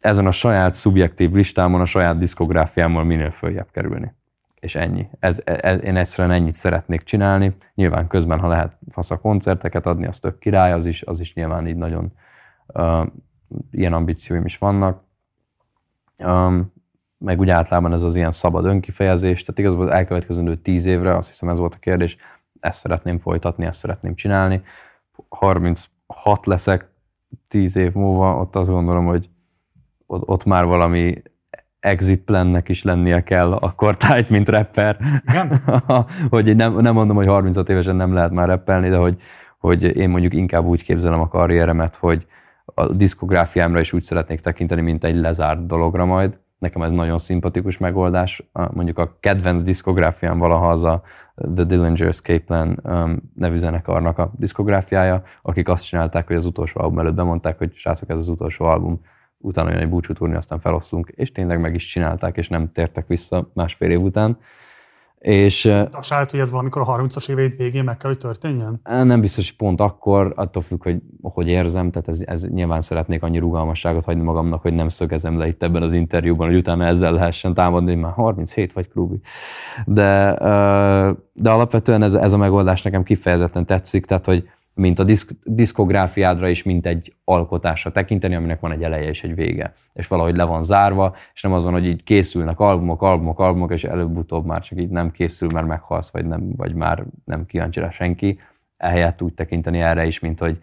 ezen a saját szubjektív listámon, a saját diszkográfiámmal minél följebb kerülni. És ennyi. Ez, ez, én egyszerűen ennyit szeretnék csinálni. Nyilván közben, ha lehet fasz a koncerteket adni, az tök király, az is, az is nyilván így nagyon uh, ilyen ambícióim is vannak. Um, meg úgy általában ez az ilyen szabad önkifejezés, tehát igazából az elkövetkezendő tíz évre, azt hiszem ez volt a kérdés, ezt szeretném folytatni, ezt szeretném csinálni. 36 leszek tíz év múlva, ott azt gondolom, hogy ott már valami exit plannek is lennie kell akkor tájt, mint rapper. Igen? hogy nem, nem mondom, hogy 36 évesen nem lehet már rappelni, de hogy, hogy én mondjuk inkább úgy képzelem a karrieremet, hogy a diszkográfiámra is úgy szeretnék tekinteni, mint egy lezárt dologra majd. Nekem ez nagyon szimpatikus megoldás. Mondjuk a kedvenc diszkográfiám valaha az a The Dillinger Escape Plan um, nevű zenekarnak a diszkográfiája, akik azt csinálták, hogy az utolsó album előtt bemondták, hogy srácok, ez az utolsó album, utána jön egy búcsútúrni, aztán felosztunk, és tényleg meg is csinálták, és nem tértek vissza másfél év után. És A sárt, hogy ez valamikor a 30-as éveid végén meg kell, hogy történjen? nem biztos, hogy pont akkor, attól függ, hogy hogy érzem, tehát ez, ez nyilván szeretnék annyi rugalmasságot hagyni magamnak, hogy nem szögezem le itt ebben az interjúban, hogy utána ezzel lehessen támadni, hogy már 37 vagy klubi. De, de alapvetően ez, ez a megoldás nekem kifejezetten tetszik, tehát hogy mint a diszk, diszkográfiádra is, mint egy alkotásra tekinteni, aminek van egy eleje és egy vége. És valahogy le van zárva, és nem az van, hogy így készülnek albumok, albumok, albumok, és előbb-utóbb már csak így nem készül, mert meghalsz, vagy, nem, vagy már nem kíváncsi rá senki. Ehelyett úgy tekinteni erre is, mint hogy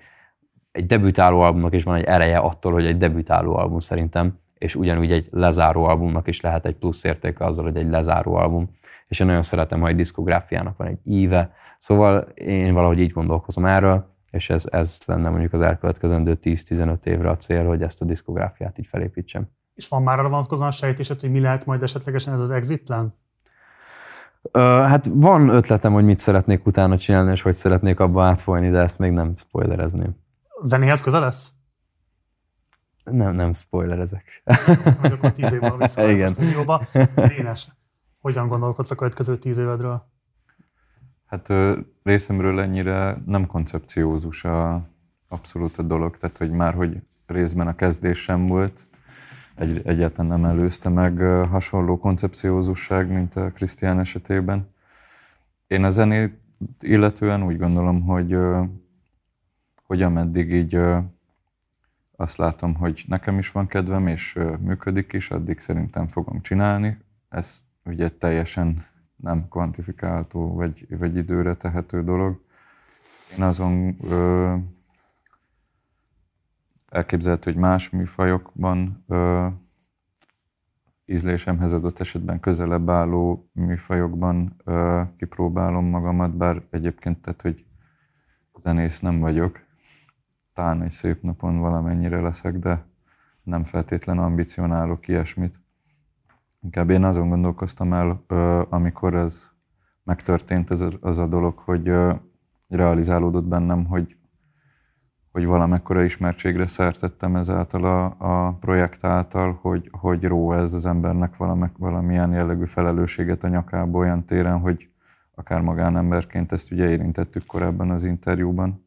egy debütáló albumnak is van egy ereje attól, hogy egy debütáló album szerintem, és ugyanúgy egy lezáró albumnak is lehet egy plusz értéke azzal, hogy egy lezáró album. És én nagyon szeretem, ha egy diszkográfiának van egy íve. Szóval én valahogy így gondolkozom erről, és ez, ez lenne mondjuk az elkövetkezendő 10-15 évre a cél, hogy ezt a diszkográfiát így felépítsem. És van már arra vonatkozóan sejtésed, hogy mi lehet majd esetlegesen ez az exit plan? Ö, hát van ötletem, hogy mit szeretnék utána csinálni, és hogy szeretnék abba átfolyni, de ezt még nem spoilerezném. Zenéhez közel lesz? Nem, nem spoilerezek. Vagy akkor tíz év múlva vissza Igen. a stúdióba. Dénes, hogyan gondolkodsz a következő tíz évedről? Hát részemről ennyire nem koncepciózus a, abszolút a dolog, tehát hogy már hogy részben a kezdés sem volt, egy, egyáltalán nem előzte meg hasonló koncepciózusság, mint a Krisztián esetében. Én a zenét illetően úgy gondolom, hogy, hogy ameddig így azt látom, hogy nekem is van kedvem, és működik is, addig szerintem fogom csinálni. Ez ugye teljesen nem kvantifikálható, vagy, vagy időre tehető dolog. Én azon ö, elképzelhető, hogy más műfajokban ö, ízlésemhez adott esetben közelebb álló műfajokban ö, kipróbálom magamat, bár egyébként tehát, hogy zenész nem vagyok. Talán egy szép napon valamennyire leszek, de nem feltétlen ambicionálok ilyesmit. Inkább én azon gondolkoztam el, amikor ez megtörtént ez az a dolog, hogy realizálódott bennem, hogy, hogy valamekkora ismertségre szertettem ezáltal a, a projekt által, hogy, hogy ró ez az embernek valami, valamilyen jellegű felelősséget a nyakába olyan téren, hogy akár magánemberként ezt ugye érintettük korábban az interjúban.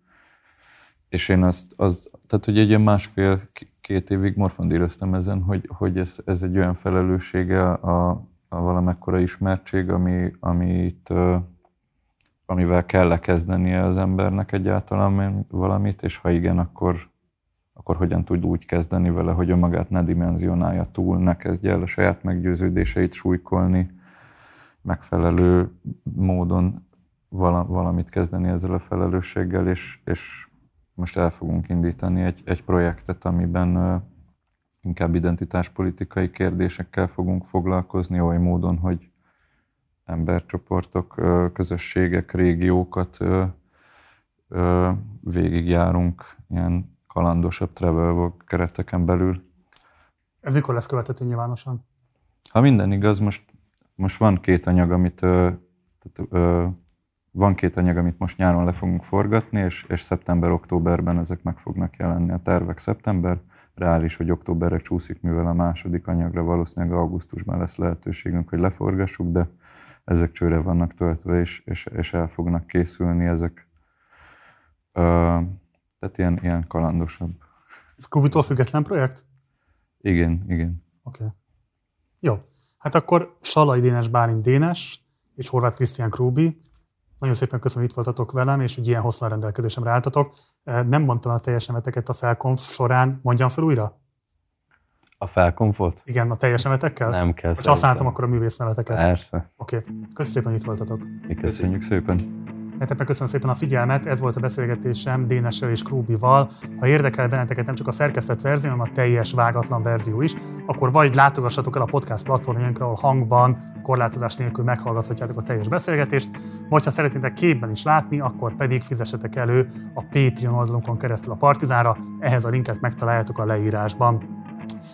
És én azt, az, tehát hogy egy ilyen másfél-két évig morfondíroztam ezen, hogy, hogy ez, ez egy olyan felelőssége a, a valamekkora ismertség, ami, amit, amivel kell kezdenie az embernek egyáltalán valamit, és ha igen, akkor, akkor hogyan tud úgy kezdeni vele, hogy önmagát ne dimenzionálja túl, ne kezdje el a saját meggyőződéseit súlykolni, megfelelő módon vala- valamit kezdeni ezzel a felelősséggel, és, és most el fogunk indítani egy, egy projektet, amiben inkább identitáspolitikai kérdésekkel fogunk foglalkozni, oly módon, hogy embercsoportok, közösségek, régiókat végigjárunk ilyen kalandosabb travel kereteken belül. Ez mikor lesz követhető nyilvánosan? Ha minden igaz, most, most van két anyag, amit tehát, van két anyag, amit most nyáron le fogunk forgatni, és, és szeptember-októberben ezek meg fognak jelenni. A tervek szeptember, reális, hogy októberre csúszik, mivel a második anyagra valószínűleg augusztusban lesz lehetőségünk, hogy leforgassuk, de ezek csőre vannak töltve, és, és, és el fognak készülni ezek. Ö, tehát ilyen, ilyen kalandosabb. Ez Kubitól független projekt? Igen, igen. Oké. Okay. Jó. Hát akkor Salai Dénes Bálint Dénes és Horváth Krisztián Krúbi. Nagyon szépen köszönöm, hogy itt voltatok velem, és hogy ilyen hosszan rendelkezésemre álltatok. Nem mondtam a teljes neveteket a felkonf során. Mondjam fel újra? A felkonfot? Igen, a teljes nevetekkel? Nem kell. Vagy használtam akkor a művész neveteket? Persze. Oké. Okay. Köszönöm szépen, hogy itt voltatok. Mi köszönjük szépen. Nektek köszönöm szépen a figyelmet, ez volt a beszélgetésem Dénessel és Krúbival. Ha érdekel benneteket nem csak a szerkesztett verzió, hanem a teljes vágatlan verzió is, akkor vagy látogassatok el a podcast platformjainkra, ahol hangban, korlátozás nélkül meghallgathatjátok a teljes beszélgetést, vagy ha szeretnétek képben is látni, akkor pedig fizessetek elő a Patreon oldalunkon keresztül a Partizánra, ehhez a linket megtaláljátok a leírásban.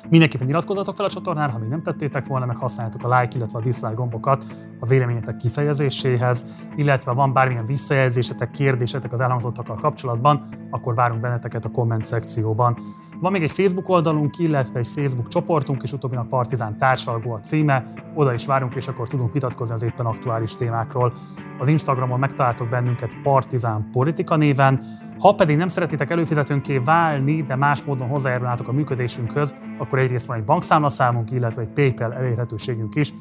Mindenképpen iratkozzatok fel a csatornára, ha még nem tettétek volna, meg használjátok a like, illetve a dislike gombokat a véleményetek kifejezéséhez, illetve van bármilyen visszajelzésetek, kérdésetek az elhangzottakkal kapcsolatban, akkor várunk benneteket a komment szekcióban. Van még egy Facebook oldalunk, illetve egy Facebook csoportunk, és utóbbinak Partizán társalgó a címe, oda is várunk, és akkor tudunk vitatkozni az éppen aktuális témákról. Az Instagramon megtaláltok bennünket Partizán Politika néven, ha pedig nem szeretitek előfizetőnké válni, de más módon hozzájárulnátok a működésünkhöz, akkor egyrészt van egy bankszámlaszámunk, illetve egy PayPal elérhetőségünk is,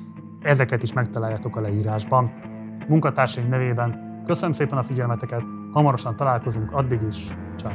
ezeket is megtaláljátok a leírásban. Munkatársaink nevében köszönöm szépen a figyelmeteket, hamarosan találkozunk, addig is, ciao.